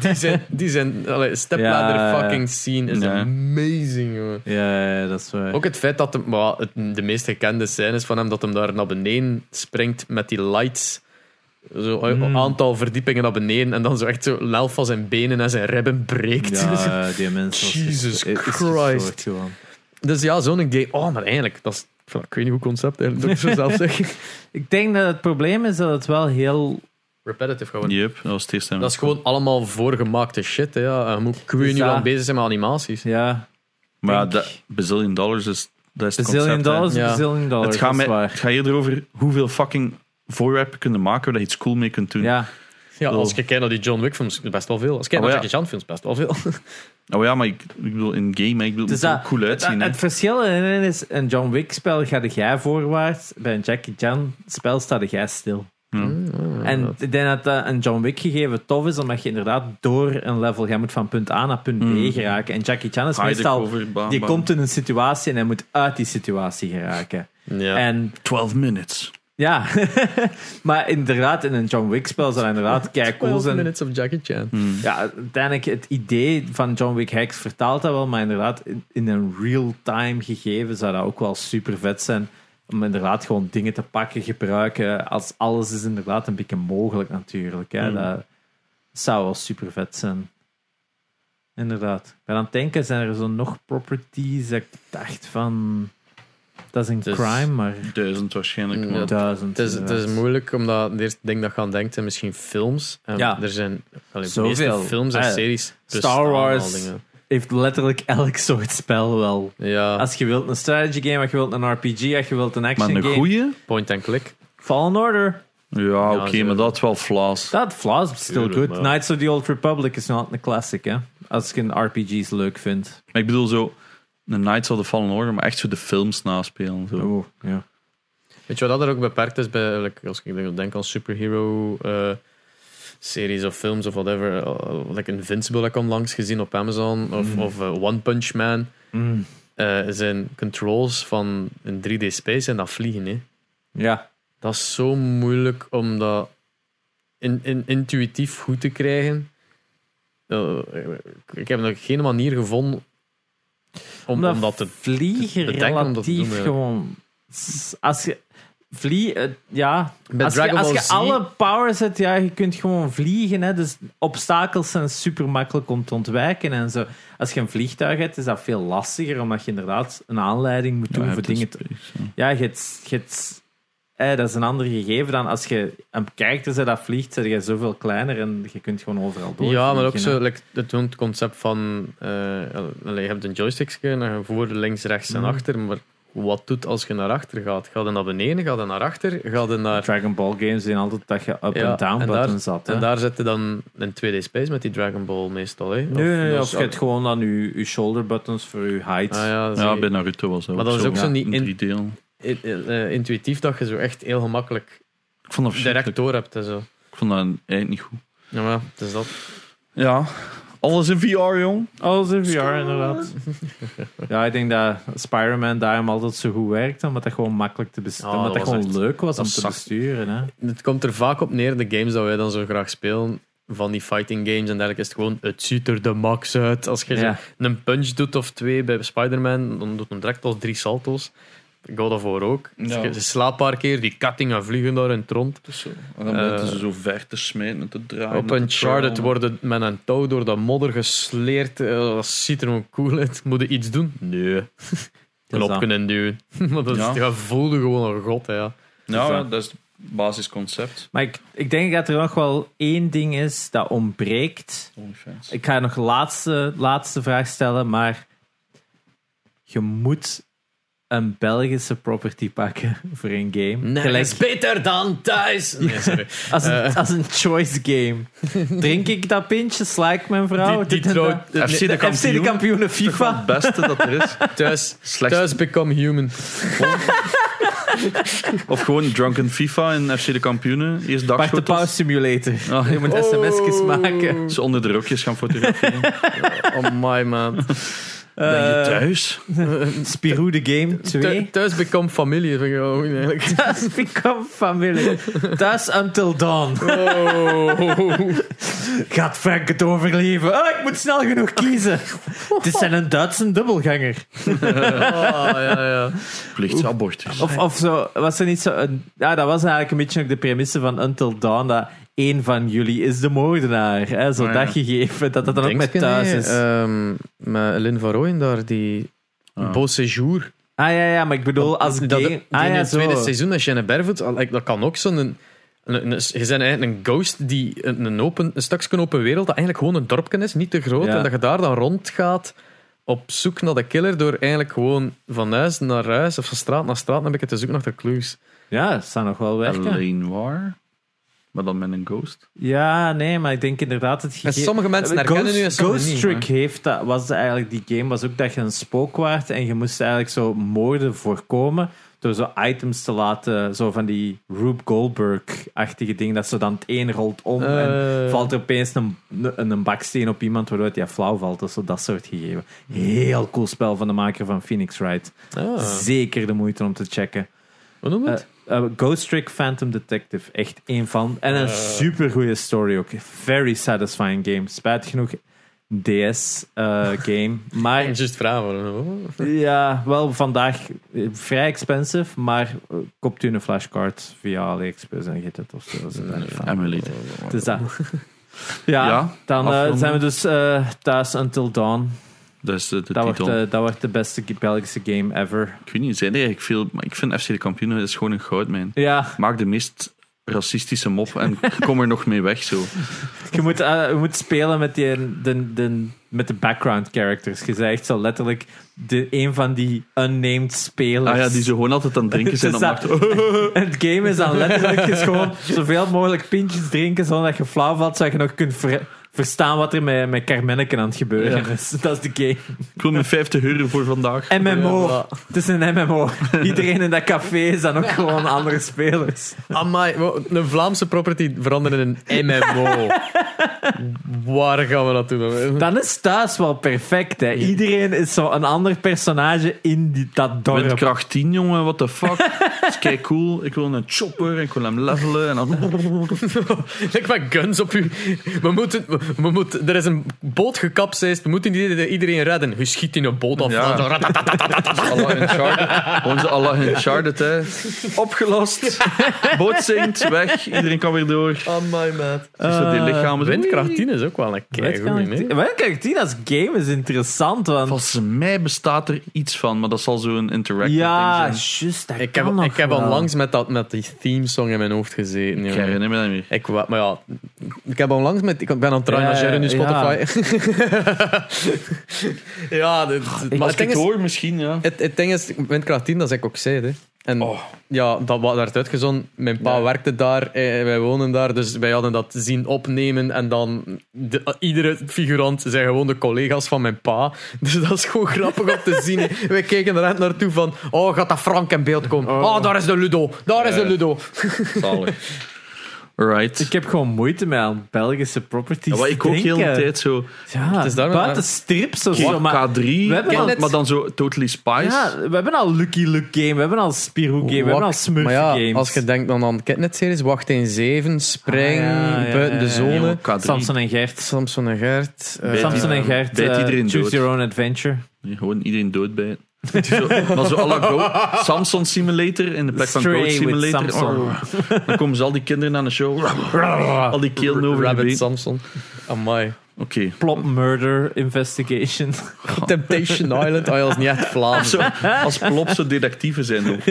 [SPEAKER 1] Die zijn, die zijn allee, stepladder
[SPEAKER 2] Ja, ja.
[SPEAKER 1] fucking scene is
[SPEAKER 3] Ja.
[SPEAKER 1] amazing.
[SPEAKER 2] Ja, ja, dat is waar.
[SPEAKER 1] Ook het feit dat maar het, de meest gekende scène is van hem dat hem daar naar beneden springt met die lights. Zo een
[SPEAKER 2] Mm.
[SPEAKER 1] aantal verdiepingen naar beneden en dan zo echt zo helft van zijn benen en zijn ribben breekt.
[SPEAKER 2] Ja, die mens was
[SPEAKER 1] Jesus Christ. Dus ja, zo'n game. Oh, maar eigenlijk, dat is, ik weet niet hoe concept eigenlijk, dat ik zo zelf zeg.
[SPEAKER 2] Ik denk dat het probleem is dat het wel heel...
[SPEAKER 1] Repetitive gewoon.
[SPEAKER 3] Yep, dat was het.
[SPEAKER 1] Dat is gewoon allemaal voorgemaakte shit. Hè, ja. En Je moet, ik weet
[SPEAKER 2] Dus
[SPEAKER 1] niet
[SPEAKER 2] ja.
[SPEAKER 1] lang bezig zijn met animaties.
[SPEAKER 2] Ja,
[SPEAKER 3] Maar ja, dat bazillion dollars is, dat is het
[SPEAKER 2] bazillion
[SPEAKER 3] concept.
[SPEAKER 2] dollars,
[SPEAKER 1] Ja.
[SPEAKER 2] bazillion dollars,
[SPEAKER 3] Het gaat, met, het gaat eerder over hoeveel fucking voorwerpen kunnen maken waar je iets cool mee kunt doen.
[SPEAKER 2] Ja,
[SPEAKER 1] Ja, als je kijkt naar die John Wick films, best wel veel. Als je kijkt
[SPEAKER 3] Oh,
[SPEAKER 1] naar
[SPEAKER 3] ja.
[SPEAKER 1] Jackie Chan films, best wel veel.
[SPEAKER 3] Oh ja, maar ik, ik bedoel, in game, ik bedoel,
[SPEAKER 2] Dus
[SPEAKER 3] het er
[SPEAKER 2] dat-
[SPEAKER 3] cool
[SPEAKER 2] het,
[SPEAKER 3] uitzien. hè.
[SPEAKER 2] het verschil erin is, een John Wick spel ga jij voorwaarts, bij een Jackie Chan spel sta jij stil. En ik denk dat dat een John Wick gegeven tof is, omdat je inderdaad door een level, jij moet van punt A naar punt B
[SPEAKER 3] Mm.
[SPEAKER 2] geraken. En Jackie Chan is
[SPEAKER 3] Hide
[SPEAKER 2] meestal,
[SPEAKER 3] cover, bam,
[SPEAKER 2] die
[SPEAKER 3] bam.
[SPEAKER 2] komt in een situatie en hij moet uit die situatie geraken.
[SPEAKER 1] Ja.
[SPEAKER 2] En
[SPEAKER 3] 12 minutes.
[SPEAKER 2] ja, maar inderdaad, in een John Wick spel zou inderdaad kei cool
[SPEAKER 1] 12
[SPEAKER 2] zijn.
[SPEAKER 1] minutes of Jackie Chan.
[SPEAKER 2] Ja, uiteindelijk het idee van John Wick Hex vertaalt dat wel, maar inderdaad in, in een real-time gegeven zou dat ook wel super vet zijn. Om inderdaad gewoon dingen te pakken, gebruiken. Als alles is inderdaad een beetje mogelijk natuurlijk. Hè.
[SPEAKER 3] Mm.
[SPEAKER 2] Dat zou wel super vet zijn. Inderdaad. Ik ben aan het denken, zijn er zo nog properties dat ik dacht van... Dat is een crime, maar...
[SPEAKER 3] Duizend waarschijnlijk.
[SPEAKER 1] Ja,
[SPEAKER 3] maar-
[SPEAKER 2] Duizend.
[SPEAKER 1] Het is, het is moeilijk, omdat het eerste ding dat je aan denkt zijn misschien films. En
[SPEAKER 2] Ja.
[SPEAKER 1] Er zijn allee, de
[SPEAKER 2] Zoveel.
[SPEAKER 1] meeste films en
[SPEAKER 2] Ah,
[SPEAKER 1] series.
[SPEAKER 2] Star Wars. Heeft letterlijk elk soort spel wel.
[SPEAKER 1] Ja,
[SPEAKER 2] Als je wilt een strategy game, als je wilt een RPG, als je wilt een action
[SPEAKER 3] Maar een
[SPEAKER 2] game.
[SPEAKER 3] goeie?
[SPEAKER 1] point and click.
[SPEAKER 2] Fallen Order.
[SPEAKER 3] Ja, oké, maar dat is wel flaws.
[SPEAKER 2] Dat flaws, but still
[SPEAKER 1] Tuurlijk,
[SPEAKER 2] good.
[SPEAKER 1] maar-
[SPEAKER 2] Knights of the Old Republic is not een classic, hè. Als je een RPG's leuk vindt.
[SPEAKER 3] Maar ik bedoel zo, The Knights of the Fallen Order, maar echt zo de films naspelen. Zo.
[SPEAKER 2] Oh, ja.
[SPEAKER 1] Weet je wat dat er ook beperkt is bij, like, als ik denk- denk aan superhero eh, series of films of whatever. eh, like Invincible heb ik onlangs gezien op Amazon. Of,
[SPEAKER 2] Mm.
[SPEAKER 1] of eh, One Punch Man.
[SPEAKER 2] Mm.
[SPEAKER 1] Eh, zijn controls van een 3D space en dat vliegen. Hè.
[SPEAKER 2] Ja.
[SPEAKER 1] Dat is zo moeilijk om dat in, in, intuïtief goed te krijgen. Eh, ik heb nog geen manier gevonden Om, om dat te...
[SPEAKER 2] vliegen
[SPEAKER 1] bedenken om dat te
[SPEAKER 2] relatief
[SPEAKER 1] doen, ja.
[SPEAKER 2] gewoon... Als je... Vlie, eh, ja. Als je, als
[SPEAKER 1] Ball
[SPEAKER 2] je
[SPEAKER 1] Z-
[SPEAKER 2] alle powers hebt, ja, je kunt gewoon vliegen. Hè, dus obstakels zijn super makkelijk om te ontwijken en zo. Als je een vliegtuig hebt, is dat veel lastiger, omdat je inderdaad een aanleiding moet doen
[SPEAKER 3] Ja,
[SPEAKER 2] voor dingen te
[SPEAKER 3] ja.
[SPEAKER 2] Je hebt, je hebt- dat is een ander gegeven dan als je een zet dat vliegt, zet je zoveel kleiner en je kunt gewoon overal door.
[SPEAKER 1] Ja, maar ook zo, like, het, concept van... eh, je hebt een joystick en je voor, links, rechts en
[SPEAKER 2] Mhm.
[SPEAKER 1] achter, maar wat doet als je naar achter gaat? Gaat je naar beneden? Gaat je naar achter? Gaat je naar...
[SPEAKER 2] Dragon Ball games zijn altijd dat je up
[SPEAKER 1] Ja,
[SPEAKER 2] en down
[SPEAKER 1] en daar-
[SPEAKER 2] buttons had. hè.
[SPEAKER 1] En daar zit je dan in 2D Space met die Dragon Ball meestal, hè?
[SPEAKER 2] Nee, nee, nee, of je hebt gewoon dan je, je shoulder buttons voor je height.
[SPEAKER 1] Ah, ja,
[SPEAKER 3] Ja, bij Naruto was dat
[SPEAKER 1] Maar dat is ook
[SPEAKER 3] zo.
[SPEAKER 1] niet
[SPEAKER 3] in
[SPEAKER 1] eh, intuïtief dat je zo echt heel gemakkelijk
[SPEAKER 3] Ik vond dat
[SPEAKER 1] direct door hebt en zo.
[SPEAKER 3] Ik vond dat eigenlijk niet goed.
[SPEAKER 1] Ja, maar het is dat.
[SPEAKER 3] Ja, alles in VR, jong.
[SPEAKER 2] Alles in VR, inderdaad. ja, ik denk dat Spider-Man daarom altijd zo goed werkt, omdat dat gewoon makkelijk te besturen
[SPEAKER 1] Oh,
[SPEAKER 2] omdat
[SPEAKER 1] dat
[SPEAKER 2] dat gewoon
[SPEAKER 1] echt-
[SPEAKER 2] leuk was om te besturen. Hè.
[SPEAKER 1] Het komt er vaak op neer, de games dat wij dan zo graag spelen, van die fighting games en dergelijke, is het gewoon, het ziet er de max uit. Als je
[SPEAKER 2] Ja.
[SPEAKER 1] een punch doet of twee bij Spider-Man, dan doet hem direct al drie salto's. God of War ook.
[SPEAKER 3] Ja.
[SPEAKER 1] Je slaapt een paar keer, die kattingen vliegen daar in het rond.
[SPEAKER 3] Dus zo. En dan moeten
[SPEAKER 1] Eh,
[SPEAKER 3] ze zo ver te smijten en te draaien.
[SPEAKER 1] Op
[SPEAKER 3] en te
[SPEAKER 1] Uncharted
[SPEAKER 3] twirlen.
[SPEAKER 1] worden met een touw door dat modder gesleerd. Eh, Dat ziet er gewoon cool uit. Moet je iets doen? Nee. Knopje en duwen. maar dat is,
[SPEAKER 3] Ja.
[SPEAKER 1] voelde gewoon een god, hè, ja.
[SPEAKER 3] Ja,
[SPEAKER 2] Dus dat-
[SPEAKER 3] dat is het basisconcept.
[SPEAKER 2] Maar ik, ik denk dat er nog wel één ding is dat ontbreekt. Ik ga nog laatste, laatste vraag stellen, maar je moet een Belgische property pakken voor een game. Gelijk
[SPEAKER 1] beter dan thuis. Nee, sorry.
[SPEAKER 2] als, een,
[SPEAKER 1] Eh.
[SPEAKER 2] als een choice game. Drink ik dat pintje, sla ik mijn vrouw?
[SPEAKER 1] Die- die
[SPEAKER 2] Dit en
[SPEAKER 1] trouw-
[SPEAKER 2] dat.
[SPEAKER 3] FC de
[SPEAKER 2] De FC de
[SPEAKER 3] kampioen. is
[SPEAKER 2] FIFA.
[SPEAKER 3] het beste dat er is.
[SPEAKER 1] thuis,
[SPEAKER 3] Slechts-
[SPEAKER 1] thuis become human.
[SPEAKER 3] Of gewoon Drunken FIFA in FC de kampioenen. Eerst
[SPEAKER 2] Bart de Pauw
[SPEAKER 3] dagschotters.
[SPEAKER 2] Simulator.
[SPEAKER 3] Ah,
[SPEAKER 2] Je moet sms'jes
[SPEAKER 1] Oh.
[SPEAKER 2] maken.
[SPEAKER 3] Ze onder de rokjes gaan fotograferen.
[SPEAKER 1] Oh my man.
[SPEAKER 3] Ben je
[SPEAKER 2] Eh,
[SPEAKER 3] thuis?
[SPEAKER 2] Spirou de Game 2.
[SPEAKER 1] Thu- Thuis become familie. Vind ik wel goed, eigenlijk.
[SPEAKER 2] Thuis become familie. Thuis until dawn.
[SPEAKER 1] Oh.
[SPEAKER 2] Gaat Frank het overleven? Ah, ik moet snel genoeg kiezen. Dit zijn een Duitse dubbelganger.
[SPEAKER 1] Ah, ja, ja.
[SPEAKER 3] Plichtsabortus.
[SPEAKER 2] Of, of zo, was er niet zo... Een, ja, dat was eigenlijk een beetje ook de premisse van Until Dawn, dat één van jullie is de moordenaar. Hè, zo
[SPEAKER 3] Oh, ja.
[SPEAKER 2] dat gegeven, dat dat dan ook met thuis
[SPEAKER 1] nee,
[SPEAKER 2] is.
[SPEAKER 1] ehm, met Lynn van Rooyen daar, die
[SPEAKER 3] Ah.
[SPEAKER 1] Beau Séjour.
[SPEAKER 2] ah ja, ja, maar ik bedoel, als
[SPEAKER 1] dat,
[SPEAKER 2] game...
[SPEAKER 1] die
[SPEAKER 2] ah
[SPEAKER 1] in
[SPEAKER 2] ja,
[SPEAKER 1] het
[SPEAKER 2] zo.
[SPEAKER 1] tweede seizoen, als je een Barefoot, dat kan ook zo'n... Een, een, een- je bent eigenlijk een ghost die een, een, open, een stukje open wereld, dat eigenlijk gewoon een dorpje is, niet te groot,
[SPEAKER 2] Ja.
[SPEAKER 1] en dat je daar dan rondgaat op zoek naar de killer door eigenlijk gewoon van huis naar huis of van straat naar straat een beetje te zoeken naar de clues.
[SPEAKER 2] Ja, dat zou nog wel werken.
[SPEAKER 3] Alleen waar? Maar dan met een ghost.
[SPEAKER 2] Ja, nee, maar ik denk inderdaad het gegeven...
[SPEAKER 1] sommige mensen herkennen
[SPEAKER 2] Ghost,
[SPEAKER 1] nu en sommige
[SPEAKER 2] Ghost
[SPEAKER 1] niet.
[SPEAKER 2] Trick heeft dat, was eigenlijk die game, was ook dat je een spook waart en je moest eigenlijk zo moorden voorkomen door zo items te laten, zo van die Rube Goldberg-achtige dingen, dat ze dan het een rolt om en
[SPEAKER 1] Eh.
[SPEAKER 2] valt er opeens een, een, een baksteen op iemand waardoor het ja, flauw valt. Dus dat soort gegeven. Heel cool spel van de maker van Phoenix Wright.
[SPEAKER 1] Ah,
[SPEAKER 2] Zeker de moeite om te checken.
[SPEAKER 1] hoe noem je het?
[SPEAKER 2] Eh, eh, Ghost Trick Phantom Detective. Echt een van. En een super goede story ook. Very satisfying game. Spijt genoeg DS eh, game. Maar
[SPEAKER 1] Just vragen. hoor.
[SPEAKER 2] ja, wel vandaag eh, vrij expensive. Maar eh, koopt u een flashcard via AliExpress en get het of zo. Ze zijn van.
[SPEAKER 3] Emulator.
[SPEAKER 2] Dus dat. Ja,
[SPEAKER 3] Ja,
[SPEAKER 2] dan eh, zijn we dus eh, thuis Until Dawn.
[SPEAKER 3] Dat is de, de
[SPEAKER 2] Dat wordt, de, dat wordt de beste Belgische game ever.
[SPEAKER 3] Ik weet niet, zijn er eigenlijk veel... Maar ik vind FC de kampioenen is gewoon een goudmijn.
[SPEAKER 2] Ja,
[SPEAKER 3] Maak de meest racistische mop en kom er nog mee weg zo.
[SPEAKER 2] Je moet, eh, je moet spelen met, die, de, de, met de background characters. Je zegt zo letterlijk de, een van die unnamed spelers.
[SPEAKER 3] Ah ja, die zo gewoon altijd aan het drinken zijn.
[SPEAKER 2] Dat-
[SPEAKER 3] achter-
[SPEAKER 2] En het game is dan letterlijk is gewoon zoveel mogelijk pintjes drinken zonder dat je flauw valt, zodat je nog kunt ver- verstaan wat er met, met Carmenneke aan het gebeuren is. Dat is de game.
[SPEAKER 3] Ik wil mijn 50 euro voor vandaag.
[SPEAKER 2] MMO. Het is een MMO. Iedereen in dat café is dan ook gewoon andere spelers.
[SPEAKER 1] Amai, een Vlaamse property veranderen in een MMO. Waar gaan we dat doen?
[SPEAKER 2] Dan is thuis wel perfect, hè. Iedereen is zo een ander personage in die, dat dorp.
[SPEAKER 3] Windkracht 10, jongen, what the fuck. Dat is kei cool. Ik wil een chopper en ik wil hem levelen. En dan...
[SPEAKER 1] Ik met guns op u. We moeten, we moeten, er is een boot gekapseist. We moeten iedereen, redden. Je schiet in een boot af.
[SPEAKER 3] Ja.
[SPEAKER 1] Zo.
[SPEAKER 3] Allah Uncharted. Allah Uncharted, hè. Opgelost. Boot zinkt, weg. Iedereen kan weer door.
[SPEAKER 1] Oh my man.
[SPEAKER 3] Zo die lichamen. zo-
[SPEAKER 1] Windkracht 10 is ook wel een keigoed.
[SPEAKER 2] Windkracht 10 als game is interessant, want...
[SPEAKER 3] Volgens mij bestaat er iets van, maar dat zal zo'n interactive
[SPEAKER 2] Ja,
[SPEAKER 3] ding zijn.
[SPEAKER 2] juist, dat
[SPEAKER 1] Ik heb, ik heb onlangs met, dat, met die theme song in mijn hoofd gezeten.
[SPEAKER 3] Ik herinner me dat niet meer.
[SPEAKER 1] Ik, maar ja, ik heb onlangs met. Ik ben aan het naar Sharon nu
[SPEAKER 2] ja.
[SPEAKER 1] Spotify. Ja, dit- maar
[SPEAKER 3] Als
[SPEAKER 1] het
[SPEAKER 3] ik
[SPEAKER 1] ding
[SPEAKER 3] het
[SPEAKER 1] is.
[SPEAKER 3] misschien, ja.
[SPEAKER 1] Het, het ding is, Windkracht 10, dat is ik ook zei. Hè. En
[SPEAKER 3] Oh.
[SPEAKER 1] ja, dat werd uitgezonden. Mijn pa
[SPEAKER 3] Ja.
[SPEAKER 1] werkte daar, eh, wij wonen daar, dus wij hadden dat zien opnemen. En dan, de, iedere figurant zijn gewoon de collega's van mijn pa. Dus dat is gewoon grappig om te zien. Wij keken er echt naartoe van, oh, gaat dat Frank in beeld komen? Oh, daar is de Ludo, daar is de
[SPEAKER 3] Ja.
[SPEAKER 1] Ludo.
[SPEAKER 3] Zalig. Right.
[SPEAKER 2] Ik heb gewoon moeite met aan Belgische properties
[SPEAKER 3] Ja, wat ik ook
[SPEAKER 2] te
[SPEAKER 3] heel de
[SPEAKER 2] denken.
[SPEAKER 3] tijd zo...
[SPEAKER 2] Ja,
[SPEAKER 1] is daarom-
[SPEAKER 2] buiten strips of zo. Maar
[SPEAKER 3] K3,
[SPEAKER 2] we hebben
[SPEAKER 3] maar,
[SPEAKER 1] al-
[SPEAKER 3] maar dan zo Totally Spice.
[SPEAKER 2] ja, we hebben al Lucky Luke Game, we hebben al Spirou Game, we hebben al Smurf
[SPEAKER 1] ja,
[SPEAKER 2] Games.
[SPEAKER 1] als je denkt dan aan Kidnet-series, Wacht in 7, Spring,
[SPEAKER 2] Ah, ja, ja,
[SPEAKER 1] Buiten de. Zone,
[SPEAKER 3] Nee, maar K3.
[SPEAKER 2] Samson en Gert.
[SPEAKER 1] Samson en Gert. eh,
[SPEAKER 3] Bijt
[SPEAKER 2] Samson en
[SPEAKER 3] die-
[SPEAKER 2] Gert, eh, Choose
[SPEAKER 3] dood.
[SPEAKER 2] Your Own Adventure.
[SPEAKER 3] Nee, gewoon iedereen dood bij. maar zo la Go, Samson Simulator in de plek van Goat Simulator. Oh. Dan komen ze al die kinderen aan de show. Al die kelen over
[SPEAKER 1] Rabbit. Samson. Amai.
[SPEAKER 3] Oké.
[SPEAKER 2] Plot Murder Investigation.
[SPEAKER 1] Temptation Island, oh, ja, dat is niet echt Vlaams.
[SPEAKER 3] Zo, als plop zo detectieven zijn ook.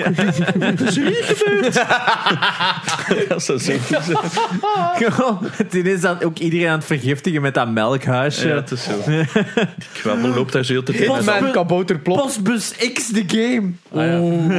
[SPEAKER 3] Wat is er hier gebeurd? Dat zou zo goed zijn.
[SPEAKER 2] Dit is dan ook iedereen aan het vergiftigen met dat melkhuisje.
[SPEAKER 3] Ja, het is zo. Die kwabbel loopt daar zo heel te tijd met
[SPEAKER 1] Hitman, Kabouter, Plop.
[SPEAKER 2] Postbus X the game.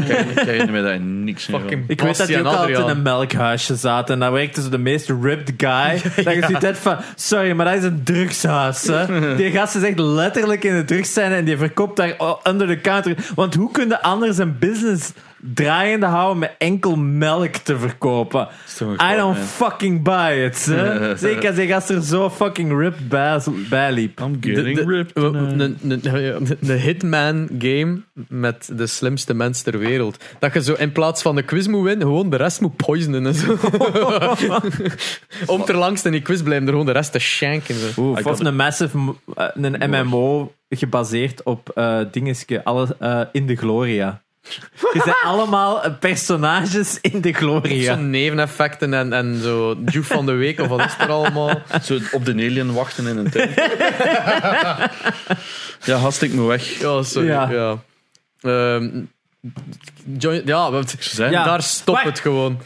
[SPEAKER 3] Kijk, ik herinner me daar niks meer
[SPEAKER 2] Ik weet dat
[SPEAKER 1] en
[SPEAKER 2] ook altijd in een melkhuisje zat. En dan werkte ze de meest ripped guy. Dat je ziet van, sorry, maar dat is een drugshuis. Hè. Die gast is echt letterlijk in de drugscène en die verkoopt daar under the counter. Want hoe kun je anders een business draaiende houden met enkel melk te verkopen? I don't
[SPEAKER 3] man.
[SPEAKER 2] fucking buy it. Hè. Zeker als die gast er zo fucking ripped bij, bij liep.
[SPEAKER 3] I'm getting
[SPEAKER 1] de, de, Hitman game met de slimste mens ter wereld. Dat je zo in plaats van de quiz moet winnen, gewoon de rest moet poisonen en zo. Om ter langst in die quiz blijven, er gewoon de rest te shanken. Zo.
[SPEAKER 2] Of een massive, eh, een MMO gebaseerd op eh dingeske, alle, eh, in de Gloria. Je zijn allemaal personages in de Gloria.
[SPEAKER 1] Zo'n neveneffecten en, en zo Juve van de week of wat is er allemaal.
[SPEAKER 3] Zo op de alien wachten in een tuin. ja, gast, ik moet weg.
[SPEAKER 1] Ja, sorry.
[SPEAKER 2] Ja.
[SPEAKER 1] Ja. Ehm, join- ja, wat-
[SPEAKER 3] Zijn
[SPEAKER 2] Ja.
[SPEAKER 1] daar stopt
[SPEAKER 2] Wacht.
[SPEAKER 1] het gewoon.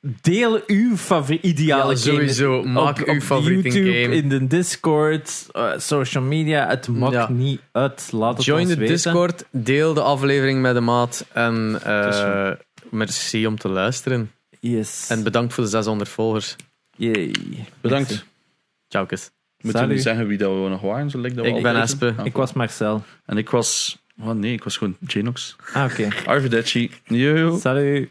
[SPEAKER 2] Deel uw favoriete ideale
[SPEAKER 1] Ja, sowieso.
[SPEAKER 2] game.
[SPEAKER 1] Maak
[SPEAKER 2] op,
[SPEAKER 1] uw
[SPEAKER 2] op
[SPEAKER 1] favoriete
[SPEAKER 2] YouTube,
[SPEAKER 1] game.
[SPEAKER 2] in de Discord, eh, social media. Het maakt
[SPEAKER 1] Ja.
[SPEAKER 2] niet uit. Laat het
[SPEAKER 1] Join
[SPEAKER 2] ons
[SPEAKER 1] de
[SPEAKER 2] weten.
[SPEAKER 1] Discord, deel de aflevering met de maat en eh, merci om te luisteren.
[SPEAKER 2] Yes.
[SPEAKER 1] En bedankt voor de 600 volgers.
[SPEAKER 2] Yay.
[SPEAKER 3] Bedankt.
[SPEAKER 1] Ciao, kus.
[SPEAKER 3] Moeten we zeggen wie dat we nog waren? Zo lijkt dat
[SPEAKER 1] Ik ben
[SPEAKER 3] weten?
[SPEAKER 1] Espe.
[SPEAKER 3] Ah,
[SPEAKER 2] Ik was Marcel.
[SPEAKER 3] En ik was... Oh nee, ik was gewoon Genox.
[SPEAKER 2] Ah, oké.
[SPEAKER 3] Arrivederci. Yo.
[SPEAKER 2] Salut.